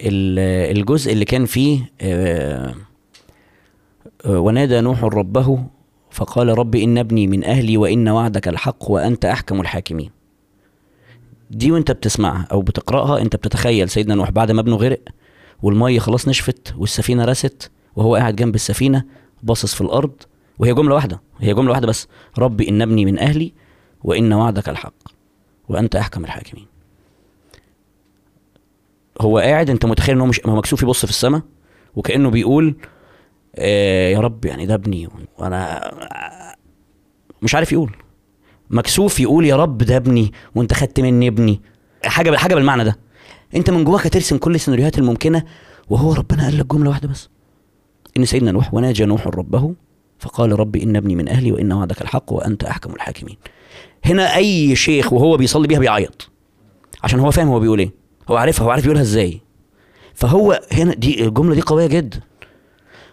ال- الجزء اللي كان فيه آه، آه، ونادى نوح ربه فقال رب إن ابني من أهلي وإن وعدك الحق وأنت أحكم الحاكمين. دي وانت بتسمعها أو بتقرأها انت بتتخيل سيدنا نوح بعد ما ابنه غرق والمية خلاص نشفت والسفينة رست وهو قاعد جنب السفينة باصص في الأرض وهي جملة واحدة هي جملة واحدة بس. رب إن ابني من أهلي وإن وعدك الحق وأنت أحكم الحاكمين. هو قاعد أنت متخيل إن هو مش هو مكسوف يبص في السماء وكأنه بيقول آه يا رب يعني ده ابني وأنا مش عارف يقول. مكسوف يقول يا رب ده ابني وأنت خدت مني ابني. حاجة حاجة بالمعنى ده. أنت من جواك هترسم كل السيناريوهات الممكنة وهو ربنا قال لك جملة واحدة بس. إن سيدنا نوح وناجى نوح ربه فقال ربي إن ابني من أهلي وإن وعدك الحق وأنت أحكم الحاكمين. هنا أي شيخ وهو بيصلي بيها بيعيط. عشان هو فاهم هو بيقول إيه. هو عارفها هو عارف يقولها إزاي. فهو هنا دي الجملة دي قوية جدا.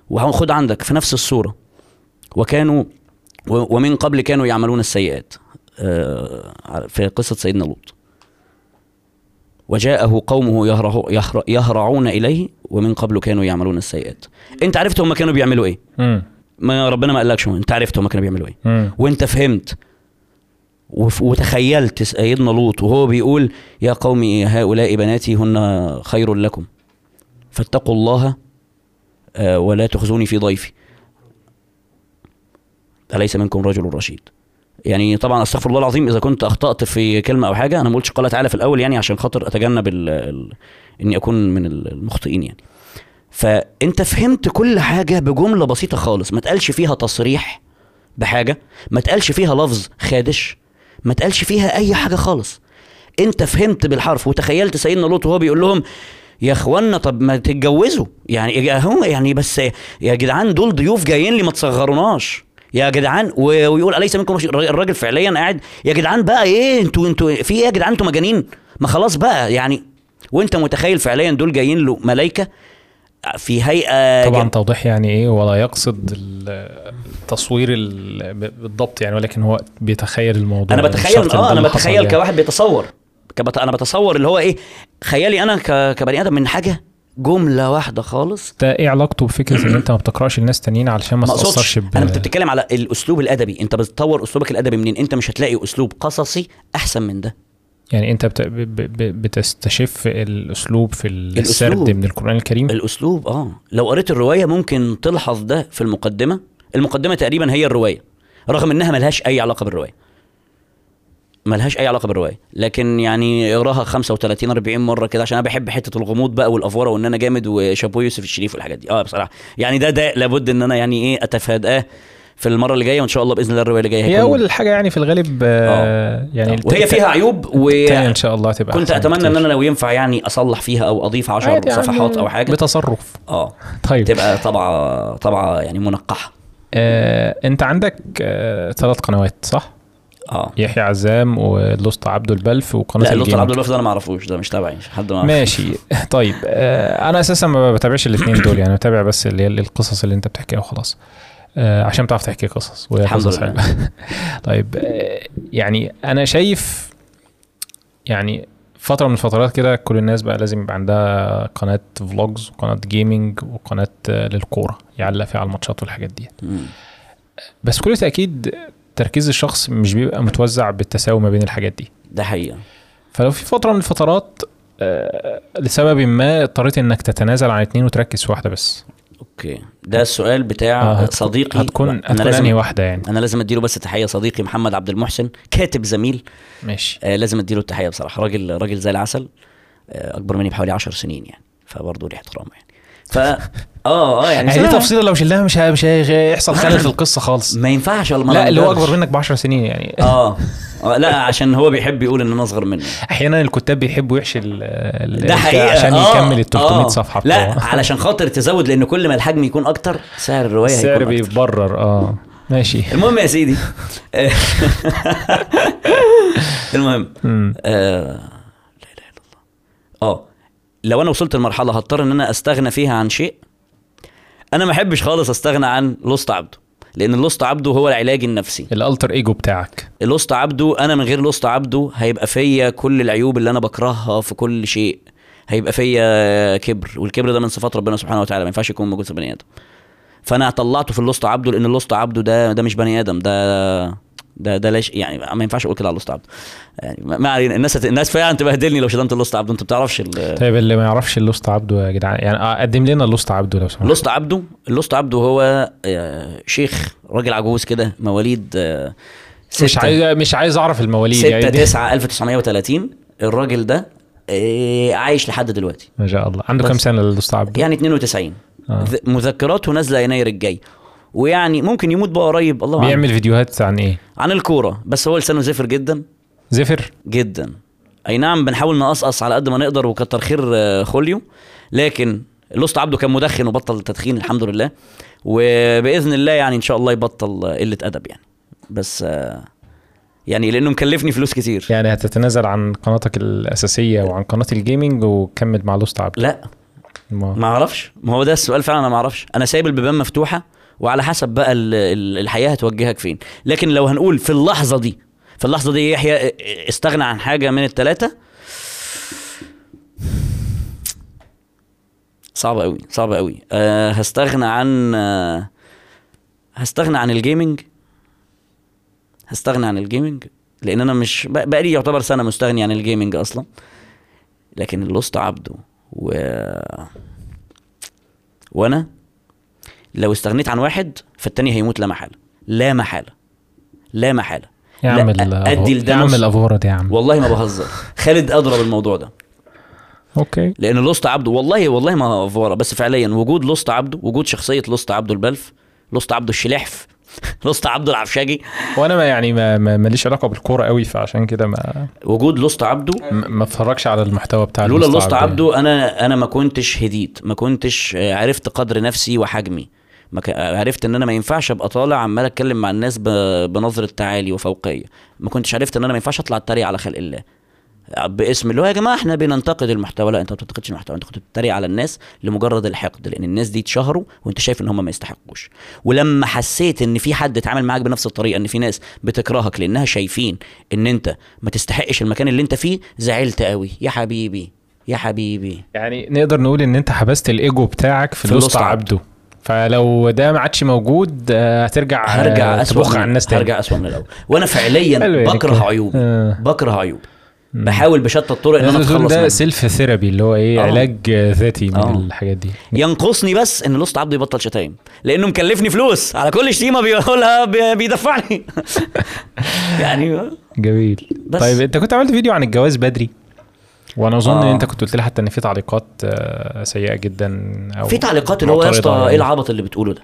وخد عندك في نفس الصورة. وكانوا ومن قبل كانوا يعملون السيئات. آه، في قصة سيدنا لوط. وجاءه قومه يهرعون إليه ومن قبل كانوا يعملون السيئات. أنت عرفت هم كانوا بيعملوا إيه. ما ربنا ما قالكش أنت عرفت هم كانوا بيعملوا إيه. وأنت فهمت وتخيلت سيدنا لوط وهو بيقول يا قوم هؤلاء بناتي هن خير لكم. فاتقوا الله آه، ولا تخزوني في ضيفي. أليس منكم رجل رشيد؟ يعني طبعا أستغفر الله العظيم إذا كنت أخطأت في كلمة أو حاجة أنا ما قلتش قال تعالى في الأول يعني عشان خاطر أتجنب ال ال إني أكون من المخطئين يعني. فأنت فهمت كل حاجة بجملة بسيطة خالص ما تقالش فيها تصريح بحاجة ما تقالش فيها لفظ خادش. ما تقالش فيها أي حاجة خالص. أنت فهمت بالحرف وتخيلت سيدنا لوط وهو بيقول لهم يا إخوانا طب ما تتجوزوا. يعني هم يعني بس يا جدعان دول ضيوف جايين لي ما تصغروناش. يا جدعان ويقول أليس منكم الراجل فعليا قاعد. يا جدعان بقى إيه؟ أنتوا أنتوا في إيه يا جدعان؟ أنتوا مجانين. ما خلاص بقى يعني وأنت متخيل فعليا دول جايين له ملائكه في هيئة طبعا جم- توضيح يعني إيه ولا يقصد التصوير ال- بالضبط يعني ولكن هو بيتخيل الموضوع أنا بتخيل آه أنا بتخيل يعني. كواحد بيتصور. كبت... أنا بتصور اللي هو إيه خيالي أنا ك... كبني آدم من حاجة جملة واحدة خالص. ده إيه علاقته بفكرة إن أنت ما بتقرأش الناس تانيين علشان ما تتاثرش ب... أنا بتتكلم على الأسلوب الأدبي. أنت بتطور أسلوبك الأدبي منين أنت مش هتلاقي أسلوب قصصي أحسن من ده. يعني انت بت... ب... ب... بتستشف الأسلوب في السرد الأسلوب. من القرآن الكريم؟ الأسلوب آه. لو قريت الرواية ممكن تلحظ ده في المقدمة. المقدمة تقريبا هي الرواية رغم إنها ملهاش أي علاقة بالرواية. ملهاش أي علاقة بالرواية. لكن يعني اقراها 35 40 مرة كده عشان أنا بحب حتة الغموض بقى والافوره وإن أنا جامد وشابو يوسف الشريف والحاجات دي. آه بصراحة. يعني ده ده لابد إن أنا يعني إيه أتفاداه في المرة اللي جاية وإن شاء الله بإذن الله الرواية اللي جاية هي أول حاجة يعني في الغالب آه يعني وهي الت- فيها عيوب و إن شاء الله تبقى كنت أتمنى إن بكتير. أنا لو ينفع يعني أصلح فيها أو أضيف 10 عادي يعني صفحات أو حاجة. بتصرف. آه. <laughs> طيب. تبقى طبعا طبعا يعني منقحة. آه أنت عندك آه ثلاث قنوات صح؟ آه. يحيى عزام ولوست عبده البلف وقناة لا ال gaming. عبد الوهاب ده أنا ما أعرفوش ده مش تبعي حد ما. ماشي. <laughs> طيب. آه أنا أساسا ما بتابعش الاثنين دول يعني بتابع بس اللي هي القصص اللي أنت بتحكيها وخلاص. آه عشان بتعرف تحكي قصص وهي الحمد قصص لله. <laughs> طيب آه يعني أنا شايف يعني فترة من الفترات كده كل الناس بقى لازم يبقى عندها قناة vlogs وقناة gaming وقناة آه، للكورة يعلق فيها على الماتشات والحاجات دي. بس كل تأكيد تركيز الشخص مش بيبقى متوزع بالتساوي ما بين الحاجات دي. ده حقيقة. فلو في فترة من الفترات آه، لسبب ما اضطريت إنك تتنازل عن اتنين وتركز في واحدة بس. أوكي. ده السؤال بتاع آه، هتكون- صديقي. هتكون هتكون أنهي لازم واحدة يعني؟ أنا لازم أديله بس تحية صديقي محمد عبد المحسن كاتب زميل. ماشي. آه لازم أديله التحية بصراحة. راجل راجل زي العسل آه أكبر مني بحوالي 10 سنين يعني فبرضه ليه احترام يعني. ف آه آه يعني يعني دي تفصيلة لو شلناها مش مش هيحصل خلل في القصة خالص. <laughs> ما ينفعش ما لا اللي هو. أكبر منك ب 10 سنين يعني. آه. آه، لا عشان هو بيحب يقول إن أنا أصغر منه. أحيانا الكتاب بيحبوا يحشي ال- ده حقيقة. عشان آه، يكمل ال 300 آه. صفحة لا بتوعه. <laughs> علشان خاطر تزود لأن كل ما الحجم يكون أكتر سعر الرواية السعر هيكون أكتر. بيتبرر آه. ماشي. المهم يا سيدي. <laughs> المهم. آه، لا إله إلا الله. آه لو أنا وصلت لمرحلة هضطر إن أنا أستغنى فيها عن شيء أنا ما أحبش خالص أستغنى عن لوست عبده لأن اللوست عبده هو العلاج النفسي. ال alter ego بتاعك. اللوست عبده أنا من غير لوست عبده هيبقى فيا كل العيوب اللي أنا بكرهها في كل شيء. هيبقى فيا كبر والكبر ده من صفات ربنا سبحانه وتعالى ما ينفعش يكون موجود في بني آدم. فأنا طلعته في اللوست عبده لأن اللوست عبده ده ده مش بني آدم ده ده ده ليش يعني ما ينفعش أقول كده على اللوست عبده يعني ما ما علينا. الناس هت... الناس فعلا تبهدلني لو شتمت اللوست عبده أنت بتعرفش ال... طيب اللي ما يعرفش اللوست عبده يا جدعان يعني آه، قدم لنا اللوست عبده لو سمحت. اللوست عبده اللوست عبده هو آه، شيخ راجل عجوز كده مواليد آه، مش عايز مش عايز أعرف المواليد 6 يعني دي- 9 1930 الراجل ده عايش لحد دلوقتي. ما شاء الله. عنده. كام سنة اللوست عبده يعني 92 آه. مذكراته نازلة يناير الجاي. ويعني ممكن يموت بقى قريب الله أعلم. بيعمل فيديوهات عن إيه؟ عن الكورة. بس هو لسانه زفر جدا. زفر؟ جدا. أي نعم بنحاول نقصقص على قد ما نقدر وكتر خير آه، خوليو. لكن اللوست عبده كان مدخن وبطل التدخين الحمد لله. وبإذن الله يعني إن شاء الله يبطل قلة أدب يعني. بس آه، يعني لأنه مكلفني فلوس كتير. يعني هتتنازل عن قناتك الأساسية وعن قناة ال gaming وكمل مع لوست عبده. ما ما أعرفش. ما هو ده السؤال فعلا أنا ما أعرفش. أنا سايب البيبان مفتوحة. وعلى حسب بقى ال- ال- الحياة هتوجهك فين. لكن لو هنقول في اللحظة دي في اللحظة دي يحيى استغنى عن حاجة من الثلاثه صعبه قوي صعبه قوي أه هستغنى عن أه هستغنى عن ال gaming. هستغنى عن ال gaming لأن أنا مش بق- بقالي يعتبر سنة مستغني عن ال gaming أصلا. لكن اللوست عبده و وأنا لو استغنيت عن واحد فالتاني هيموت لا محالة. لا محالة. لا محالة. لا، أدي الأفو- لده يا عم نص. الأفورة دي يا عم. والله ما بهزر. خالد ادرى بالموضوع ده. okay. لأن لوست عبده والله والله ما أفورة. بس فعليا وجود لوست عبده وجود شخصية لوست عبده البلف لوست عبده الشلحف <laughs> لوست عبده العفشاجي وأنا ما يعني ما ما- ماليش علاقة بالكورة قوي فعشان كده ما وجود لوست عبده. ما اتفرجش على المحتوى بتاع لولا لوست عبد. عبده أنا أنا ما كنتش هديت. ما كنتش آه، عرفت قدر نفسي وحجمي. عرفت إن أنا ما ينفعش أبقى طالع عمال أتكلم مع الناس ب- بنظرة تعالي وفوقية. ما كنتش عرفت إن أنا ما ينفعش أطلع أتريق على خلق الله. باسم اللي هو يا جماعة إحنا بننتقد المحتوى. لا أنت ما بتنتقدش المحتوى. أنت كنت بتتريق على الناس لمجرد الحقد لأن الناس دي اتشهروا وأنت شايف إن هم ما يستحقوش. ولما حسيت إن في حد اتعامل معاك بنفس الطريقة إن في ناس بتكرهك لأنها شايفين إن أنت ما تستحقش المكان اللي أنت فيه زعلت قوي يا حبيبي يا حبيبي. يعني نقدر نقول إن أنت حبست الإيجو بتاعك في, في اللوست عبده. فلو ده ما عادش موجود آه، هترجع آه، هرجع اسوء على الناس تاني. هرجع اسوء من الأول. وأنا فعليا يعني بكره. عيوبي. آه. بكره عيوبي. بحاول بشتى الطرق إن أنا أتخلص ده self therapy اللي هو إيه آه. علاج آه، ذاتي من آه. الحاجات دي. ينقصني بس إن لوست عبده يبطل شتايم لأنه مكلفني فلوس. على كل شتيمة بيقولها بي- بيدفعني. <laughs> يعني جميل. بس. طيب أنت كنت عملت فيديو عن الجواز بدري؟ وأنا اظن آه. إن انت كنت قلت لي حتى إن في تعليقات آه، سيئة جدا أو في تعليقات اللي هو يا اسطى معترضة إيه يعني. العبط اللي بتقوله ده؟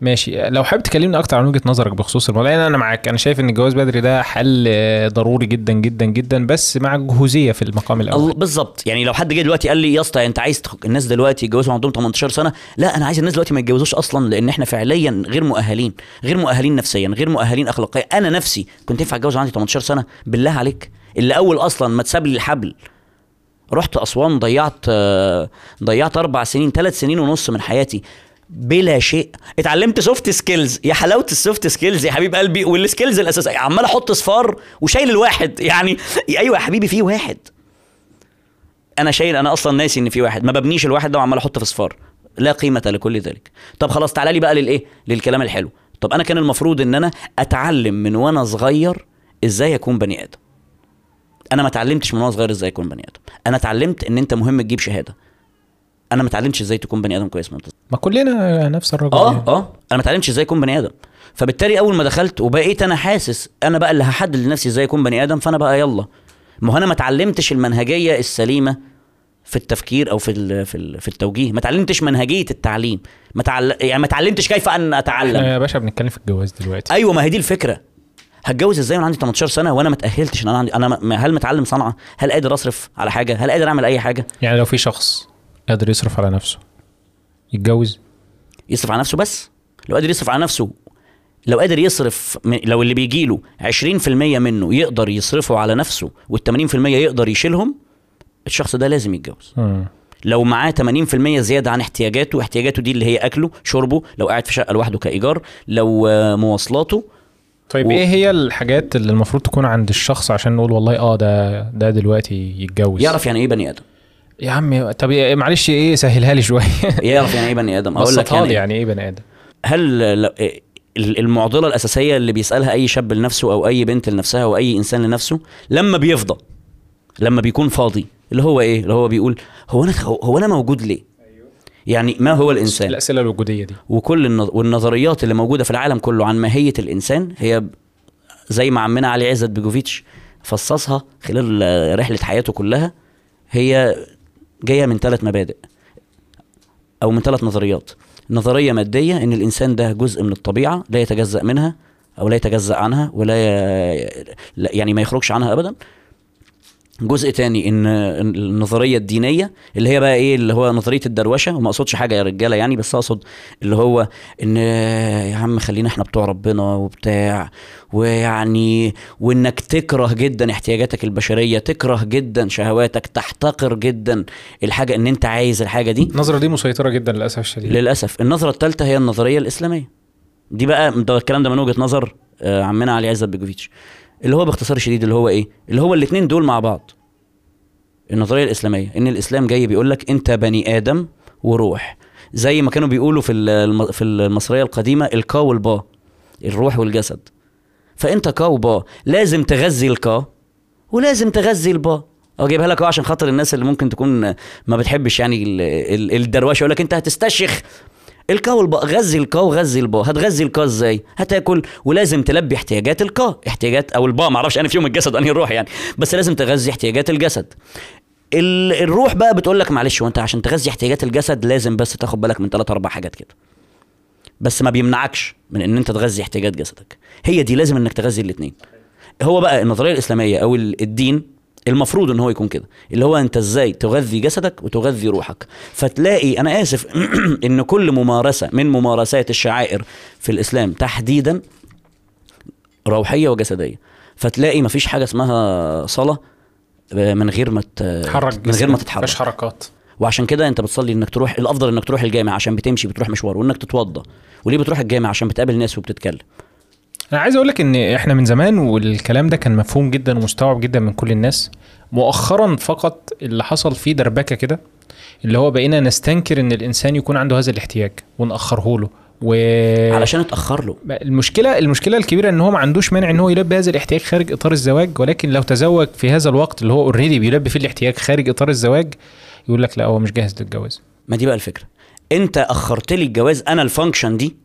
ماشي. لو حابب تكلمني أكتر عن وجهة نظرك بخصوص الموضوع لأن أنا معاك. أنا شايف إن الجواز بدري ده حل آه، ضروري جدا جدا جدا بس مع جهوزية في المقام الأول. بالظبط. يعني لو حد جه دلوقتي قال لي يا اسطى أنت عايز الناس دلوقتي يتجوزوا عندهم 18 سنة لا أنا عايز الناس دلوقتي ما يتجوزوش أصلا لأن إحنا فعليا غير مؤهلين غير مؤهلين نفسيا غير مؤهلين اخلاقيا. أنا نفسي كنت ينفع أتجوز عندي 18 سنة؟ بالله عليك. اللي أول أصلا ما تساب لي الحبل. رحت أسوان ضيعت ضيعت أربع سنين ثلاث سنين ونص من حياتي بلا شيء. اتعلمت soft skills يا حلاوة ال soft skills يا حبيب قلبي وال skills الأساسية. عمال أحط صفار وشايل الواحد. يعني أيوه يا حبيبي في واحد. أنا شايل أنا أصلا ناسي إن في واحد. ما ببنيش الواحد ده وعمال أحط في صفار. لا قيمة لكل ذلك. طب خلاص تعالى لي بقى للإيه؟ للكلام الحلو. طب أنا كان المفروض إن أنا أتعلم من وأنا صغير إزاي أكون بني آدم. أنا ما اتعلمتش من وأنا صغير إزاي أكون بني آدم. أنا اتعلمت إن أنت مهم تجيب شهادة. أنا ما اتعلمتش إزاي تكون بني آدم كويس من وأنت ما كلنا نفس الرجل. آه يعني. آه. أنا ما اتعلمتش إزاي أكون بني آدم. فبالتالي أول ما دخلت وبقيت أنا حاسس أنا بقى اللي هحدد لنفسي إزاي أكون بني آدم فأنا بقى يلا. ما هو أنا ما اتعلمتش المنهجية السليمة في التفكير أو في ال في ال في التوجيه. ما اتعلمتش منهجية التعليم. ما تعل... يعني ما اتعلمتش كيف أن أتعلم. إحنا يا باشا بنتكلم في الجواز دلوقتي. أيوه ما هي دي الفكرة. هتجوز إزاي وأنا عندي 18 سنة وأنا ما اتاهلتش ان أنا عندي أنا م- هل متعلم صنعة؟ هل قادر أصرف على حاجة؟ هل قادر أعمل أي حاجة؟ يعني لو في شخص قادر يصرف على نفسه يتجوز؟ يصرف على نفسه بس. لو قادر يصرف على نفسه لو قادر يصرف لو اللي بيجي له 20% منه يقدر يصرفه على نفسه وال80% يقدر يشيلهم الشخص ده لازم يتجوز. مم. لو معاه 80% زيادة عن احتياجاته احتياجاته دي اللي هي أكله شربه لو قاعد في شقة لوحده كإيجار لو مواصلاته طيب و- إيه هي الحاجات اللي المفروض تكون عند الشخص عشان نقول والله آه ده ده دلوقتي يتجوز؟ يعرف يعني إيه بني آدم؟ يا عم طب إيه- معلش إيه سهلها لي شوية. <laughs> يعرف يعني إيه بني آدم؟ أقول لك يعني. يعني إيه بني آدم؟ هل المعضلة الأساسية اللي بيسألها أي شاب لنفسه أو أي بنت لنفسها أو أي إنسان لنفسه لما بيفضى لما بيكون فاضي اللي هو إيه؟ اللي هو بيقول هو أنا هو أنا موجود ليه؟ يعني ما هو الإنسان؟ الأسئلة الوجودية دي. وكل النظ... والنظريات اللي موجودة في العالم كله عن ماهية الإنسان هي زي ما عمنا علي عزت بيجوفيتش فصصها خلال رحلة حياته كلها هي جاية من ثلاث مبادئ أو من ثلاث نظريات. نظرية مادية إن الإنسان ده جزء من الطبيعة لا يتجزأ منها أو لا يتجزأ عنها ولا ي... يعني ما يخرجش عنها ابدا. جزء تاني إن النظرية الدينية اللي هي بقى إيه اللي هو نظرية الدروشة وما أقصدش حاجة يا رجالة يعني بس أقصد اللي هو إن يا عم خلينا إحنا بتوع ربنا وبتاع ويعني وإنك تكره جدا احتياجاتك البشرية تكره جدا شهواتك تحتقر جدا الحاجة إن أنت عايز الحاجة دي. النظرة دي مسيطرة جدا للأسف الشديد. للأسف. النظرة الثالثه هي النظرية الإسلامية. دي بقى ده الكلام ده من وجهة نظر آه، عمنا علي عزت بيجوفيتش. اللي هو باختصار شديد اللي هو إيه؟ اللي هو الاثنين دول مع بعض. النظرية الإسلامية إن الإسلام جاي بيقول لك أنت بني آدم وروح. زي ما كانوا بيقولوا في في المصرية القديمة الكا والبا الروح والجسد. فأنت كا وبا لازم تغذي الكا ولازم تغذي البا. أو جايبها لك عشان خاطر الناس اللي ممكن تكون ما بتحبش يعني ال- ال- الدروشه يقول لك أنت هتستشيخ الكا والبا غذي الكا وغذي البا هتغذي الكا إزاي؟ هتاكل ولازم تلبي احتياجات الكا احتياجات أو البا. معرفش أنا فيهم الجسد انهي الروح يعني. بس لازم تغذي احتياجات الجسد. ال- الروح بقى بتقول لك معلش وانت عشان تغذي احتياجات الجسد لازم بس تاخد بالك من ثلاث أربع حاجات كده. بس ما بيمنعكش من ان انت تغذي احتياجات جسدك. هي دي لازم انك تغذي الاثنين هو بقى النظرية الإسلامية أو ال- الدين المفروض إن هو يكون كده. اللي هو أنت إزاي تغذي جسدك وتغذي روحك. فتلاقي أنا آسف <clears throat> إن كل ممارسة من ممارسات الشعائر في الإسلام تحديدا روحية وجسدية. فتلاقي مفيش حاجة اسمها صلاة من غير ما ت- تحرك من غير ما تتحرك. مفيش حركات. وعشان كده أنت بتصلي إنك تروح الأفضل إنك تروح الجامع عشان بتمشي بتروح مشوار وإنك تتوضى. وليه بتروح الجامع؟ عشان بتقابل ناس وبتتكلم. أنا عايز أقول لك إن إحنا من زمان والكلام ده كان مفهوم جدا ومستوعب جدا من كل الناس. مؤخرا فقط اللي حصل فيه دربكة كده اللي هو بقينا نستنكر إن الإنسان يكون عنده هذا الاحتياج ونأخره له. و علشان اتأخر له. المشكلة المشكلة الكبيرة إن هو ما عندوش مانع إن هو يلبي هذا الاحتياج خارج إطار الزواج ولكن لو تزوج في هذا الوقت اللي هو already بيلبي فيه الاحتياج خارج إطار الزواج يقول لك لا هو مش جاهز للجواز. ما دي بقى الفكرة. أنت أخرت لي الجواز أنا ال function دي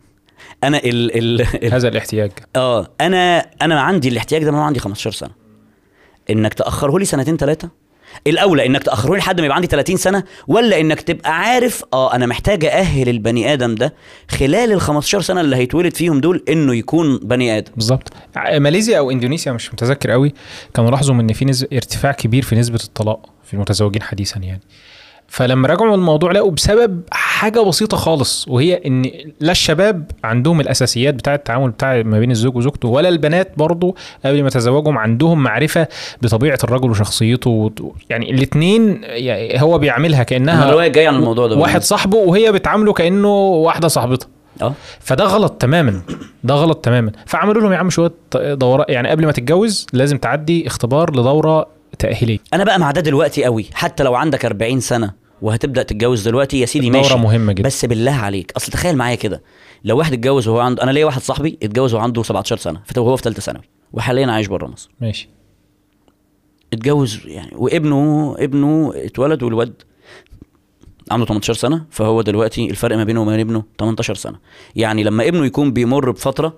أنا ال ال ال هذا الاحتياج. آه أنا أنا عندي الاحتياج ده من وأنا عندي 15 سنة. إنك تأخره لي سنتين ثلاثة الأولى إنك تأخره لحد ما يبقى عندي 30 سنة ولا إنك تبقى عارف آه أنا محتاج أهل البني آدم ده خلال ال 15 سنة اللي هيتولد فيهم دول إنه يكون بني آدم. بالظبط. ماليزيا أو إندونيسيا مش متذكر قوي كانوا لاحظوا إن في نسبة ارتفاع كبير في نسبة الطلاق في المتزوجين حديثا يعني. فلما راجعوا الموضوع لقوا بسبب حاجة بسيطة خالص وهي إن لا الشباب عندهم الأساسيات بتاعه التعامل بتاع ما بين الزوج وزوجته ولا البنات برضو قبل ما يتزوجهم عندهم معرفة بطبيعة الرجل وشخصيته يعني الاثنين هو بيعملها كأنها الرواية جاية عن الموضوع ده واحد صاحبه وهي بتعامله كأنه واحدة صاحبتها. آه. فده غلط تماما ده غلط تماما. فعملوا لهم يا عم شوية دورات يعني قبل ما تتجوز لازم تعدي اختبار لدورة تأهيلية. أنا بقى مع ده دلوقتي قوي حتى لو عندك 40 سنة وهتبدأ تتجوز دلوقتي يا سيدي ماشي. مهمة جدا. بس بالله عليك أصل تخيل معايا كده لو واحد اتجوز وهو عنده أنا ليا واحد صاحبي اتجوز وهو عنده 17 سنة وهو في ثالثه ثانوي وحاليا عايش بره مصر. ماشي. اتجوز يعني وابنه ابنه اتولد والواد عنده 18 سنة فهو دلوقتي الفرق ما بينه وما بين ابنه 18 سنة. يعني لما ابنه يكون بيمر بفترة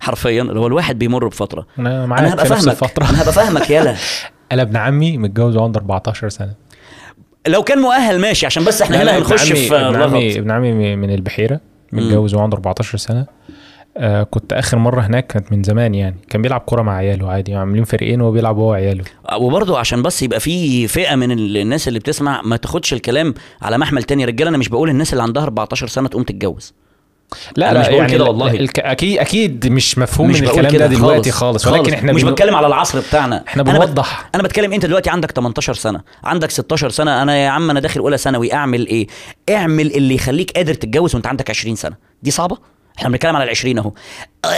حرفيا اللي هو الواحد بيمر بفترة. أنا أنا معاك هبقى في نفس فاهمك. الفترة. أنا هبقى فاهمك يالا. <laughs> أنا ابن عمي متجوز وعنده 14 سنة. لو كان مؤهل ماشي عشان بس إحنا هنا هنخش في ابن عمي. ابن عمي من البحيرة متجوز وعنده 14 سنة. آه كنت آخر مرة هناك كانت من زمان يعني. كان بيلعب كورة مع عياله عادي عاملين فريقين وهو بيلعب هو وعياله. وبرضه عشان بس يبقى في فئة من ال- الناس اللي بتسمع ما تاخدش الكلام على محمل تاني. رجاله أنا مش بقول الناس اللي عندها 14 سنة تقوم تتجوز. لا أنا لا مش بقول يعني كده والله. الك- أكيد أكيد مش مفهوم مش من الكلام ده دلوقتي خالص, ولكن إحنا مش بنقول- بتكلم على العصر بتاعنا. إحنا أنا بت- بنوضح. أنا بتكلم أنت دلوقتي عندك 18 سنة. عندك 16 سنة. أنا يا عم أنا داخل أولى ثانوي. أعمل إيه؟ أعمل اللي يخليك قادر تتجوز وأنت عندك 20 سنة. دي صعبة؟ إحنا بنتكلم على ال 20 اهو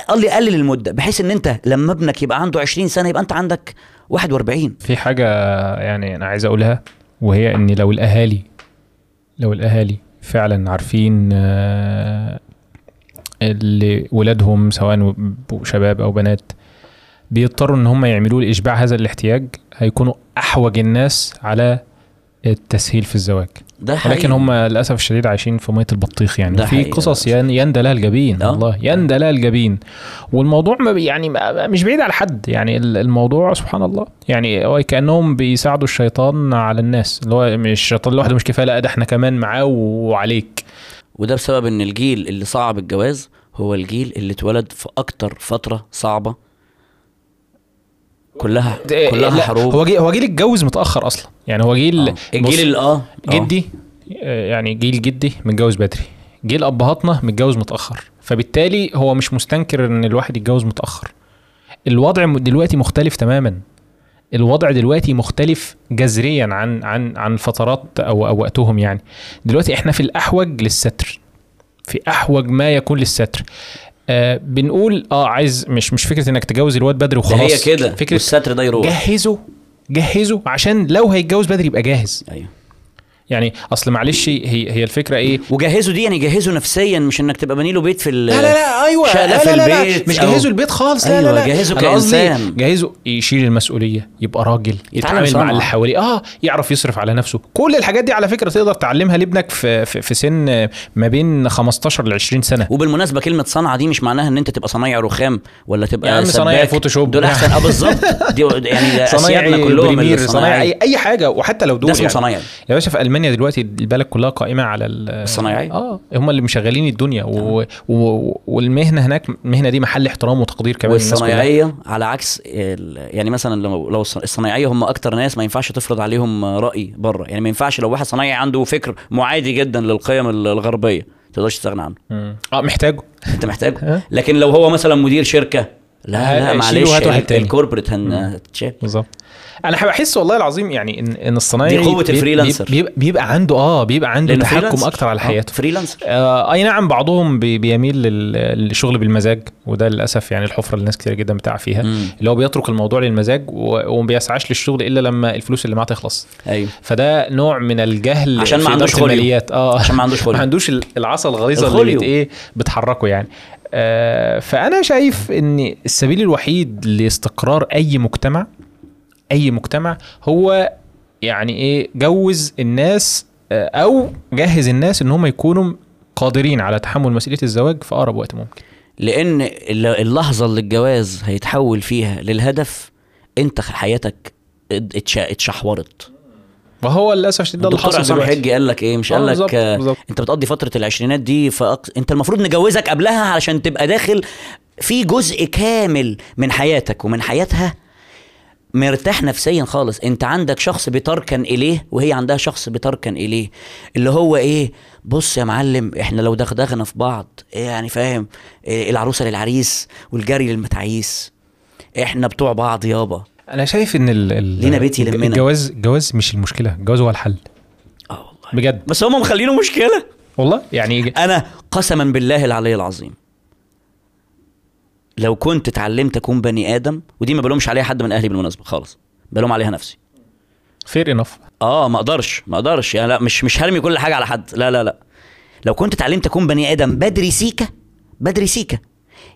قال لي قلل المدة بحيث إن أنت لما ابنك يبقى عنده 20 سنة يبقى أنت عندك 41 في حاجة يعني أنا عايز أقولها وهي إن لو الأهالي لو الأهالي فعلا عارفين آه، اللي ولادهم سواء شباب أو بنات بيضطروا إن هم يعملوا لإشباع هذا الاحتياج هيكونوا أحوج الناس على التسهيل في الزواج. ده حقيقي. ولكن هم للأسف الشديد عايشين في مية البطيخ يعني. ده في قصص ين- يندى لها الجبين آه. والله يندى لها الجبين والموضوع ما يعني ما- مش بعيد على حد. يعني ال- الموضوع سبحان الله. يعني هو كأنهم بيساعدوا الشيطان على الناس. اللي هو مش الشيطان لوحده مش كفاية لأ ده إحنا كمان معاه وعليك. وده بسبب إن الجيل اللي صعب الجواز هو الجيل اللي اتولد في أكتر فترة صعبة. كلها ده- كلها لا، حروب. هو جيل هو جيل اتجوز متأخر أصلا. يعني هو جيل آه. الجيل بص، ال- آه. آه. جدي آه، يعني جيل جدي متجوز بدري. جيل أبهاتنا متجوز متأخر. فبالتالي هو مش مستنكر إن الواحد يتجوز متأخر. الوضع دلوقتي مختلف تماما. الوضع دلوقتي مختلف جذريا عن عن عن فترات أو أو وقتهم يعني. دلوقتي إحنا في الأحوج للستر في أحوج ما يكون للستر. آه بنقول آه عايز مش مش فكرة إنك تجوز الواد بدري وخلاص هي كده فكرة والستر ده يروح. جهزه جهزه عشان لو هيتجوز بدري يبقى جاهز. أيوه. يعني أصل معلش هي هي الفكرة إيه وجهزه دي يعني جهزه نفسيا مش إنك تبقى باني له بيت في ال- لا لا لا أيوه شقة لا في لا لا, لا البيت مش جهزه البيت خالص لا لا أيوة، لا جهزه أنا قصدي كإنسان. جهزه يشيل المسؤولية يبقى راجل يتعامل مع. اللي حواليه آه يعرف يصرف على نفسه كل الحاجات دي على فكرة تقدر تعلمها لابنك في في, في سن ما بين 15 ل 20 سنة وبالمناسبة كلمة صنعة دي مش معناها إن أنت تبقى صنايع رخام ولا تبقى يا عم صنايع. فوتوشوب. دول أحسن آه بالظبط دي يعني <laughs> أسيادنا صنايعي كلهم صنايعي أي حاجة وحتى لو دول ده اسمه يعني. صنايعي يا باشا في ألمانيا دلوقتي البلد كلها قائمة على ال- الصنايعية؟ آه هم اللي مشغلين الدنيا و... و... والمهنة هناك المهنة دي محل احترام وتقدير كمان والصنايعية على عكس ال- يعني مثلا لو لو الص- الصنايعية هم أكتر ناس ما ينفعش تفرض عليهم رأي بره. يعني ما ينفعش لو واحد صنايعي عنده فكر معادي جدا للقيم ال- الغربية ما تقدرش تستغنى عنه. آه محتاجه. أنت محتاج ها؟ لكن لو هو مثلا مدير شركة لا لا معلش. ال corporate هتتشال بالظبط. أنا بحس والله العظيم يعني ان إن الصنايعي دي بيب- ال freelancer. بيبقى, بيبقى عنده آه بيبقى عنده تحكم. أكتر على آه، حياته freelancer آه أي نعم بعضهم بي بيميل لل- للشغل بالمزاج وده للأسف يعني الحفرة اللي ناس كتير جدا بتقع فيها مم. اللي هو بيترك الموضوع للمزاج وما بيسعاش للشغل إلا لما الفلوس اللي معاه تخلص أيوه فده نوع من الجهل عشان ما عندوش. الماليات آه عشان ما عندوش خليو. <laughs> ما عندوش ال- العصا الغليظة اللي. بت إيه بتحركه يعني آه فأنا شايف إن السبيل الوحيد لاستقرار أي مجتمع أي مجتمع هو يعني إيه جوز الناس آه، أو جهز الناس إن هم يكونوا قادرين على تحمل مسؤولية الزواج في أقرب وقت ممكن. لأن الل- اللحظة اللي الجواز هيتحول فيها للهدف أنت حياتك ات- اتش- اتشحورت. وهو للأسف الشديد ده اللي حاصل عصام حجي قال لك إيه مش آه، قال لك آه،. أنت بتقضي فترة العشرينات دي فأق... أنت المفروض نجوزك قبلها علشان تبقى داخل في جزء كامل من حياتك ومن حياتها مرتاح نفسيا خالص. انت عندك شخص بتركن إليه وهي عندها شخص بتركن إليه. اللي هو إيه؟ بص يا معلم إحنا لو دغدغنا في بعض إيه يعني فاهم؟ إيه العروسة للعريس والجري للمتعيس. إحنا بتوع بعض يابا. أنا شايف إن ال ال لينا بيت يلمنا. الجواز الجواز مش المشكلة الجواز هو الحل. آه والله. بجد. بس هم مخلينه مشكلة. والله؟ يعني أنا قسما بالله العلي العظيم. لو كنت اتعلمت اكون بني آدم ودي ما بلومش عليها حد من أهلي بالمناسبة خالص بلوم عليها نفسي. fair enough آه ما أقدرش ما أقدرش يعني لا مش مش هرمي كل حاجة على حد لا لا لا. لو كنت اتعلمت أكون بني آدم بدري سيكا بدري سيكا.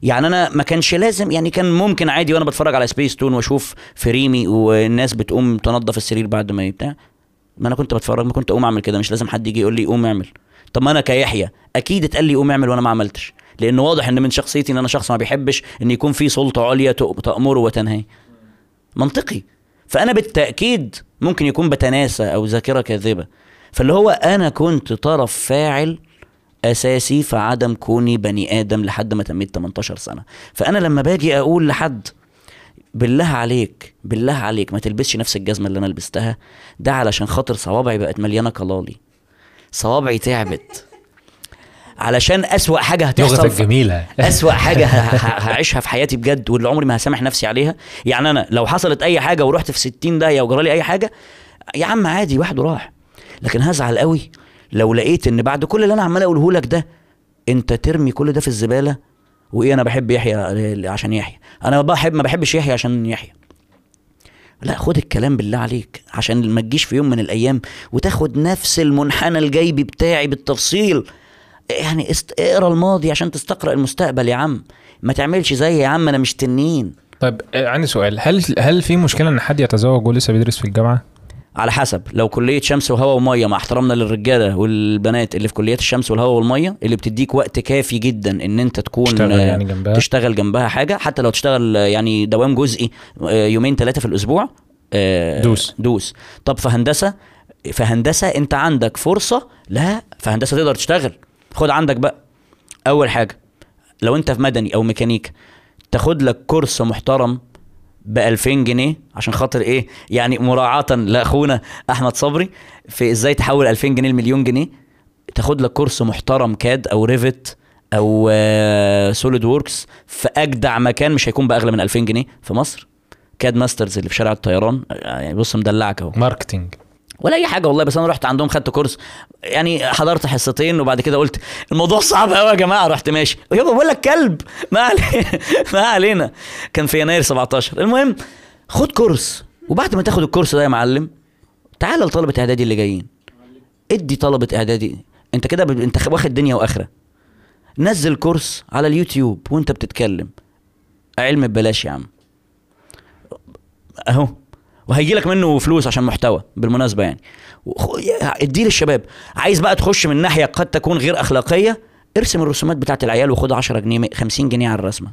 يعني أنا ما كانش لازم يعني كان ممكن عادي وأنا بتفرج على سبيس تون وأشوف فريمي والناس بتقوم تنظف السرير بعد ما بتاع ما أنا كنت بتفرج ما كنت أقوم أعمل كده مش لازم حد يجي يقول لي قوم اعمل. طب ما أنا كيحيى أكيد اتقال لي قوم اعمل وأنا ما عملتش. لأن واضح إن من شخصيتي إن أنا شخص ما بيحبش إن يكون في سلطة عليا تأمره وتنهيه. منطقي. فأنا بالتأكيد ممكن يكون بتناسى أو ذاكرة كاذبة. فاللي هو أنا كنت طرف فاعل أساسي في عدم كوني بني آدم لحد ما تميت 18 سنة. فأنا لما باجي أقول لحد بالله عليك بالله عليك ما تلبسش نفس الجزمة اللي أنا لبستها ده علشان خاطر صوابعي بقت مليانة كلالي. صوابعي تعبت. علشان أسوأ حاجة هتحصل لغتك جميلة. <laughs> أسوأ حاجة <laughs> هعيشها في حياتي بجد واللي عمري ما هسامح نفسي عليها. يعني أنا لو حصلت أي حاجة ورحت في 60 داهيه وجرالي أي حاجة يا عم عادي واحد وراح. لكن هزعل قوي لو لقيت إن بعد كل اللي أنا عمال أقوله لك ده أنت ترمي كل ده في الزبالة؟ وإيه أنا بحب يحيى عشان يحيى. أنا بحب ما بحبش يحيى عشان يحيى. لا خد الكلام بالله عليك عشان ما تجيش في يوم من الأيام وتاخد نفس المنحنى الجيبي بتاعي بالتفصيل. يعني است... اقرأ الماضي عشان تستقرأ المستقبل يا عم. ما تعملش زي يا عم أنا مش تنين. طيب آه، عندي سؤال. هل هل في مشكلة إن حد يتزوج ولسه بيدرس في الجامعة؟ على حسب. لو كلية شمس وهواء ومية مع احترامنا للرجالة والبنات اللي في كليات الشمس والهواء والمية اللي بتديك وقت كافي جدا إن أنت تكون تشتغل آه، يعني جنبها. تشتغل جنبها حاجة. حتى لو تشتغل آه، يعني دوام جزئي يومين ثلاثة في الأسبوع دوس. دوس. طب في هندسة في هندسة أنت عندك فرصة لا في هندسة تقدر تشتغل. خد عندك بقى. أول حاجة لو أنت في مدني أو ميكانيكا تاخد لك course محترم ب 2000 جنيه عشان خاطر إيه؟ يعني مراعاة لاخونا أحمد صبري في إزاي تحول 2000 جنيه لمليون جنيه. تاخد لك course محترم CAD أو Revit أو SolidWorks في أجدع مكان مش هيكون بأغلى من 2000 جنيه في مصر. CAD Masters اللي في شارع الطيران. يعني بص مدلعك أهو. marketing. ولا أي حاجة والله بس أنا رحت عندهم خدت course. يعني حضرت حصتين وبعد كده قلت الموضوع <laughs> صعب قوي يا جماعة. رحت ماشي. يابا بقول لك كلب. <laughs> ما علينا ما علينا. كان في يناير 17 المهم خد course. وبعد ما تاخد ال course ده يا معلم تعال لطلبة إعدادي اللي جايين. ادي طلبة إعدادي. أنت كده ب... أنت واخد دنيا وآخرة. نزل كورس على اليوتيوب وأنت بتتكلم. علم ببلاش يا عم. أهو. وهيجي لك منه فلوس عشان محتوى بالمناسبة يعني. اديه للشباب. عايز بقى تخش من ناحية قد تكون غير أخلاقية ارسم الرسومات بتاعت العيال وخد 10 جنيه 50 جنيه على الرسمة.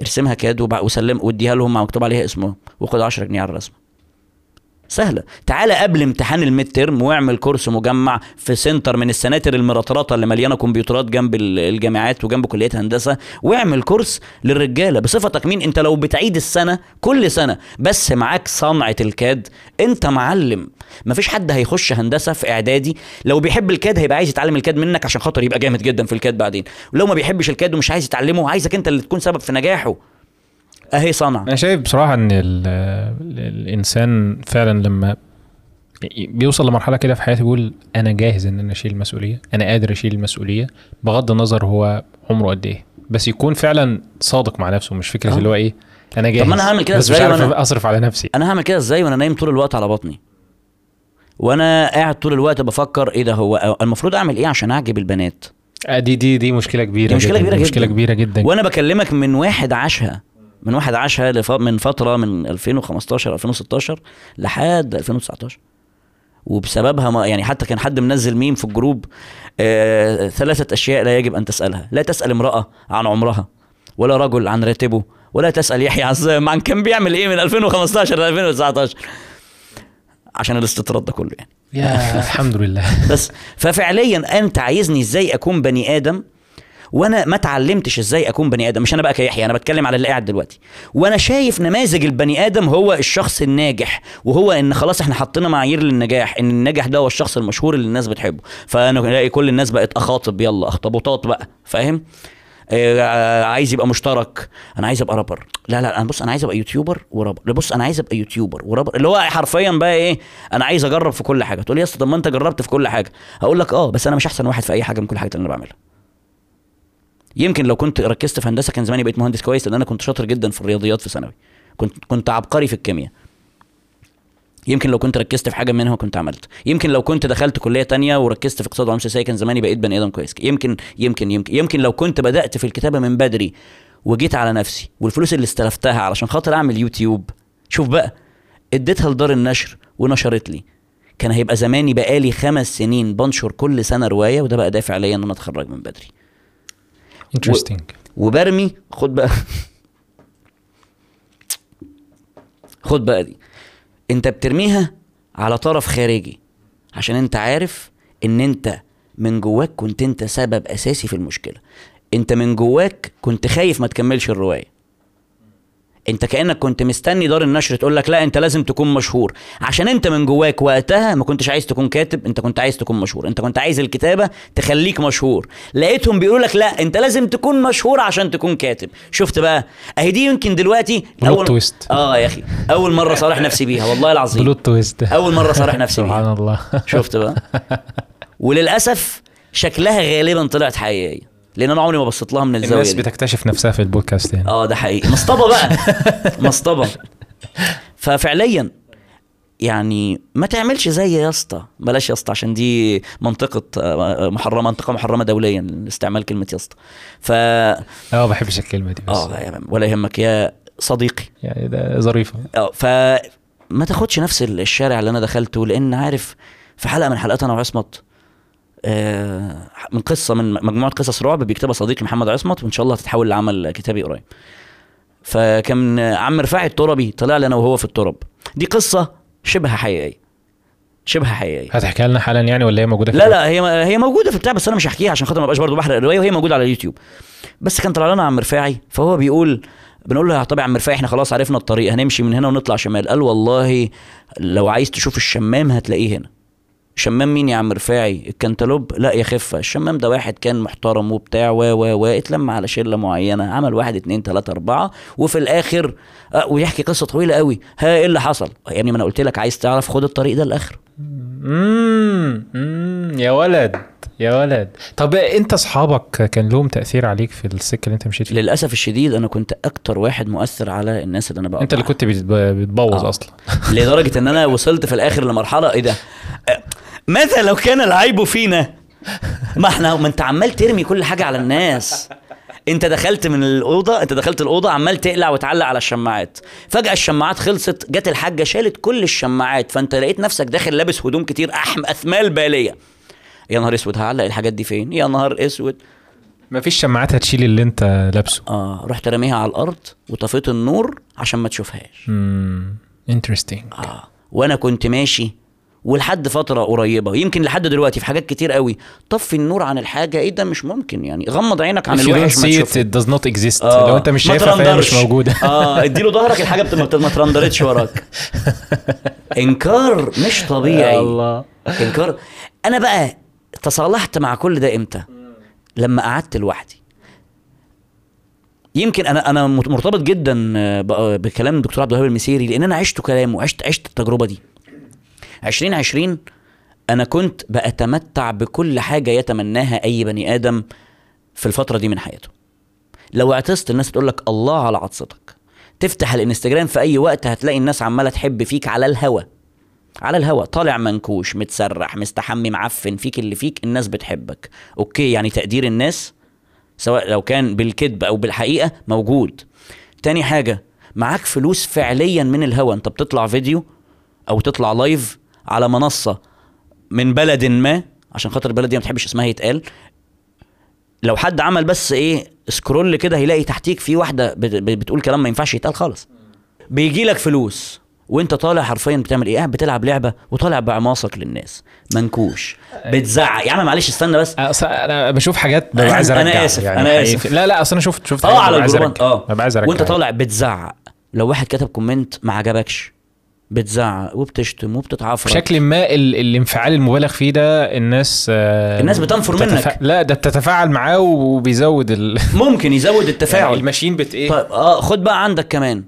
ارسمها كاد وسلم واديها لهم مع مكتوب عليها اسمهم وخد 10 جنيه على الرسمة. سهلة. تعالى قبل امتحان ال midterm واعمل course مجمع في center من السناتر المرطرطه اللي مليانة كمبيوترات جنب ال- الجامعات وجنب كليات هندسة واعمل course للرجالة. بصفتك مين؟ انت لو بتعيد السنة كل سنة بس معاك صنعة ال CAD. انت معلم. مفيش حد هيخش هندسة في إعدادي. لو بيحب ال CAD هيبقى عايز يتعلم ال CAD منك عشان خاطر يبقى جامد جدا في ال CAD بعدين. ولو ما بيحبش ال CAD ومش عايز يتعلمه عايزك انت اللي تكون سبب في نجاحه. أهي صنع أنا شايف بصراحة إن ال- الإنسان فعلا لما بيوصل لمرحلة كده في حياته يقول أنا جاهز إن أنا أشيل المسؤولية أنا قادر أشيل المسؤولية بغض النظر هو عمره قد إيه بس يكون فعلا صادق مع نفسه مش فكرة آه. اللي هو إيه أنا جاهز ما أنا هعمل كده عارف وأنا- أصرف على نفسي أنا هعمل كده إزاي وأنا نايم طول الوقت على بطني وأنا قاعد طول الوقت بفكر إيه ده هو المفروض أعمل إيه عشان أعجب البنات آه، دي دي دي مشكلة كبيرة دي مشكلة جدا. كبيرة دي مشكلة جدا. كبيرة جدا وأنا بكلمك من واحد عاشها من واحد عاشها لف... من فترة من 2015 2016 لحد 2019 وبسببها ما يعني حتى كان حد منزل ميم في الجروب آه ثلاثة أشياء لا يجب أن تسألها. لا تسأل امرأة عن عمرها ولا رجل عن راتبه ولا تسأل يحيى عزام عن كان بيعمل إيه من 2015 ل 2019 عشان الاستطراد ده كله يعني. يا الحمد لله. بس ففعليا أنت عايزني إزاي أكون بني آدم وأنا ما اتعلمتش إزاي اكون بني آدم مش أنا بقى كيحيى أنا بتكلم على اللي قاعد دلوقتي. وأنا شايف نماذج البني آدم هو الشخص الناجح وهو ان خلاص إحنا حطينا معايير للنجاح ان الناجح ده هو الشخص المشهور اللي الناس بتحبه. فانا الاقي كل الناس بقت اخاطب يلا اخطبوطات بقى فاهم؟ آه، عايز يبقى مشترك أنا عايز ابقى رابر. لا لا أنا بص أنا عايز ابقى يوتيوبر ورابر. بص أنا عايز ابقى يوتيوبر ورابر. اللي هو حرفيا بقى إيه أنا عايز اجرب في كل حاجة. تقول لي يا اسطى طب ما انت جربت في كل حاجة. هقول لك آه بس أنا مش احسن واحد في اي حاجة من كل حاجة اللي أنا بعملها. يمكن لو كنت ركزت في هندسة كان زماني بقيت مهندس كويس لأن أنا كنت شاطر جدا في الرياضيات في ثانوي. كنت كنت عبقري في الكيمياء. يمكن لو كنت ركزت في حاجة منها كنت عملت. يمكن لو كنت دخلت كلية تانية وركزت في اقتصاد وعلوم سياسية كان زماني بقيت بني آدم كويس. يمكن يمكن يمكن يمكن لو كنت بدأت في الكتابة من بدري وجيت على نفسي والفلوس اللي استلفتها علشان خاطر أعمل يوتيوب شوف بقى اديتها لدار النشر ونشرت لي. كان هيبقى زماني بقالي خمس سنين بنشر كل سنة رواية وده بقى دافع ليا إن أنا أتخرج من بدري. انترستنج وبرمي خد بقى. خد بقى دي. انت بترميها على طرف خارجي عشان انت عارف ان انت من جواك كنت انت سبب أساسي في المشكلة. انت من جواك كنت خايف ما تكملش الرواية. انت كأنك كنت مستني دار النشر تقول لك لا انت لازم تكون مشهور. عشان انت من جواك وقتها ما كنتش عايز تكون كاتب انت كنت عايز تكون مشهور. انت كنت عايز الكتابة تخليك مشهور. لقيتهم بيقولوا لك لا انت لازم تكون مشهور عشان تكون كاتب. شفت بقى؟ اهي دي يمكن دلوقتي plot twist. آه يا أخي أول مرة صالح نفسي بيها والله العظيم. بلوت تويست أول مرة صالح نفسي بيها. سبحان الله. شفت بقى؟ <laughs> وللأسف شكلها غالبا طلعت حقيقية. لأن أنا عمري ما بصيت لها من الزاوية الناس دي. بتكتشف نفسها في البودكاست يعني. آه ده حقيقي. مصطبة بقى. <laughs> مصطبة. ففعليا يعني ما تعملش زي يا اسطى. بلاش يا اسطى عشان دي منطقة آه، محرمة منطقة محرمة دوليا. استعمال كلمة يا اسطى. ف آه ما بحبش الكلمة دي بس. آه ولا يهمك يا صديقي. يعني ده ظريفة. آه فما تاخدش نفس الشارع اللي أنا دخلته لأن عارف في حلقة من حلقات أنا وعصمت آه، من قصة من مجموعة قصص رعب بيكتبها صديقي محمد عصمت وإن شاء الله هتتحول لعمل كتابي قريب. فكان عم رفاعي التربي طلع لي أنا وهو في الترب. دي قصة شبه حقيقية. شبه حقيقية. هتحكيها لنا حالا يعني ولا هي موجودة في لا لا هي هي موجودة في البتاع بس أنا مش هحكيها عشان خاطر ما ابقاش برضه بحرق الرواية وهي موجودة على اليوتيوب. بس كان طلع لنا عم رفاعي فهو بيقول بنقول له يا طبعا عم رفاعي إحنا خلاص عرفنا الطريق هنمشي من هنا ونطلع شمال. قال والله لو عايز تشوف الشمام هتلاقيه هنا. شمام مين يا عم رفاعي؟ الكنتالوب لا يا خفة. الشمام ده واحد كان محترم وبتاع و و و اتلم على شلة معينة عمل واحد اتنين تلاتة اربعة وفي الآخر آه ويحكي قصة طويلة قوي. ها إيه اللي حصل؟ يا ابني ما أنا قلت لك عايز تعرف خد الطريق ده امم أمم، يا ولد يا ولد. طب أنت أصحابك كان لهم تأثير عليك في السكة اللي أنت مشيت فيها؟ للأسف الشديد أنا كنت أكتر واحد مؤثر على الناس اللي أنا بقى أنت اللي كنت بتب- بتبوظ آه. أصلا. لدرجة إن أنا وصلت في الآخر لمرحلة إيه ده؟ آه، ماذا لو كان العيب فينا؟ ما إحنا ما انت عمال ترمي كل حاجة على الناس. انت دخلت من الأوضة انت دخلت الأوضة عمال تقلع وتعلق على الشماعات. فجأة الشماعات خلصت جت الحاجة شالت كل الشماعات. فانت لقيت نفسك داخل لابس هدوم كتير احم أثمال بالية. يا نهار أسود هعلق الحاجات دي فين؟ يا نهار أسود. مفيش شماعات هتشيل اللي انت لابسه. آه رحت راميها على الأرض وطفيت النور عشان ما تشوفهاش. امم interesting آه وأنا كنت ماشي ولحد فترة قريبة يمكن لحد دلوقتي في حاجات كتير قوي. طفي النور عن الحاجة إيه ده؟ مش ممكن يعني. غمض عينك عن الوحش ما تشوفه. it does not exist. آه، لو أنت مش شايفها فهي مش. موجودة. آه اديله ظهرك الحاجة بت- ما ترندرتش وراك. <laughs> إنكار مش طبيعي. يا الله. إنكار. أنا بقى تصالحت مع كل ده إمتى؟ لما قعدت لوحدي. يمكن أنا أنا مرتبط جدا آه، ب- بكلام الدكتور عبد الوهاب المسيري لأن أنا عشت كلامه عشت عشت التجربة دي. 2020 أنا كنت بأتمتع بكل حاجة يتمناها أي بني آدم في الفترة دي من حياته. لو اعتزت الناس تقول لك الله على عطستك. تفتح الإنستجرام في أي وقت هتلاقي الناس عمالة تحب فيك على الهوا. على الهوا طالع منكوش متسرح مستحمي معفن فيك اللي فيك الناس بتحبك. okay يعني تقدير الناس سواء لو كان بالكذب أو بالحقيقة موجود. تاني حاجة معاك فلوس فعليا من الهوا. أنت بتطلع فيديو أو تطلع live على منصة من بلد ما عشان خاطر البلد دي ما بتحبش اسمها يتقال. لو حد عمل بس إيه scroll كده هيلاقي تحتيك في واحدة بت- بتقول كلام ما ينفعش يتقال خالص. بيجي لك فلوس وانت طالع حرفيا بتعمل إيه؟ قاعد بتلعب لعبة وطالع بعماصك للناس. منكوش. بتزعق. يا عم معلش استنى بس. أصل أنا بشوف حاجات ببقى عايز أرجع. أنا آسف، يعني حقيقي. آسف. لا لا أصل أنا شفت شفت آه على الجروبات. آه. ببقى عايز أرجع. وانت طالع بتزعق. لو واحد كتب comment ما عجبكش بتزعق وبتشتم وبتتعفرت بشكل ما ال- الانفعال المبالغ فيه ده الناس آه، الناس بتنفر منك. لا ده بتتفاعل معاه وبيزود ال... <laughs> ممكن يزود التفاعل. يعني الماشين بت إيه؟ طيب آه خد بقى عندك كمان.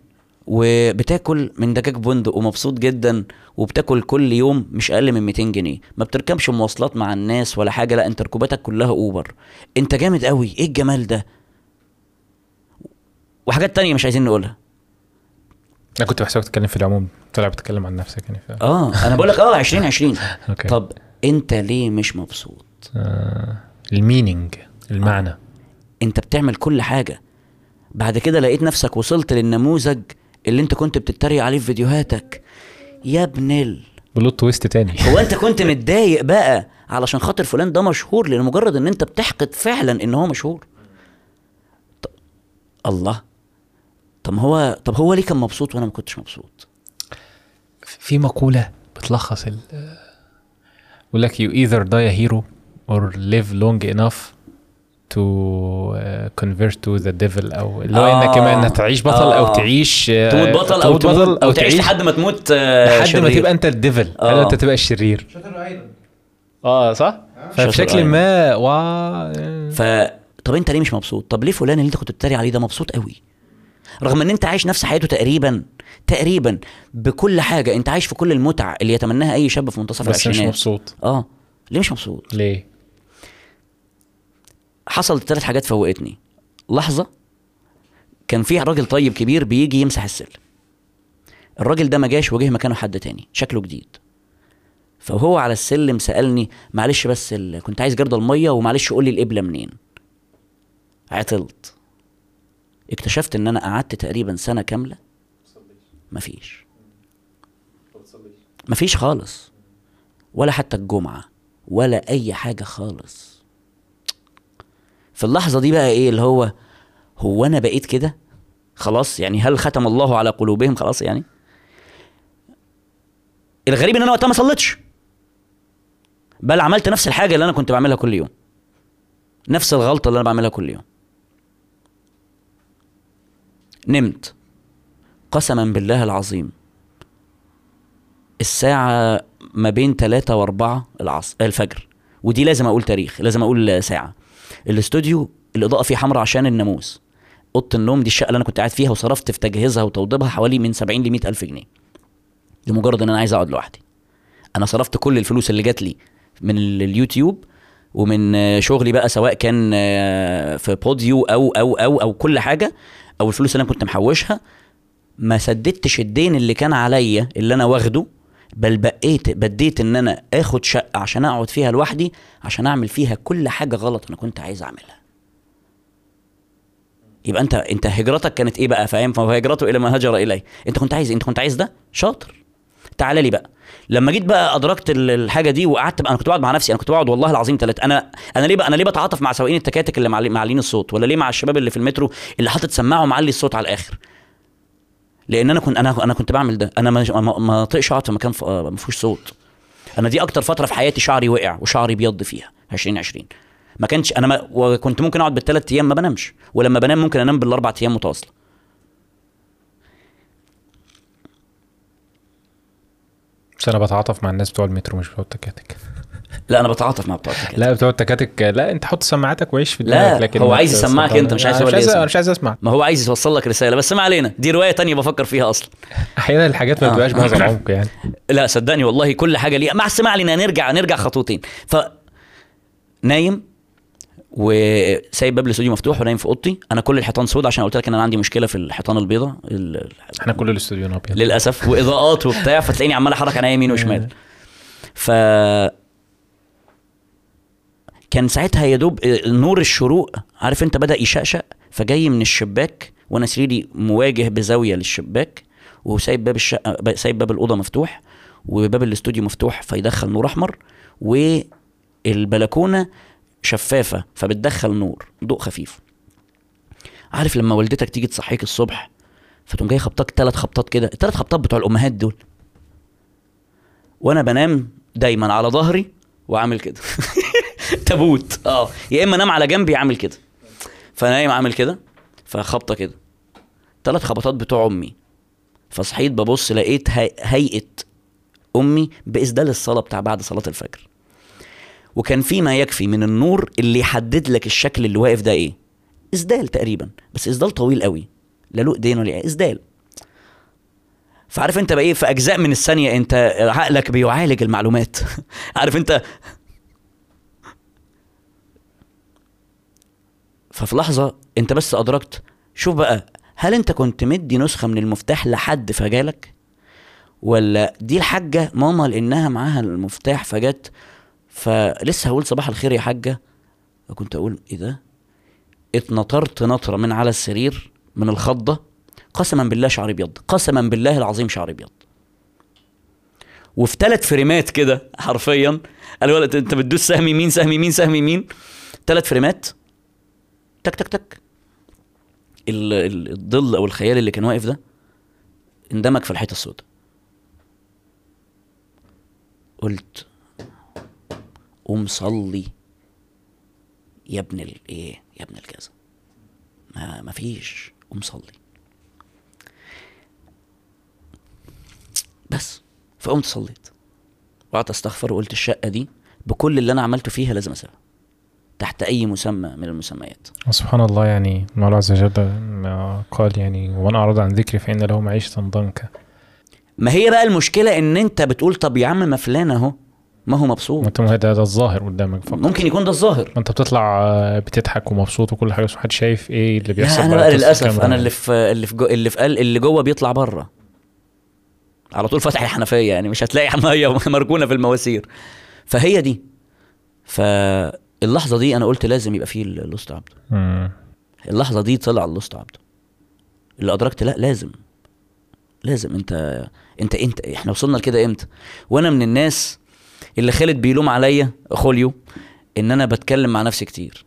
وبتاكل من دجاج بندق ومبسوط جدا وبتاكل كل يوم مش أقل من 200 جنيه. ما بتركبش مواصلات مع الناس ولا حاجة لا انت ركوباتك كلها أوبر. انت جامد قوي إيه الجمال ده؟ وحاجات تانية مش عايزين نقولها. أنا كنت بحسبك تتكلم في العموم طلع بتتكلم عن نفسك يعني ف... آه أنا بقول لك آه 2020 <laughs> okay. طب أنت ليه مش مبسوط؟ آه ال meaning المعنى. أنت بتعمل كل حاجة. بعد كده لقيت نفسك وصلت للنموذج اللي أنت كنت بتتريق عليه في فيديوهاتك. يا ابن ال. بلوت تويست تاني. هو أنت <laughs> كنت متضايق بقى علشان خاطر فلان ده مشهور لأن مجرد إن أنت بتحقد فعلا إن هو مشهور. الله. طب ما هو طب هو ليه كان مبسوط وأنا ما كنتش مبسوط في مقولة بتلخص ال بيقول لك you either die a hero or live long enough to uh, convert to the devil أو اللي هو آه. إنك كمان انك تعيش بطل أو آه. تعيش آه، تموت بطل أو تموت تموت أو تعيش لحد ما تموت آه، لحد ما شرير. تبقى أنت الديفل لحد ما آه. أنت تبقى الشرير شاطر أيضا آه صح فبشكل. ما وا ف طب أنت ليه مش مبسوط طب ليه فلان اللي أنت كنت بتتريق عليه ده مبسوط قوي رغم إن أنت عايش نفس حياته تقريبا تقريبا بكل حاجة أنت عايش في كل المتع اللي يتمناها أي شاب في منتصف بس مش العشرينات. مبسوط. آه. ليه مش مبسوط؟ ليه؟ حصلت ثلاث حاجات فوقتني. لحظة كان في راجل طيب كبير بيجي يمسح السلم. الراجل ده ما جاش وجه مكانه حد تاني شكله جديد. فهو على السلم سألني معلش بس ال... كنت عايز جرد الميه ومعلش قول لي القبله منين؟ عطلت. اكتشفت إن أنا قعدت تقريبا سنة كاملة؟ مفيش. مفيش خالص. ولا حتى الجمعة ولا أي حاجة خالص. في اللحظة دي بقى إيه اللي هو هو أنا بقيت كده؟ خلاص يعني هل ختم الله على قلوبهم؟ خلاص يعني. الغريب إن أنا وقتها ما صليتش. بل عملت نفس الحاجة اللي أنا كنت بعملها كل يوم. نفس الغلطة اللي أنا بعملها كل يوم. نمت قسما بالله العظيم. الساعة ما بين ثلاثة وأربعة العصر الفجر. ودي لازم أقول تاريخ لازم أقول ساعة. الاستوديو الإضاءة فيه حمراء عشان الناموس. أوضة النوم دي الشقة اللي أنا كنت قاعد فيها وصرفت في تجهيزها وتوضيبها حوالي من 70 ل 100 ألف جنيه. لمجرد إن أنا عايز أقعد لوحدي. أنا صرفت كل الفلوس اللي جات لي من ال- اليوتيوب ومن شغلي بقى سواء كان آه، في بوديو أو أو أو أو كل حاجة. أو الفلوس اللي أنا كنت محوشها ما سددتش الدين اللي كان عليا اللي أنا واخده بل بقيت بديت إن أنا آخد شقة عشان أقعد فيها لوحدي عشان أعمل فيها كل حاجة غلط أنا كنت عايز أعملها. يبقى أنت أنت هجرتك كانت إيه بقى؟ فاهم؟ فهجرته إلى ما هاجر إليه. أنت كنت عايز أنت كنت عايز ده؟ شاطر. تعالى لي بقى. لما جيت بقى أدركت ال- الحاجة دي وقعدت أنا كنت بقعد مع نفسي أنا كنت بقعد والله العظيم ثلاث أنا أنا ليه بقى أنا ليه بتعاطف مع سواقين التكاتك اللي معلي- معلين الصوت؟ ولا ليه مع الشباب اللي في المترو اللي حاطط سماعه ومعلي الصوت على الآخر؟ لأن أنا كنت أنا أنا كنت بعمل ده. أنا ما ما- اطيقش أقعد في مكان ما فيهوش صوت. أنا دي أكتر فترة في حياتي شعري وقع وشعري بيض فيها 2020 ما كانش أنا ما وكنت ممكن أقعد بالثلاث أيام ما بنامش ولما بنام ممكن أنام بالأربع أيام متواصلة. بس أنا بتعاطف مع الناس بتوع المترو مش بتوع التكاتك. لا أنا بتعاطف مع بتوع التكاتك. لا بتوع التكاتك لا أنت حط سماعتك وعيش في دماغك لكن هو ما عايز يسمعك أنت، مش عايز هو مش اللي. مش عايز أسمع. ما هو عايز يوصل لك رسالة بس ما علينا دي رواية تانية بفكر فيها أصلا. <laughs> أحيانا الحاجات ما. بتبقاش بهذا العمق <laughs> يعني. لا صدقني والله كل حاجة ليها. مع السماع علينا نرجع نرجع خطوتين. ف نايم وسايب باب الاستوديو مفتوح ونايم في اوضتي. أنا كل الحيطان سود عشان قلت لك إن أنا عندي مشكلة في الحيطان البيضاء ال- إحنا كل الاستوديو أبيض. للأسف. وإضاءات وبتاع فتلاقيني عمال أحرك أنا يمين وشمال. ف كان ساعتها يا دوب نور الشروق عارف أنت بدأ يشقشق. فجاي من الشباك وأنا سريري مواجه بزاوية للشباك وسايب باب الشقة سايب باب الأوضة مفتوح وباب الاستوديو مفتوح فيدخل نور أحمر والبلكونة شفافة فبتدخل نور ضوء خفيف. عارف لما والدتك تيجي تصحيك الصبح فتقوم جاي خبطك ثلاث خبطات كده الثلاث خبطات بتوع الأمهات دول. وأنا بنام دايما على ظهري وعامل كده. <laughs> تابوت. آه. يا إما أنام على جنبي عامل كده. فنايم عامل كده فخبطة كده. ثلاث خبطات بتوع أمي. فصحيت ببص لقيت هي... هيئة أمي بإسدال الصلاة بتاع بعد صلاة الفجر. وكان في ما يكفي من النور اللي يحدد لك الشكل اللي واقف ده إيه؟ إسدال تقريبا بس إسدال طويل قوي. لا له ايدين ولا إيه، إسدال. فعارف أنت بقى إيه؟ في أجزاء من الثانية أنت عقلك بيعالج المعلومات. <laughs> عارف أنت؟ ففي لحظة أنت بس أدركت شوف بقى هل أنت كنت مدي نسخة من المفتاح لحد فجالك؟ ولا دي الحاجة ماما لأنها معاها المفتاح فجت فلسه هقول صباح الخير يا حاجة. كنت أقول إيه ده؟ اتنطرت نطرة من على السرير من الخضة قسما بالله شعري أبيض قسما بالله العظيم شعري أبيض. وفي ثلاث فريمات كده حرفيا قال ولد أنت بتدوس سهم يمين سهم يمين سهم يمين. ثلاث فريمات. تك تك تك. ال- ال- الظل أو الخيال اللي كان واقف ده اندمج في الحيطة السوداء. قلت قوم صلي. يا ابن الايه يا ابن الكذا ما ما فيش. قوم صلي. بس. فقمت صليت. وقعدت أستغفر وقلت الشقة دي بكل اللي أنا عملته فيها لازم أسيبها. تحت أي مسمى من المسميات. سبحان الله يعني المولى عز وجل قال يعني ومن أعرض عن ذكري فإن له معيشة ضنكا. ما هي بقى المشكلة إن أنت بتقول طب يا عم ما فلان أهو. ما هو مبسوط. وانت هذا هذا الظاهر قدامك فقط. ممكن يكون ده الظاهر. ما انت بتطلع آه، بتضحك ومبسوط وكل حاجة بس محدش شايف إيه اللي بيحصل أنا بقى للأسف. أنا اللي في اللي في جو اللي في قل- اللي جوه بيطلع بره على طول فاتح الحنفية يعني مش هتلاقي <laughs> مية مركونة في المواسير. فهي دي. فاللحظة دي أنا قلت لازم يبقى فيه ال lost عبده. اللحظة دي طلع ال lost عبده. اللي أدركت لا لازم. لازم. انت انت انت إحنا وصلنا لكده إمتى؟ وأنا من الناس اللي خالد بيلوم عليا خوليو ان أنا بتكلم مع نفسي كتير.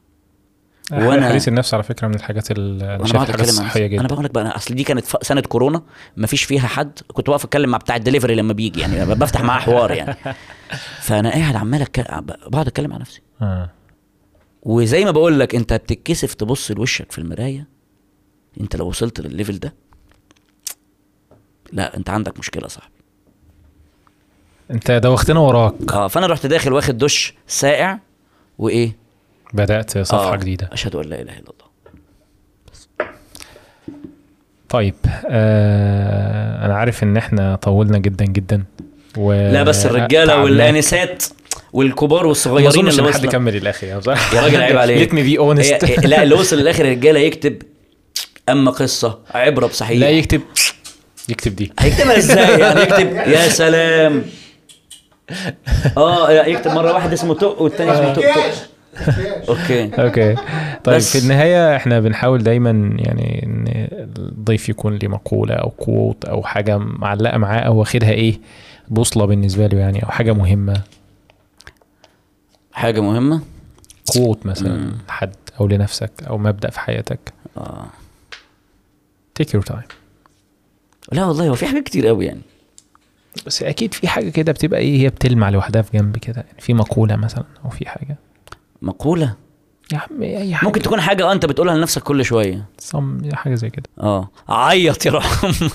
وأنا- حديث النفس على فكرة من الحاجات ال- أنا وأنا بقعد أتكلم نفسي. أنا جدا. بقول لك بقى أصل دي كانت سنة كورونا ما فيش فيها حد كنت واقف أتكلم مع بتاع الدليفري لما بيجي يعني بفتح معاه حوار يعني. <laughs> فأنا قاعد عمال أتك- بقعد أتكلم مع نفسي. آه. وزي ما بقول لك أنت بتتكسف تبص لوشك في المراية. أنت لو وصلت للليفل ده لا أنت عندك مشكلة صاحبي انت دوختنا وراك. آه فأنا رحت داخل واخد دش ساقع وإيه؟ بدأت صفحة آه، جديدة. أشهد أن لا إله إلا الله. طيب آه أنا عارف إن إحنا طولنا جدا جدا و لا بس الرجالة. والأنسات والكبار ما والصغيرين أظنش اللي إن حد وصلوا كمل الآخر يا راجل عيب <laughs> عليك. ليت مي بي اونست لا اللي وصل للآخر الرجالة يكتب أما قصة عبرة بصحيح. لا يكتب يكتب دي. هيكتبها إزاي يعني؟ يكتب يا سلام. <laughs> آه يكتب مرة واحد اسمه تق والتاني اسمه تق تق أوكي. أوكي. طيب بس- في النهاية إحنا بنحاول دايما يعني إن الضيف يكون ليه مقولة أو كوت أو حاجة معلقة معاه أو واخدها إيه بوصلة بالنسبة له يعني أو حاجة مهمة. حاجة مهمة؟ quote مثلا لحد أو لنفسك أو مبدأ في حياتك. آه. take your time لا والله هو في حاجات كتير قوي يعني. بس أكيد في حاجة كده بتبقى إيه هي بتلمع لوحدها في جنب كده. يعني في مقولة مثلا أو في حاجة. مقولة؟ يا عم أي حاجة. ممكن تكون حاجة آه أنت بتقولها لنفسك كل شوية. صم حاجة زي كده. آه. عيط يا روح أمك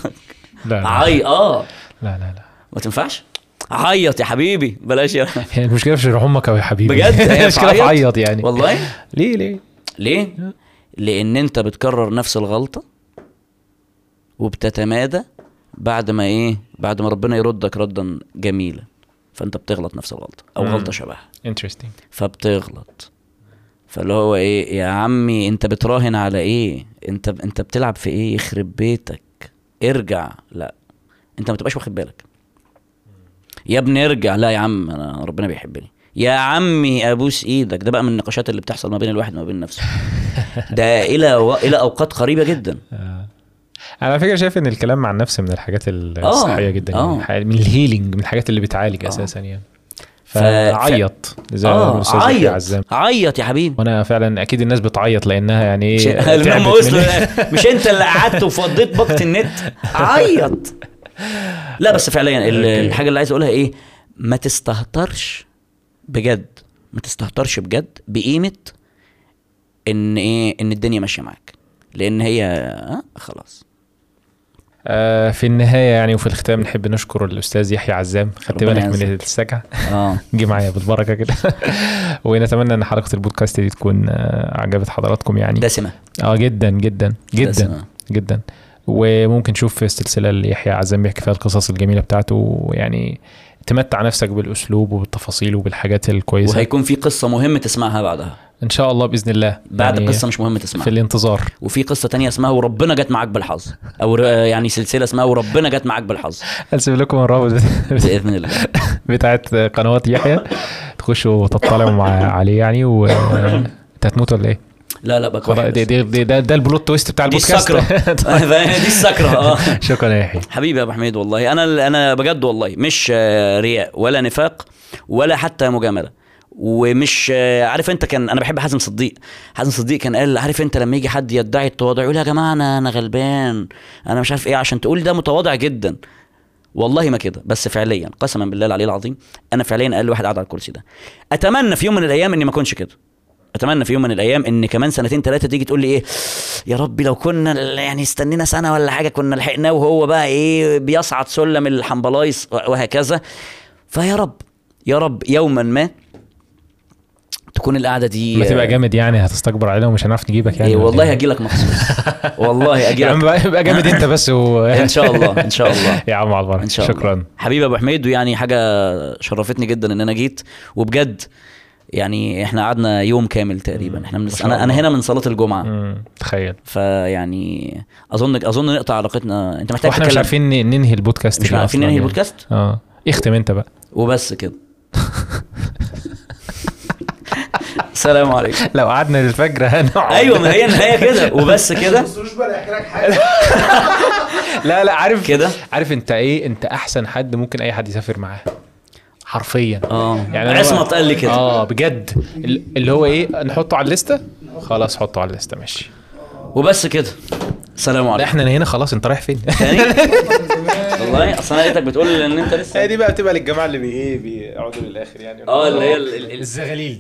لا لا. عي آه. لا لا, لا. ما تنفعش؟ عيط يا حبيبي بلاش يا هي المشكلة في شرح أمك أو يا حبيبي. بجد؟ هي المشكلة في؟ عيط يعني. والله؟ ليه ليه؟ ليه؟ لأن أنت بتكرر نفس الغلطة وبتتمادى بعد ما إيه بعد ما ربنا يردك ردا جميلا فأنت بتغلط نفس الغلطة أو مم. غلطة شبهها. انترستنج فبتغلط. فاللي هو إيه يا عمي أنت بتراهن على إيه؟ أنت أنت بتلعب في إيه؟ يخرب بيتك. ارجع. لا. أنت ما تبقاش واخد بالك. يا ابني ارجع. لا يا عم أنا ربنا بيحبني. يا عمي أبوس إيدك. ده بقى من النقاشات اللي بتحصل ما بين الواحد وما بين نفسه. <laughs> ده إلى و... إلى أوقات قريبة جدا. أنا على فكرة شايف إن الكلام مع النفس من الحاجات الصحية جدا آه. يعني من الهيلينج من الحاجات اللي بتعالج أساسا يعني. فعيط زي ما آه عيط. عيط يا حبيبي. وأنا فعلا أكيد الناس بتعيط لأنها يعني مش إيه تعبت <laughs> وصلوا مش أنت اللي قعدت وفضيت باقه النت. عيط. لا بس فعليا. <laughs> الحاجة اللي عايز أقولها إيه؟ ما تستهترش بجد. ما تستهترش بجد بقيمة إن إيه إن الدنيا ماشية معاك. لأن هي آه خلاص. آه في النهاية يعني وفي الختام نحب نشكر الأستاذ يحيى عزام خدت بالك من. السكع. آه. <laughs> جه معايا بالبركة كده. <laughs> ونتمنى إن حلقة البودكاست دي تكون آه، عجبت حضراتكم يعني. دسمة. آه جدا جدا جدا دسمة. جدا. وممكن نشوف السلسلة اللي يحيى عزام بيحكي فيها القصص الجميلة بتاعته ويعني تمتع نفسك بالأسلوب وبالتفاصيل وبالحاجات الكويسة. وهيكون في قصة مهمة تسمعها بعدها. إن شاء الله بإذن الله. بعد يعني قصة مش مهمة تسمعها. في الانتظار. وفي قصة تانية اسمها وربنا جت معاك بالحظ. أو يعني سلسلة اسمها وربنا جت معاك بالحظ. هسيب لكم الرابط. بإذن الله. <laughs> بتاعت قنوات يحيى. تخشوا وتطلعوا مع عليه يعني و <laughs> أنت هتموت ولا إيه؟ لا لا بقى دي دي دي ده, ده البلوت تويست بتاع دي البودكاست. السكرة. <laughs> <laughs> دي السكرة آه. <laughs> شكرا يا يحيى حبيبي يا أبو حميد والله. أنا أنا بجد والله مش آه، رياء ولا نفاق ولا حتى مجاملة. ومش آه، عارف أنت كان أنا بحب حازم صديق. حازم صديق كان قال عارف أنت لما يجي حد يدعي التواضع يقول يا جماعة أنا أنا غلبان أنا مش عارف إيه عشان تقول ده متواضع جدا. والله ما كده. بس فعليا قسما بالله العلي العظيم أنا فعليا أقل واحد قاعد على الكرسي ده. أتمنى في يوم من الأيام إني ما أكونش كده. أتمنى في يوم من الأيام إن كمان سنتين ثلاثة تيجي تقول لي إيه يا ربي لو كنا يعني استنينا سنة ولا حاجة كنا لحقناه وهو بقى إيه بيصعد سلم الحنبلايص وهكذا. فيا رب يا رب يوما ما تكون القعدة دي ما تبقى جامد يعني هتستكبر علينا ومش هنعرف نجيبك يعني إيه والله إيه؟ هجي لك مخصوص. <laughs> والله أجي يا عم لك بقى- جامد أنت بس و... إن شاء الله إن شاء الله. <laughs> يا عم على البركه الله. شكرا. حبيبي أبو حميد ويعني حاجة شرفتني جدا إن أنا جيت. وبجد يعني إحنا قعدنا يوم كامل تقريبا. إحنا من أنا أنا. هنا من صلاة الجمعة. مم، تخيل. فيعني اظن أظن نقطع علاقتنا. أنت محتاج وإحنا مش عارفين ننهي البودكاست مش عارفين ننهي يعني. البودكاست؟ آه. اختم أنت بقى. وبس كده. <laughs> السلام عليكم. لو قعدنا للفجر هنقعد. أيوه ما هي النهاية كده. <laughs> وبس كده. بصوش بقى يحكي لك حاجة. <laughs> لا لا عارف كده. عارف أنت إيه؟ أنت أحسن حد ممكن أي حد يسافر معاه. حرفيا. آه. يعني عصمت قال لي كده. آه بجد. ال- اللي هو إيه نحطه على الليستة. خلاص حطه على الليستة. ماشي. وبس كده. السلام لا عليكم. إحنا هنا خلاص أنت رايح فين؟ تاني؟ <laughs> والله أصل أنا لقيتك بتقول إن أنت لسه دي بقى بتبقى للجماعة اللي بي إيه بيقعدوا للآخر يعني. آه اللي هي ال- ال- ال- الزغاليل دي.